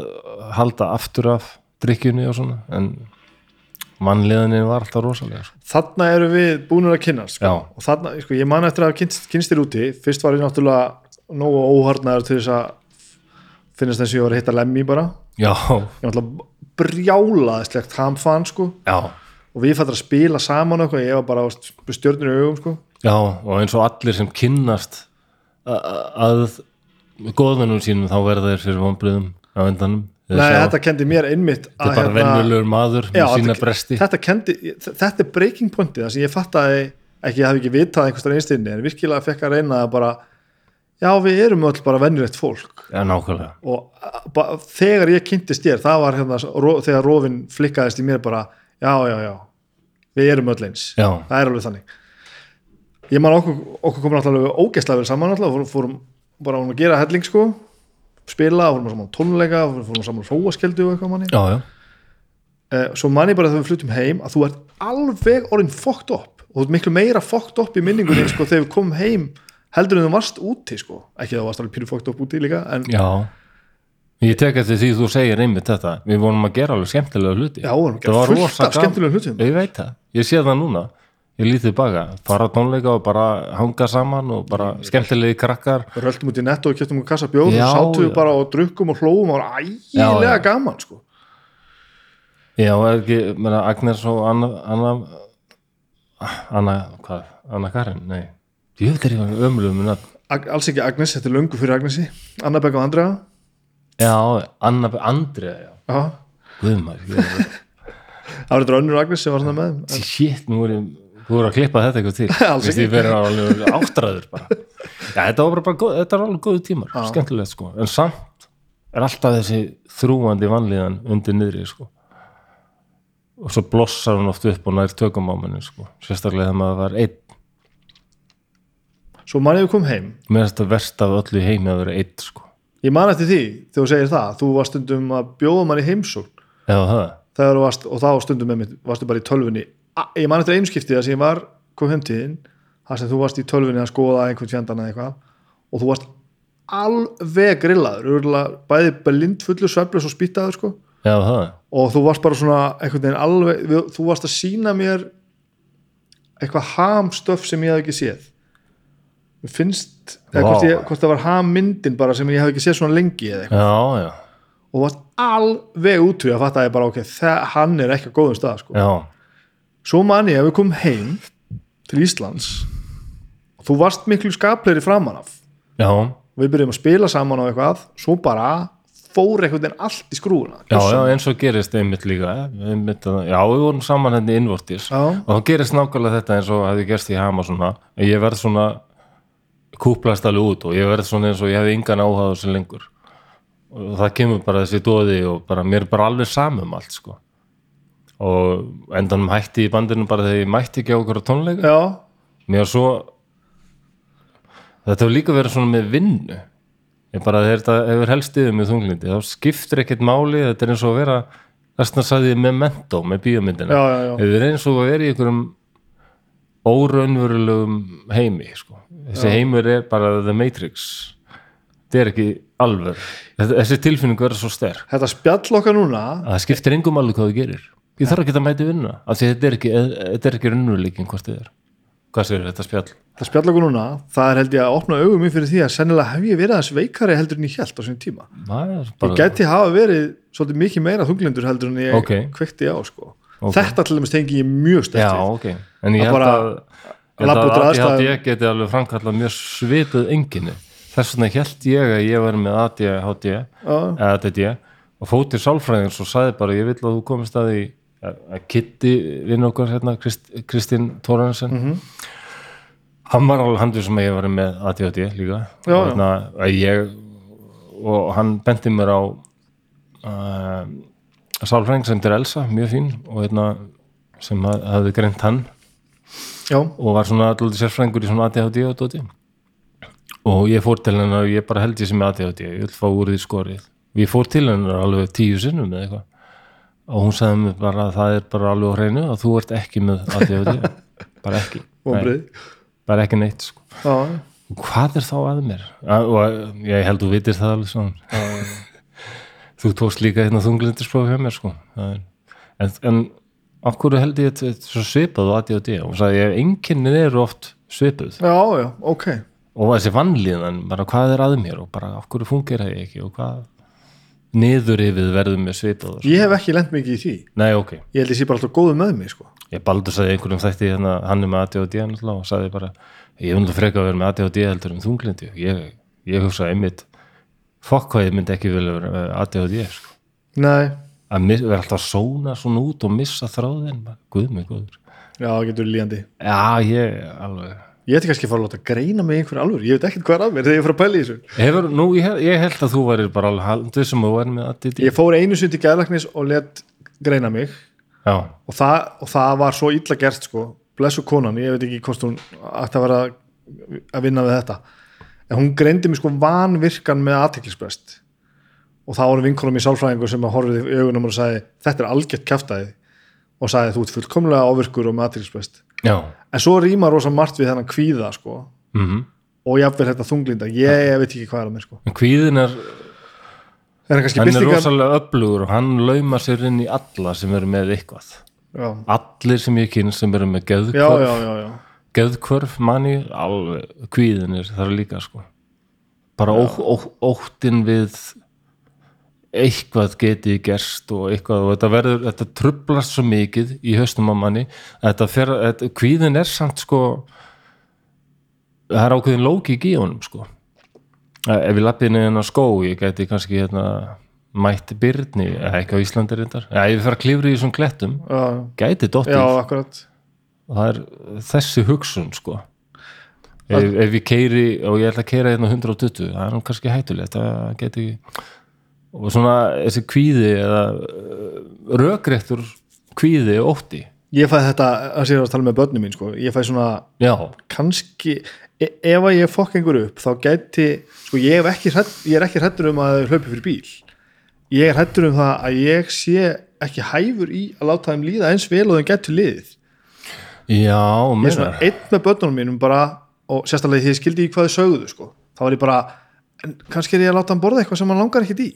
halda aftur af drikkjunni og svona en mannleðinni var alltaf rosalega sko. þarna eru við búinur að kynnast sko. Og þarna, sko, ég man eftir að kynst, kynst þér úti fyrst var ég náttúrulega nógu óharnaður til þess að finnast þess að að hitta lemmi bara. Já, ég var náttúrulega brjálaðislegt hamfan sko. Já, og við fættum að spila saman eitthvað, ég var bara á stjörnir í augum sko. Já og eins og allir sem kynnast að góðunum sínum þá verða þeir fyrir vonbriðum á endanum. Nei, sjá- þetta kendi mér einmitt þetta er bara venjulegur maður Já, þetta- bresti. þetta, kendi, þetta er breaking pointið það sem ég fattaði ekki, ég hafði ekki vitað einhverstað einstinni en virkilega fekk að reyna að bara já við erum öll bara venjulegt fólk. Já, og þegar ég kynntist þér það var hérna, ro, þegar rofin flikkaðist í mér bara já já já við erum öll eins, já, það er alveg þannig. Ég man okkur, okkur komur náttúrulega ógeðslega vel saman náttúrulega, fórum, bara að gera helling sko. Spila, fórum saman tónleika fórum, saman á hróaskjöldu og eitthvað manni. Já, já, uh, svo man ég bara þegar við flutum heim að þú ert alveg orðin fucked up. Og þú ert miklu meira fucked up í minningunni [CLEARS THROAT] sko, þegar við komum heim heldur en þú varst úti sko. ekki að þú varst alveg pínu fucked up úti líka en já. Ég tek eftir því þú segir einmitt þetta. Við vorum að gera alveg skemmtilega hluti. Já, við Það var ekki fullt af gaman. skemmtilegum hlutum. Ég veit það, ég sé það núna. Ég lítið baka, fara tónleika og bara hanga saman og bara skemmtilegi krakkar. Við röldum út í netto og kjöptum um kassa bjóð og sátum við bara og drukkum og hlóum og var ægilega gaman sko. já, ekki, meina, Agnes og Anna Anna, Anna hvað, Anna Karin, nei ég veit ömulum minna Ag alls ekki Agnes, þetta er löngu fyrir Agnesi. Anna Begg og Andrea. Já, Anna, Andrea, já. Já. Guðmar, er það var þetta önnur Agnes sem var svona með en, shit, nú þú voru að klippa þetta eitthvað til. [LAUGHS] Alls ekki. verið alveg áttræður bara. Já, þetta var bara, góð, þetta er alveg góðu tímar skemmtilegt sko, en samt er alltaf þessi þrúandi vanlíðan undir niðri sko. Og svo blossar hún oft upp og nær tökum á manni sko, sérstaklega þegar maður var einn svo man ég við kom heim. Mér er þetta verst af öllu heimi að vera einn sko. Ég man eftir því þegar þú segir það þú varst stundum að bjóða mann í heimsókn. Já, það, þegar þú varst, og þá stundum með mitt varstu bara í tölvunni. A- ég man eftir einu skipti að sem ég var kom heim til þín þar sem þú varst í tölvunni að skoða einhvern fjandan eða eitthvað og þú varst alveg grillaður örugglega bæði blind fullur sveflus og spýttaður sko. Já, það? Og þú varst bara svona einhvern veginn alveg, við- þú varst að sína mér eitthvað hamstöf sem ég hef ekki séð. mér finnst eða hvort, ég, hvort það var hammyndin bara sem ég hef ekki séð svona lengi eða eitthvað. Já, já, og varst alveg útrúið að fatta að ég bara ok, það, hann er ekki á góðum stað sko. svo man ég að við komum heim til Íslands. Og þú varst miklu skapleiri framan af. Já. Við byrjum að spila saman á eitthvað. Svo bara fór einhvern veginn allt í skrúuna Já, eins og gerist einmitt líka eh, einmitt, að- Já, við vorum saman henni innvortis Já. og þá gerist nákvæmlega þetta eins og hefði gerst í hama svona ég verð svona kúplast alveg út og ég verð svona eins og ég hefði yngan áhuga á þessu lengur. Og það kemur bara þessi dóði og bara mér er bara alveg samum allt sko. Og endanum hætti í bandinu bara þegar ég mætti ekki á okkur tónleika. Já, mér svo þetta hefur líka verið svona með vinnu. Ég bara þegar þetta hefur helst yfir með þunglindi þá skiptir ekkert máli þetta er eins og að vera þess að sagði ég með mentó með já. þetta er eins og að vera í einhverjum óraunverulegum heimi sko. Þessi heimur er bara The Matrix. Þetta er ekki alveg þessi tilfinning verður svo sterk. Þetta spjall okkar núna að það skiptir engum alveg hvað þú gerir. Ég þarf ekki að mæti vinna af því þetta er ekki, þetta er ekki raunveruleikin hvort þið er. Hvað sér þetta spjall? Það spjall okkur núna, það er held ég að opna augum mér fyrir því að sennilega hef ég verið aðeins veikari heldur en ég held á sinni tíma. Er ég gæti hafa verið svolítið mikið meira þunglindur heldur en ég Ok. kveikti á sko. Ok. þetta til dæmis tengi ég mjög já, stert við. ok, en ég Að held bara að ég held labba að út úr ADHD aðstæðum. geti alveg framkallað mjög svipuð enginni þess vegna held ég að ég var með ADHD eða ADD og fótið sálfræðings og sagði bara ég vil að þú komist að því að Kitty vinn okkar hérna Krist, Kristín Tóransen Mhm. hann var alveg handur sem ég var með ADHD líka. Já, og, hérna, ég, og hann benti mér á uh, sálfræðing sem er Elsa, mjög fín og hérna, sem haf- hafði greint hann já, og var svona alltaf sérfræðingur í svona ADHD og dóti. Og ég fór til hennar og ég bara held ég sem ADHD ég vil fá úr því skorið. Ég fór til hennar alveg tíu sinnum eða eitthvað. Og hún sagði mér bara að það er bara alveg á hreinu að þú ert ekki með ADHD [LAUGHS] bara ekki, Nei, bara ekki neitt sko. já, og hvað er þá að mér? Að- og ég held þú vitir það alveg svona. [LAUGHS] Þú tókst líka hérna þunglindispróf hjá mér sko. En, en af hverju held ég þetta er svo svipað og ADHD og hún sagði ég enginnin eru oft svipuð. Já, já, ok. Og þessi vannlíðan, bara hvað er að mér? Og bara af hverju fungera ég ekki? Og hvað niður yfir verðum með svipað og ég hef ekki lent mikið í því. Nei ok, ég held ég sé bara alltaf góðu með mig sko. ég baldur sagði einhverjum þætti hérna, hann er með ADHD náttúrulega og sagði bara, ég vil freka að vera með ADHD heldur um þunglindi ég, ég hugsa einmitt fokk hvað ég myndi ekki vilja vera með ADHD sko. Að vera alltaf að sóna svona út og missa þráðin, guð mig guður já, það getur líðandi. Já, ég alveg. Ég ætti kannski að fara að láta greina mig einhver alveg ég veit ekkert hvað er að mér þegar ég fara að pæla í þessu. Hefur, nú, ég, ég held að þú værir bara alveg haldið sem þú væri með ADD ég fór einu sinni til gæðlagnis og let greina mig. Já, og það, og það var svo illa gert sko. blessu konan, ég veit ekki hvort hún ætti að vera að vinna við þetta. En hún greindi mig sko vanvirkan með aðteklisbrest og það voru vinkonum í sálfræðingu sem að horfið í augunum og sagði þetta er algjört kjaftaði og sagði þú ert fullkomlega ávirkur og já. En svo rýma rosa margt við þennan kvíða sko. Mm og jafnvel þetta þunglinda, ég, ég veit ekki hvað er að mér sko. En kvíðin er, það er hann er byrtingar rosalega öflugur og hann laumar sér inn í alla sem eru með eitthvað. Já, allir sem ég kynst sem eru með já, geðkvörf já, já, já. geðkvörf manni, alveg kvíðin er þar líka sko. Bara ó, ó, óttin við eitthvað geti gerst og eitthvað og þetta verður, þetta trublast svo mikið í haustum á manni þetta fer, þetta, kvíðin er samt sko það er ákveðin lókik í honum sko. Ef ég lappi inn í hennar skó ég gæti kannski hérna mætt byrni, eða ekki á Íslandi reyndar. Eða ef ég fer að klifra í þessum klettum já, dottið. Akkurat. Og það er þessi hugsun sko. Ef, ef ég keiri og ég ætla að keira hérna 120 það er kannski hættulegt það geti og svona þessi kvíði eða uh, rökréttur kvíði ótti. Ég fæði þetta að sér að tala með börnum mín sko. ég fæði svona já, kannski e ef að ég fokk einhver upp þá gæti, sko ég, hef ekki hrædd, ég er ekki hrættur um að þau hlaupi fyrir bíl. Ég er hrættur um það að ég sé ekki hæfur í að láta þeim líða eins vel og þeim getur liðið. Já, ég er svona einn með börnunum mínum bara og sérstaklega því ég skildi í hvað þau sögðu sko. þá var ég bara, kannski er ég að láta hann borða eitthvað sem hann langar ekkert í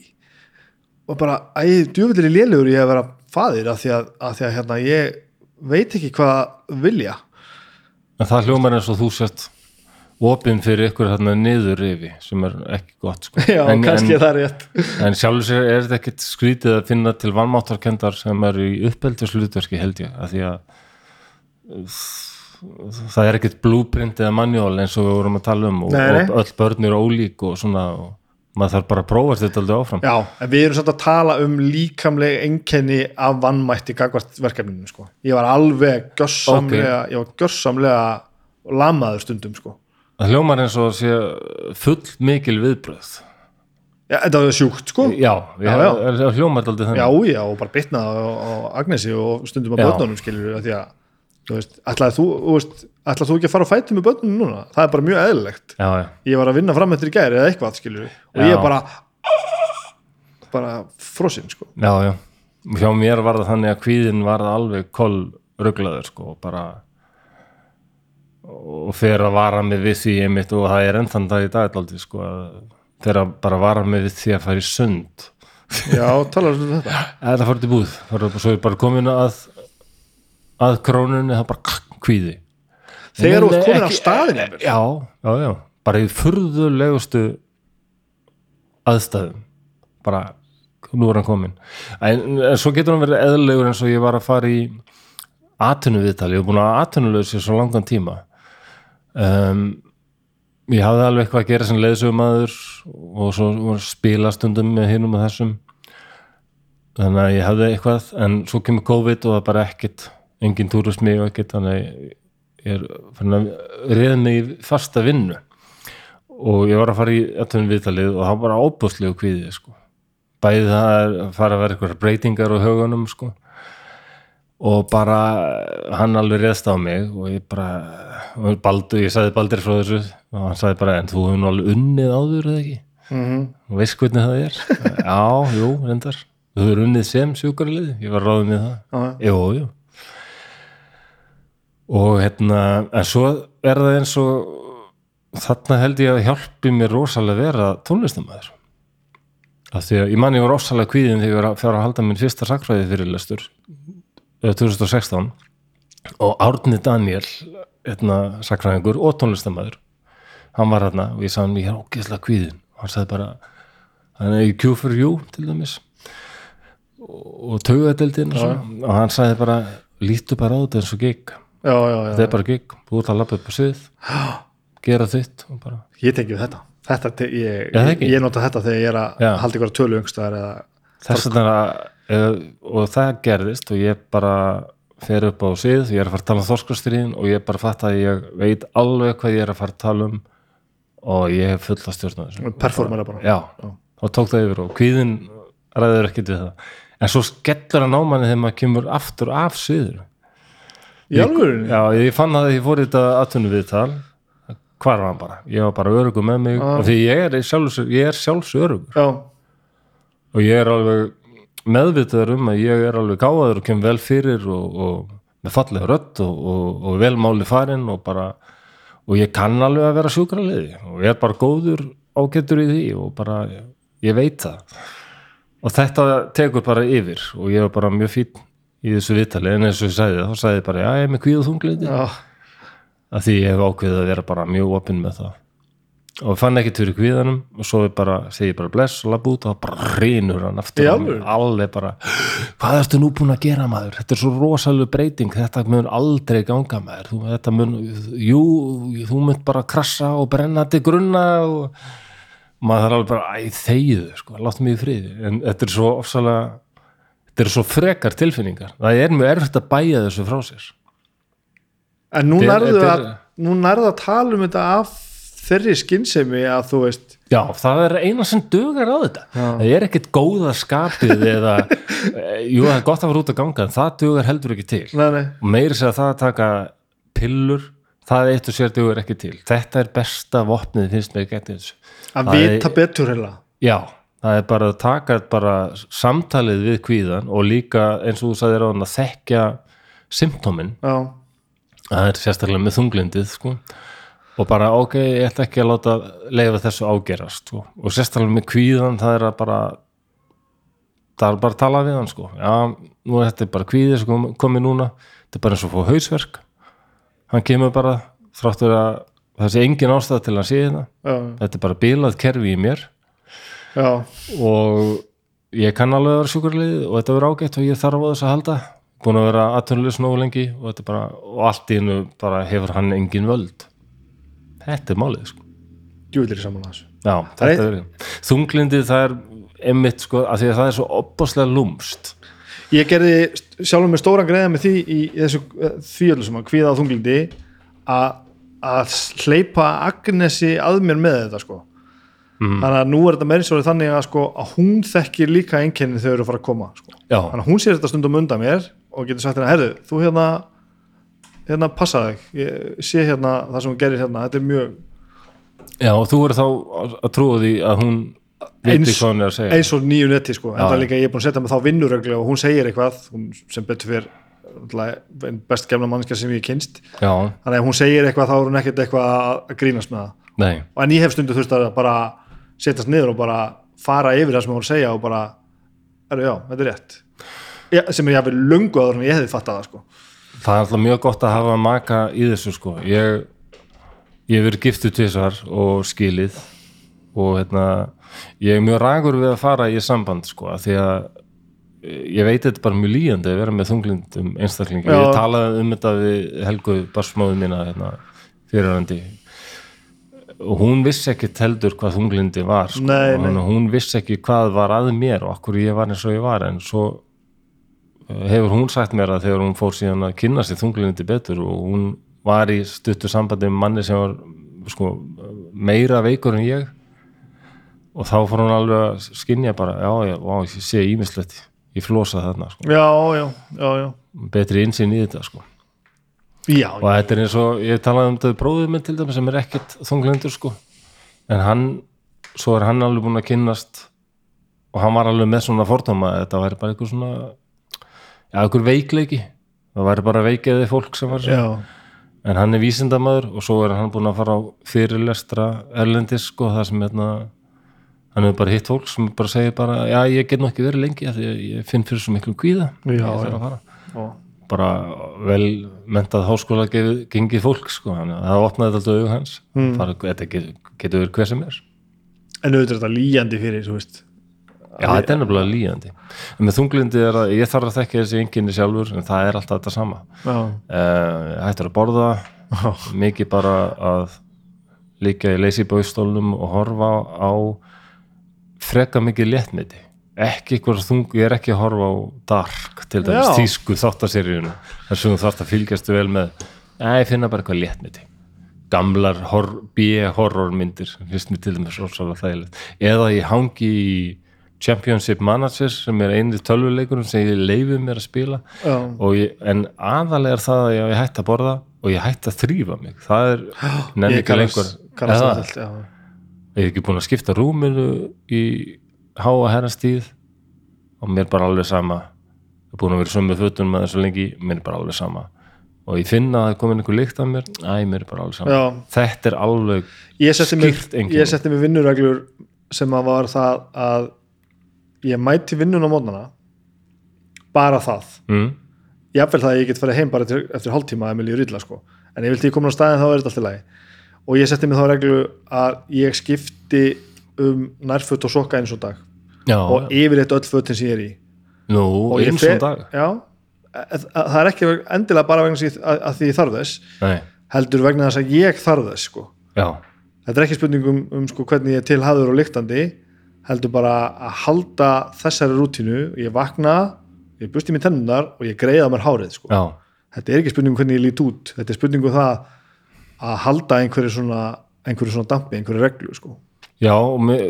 og bara, æ, djúvillir í lélugur ég að vera faðir af því að, að, því að hérna, ég veit ekki hvað vilja. En það hljómar eins og þú sért opinn fyrir ykkur þarna niður yfi sem er ekki gott sko. [LAUGHS] já, en, kannski en, það er rétt. [LAUGHS] en sjálfur sér er þetta ekkit skrítið að finna til vannmáttarkendar sem eru í uppeldishlutverki held ég að því að það er ekkit blúprint eða manuál eins og við vorum að tala um og, og öll börn eru ólík og svona og maður þarf bara að prófa þetta aldrei áfram Já, en við erum samt að tala um líkamleg einkenni af vannmætti gagvart verkefninu sko. Ég var alveg gjössamlega, ég var gjössamlega lamaður stundum sko. það hljómar eins og sé full mikil viðbröð Já, þetta var sjúkt sko. já, Já, já, já. já. hljómar aldrei Já, þannig já, og bara bitnað á, Agnesi og stundum á Já. börnunum skilur við, því að ætlaði þú, þú ætlaði þú ekki að fara á fæti með börnunum núna? Það er bara mjög eðlilegt. já, já, Ég var að vinna fram eftir í gæri eða eitthvað skilur og Já. ég bara bara frosinn sko. já, já hjá mér var það þannig að kvíðin var alveg koll rugglaður sko og bara og fer að vara mig við því einmitt og það er ennþann dag í dag aldrei, sko, að fer að bara vara mig við því að fara í sund já, talar um þetta eða fara til búð svo er bara komin að að krónunni það bara kvíði. Þegar þú ert komin af staðin Emil. já, já, já, bara í furðulegustu aðstæðum. Bara, nú er hann komin en, en svo getur hann verið eðlilegur eins og ég var að fara í atvinnuviðtali, ég hef búin að atvinnulegur sér svo langan tíma. Um, ég hafði alveg eitthvað að gera sem leiðsögumæður og svo spila stundum með hinum og þessum. Þannig að ég hafði eitthvað en svo kemur COVID og það bara ekkit engin túrismi og ekkit þannig er mig í fasta vinnu. Og ég var að fara í öllum viðtalið og það var bara óbúslegu kvíði sko. bæði það að fara að vera eitthvað breytingar á hugunum sko. og bara hann alveg reðst á mig og ég bara og Baldur, ég sagði Baldur frá þessu og hann sagði bara en þú hefur nú alveg unnið áður eða ekki? Mhm. og veist hvernig það er. [LAUGHS] Já, jú, reyndar. Þú hefur unnið sem sjúkarlið ég var ráðum við það. Jú, jú og hérna en svo er það eins og þarna held ég að hjálpi mér rosalega vera tónlistamæður af því að ég man ég var rosalega kvíðin þegar ég var að halda minn fyrsta sakræði fyrirlestur eh, 2016 og Árni Daniel hérna, sakræðingur og tónlistamæður hann var hérna og ég sagði hann ég er ógeðslega kvíðin og hann sagði bara hann er í Q for You til dæmis. Og, og taugadeldin og, og hann sagði bara lítu bara á þetta eins og gig já, já, já. þetta er bara gig, þú ert að lappa upp á svið [GASPS] gera þitt ég tengi við þetta, þetta te- ég, Já, ég, ég nota þetta þegar ég er að Já. halda ykkur tölu yngstaðar þess að það og það gerðist og ég bara fer upp á svið, ég er að fara að tala um þorskastriðin og ég bara fatt að ég veit alveg hvað ég er að fara að tala um og ég hef fulla stjórn performera bara. Já, og tók það yfir og kvíðin ræður ekkit við það. En svo skellur að námanni þegar maður kemur aftur af sviður í alvöru, já, ég fann að ég fór í þetta atvinnu viðtal hvar var hann bara, ég var bara örugur með mig. Og því ég er sjálfs, ég er sjálfs örugur já, og ég er alveg meðvitaður um að ég er alveg gáður og kem vel fyrir og, og með fallega rödd og, og, og vel máli farin og bara og ég kann alveg að vera sjúkraliði og ég er bara góður ágættur í því og bara, ég veit það. Og þetta tekur bara yfir og ég var bara mjög fín í þessu viðtali en eins og ég sagði þá sagði ég bara, já, ég er með kvíð og þunglindi að því ég hef ákveðið að vera bara mjög opinn með það. Og fann ekkert fyrir kvíðanum og svo er bara, segi ég bara bless og lapp út og bara hrýnur hann aftur alveg bara hvað ertu nú búin að gera maður? Þetta er svo rosalega breyting, þetta mun aldrei ganga maður, þú, þetta mun jú, þú mun bara krassa og brenna til grunna og maður þarf alveg bara, æ, þegiðu sko, láttu mig í friði, en þetta er svo ofsalega, þetta er svo frekar tilfinningar, það er mjög erfitt að bæja þessu frá sér. En nú nærðu að nú nærðu að tala um þetta af þeirri skynsemi að þú veist Já, það er eina sem dugar á þetta. Það er ekkert góða skapið eða, [LAUGHS] jú, það er gott að fara út að ganga en það dugar heldur ekki til. Nei, nei, og meiri segja það að taka pillur það eitt og sér dugar ekki til. Þetta er besta vopnið finnst mér getið þessu. Að vita betur heila Já, það er bara að taka bara samtalið við kvíðan og líka eins og þú sagðir á hann að þekkja symptómin já, það er sérstaklega með þunglindið sko. og bara ok, ég ætla ekki að láta leifa þessu ágerast sko. og sérstaklega með kvíðan það er að bara það er bara að tala við hann sko. já, nú er þetta bara kvíðið sem kom- komið núna. Þetta er bara eins og fá hausverk. Hann kemur bara þráttur að það sé engin ástæða til að sé þetta já, þetta er bara bilað kerfi í mér já, og ég kann alveg að vera sjúkurlið og þetta verður ágætt og ég þarf á þess að halda. Búin að vera aðtönuleg snóðu lengi og, bara, og allt í hennu bara hefur hann engin völd. Þetta er málið sko. djúvillir í saman þessu. Þetta er þunglindið það er einmitt sko, að því að það er svo opaslega lúmst ég gerði sjálfur með stóran greiða með því í, í þessu eh, því öllu sem að kvíða á þunglindi að að hleypa Agnesi að mér með þetta sko þannig að nú er þetta meira svo þannig að sko að hún þekkir líka einkenni þegar þau eru að fara að koma sko. Þannig að hún sér þetta stundum undan mér og getur sagt hérna, herðu, þú hérna hérna passa þig. Ég sé hérna það sem hún gerir hérna. Þetta er mjög já og þú eru þá að- trúa því að hún Eins- eins og nýju netti sko. En það er líka ég er búin að setja með þá vinnuröglu og hún segir eitthvað hún sem betur fyrr best gefna mannskja sem ég kynst. Já, þannig að hún segir eitthvað þá er hún ekkert eitthvað að grínast með það. Nei. En ég hef stundu þurft að bara setjast niður og bara fara yfir það sem hún voru að segja og bara, er, já, þetta er rétt ja, sem er jáfnvel lungu áður en ég hefði fattað það sko. það er alltaf mjög gott að hafa maka í þessu sko ég, ég verið giftu tvisar og skilið og hérna ég er mjög rægur við að fara í samband sko af því að ég veit þetta bara mjög líjandi að vera með þunglindum einstaklingi, Já. ég talaði um þetta við Helgu barsmáðu mína hérna, fyrirhandi og hún vissi ekki heldur hvað þunglindi var sko. Nei, nei. hún- vissi ekki hvað var að mér og okkur ég var eins og ég var en svo eh, hefur hún sagt mér að þegar hún fór síðan að kynna sér þunglindi betur og hún var í stuttu sambandi með manni sem var sko, meira veikur en ég og þá fór hún alveg að skinja bara, já, já, vá, ég sé ímislegt ég flosa þarna, sko. já, já, já, já betri insinn í þetta sko. Já, og þetta er eins og, ég talaði um þetta bróðið minn til dæmis sem er ekkert þunglindur sko. en hann, svo er hann alveg búinn að kynnast og hann var alveg með svona fordóma að þetta væri bara eitthvað svona já, eitthvað veikleiki. Það væri bara veikiði fólk sem var svona já, en hann er vísindamaður og svo er hann búinn að fara á fyrirlestra erlendis sko, það sem hérna hann hefur bara hitt fólk sem bara segir bara já, ég get nú ekki verið lengi af því að ég finn fyrir svo miklu kvíða. Já, ég þarf að fara. Já. Bara vel mentað háskóla gengið fólk sko, það opnaði þetta auðvitað hans. Mm. Fara, þetta getur, getur verið hver sem er. En auðvitað er þetta líjandi fyrir já, þetta er nefnilega líjandi en með þunglindi er að ég þarf að þekka þessi enginni sjálfur en það er alltaf þetta sama. Já, uh, hættur að borða já, [LAUGHS] mikið bara að líka í leysibóistólnum og horfa á freka mikið léttmeti ekki eitthvað þung, ég er ekki að horfa á dark, til dæmis tísku þáttaseríunum, þar sem þú þarft að fylgjast vel með, ja, ég finna bara eitthvað léttmeti. Gamlar hor, B-horrormyndir, finnst mér til dæmis rosalega þægilegt, eða ég hangi í Championship Managers sem er einið tölvuleikurinn sem ég leifið mér að spila. Ég, en aðalega er það að ég, ég hætti að borða og ég hætti að þrýfa mig. Það er nefn ég ekki lengur. ég er ekki búin að skipta rúminu í háa herrastíð og mér er bara alveg sama. Ég er búin að vera í sömu fötum með þessu lengi mér er bara alveg sama. Og ég finna að það er komin einhver lykt af mér. Æ, mér er bara alveg sama. Já. þetta er alveg ég Skýrt einkenni. ég setti mér vinnureglur sem að var það að ég mæti vinnun á mótnana. Bara það. Mm, jafnvel það að ég get farið heim bara eftir, eftir hálftíma að mér líður illa sko. En ég vilti ég komin á staðin þá er þetta alltaf lagi. Og ég setti mér þá reglu að ég skipti um nærföt og sokka eins og dag já, og yfirleitt öll fötin sem ég er í. Nú, og eins og dag. Já, að, að, það er ekki endilega bara vegna þess að, að því ég þarf þess Nei, heldur vegna þess að ég þarf þess sko. Já, þetta er ekki spurning um, um sko, hvernig ég er tilhæður og lyktandi heldur bara að halda þessari rútínu. Ég vakna, ég busti mér tennunar og ég greiða mér hárið sko. já. Þetta er ekki spurning um hvernig ég lít út. Þetta er spurning um það að halda einhverju svona, einhverju svona dampi, einhverju reglu sko. Já, og mér,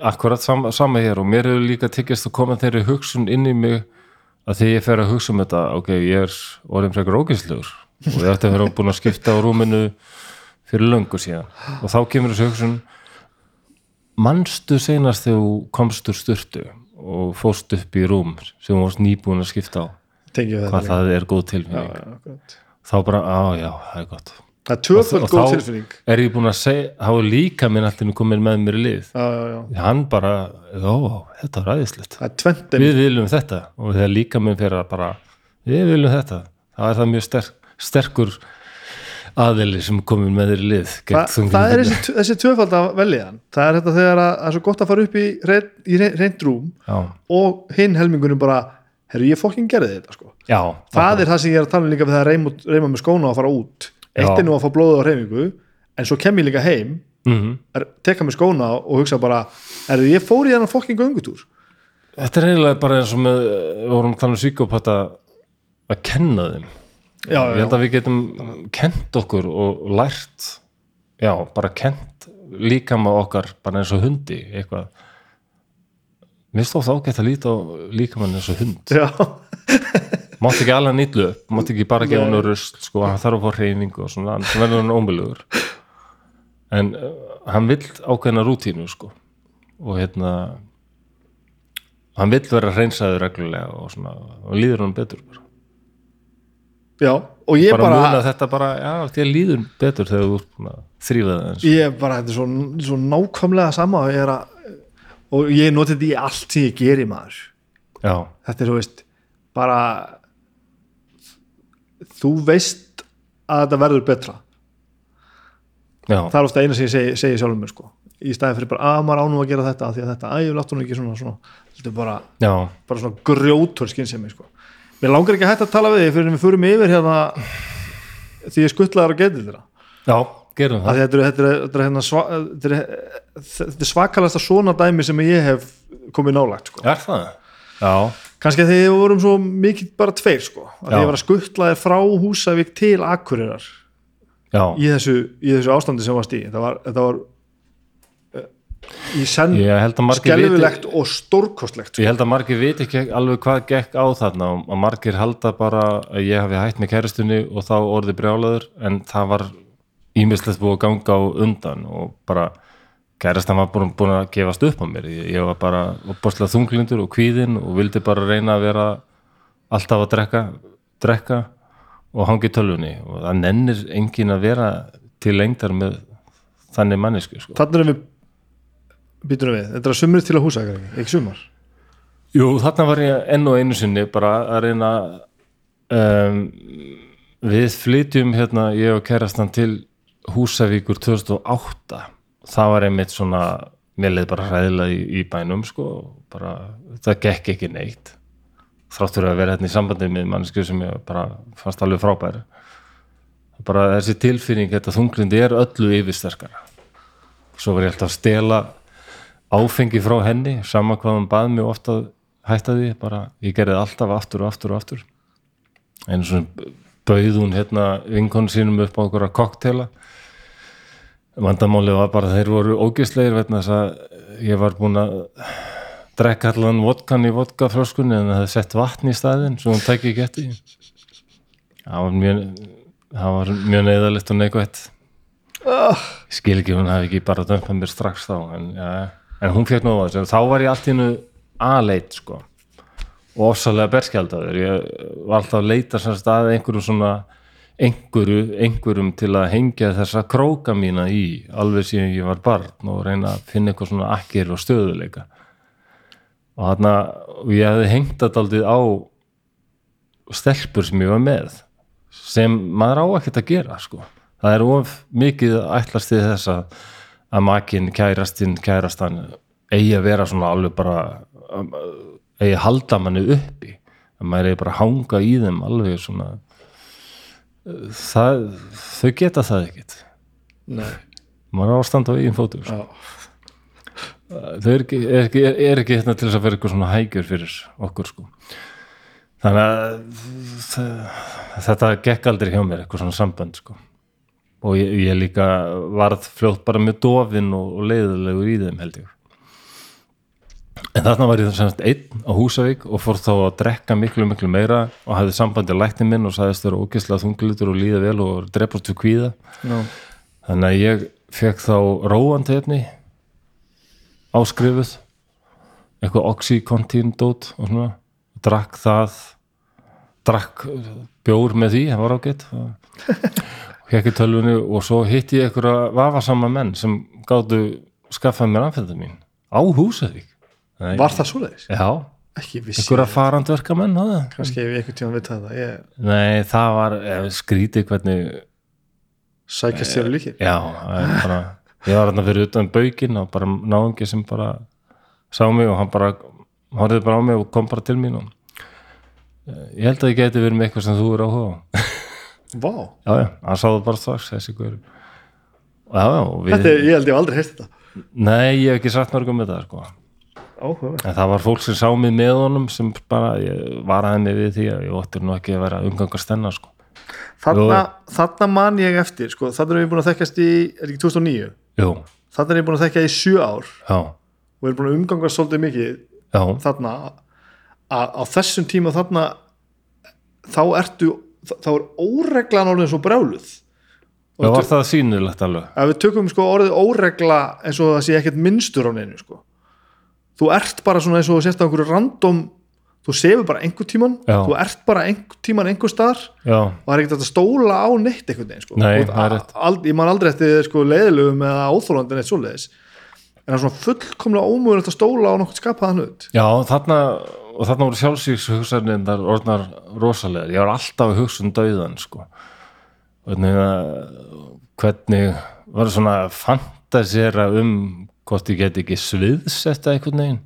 akkurat sama, sama hér og mér hefur líka tekist að koma þeirri hugsun inn í mig að þegar ég fer að hugsa um þetta, ok, ég er orðin frekar ógæslegur og ég ætti að vera búin að skipta á rúminu fyrir löngu síðan. Og þá kemur þessu hugsun manstu seinast þegar þú komst úr styrtu og fóst upp í rúm sem þú varst nýbúin að skipta á? Hvað það er góð tilfinning. Þá bara, á já, það er gott það er tvöföld Og góð þá tilfinning. er ég búin að segja, þá er líka minn allir komin með mér í lið. Já, já, já. hann bara, já, þetta er það er tventin við viljum þetta. Og þegar líka minn fyrir að bara við viljum þetta, þá er það mjög sterk, sterkur aðili sem komin með þér í lið Þa, það er þessi, þessi tvöfald af veljiðan það er þetta þegar að, að svo gott að fara upp í, reyn, í reyn- reynd rúm já, og hinn helmingunum bara herru ég fokkin gerði þetta sko. Já, það er það sem ég er að tala um líka við það að reyma, með skóna og fara út eitt er nú að fá blóðu á reymingu en svo kem ég líka heim mm er, teka með skóna og hugsa bara herru ég fór í þennan fokkin göngutúr. Þetta er eiginlega bara eins og með við vorum tala um síkópata að kenna þeim. Já, ég held að við getum kent okkur og lært já, bara kent líkama okkar bara eins og hundi eitthvað. Mér stóð þá geta að líta á líkamann eins og hund. Já, mátt ekki alveg nýtlu upp, mátt ekki bara gefa hann rust, sko, hann þarf að fá hreyfingu og svona, hann verður hann ómölugur en uh, hann vill ákveðna rútínu, sko og hérna hann vill vera hreinsaður reglulega og svona, og líður hann betur bara. Já, og ég bara, bara, muna þetta bara, já, þér líður betur þegar þú ert búin að þrýfa það eins ég bara þetta er svo, svo nákvæmlega sama og ég er að og ég noti þetta í allt sem ég geri maður. Já, þetta er, þú veist, bara þú veist að þetta verður betra. Já, það er ofta eina sem ég segi, segi sjálfum mér sko. Í staði fyrir bara að maður ánum að gera þetta af því að þetta, að ég áttu nú ekki svona, svona. Þetta er bara, bara svona grjótur skynsemi sko. mér langar ekki að hætta að tala við þig fyrir við förum yfir hérna því ég skuttlaðar að geta þeirra. Já, gerum að það þetta er, þetta er, þetta er, hérna sva, þetta er, þetta er svakalasta svona dæmi sem ég hef komið nálagt sko. er það? já, kannski að því við vorum svo mikið bara tveir sko. að því Já. ég var að skuttlaði frá Húsavík til Akureyrar já, í þessu, í þessu ástandi sem varst í þetta var, þetta var uh, í senn að margir viti og stórkostlegt sko. ég held að margir viti ekki alveg hvað gekk á þarna og að margir halda bara að ég hafi hætt með kæristunni og þá orðið brjálaður en það var ímislegt búið að ganga á undan og bara kærastan var búin, búin að gefast upp á mér. Ég, ég var bara opaslega þunglindur og kvíðinn og vildi bara reyna að vera alltaf að drekka, drekka og hangi tölvunni. Og það nennir engin að vera til lengdar með þannig mannesku sko. þannig erum við býtum við, þetta er sumrið til að húsa ekki sumar? Jú, þarna var ég enn og einu sinni bara að reyna um, við flytjum hérna, ég og kærastan til Húsavíkur 2008 það var einmitt svona mér leið bara hræðilega í, í bænum sko, bara, það gekk ekki neitt þráttur að vera hérna í sambandi með mannsku sem ég bara fannst alveg frábær. Bara þessi tilfinning, þetta þunglindi er öllu yfirsterkara. Svo var ég alltaf að stela áfengi frá henni, sama hvað hann bað mig ofta hætta því, bara ég gerði alltaf aftur og aftur og aftur. En svona bauð hún hérna vinkonu sínum upp á okkur að koktela vandamálið var bara þeir voru ógislegir vegna þess að ég var búin að drekka allan vodkan í vodkaflöskunni en það hefði sett vatn í staðinn svo hún tæki ekki eftir það var mjög það var mjög neyðalegt og neikvætt. Oh, skil ekki, hún hafi ekki bara dömpað mér strax þá en, ja, en hún fekk nú á þessu. Þá var ég allt í hennu aðleit sko og ofsalega berskjaldaður. Ég var alltaf að leita sem stað einhverjum svona einhverju, einhverjum til að hengja þessa króka mína í alveg síðan ég var barn og reyna að finna eitthvað svona akkir og stöðuleika og þarna og ég hefði hengt þetta aldrei á stelpur sem ég var með sem maður á ekkert að gera sko. Það er of mikið ætlast til þess að að makinn, kærastinn, kærastan eigi að vera svona alveg bara eigi að halda manni uppi. Að maður eigi bara að hanga í þeim alveg svona það, þau geta það ekkert. Nei, maður á að standa á eigin fótum sko. þau er ekki, er ekki, er ekki hérna til þess að vera eitthvað svona hægjur fyrir okkur sko. Þannig að þetta gekk aldrei hjá mér eitthvað svona sambönd sko. Og ég, ég líka varð fljótt bara með dofin og, og leiðilegur í þeim held ég en þarna var ég semst einn á Húsavík og fór þá að drekka miklu miklu meira og hafði sambandi að lækni minn og sagðist vera ógeðslega þunglitur og líða vel og drepast við kvíða. Já, þannig að ég fekk þá róandi efni áskrifuð eitthvað oxycontin dót og svona drakk það drakk bjór með því, það var ágætt. [LAUGHS] Hekki tölvunni og svo hitti ég einhverja vafasama menn sem gáttu skaffaði mér anfæða mín á Húsavík Nei, var það svoleiðis? Já, ekki vissi, einhverja farandverka menn hafði. kannski ef ég einhvern tíma vita þetta ég Nei, það var eh, skrítið hvernig sækjast þér líki Já, það er bara, ég var hérna fyrir utan baukinn og bara náðungi sem bara sá mig og hann bara horfði bara á mig og kom bara til mín og eh, ég held að ég geti verið með eitthvað sem þú er áhuga á. [LAUGHS] Vá, Já, já, hann sáðu bara strax þessi guður Já, já, við þetta ég held ég aldrei heist þetta. Nei, ég hef ekki sagt mörgum með það sko. Áhuga, en það var fólk sem sá mig með honum sem bara, ég varaði mig við því að ég óttir nú ekki að vera umgangast hennar sko. þarna, þarna man ég eftir sko, þarna erum við búin að þekkjast í er ekki 2009, Jú, þarna er ég búin að þekkja í sjö ár. Já, og erum búin að umgangast svolítið mikið já. þarna. Að á þessum tíma þarna þá ertu þá er óreglan orðin svo brjáluð. Já, var það sýnilegt alveg? Ef við tökum sko orðið óregla eins og það sé ekkert minnstur á neinu sko þú ert bara svona eins og þú sért á einhverju random þú sefur bara einhver tíman Já. þú ert bara einhver tíman einhver staðar já, og það er ekkert að stóla á neitt einhvern veginn sko. Nei, það ég man aldrei eftir sko, leiðilugum eða óþólandi neitt svoleiðis. En það er svona fullkomlega ómögulegt að stóla á nokkuð skapaðan hlut. Já þarna og þarna voru sjálfsvíks hugsanindar orðnar rosalegar, ég var alltaf að hugsa um dauðan sko. Hvernig, að- hvernig var svona fantasera um hvort ég get ekki sviðsetta einhvern veginn?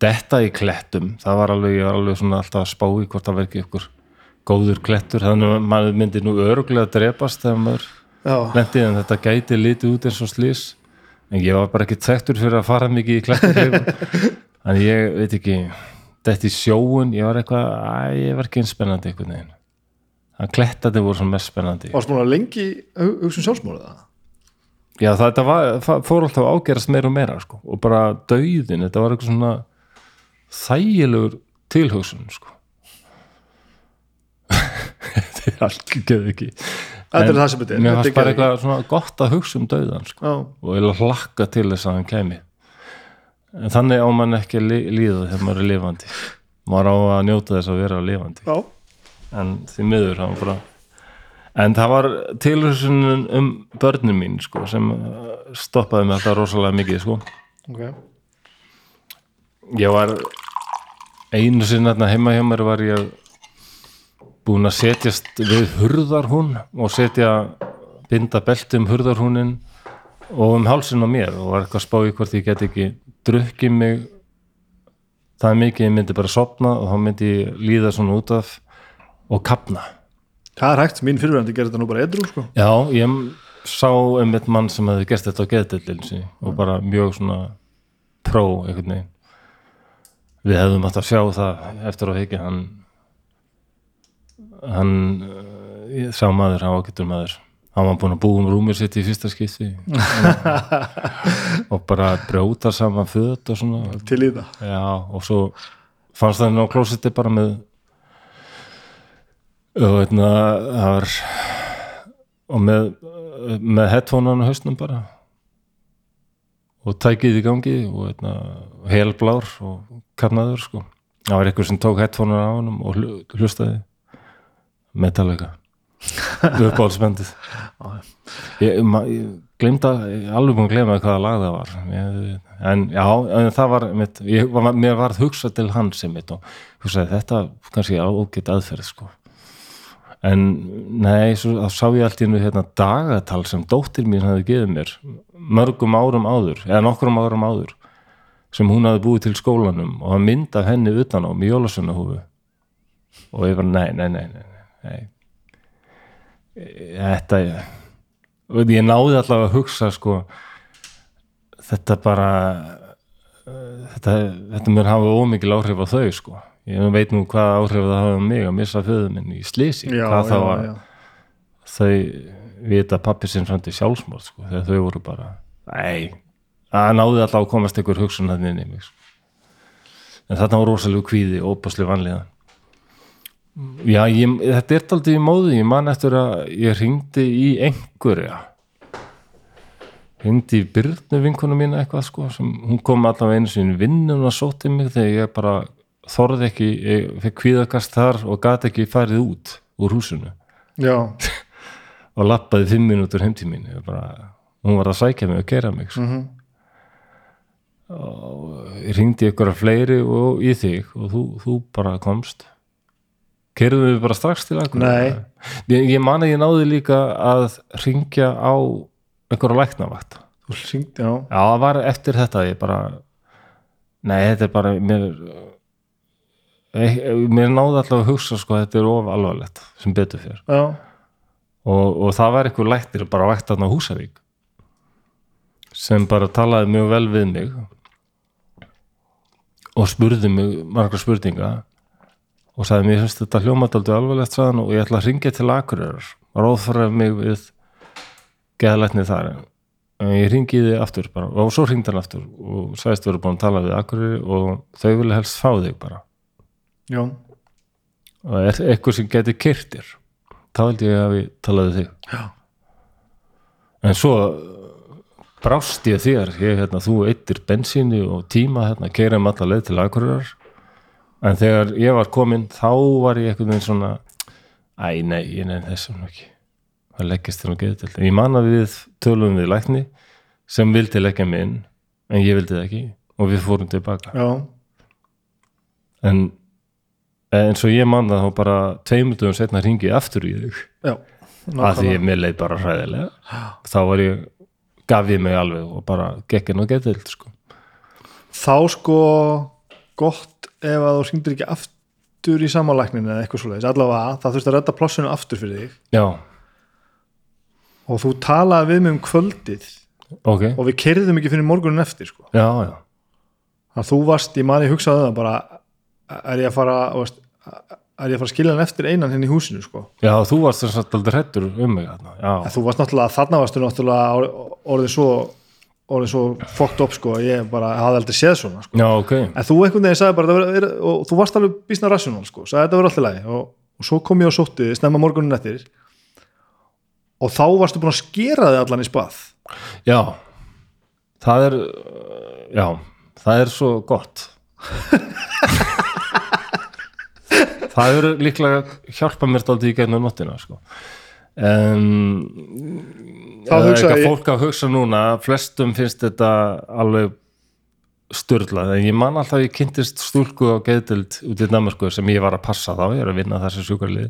Detta í klettum, það var alveg ég var alveg svona alltaf að spá í hvort það verki ykkur góður klettur, þannig að maður myndi nú öruglega að drepast þegar maður já, lendi en þetta gæti litið út eins og slís en ég var bara ekki þekktur fyrir að fara mikið í klettukleifum [LAUGHS] en ég veit ekki þetta í sjóun, ég var eitthvað æ, ég var ekki eins spennandi einhvern veginn. Það klettandi voru svona mest spennandi. Varst múin að lengi hu- hugsa um sjálfsmórið það já þetta var, fór alltaf að ágerast meira og meira sko. og bara dauðin, þetta var eitthvað svona þægilegur tilhugsun sko. [LAUGHS] Þetta er allt geð ekki. Þetta er það sem þetta er. mér fannst bara eitthvað svona gott að hugsa um dauðan sko. Já, og ég hlakka til þess að hann kæmi. En þannig á mann ekki lí- líða þegar maður er lifandi. Maður á að njóta þess að vera lifandi. Já, en því miður hann bara en það var tilhugsunin um börnin mín sko sem uh, stoppaði mig alltaf rosalega mikið sko. Ok. Ég var einu sinni hérna heima hjá mér var ég búin að setjast við hurðarhún og setja binda belti um hurðarhúnin og um hálsin á mér og var eitthvað að spá í hvort ég get ekki drukkið mig það er mikið ég myndi bara sopna og þá myndi ég líða svona út af og kapna það er hægt, mín fyrirvændi gerir þetta nú bara edru sko. já, ég sá eitt mann sem hefði gert þetta á geðdellin og bara mjög svona pró einhvern veginn. Við hefðum átt að sjá það eftir að higgja hann hann ég sá maður, hann getur maður. Hann var búin að búa um rúmur sitt í fyrsta skipti. [LAUGHS] Og bara brjóta saman föt og svona. Til í það. Já, og svo fannst það inn á klósetti bara með og veitna það var og með með headphone-an á hausnum bara. Og tækið í gangi og veitna, helblár og kapnaður sko. Það var einhver sem tók headphone-an á honum og hlu- hlustaði. Metallica. [LAUGHS] Uppáhaldsbendið ég, ég er alveg búin að glemma hvaða lag það var. Ég, en já, en það var mitt, ég, var, mér varð hugsað til hans sem mitt og hugsaði þetta kannski ágætt aðferð sko en nei, svo þá sá ég allt í nú hérna dagatal sem dóttir mín hafði gefið mér mörgum árum áður, eða nokkrum árum áður sem hún hafði búið til skólanum og það mynd af henni utan á með jólasunahúfu og ég var nei, nei, nei, nei, nei. þetta og ég náði allavega að hugsa sko þetta bara uh, þetta, þetta mér hafa ómikil áhrif á þau sko ég veit nú hvað áhrif það hafa á mig að missa föðu minn í slísi já, hvað þá að já, þau vita pappi sinn fram til sjálfsmóð sko, þegar þau voru bara nei, það náði alltaf að komast einhver hugsun hann inn í mig sko. en þarna var rosalega kvíði og opaslega vanlega já, ég, þetta er aldrei í móði ég man eftir að ég ringdi í einhverja. Ringdi í Byrnu vinkonu mína eitthvað sko, sem hún kom allavega einu sinni vinnun og sótti mig þegar ég bara þorði ekki, ég fekk kvíðakast þar og gat ekki farið út úr húsinu. Já, [LAUGHS] og lappaði fimm mínútur heim til mín. Bara, hún var að sækja mig og gera mig sko. Mhm. og ég ringdi ykkur að fleiri og í þig og þú, þú bara komst. Kerðum við bara strax til akkur Nei. ég, ég man að ég náði líka að ringja á einhverja læknavakt. Þú syngt, já. Já, það var eftir þetta ég bara nei, þetta er bara mér mér náði alltaf að hugsa sko, að þetta er of alvarlegt sem betur fyrir já, og, og það var einhver læknir bara vægt þarna á Húsavík sem bara talaði mjög vel við mig og spurði mig margra spurninga og sagði mér finnst þetta hljómadaldi alvarlegt sagðan og ég ætla að ringja til Akureyrar og ráðfæraði mig við geðlæknið þar. En ég ringiði aftur bara. Og svo ringdi hann aftur og sagðist verið búin að tala við Akureyri og þau vilja helst fá þig bara já, og er eitthvað sem geti kyrtir þá held ég að við talaði þig. Já, en svo brást ég þér ég, hérna, þú eittir bensíni og tíma hérna, keirum alla leið til Akureyrar. En þegar ég var kominn þá var ég veginn svona æ, nei, ég nefn þessum ekki. Það leggist þér nú geðdelt ég man að við tölum við lækni sem vildi leggja mig inn en ég vildi það ekki og við fórum tilbaka. Já, en eins og ég man það þá bara tveimundum setna ringi aftur í þig. Já að því mér leið bara hræðilega. Þá var ég, gaf ég mig alveg og bara gekk inn og geðdelt sko. þá sko gott ef að þú syngdir ekki aftur í samanlækninu eða eitthvað svoleiðis. Allavega það þurfti að redda plossinu aftur fyrir þig. Já, og þú talaði við mig um kvöldið. Ok, og við kerðum ekki fyrir morgunin eftir sko. já, já. Að þú varst, ég mani hugsaði það bara er ég að fara þú veist, er ég að fara að skilja hann eftir einan henni í húsinu sko. já, þú varst þess að aldrei hrættur um mig þú varst náttúrulega, þarna varstu náttúrulega orð- orðið svo orðið svo fucked up sko, ég bara hafði aldrei séð svona sko. já, ok. En þú einhvern veginn sagði bara vera, og þú varst alveg bísna rassjónal sko, sagði þetta verið alltaf lægi og, og svo kom ég og sótti þig snemma morgunin eftir. Og þá varstu búin að skera þig allan í spað. Já, það er já, það er svo gott [LAUGHS] það eru líklega hjálpa mér dálítið í gegnum nóttina sko. en það er eitthvað fólk að hugsa núna flestum finnst þetta alveg styrlað, en ég man alltaf ég kynntist stúlku á geðdild út í Danmarku sem ég var að passa þá, ég er að vinna þessi sjúkarlið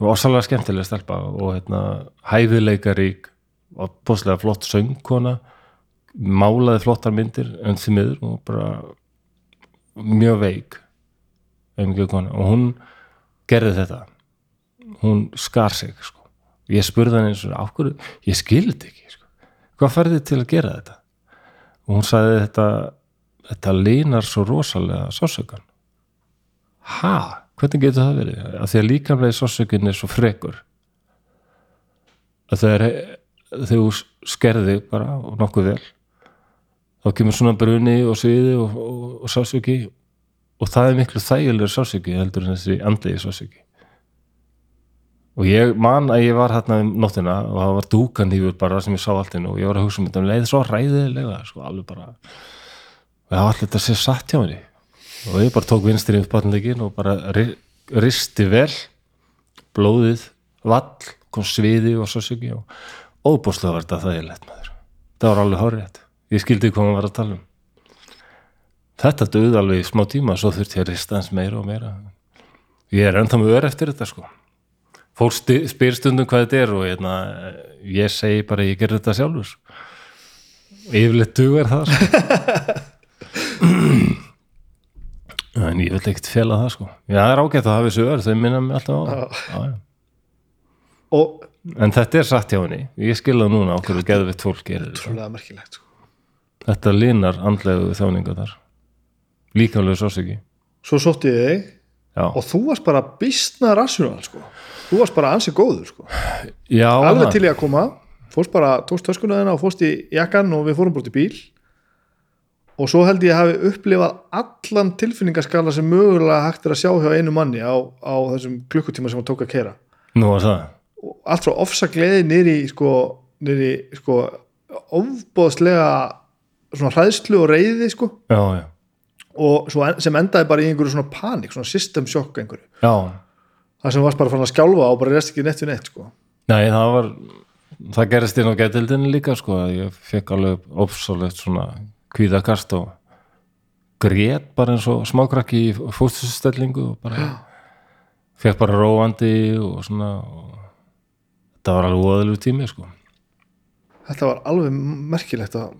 var ósalega skemmtileg stelpa og hérna, hæfileikarík og bóðslega flott söngkona. Málaði flottar myndir en því miður og bara mjög veik og hún gerði þetta. Hún skar sig sko. ég spurði hann eins og af hverju, ég skildi ekki sko. hvað færði til að gera þetta? Og hún sagði þetta þetta línar svo rosalega sásökan ha, hvernig getur það verið? Að því að líkamlega sásökin er svo frekur. Að þegar þegar þú skerði bara og nokkuð vel þá kemur svona bruni og sviði og, og, og sásöki og það er miklu þægilegur sásöki heldur en þessi andlegi sásöki og ég man að ég var hérna um nóttina og það var dúkanýfur bara sem ég sá allt inn og ég var að hugsa um þetta um leið svo ræðilega sko alveg bara. Og það var allir þetta að sé satt hjá henni. Og ég bara tók vinstri upp batnleikin og bara ri- risti vel blóðið vall, kom sviði og sásöki og óbúslega var þetta þægilegt maður. Það var alveg horrið ég skildi hvað maður var að tala um þetta döði alveg í smá tíma svo þurfti ég að rista hans meira og meira ég er ennþá með ör eftir þetta sko fólk spyr stundum hvað þetta er og hérna, ég segi bara ég ger þetta sjálfur yfirleitt dugar það sko. [CLEARS THROAT] en ég vil ekkert fela það sko já, það er ágætt að hafa þessu ör þau minna mig alltaf á það og En þetta er satt hjá henni, ég skilða núna á hverju geðvitt fólk gerir þetta. sko. Þetta linar andlegu þjáninga þar. Líkamlegu sásöki. svo sótti ég þig Já, og þú varst bara bísna rassjónal sko. þú varst bara ansi góður sko. já alveg til ég að koma fórst bara, tókst töskuna þina og fórst í jakkan og við fórum bort í bíl og svo held ég að hafi upplifað allan tilfinningaskala sem mögulega hægt er að sjá hjá einu manni á, á þessum klukkutíma sem hann tók að kera Nú allt frá ofsa gleði nýri sko, nýri sko ofbóðslega svona hræðslu og reyði sko Já, já. Og sem endaði bara í einhverju svona panik, svona system shock einhverju, Já, það sem varst bara fann að skjálfa og bara rest ekki neitt við neitt sko. Nei það var, það gerist inn á getildinni líka sko, að ég fekk alveg ópsalegt svona kvíðakast og grét bara eins og smákrakki í fóstustellingu og bara fekk bara róandi og svona og þetta var alveg óðalegu tími sko. þetta var alveg merkilegt að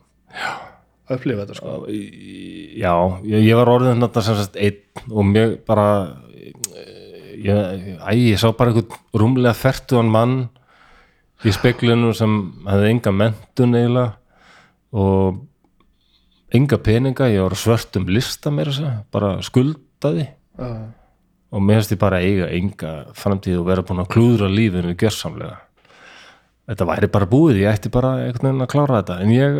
að upplifa þetta sko. Já, ég, ég var orðin þetta sem sagt einn og mér bara ég, æ, ég sá bara einhvern rúmlega fertuðan mann í speklinu sem hefði enga mentun eiginlega og enga peninga, ég var á svörtum lista mér að segja, bara skuldaði. Já. og mér finnst ég bara eiga enga framtíð og vera búin að klúðra lífinu gjörsamlega. Þetta væri bara búið, ég ætti bara einhvern veginn að klára þetta. En ég,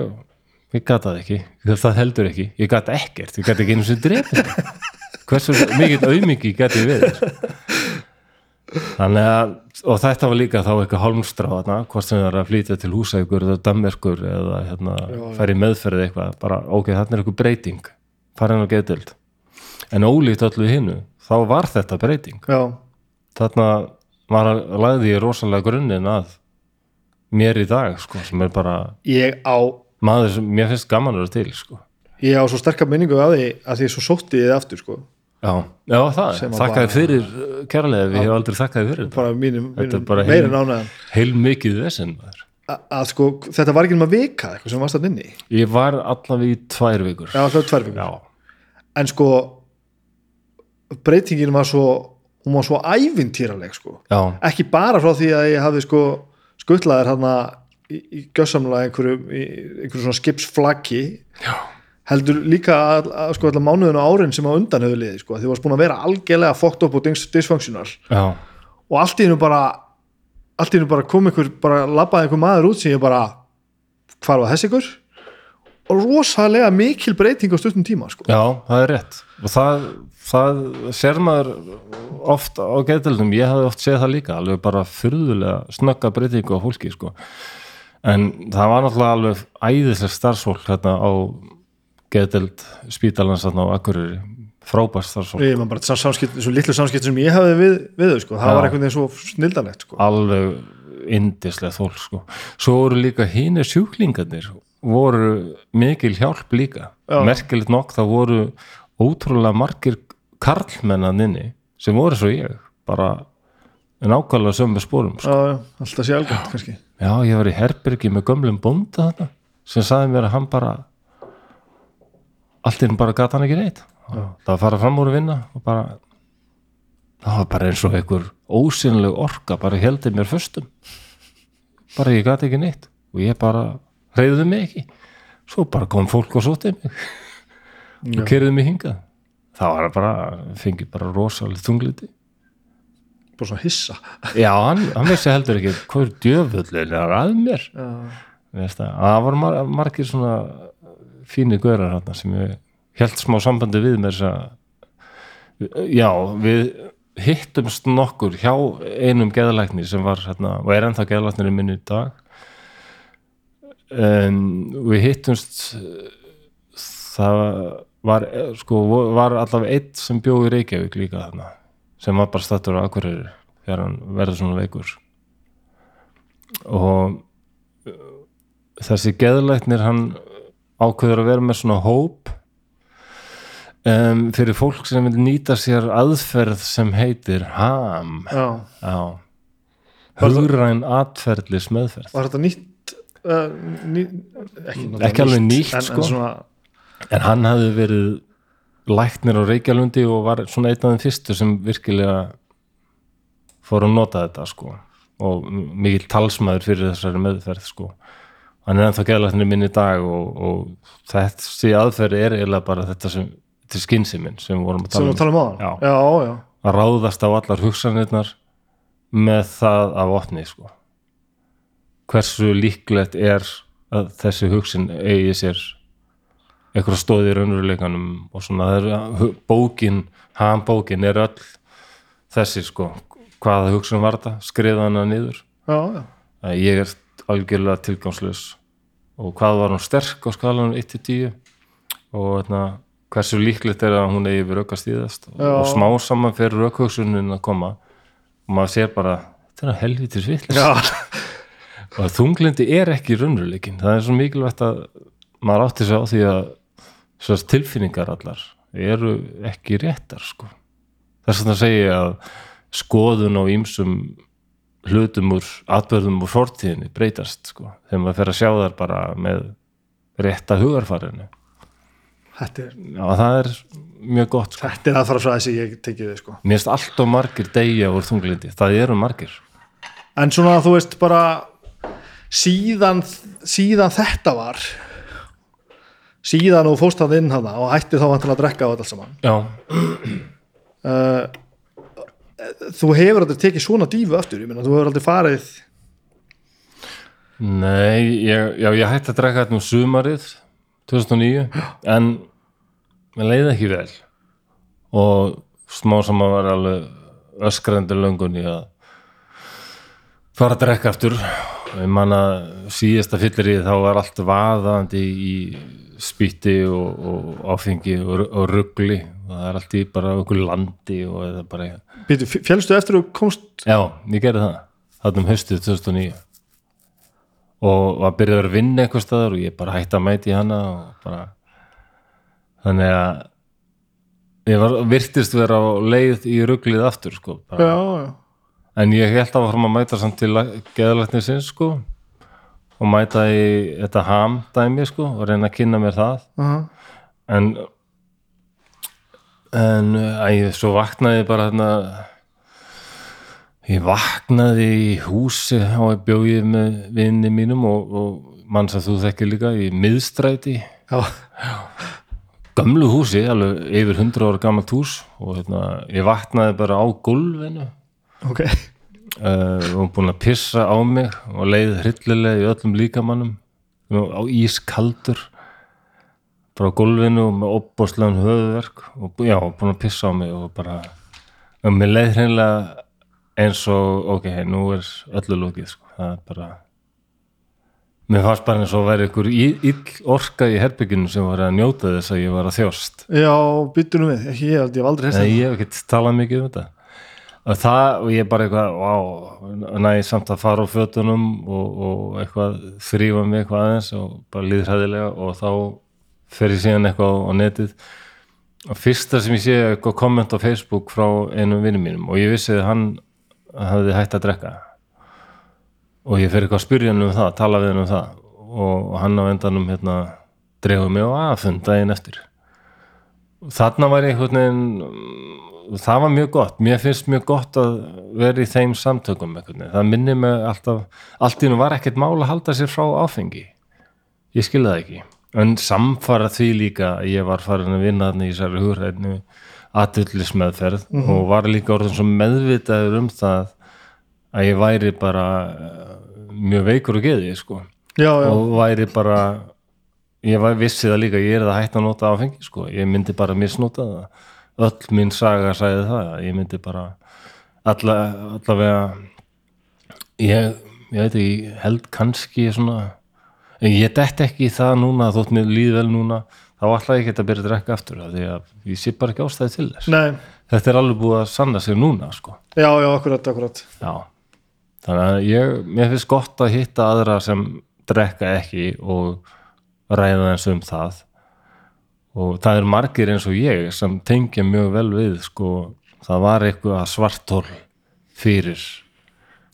ég gata það ekki. Það heldur ekki, ég gata ekkert. Ég gata ekki einu sem drefið hversu mikill auðmiki gæti ég við þannig að og þetta var líka þá eitthvað hálmstrá þarna, hvort sem það er að flytja til húsækur eða dammerkur eða hérna, færi meðferð eitthvað, bara ok, þarna er eitthvað breyting. Farin á geðdöld en ólíkt öllu hinnu þá var þetta breyting. Já, þarna var að lagði ég rosalega grunninn að mér í dag sko, sem er bara ég á maður sem mér finnst gaman að vera til sko. ég á svo sterka minningu af því að því svo sótti ég þið aftur sko. Já, já það, að þakkaði fyrir uh, kærlega, við hefum aldrei þakkaði fyrir þetta. Bara mínum, Þetta er bara heil- heil mikið maður. að sko, þetta var ekki um að vika eitthvað sem varst að inni. Ég var allavega í tvær vikur. Já, alltaf tvær vikur. Já, en sko breytingin var svo hún var svo ævintýraleg sko. Já, ekki bara frá því að ég hafði sko skuttlaðir hann í, í gjössamlega einhverju, einhverju svona skipsflaggi heldur líka að, að sko allar mánuðin og árin sem á undan höfðu liði sko, því varst búin að vera algjörlega fokkt upp og dys- dysfunctional. Og allt í hennu bara allt í hennu bara kom einhver, bara labbaði einhver maður út sem ég bara hvar var þess ykkur? Og rosalega mikil breyting á stuttum tíma sko. já, það er rétt. Og það, það sér maður oft á geðdeldum ég hafði oft séð það líka, alveg bara fyrðulega snögga breytingu á fólki sko. En það var náttúrulega alveg æðislega starfsfólk hérna á geðdeld spítalans hérna á Akureyri frábært starfsfólk ég man bara samskipt, svo litlu samskipt sem ég hafði við, við þau, sko. það Já. var einhvern veginn svo snildalegt sko. alveg indislega fólk sko. svo voru líka hínir sjúklingarnir voru mikil hjálp líka Já. merkilegt nokk það voru ótrúlega margir karlmennan inni sem voru svo ég bara nákvæmlega sömu spórum sko. alltaf sé algjörnt kannski já ég var í Herbergi með gömlum bónda þarna sem sagði mér að hann bara allt inn bara gata hann ekki neitt. Það var að fara fram úr að vinna og bara það var bara eins og einhver ósynleg orka bara heldur mér föstum. Bara ég gati ekki neitt og ég bara reyðuði mig ekki. Svo bara kom fólk og sótið mig og kerði mig hingað. Það var bara, fengið bara rosalega þungliti bara svona hissa. Já, hann, hann vissi heldur ekki hvað er djöfullin er að mér. Það, að það. Voru mar margir svona fínir gaurar hérna sem ég held smá sambandi við að já, við hittumst nokkur hjá einum geðalækni sem var hérna, og er ennþá geðalæknir í minni í dag. En við hittumst það var sko, var allavega eitt sem bjóð í Reykjavík líka þarna sem var bara stattur á Akureyri þegar hann verður svona veikur og þessi geðlæknir hann ákveður að vera með svona hóp um, fyrir fólk sem vil nýta sér aðferð sem heitir HAM já. já hugræn atferðlis meðferð var þetta nýtt uh, ný, ekki, Ekki alveg nýtt, en, sko. en svona, en hann hafði verið læknir á Reykjalundi og var svona einn af þeim fyrstu sem virkilega fór að nota þetta sko. Og mikill talsmaður fyrir þessari meðferð sko. Hann er ennþá geðlæknir minn í dag og, og þessi aðferð er eiginlega bara þetta sem þetta er skynsiminn sem vorum að tala um. tala um Já. já, já, að ráðast á allar hugsanirnar með það af opni sko. hversu líklegt er að þessi hugsin eigi sér eitthvað stóði í raunveruleikanum og svona það er hu- bókin, hann bókin er öll þessi sko hvaða hugsun var þetta, skriða hana niður? Já, já. ég er algjörlega tilgangslaus. Og hvað var hún sterk á skalanum 1-10 og hérna, hversu líklegt er að hún eigi við raukast í þess Já. og smá saman fyrir raukhugsunin að koma. Og maður sér bara þetta er helvitis vitlis já. og þunglindi er ekki raunveruleikin það er svo mikilvægt að maður átti sig á því að þessar tilfinningar allar eru ekki réttar sko. þess vegna segi ég að skoðun á ýmsum hlutum úr atbörðum úr fortíðinni breytast sko. þegar maður fer að sjá þar bara með rétta hugarfarinu er, Já, það er mjög gott sko. þetta er aðfara sem ég tekið þið sko mér finnst allt og margir deyja úr þunglindi það eru margir en svona þú veist bara síðan, síðan þetta var síðan og fórst það inn hana og hætti þá vantilega að drekka á þetta allt saman. Já, uh, þú hefur aldrei tekið svona dífu aftur, ég meina þú hefur aldrei farið Nei, ég, já, ég hætti að drekka þetta um sumarið 2009 en mér leiði ekki vel. Og smá saman var alveg öskrandi löngun í að fara að drekka aftur ég man að síðasta fyllir þá var allt vaðandi í spýtti og, og áfengi og, og ruggli það er allt í bara okkur landi bara fjálstu eftir og komst? Já, ég gerði það. Þarna um haustið 2009 og var byrjaður að vinna eitthvað staðar og ég bara hætti að mæti hana og bara þannig að ég var, virtist vera á leið í rugglið aftur sko bara. Já, já En ég held að fara að mæta samt til geðalæknisins sko og mæta í þetta ham dæmi sko og reyna að kynna mér það. Aha. en en æ, svo vaknaði ég bara hérna ég vaknaði í húsi og ég bjóði með vinni mínum og, og mann sem þú þekkir líka í miðstræti. Já, gamlu húsi, alveg yfir 100 ára gammalt hús og hérna, ég vaknaði bara á gólfinu ok. Uh, og búin að pissa á mig og leið hryllilega í öllum líkamannum. Á ískaldur bara á gólfinu og með opbóðslegan höfuverk og já, búin að pissa á mig og bara og mér leið hreinlega eins og ok, nú er öllu lókið sko. það er bara mér fannst bara eins og að vera ykkur ill orka í herbygginu sem var að njóta þess að ég var að þjóst Já, býttu nú við, ekki ég, ég hef aldrei Nei, hérst ég hef ekkert talað mikið um þetta og það, og ég bara eitthvað wow, næ, samt að fara á fötunum og, og eitthvað þrýfa mig eitthvað aðeins og bara líður hæðilega og þá fer ég síðan eitthvað á, netið. Og fyrsta sem ég sé er eitthvað komment á Facebook frá einum vinnum mínum og ég vissi að hann hafði hægt að drekka. Og ég fer eitthvað að spyrja hann um það, tala við hann um það. Og, og hann á endanum hérna dreifur mig á aðfund daginn eftir. Þarna var ég mm, það var mjög gott, mér finnst mjög gott að vera í þeim samtökum það minnir mig alltaf allt í nú var ekkert mál að halda sér frá áfengi. Ég skilði það ekki. En samfara því líka ég var farin að vinna þarna í þessari hugræðinu aðullismeðferð og var líka orðin svo meðvitaður um það að ég væri bara eh, mjög veikur og geði sko. Og væri bara ég var vissi það líka, ég er það hægt að nota áfengi sko, ég myndi bara misnota það öll mín saga sagði það ég myndi bara alla, allavega ég, ég veit ekki, held kannski svona en ég dett ekki í það núna þótt mér líð vel núna þá ætla ég ekki að byrja að drekka aftur af því að ég sé bara ekki ástæði til þess. Nei, þetta er alveg búið að sanna sig núna sko. Já, já, akkurat, akkurat. Já, þannig að ég, mér finnst gott að hitta aðra sem drekka ekki og ræða eins um það og það er margir eins og ég sem tengja mjög vel við sko, það var eitthvað svartól fyrir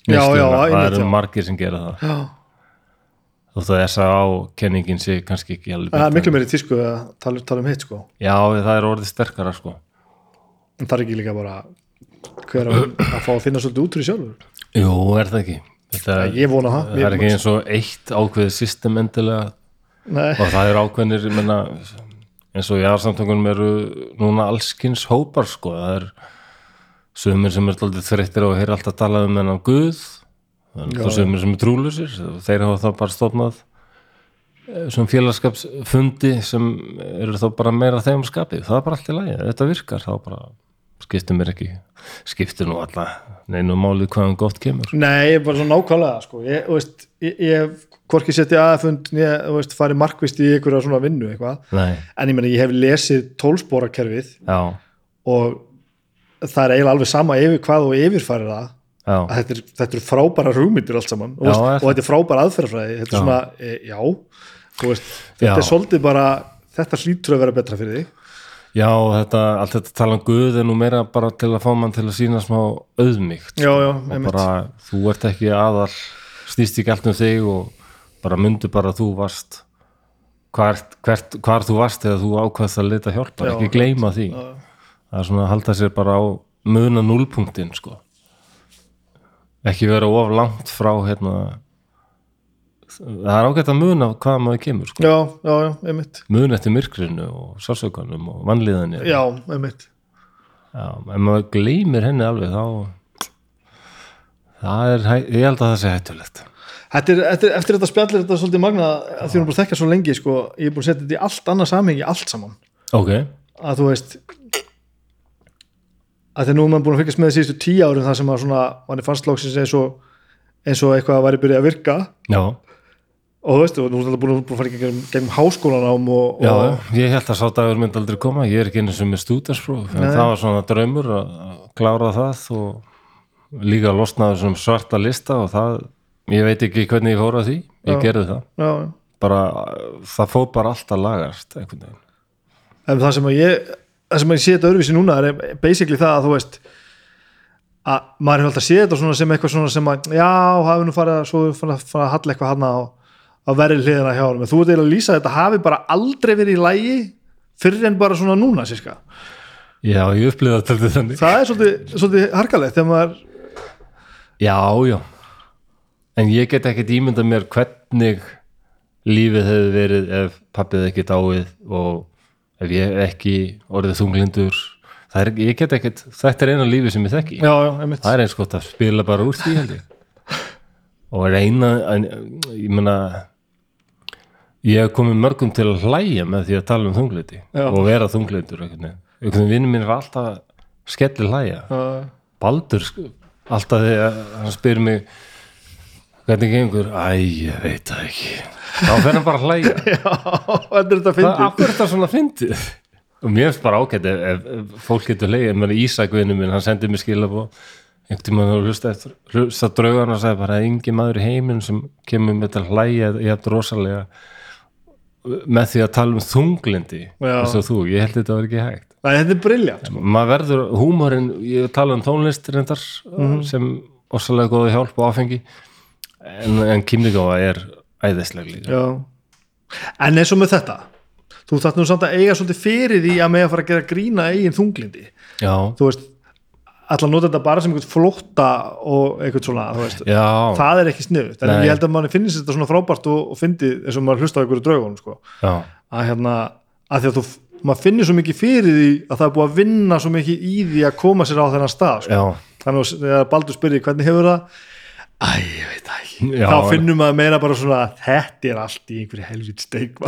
neysluna. það eru margir sem gera það. Já, og það er þess að á kenningin sé kannski ekki alveg það er miklu meiri tísku að tala, tala um hitt sko. Já, það er orðið sterkara sko. En það er ekki líka bara hver að, að fá að finna svolítið út úr í sjálfur? Jú, er það ekki? Þetta, ég vona það, það er ekki eins og eitt ákveðið system endilega. Nei, og það er ákveðnir ég menna, eins og í aðarsamtökunum eru núna allskins hópar sko. það er sumir sem er alltaf þreyttir á að heyra alltaf talað um hennan Guð að sumir sem er trúlusir þeir hafa þá bara stofnað eh, sem félagskapsfundi sem eru þá bara meira þeim skapið, það er bara allt í lagi þetta virkar, þá bara skiptir mér ekki skiptir nú alla neinu máli hvaðan gott kemur. Nei, bara svo nákvæmlega sko. Ég, veist, ég, ég hvorki setti aðfund farið markvist í einhverja svona vinnu en ég meina, ég hef lesið tólspórakerfið já, og það er eiginlega alveg sama yfir hvað og yfirfærir það. Þetta er, þetta er frábæra hugmyndir allt saman. Já, veist, og þetta er frábæra aðferðafræði. Þetta er Já. svona, e, já, veist, þetta Já. er svolítið bara þetta hlýtur að vera betra fyrir þig. Já, þetta, allt þetta tala um Guð er nú meira bara til að fá mann til að sína smá auðmygt og bara þú ert ekki aðal snýst ekki allt um þig og bara myndu bara að þú varst hvert, hvert, hvar þú varst eða þú ákvæðst að leita hjálpar, Já, ekki gleyma því. Já. það er svona að halda sér bara á muna núlpunktinn sko. Ekki vera of langt frá hérna það er ágætt að muna hvað maður kemur sko. já, já, já, einmitt. Mun eftir myrkrinu og sásaukanum og vannliðinni já, einmitt. Já, ef maður gleymir henni alveg þá það er, ég held að það sé hættulegt Þetta er, eftir, eftir þetta spjallir þetta svolítið magna að því hún er búin að þekka svo lengi sko, ég er búin að setja þetta í allt annað samhengi allt saman, ok, að þú veist að því nú er maður búin að fylgjast með síðustu tíu árin þar sem að svona, manni fannst lóksins eins og eins og eitthvað væri byrjað að virka. Já, og þú veist, og nú er þetta búin, að fara gegnum, gegnum háskólanám og, já, og ég held að sá dagur myndi aldrei koma, ég er ekki einu sem er stúdarspróf en það var svona draumur að að klára það og líka losnaði sem svarta lista og það, ég veit ekki hvernig ég fór að því, ég Já. gerði það. Já, bara, það fór bara alltaf lagast einhvern veginn. En það sem að ég það sem að ég sé þetta öðruvísi núna er basically það að þú veist að maður hefur alltaf séð þetta svona sem eitthvað svona sem að já, hafi nú farið að svo farið að, að halla eitthvað hann á, á verri hliðina hjá en þú ert eiginlega að lýsa að þetta hafi bara aldrei verið í lægi fyrir en bara svona núna síska. Já, ég upplýði þannig. Það er svolítið, svolítið harkalegt þegar maður Já, já En ég get ekkert ímyndað mér hvernig lífið hefði verið ef pappið ekki dáið og ef ég ekki orðið þunglindur. Er, ég get ekkert, þetta er eina lífið sem ég þekki. Já, já, það er eins gott að spila bara úr því held ég. [LAUGHS] Og reyna en, ég meina ég hef komið mörgum til að hlæja með því að tala um þunglindi Já. og vera þunglindur einhvern veginn, mín er alltaf skelli hlæja Já, Baldur sko, alltaf þegar hann spyr mig hvernig gengur, æ, ég veit það ekki. Þá fer hann bara að hlæja. [LAUGHS] Þetta er þetta það fyndið af hverju er þetta svona fyndið? Og mér finnst bara ágætt ef, ef, ef fólk getur hlæja, mér er Ísak vinnu minn hann sendið mér skilabó einhvern tímann að hlusta hlusta draugan og sagði bara að engin maður í heiminn sem kemur með að hlæja ég hef rosalega með því að tala um þunglindi eins og þú, ég held þetta var ekki hægt. Nei, þetta er briljant sko. maður verður, húmorinn ég tala um tónlist reyndar sem orsalega góða hjálp og áfengi en, en kynningáfa er æðisleg líka. Já. En eins og með þetta þú þarft nú samt að eiga svolítið fyrir því að með að fara að gera grína eigin þunglindi. Já, þú veist, að nota þetta bara sem einhvern flótta og einhvern svona það er ekki sniðut en ég held að manni finnist þetta svona frábært og, og fyndið eins og maður hlusta á einhverju draugunum sko. að hérna, að því að þú maður finnir svo mikið fyrir því að það er búið að vinna svo mikið í því að koma sér á þennan stað sko. þannig að Baldur spyrir hvernig hefur það æ, ég veit það ekki. Já, þá finnum maður meira bara svona þetta er allt í einhverju helvit steik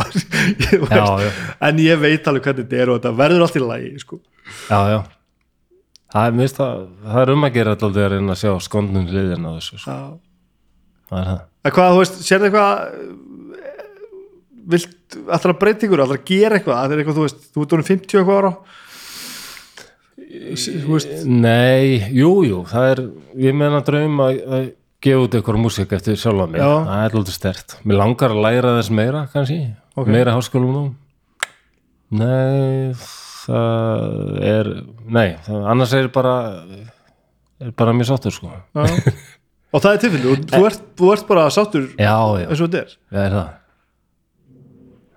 [LAUGHS] en ég veit alveg hvernig þetta er og þetta verður allt í lagi sko. já, já. Það, er, mist, það, það er um að gera alltaf að reyna að sjá skondun hliðina á þessu, sko. Já. það er það. Að hvað, þú veist, sérðu eitthvað eh, vilt allra breytingur, allra gera eitthvað? Það er eitthvað, þú veist, þú ert orðin 50 eitthvað ára? Þú veist, Nei, jú, jú, það er ég meina draum að, að gefa út eitthvað músík eftir sjálfa mig. Já. það er alltaf stert, mér langar að læra þess meira kannski, Ok. meira háskólum nú Nei það er nei, það, annars er bara er bara mjög sáttur sko. Já. og það er tilfellu, þú, þú, ert, þú ert bara sáttur Já, já, eins og þetta er? Það er það.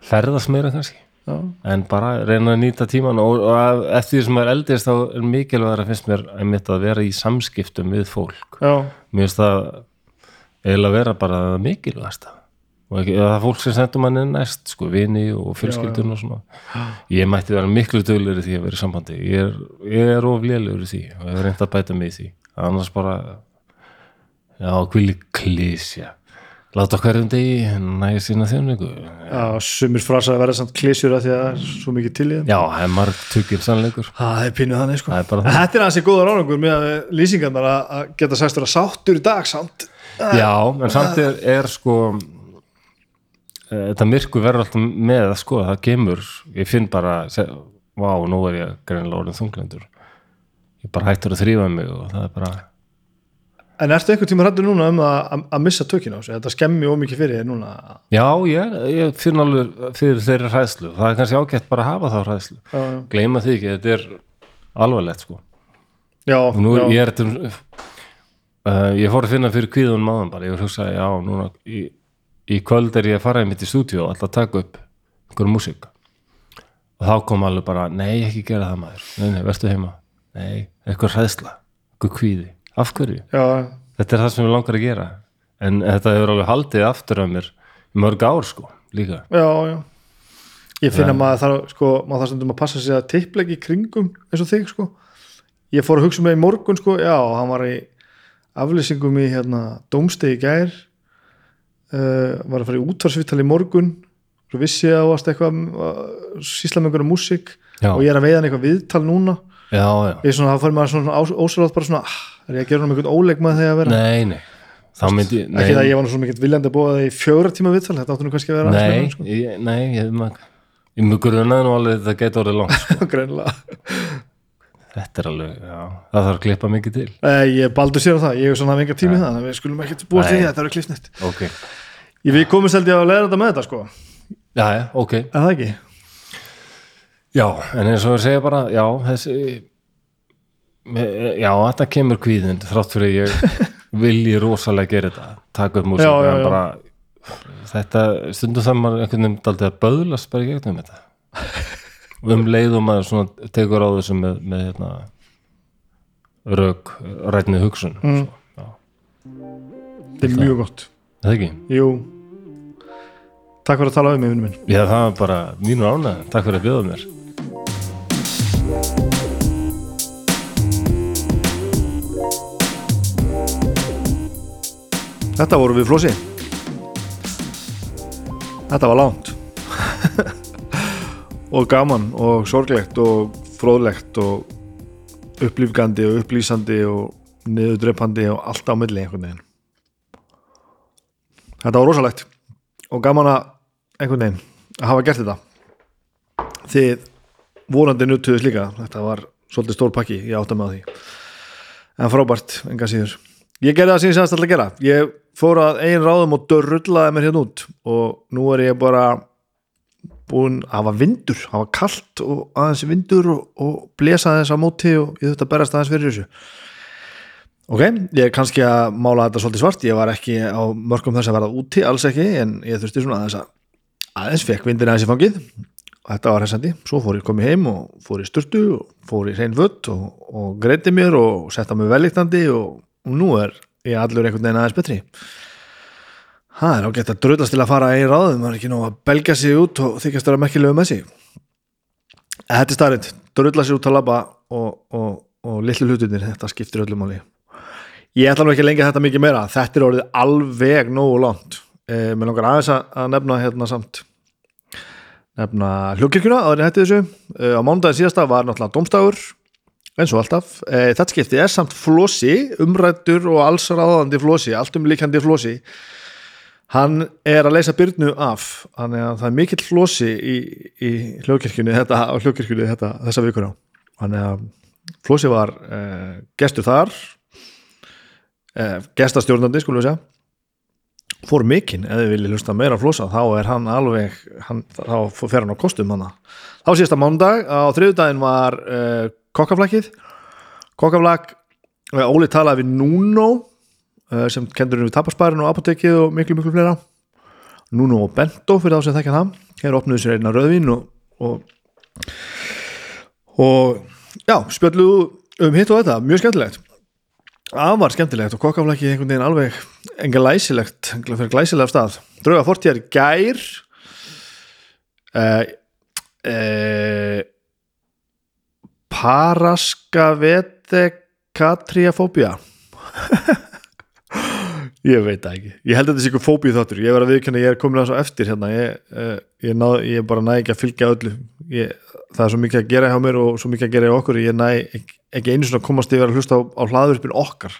Ferðast meira kannski en bara reyna að nýta tíman og, og eftir því sem maður eldist þá er mikilvægur að finnst mér einmitt að vera í samskiptum við fólk. Já, mér finnst það eiginlega vera bara það mikilvægasta. Og ekki, það er fólk sem sendur manni næst sko, vini og fjölskyldun og svona. Ég mætti vera miklu duglegur í því að vera í sambandi. Ég er, ég er of lélegur í því og ég hef reynd að bæta mig í því. Annars bara já, hvíli klísja láta okkar um degi næja sína þjóningu já, sumir frasa að vera samt klísjur að því að það er svo mikið til í þeim. Já, það er marg tukir sannleikur. Það er pínuð þannig sko. Það er þetta er hansi góða ráningur með að lýsingarnar að að geta sagst vera sáttur í dag samt. Já, en samt er, er sko eh, þetta myrku verður alltaf með að sko, það kemur ég finn bara, vá, nú er ég greinilega orðin þunglendur ég bara hættur að þrýfa mig og það er bara En ertu einhvern tíma hrættur núna um að, að, missa tökina á sig? Þetta skemmi ómikið fyrir þér núna? Já, ég, ég finn alveg fyrir þeirri hræðslu, það er kannski ágætt bara að hafa þá hræðslu, Já, gleyma því ekki þetta er alvarlegt sko. Já, nú já, ég er uh, ég fór að finna fyrir kvíðun máðan bara, ég var að hugsa, já, núna í, í kvöld er ég að fara í mitt í stúdíu og alltaf taka upp einhverju músík. Og þá kom alveg bara, nei, ekki gera það maður. Nei, nei, vertu heima, nei, eitthvað hræðsla eitthvað kvíði, af hverju? Já, þetta er það sem ég langar að gera. En þetta hefur alveg haldið aftur af mér mörg ár sko, líka. Já, já. Ég finn að maður þarf sko, maður þarf stundum að passa sig að tippleiki í kringum eins og þig sko. Ég fór að hugsa með í morgun sko, já, hann var í aflýsingum í hérna dómstegi gær. Uh, var að fara í útvarsvittal í morgun. Svo vissi ég að þú varst eitthvað uh, sísla með einhverja músík og ég er að veiða hann eitthvað viðtal núna. Já, já, ég er svona, það fór maður svona ósverðast bara svona, ah, er ég að gera með einhvern óleik með þegar að vera? Nei, nei. Þá myndi ég ekki það að ég var svo mikið viljandi að búa það í fjóra tíma viðtal þetta áttu nú kannski að vera nei, meira, sko. ég, nei, ég maður ég mjög grunaði nú alveg þetta geti orðið langt sko. [LAUGHS] Þetta er alveg, já, það þarf að klippa mikið til. Eh, ég baldur sér á það, ég er svona venga tími það við skulum Nei. við því að þetta eru klippnett ok, ég við komum þetta með þetta sko. Já, já, ok. Er það ekki? já, en eins og við segja bara, já, þessi já, þetta kemur kvíðin þrátt fyrir ég [LAUGHS] vilji rosalega gera þetta, taka upp músík en bara þetta, stundum það maður einhvern veginn daldið að böðlast bara í gegnum þetta. Um leiðum að svona tekur á þessu með, með hérna rauk, rætni hugsun Mm. svo, þetta er mjög gott. Það ekki? jú. Takk fyrir að tala um mig vinnu minn. Já, það var bara mínur ánæð, takk fyrir að bjóða mér þetta voru við flósi þetta var langt. [LAUGHS] Og gaman og sorglegt og fróðlegt og upplýfgandi og upplýsandi og niðurdreipandi og allt á milli einhvern veginn. Þetta var rosalegt og gaman að einhvern veginn að hafa gert þetta. Þið vonandi nuttuðis líka. Þetta var svolítið stór pakki, ég átta með því. En frábært, enga síður ég gerði það sem ég sagðist alltaf að gera. Ég fór að eigin ráðum og dörrullaði mér hérna út og nú er ég bara búin að hafa vindur hafa kalt og aðeins vindur og, og blesa aðeins á móti og ég þurfti að berast aðeins fyrir þessu. Ok, ég er kannski að mála þetta svolítið svart, ég var ekki á mörgum þess að verða úti, alls ekki en ég þurfti svona aðeins að aðeins fekk vindin aðeins í fangið. Og þetta var hæsandi, svo fór ég komið heim og fór í sturtu og fór í föt og, og greiti mér og setta mig velíktandi og, og nú er ég allur einhvern veginn aðeins betri. Það er ágætt að drullast til að fara einn ráðum, maður er ekki nú að belga sig út og þykjast vera merkilegu með sig þetta er starrið drulla sig út að labba og, og, og litlu hlutunir, þetta skiptir öllum máli. Ég ætla nú ekki að lengja þetta mikið meira. Þetta er orðið alveg nógu langt. Eh, mér langar aðeins að, að nefna hérna samt nefna hljókirkjuna áður en hætti þessu. Eh, á mánudaginn síðasta var náttúrulega domstagur eins og alltaf. Eh, þetta skipti er samt flósi umrættur og alls ráðandi flósi allt um líkandi flósi hann er að leysa byrnu af. Þannig að það er mikill flósi í, í hljókirkjunni þetta, á hljókirkjunni þetta, þessa vikuna. Þannig að flósi var eh, gestur þar. Eh, gestastjórnandi skulum við segja. Fór mikinn, ef þið viljið hlusta meira á flosa þá er hann alveg hann, þá fer hann á kostum hana þá síðasta mándag, á þriðudaginn var uh, kokkaflakkið. Kokkaflakk, uh, Óli talaði við Nuno uh, sem kendur við tapaspærin og apotekið og miklu miklu fleira. Nuno og Bento fyrir þá sem þekkja það hér opnuðu sér einna rauðvín og, og og já, spjalluðu um hitt og þetta, mjög skemmtilegt. Afar skemmtilegt og kokkaflækið einhvern veginn alveg enga læsilegt fyrir glæsilega stað. Drauga fortíðar gær uh, uh, paraskavetekatriafóbía ég veit það ekki. Ég held að þetta sé ykkur fóbíu þáttur ég ég er komin að svo eftir hérna. Ég, uh, ég, náð, ég bara næ ekki að fylgja öllu. Það er svo mikið að gera hjá mér og svo mikið að gera hjá okkur. Ég næ ekki, ekki einu svona að komast yfir að hlusta á, á hlaðurpin okkar.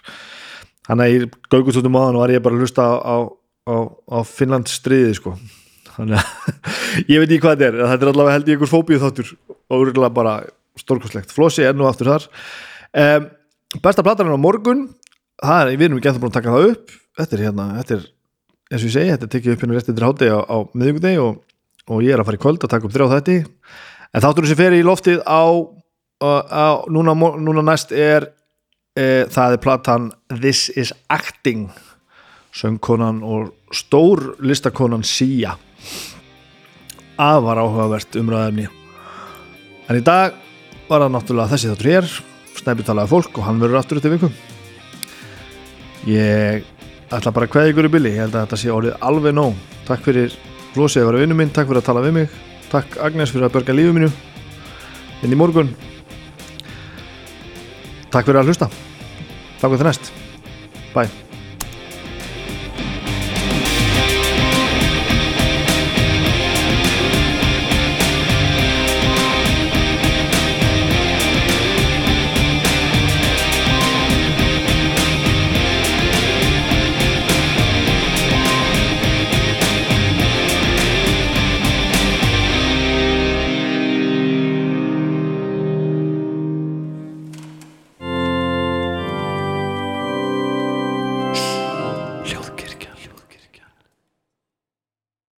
Þannig að ég gaugust út um aðan og var ég bara að hlusta á, á, á, Finnlands stríði sko. Þannig að [LAUGHS] ég veit ekki hvað þetta er. Þetta er allavega held ég ykkur fóbíu þáttur og úrlega bara stórkostlegt. Flossi enn og aftur þar. Um, besta platan er á morgun. Það er, við erum ekki eftir búin að taka það upp. Þetta er hérna, þetta er eins og ég segi, þetta er tekið upp hérna rétt eftir hátegi á, á miðvikudegi og, og ég er að fara í kvöld að taka upp þrjá þetta en þátturinn sem fer í loftið á, á, á núna, núna næst er e, það er platan This is Acting. Söngkonan og stór listakonan Sia. Afar áhugavert umræðefni en í dag var það náttúrulega þessi þáttur hér snæpi talaði fólk og hann verður aftur eftir vikum ég ætla bara að kveða ykkur í billi ég held að þetta sé orðið alveg nóg. Takk fyrir flósið að vera vinnu minn, takk fyrir að tala við mig. Takk Agnes fyrir að börga lífið mínu inn í morgun. Takk fyrir að hlusta. Takk fyrir næst, bye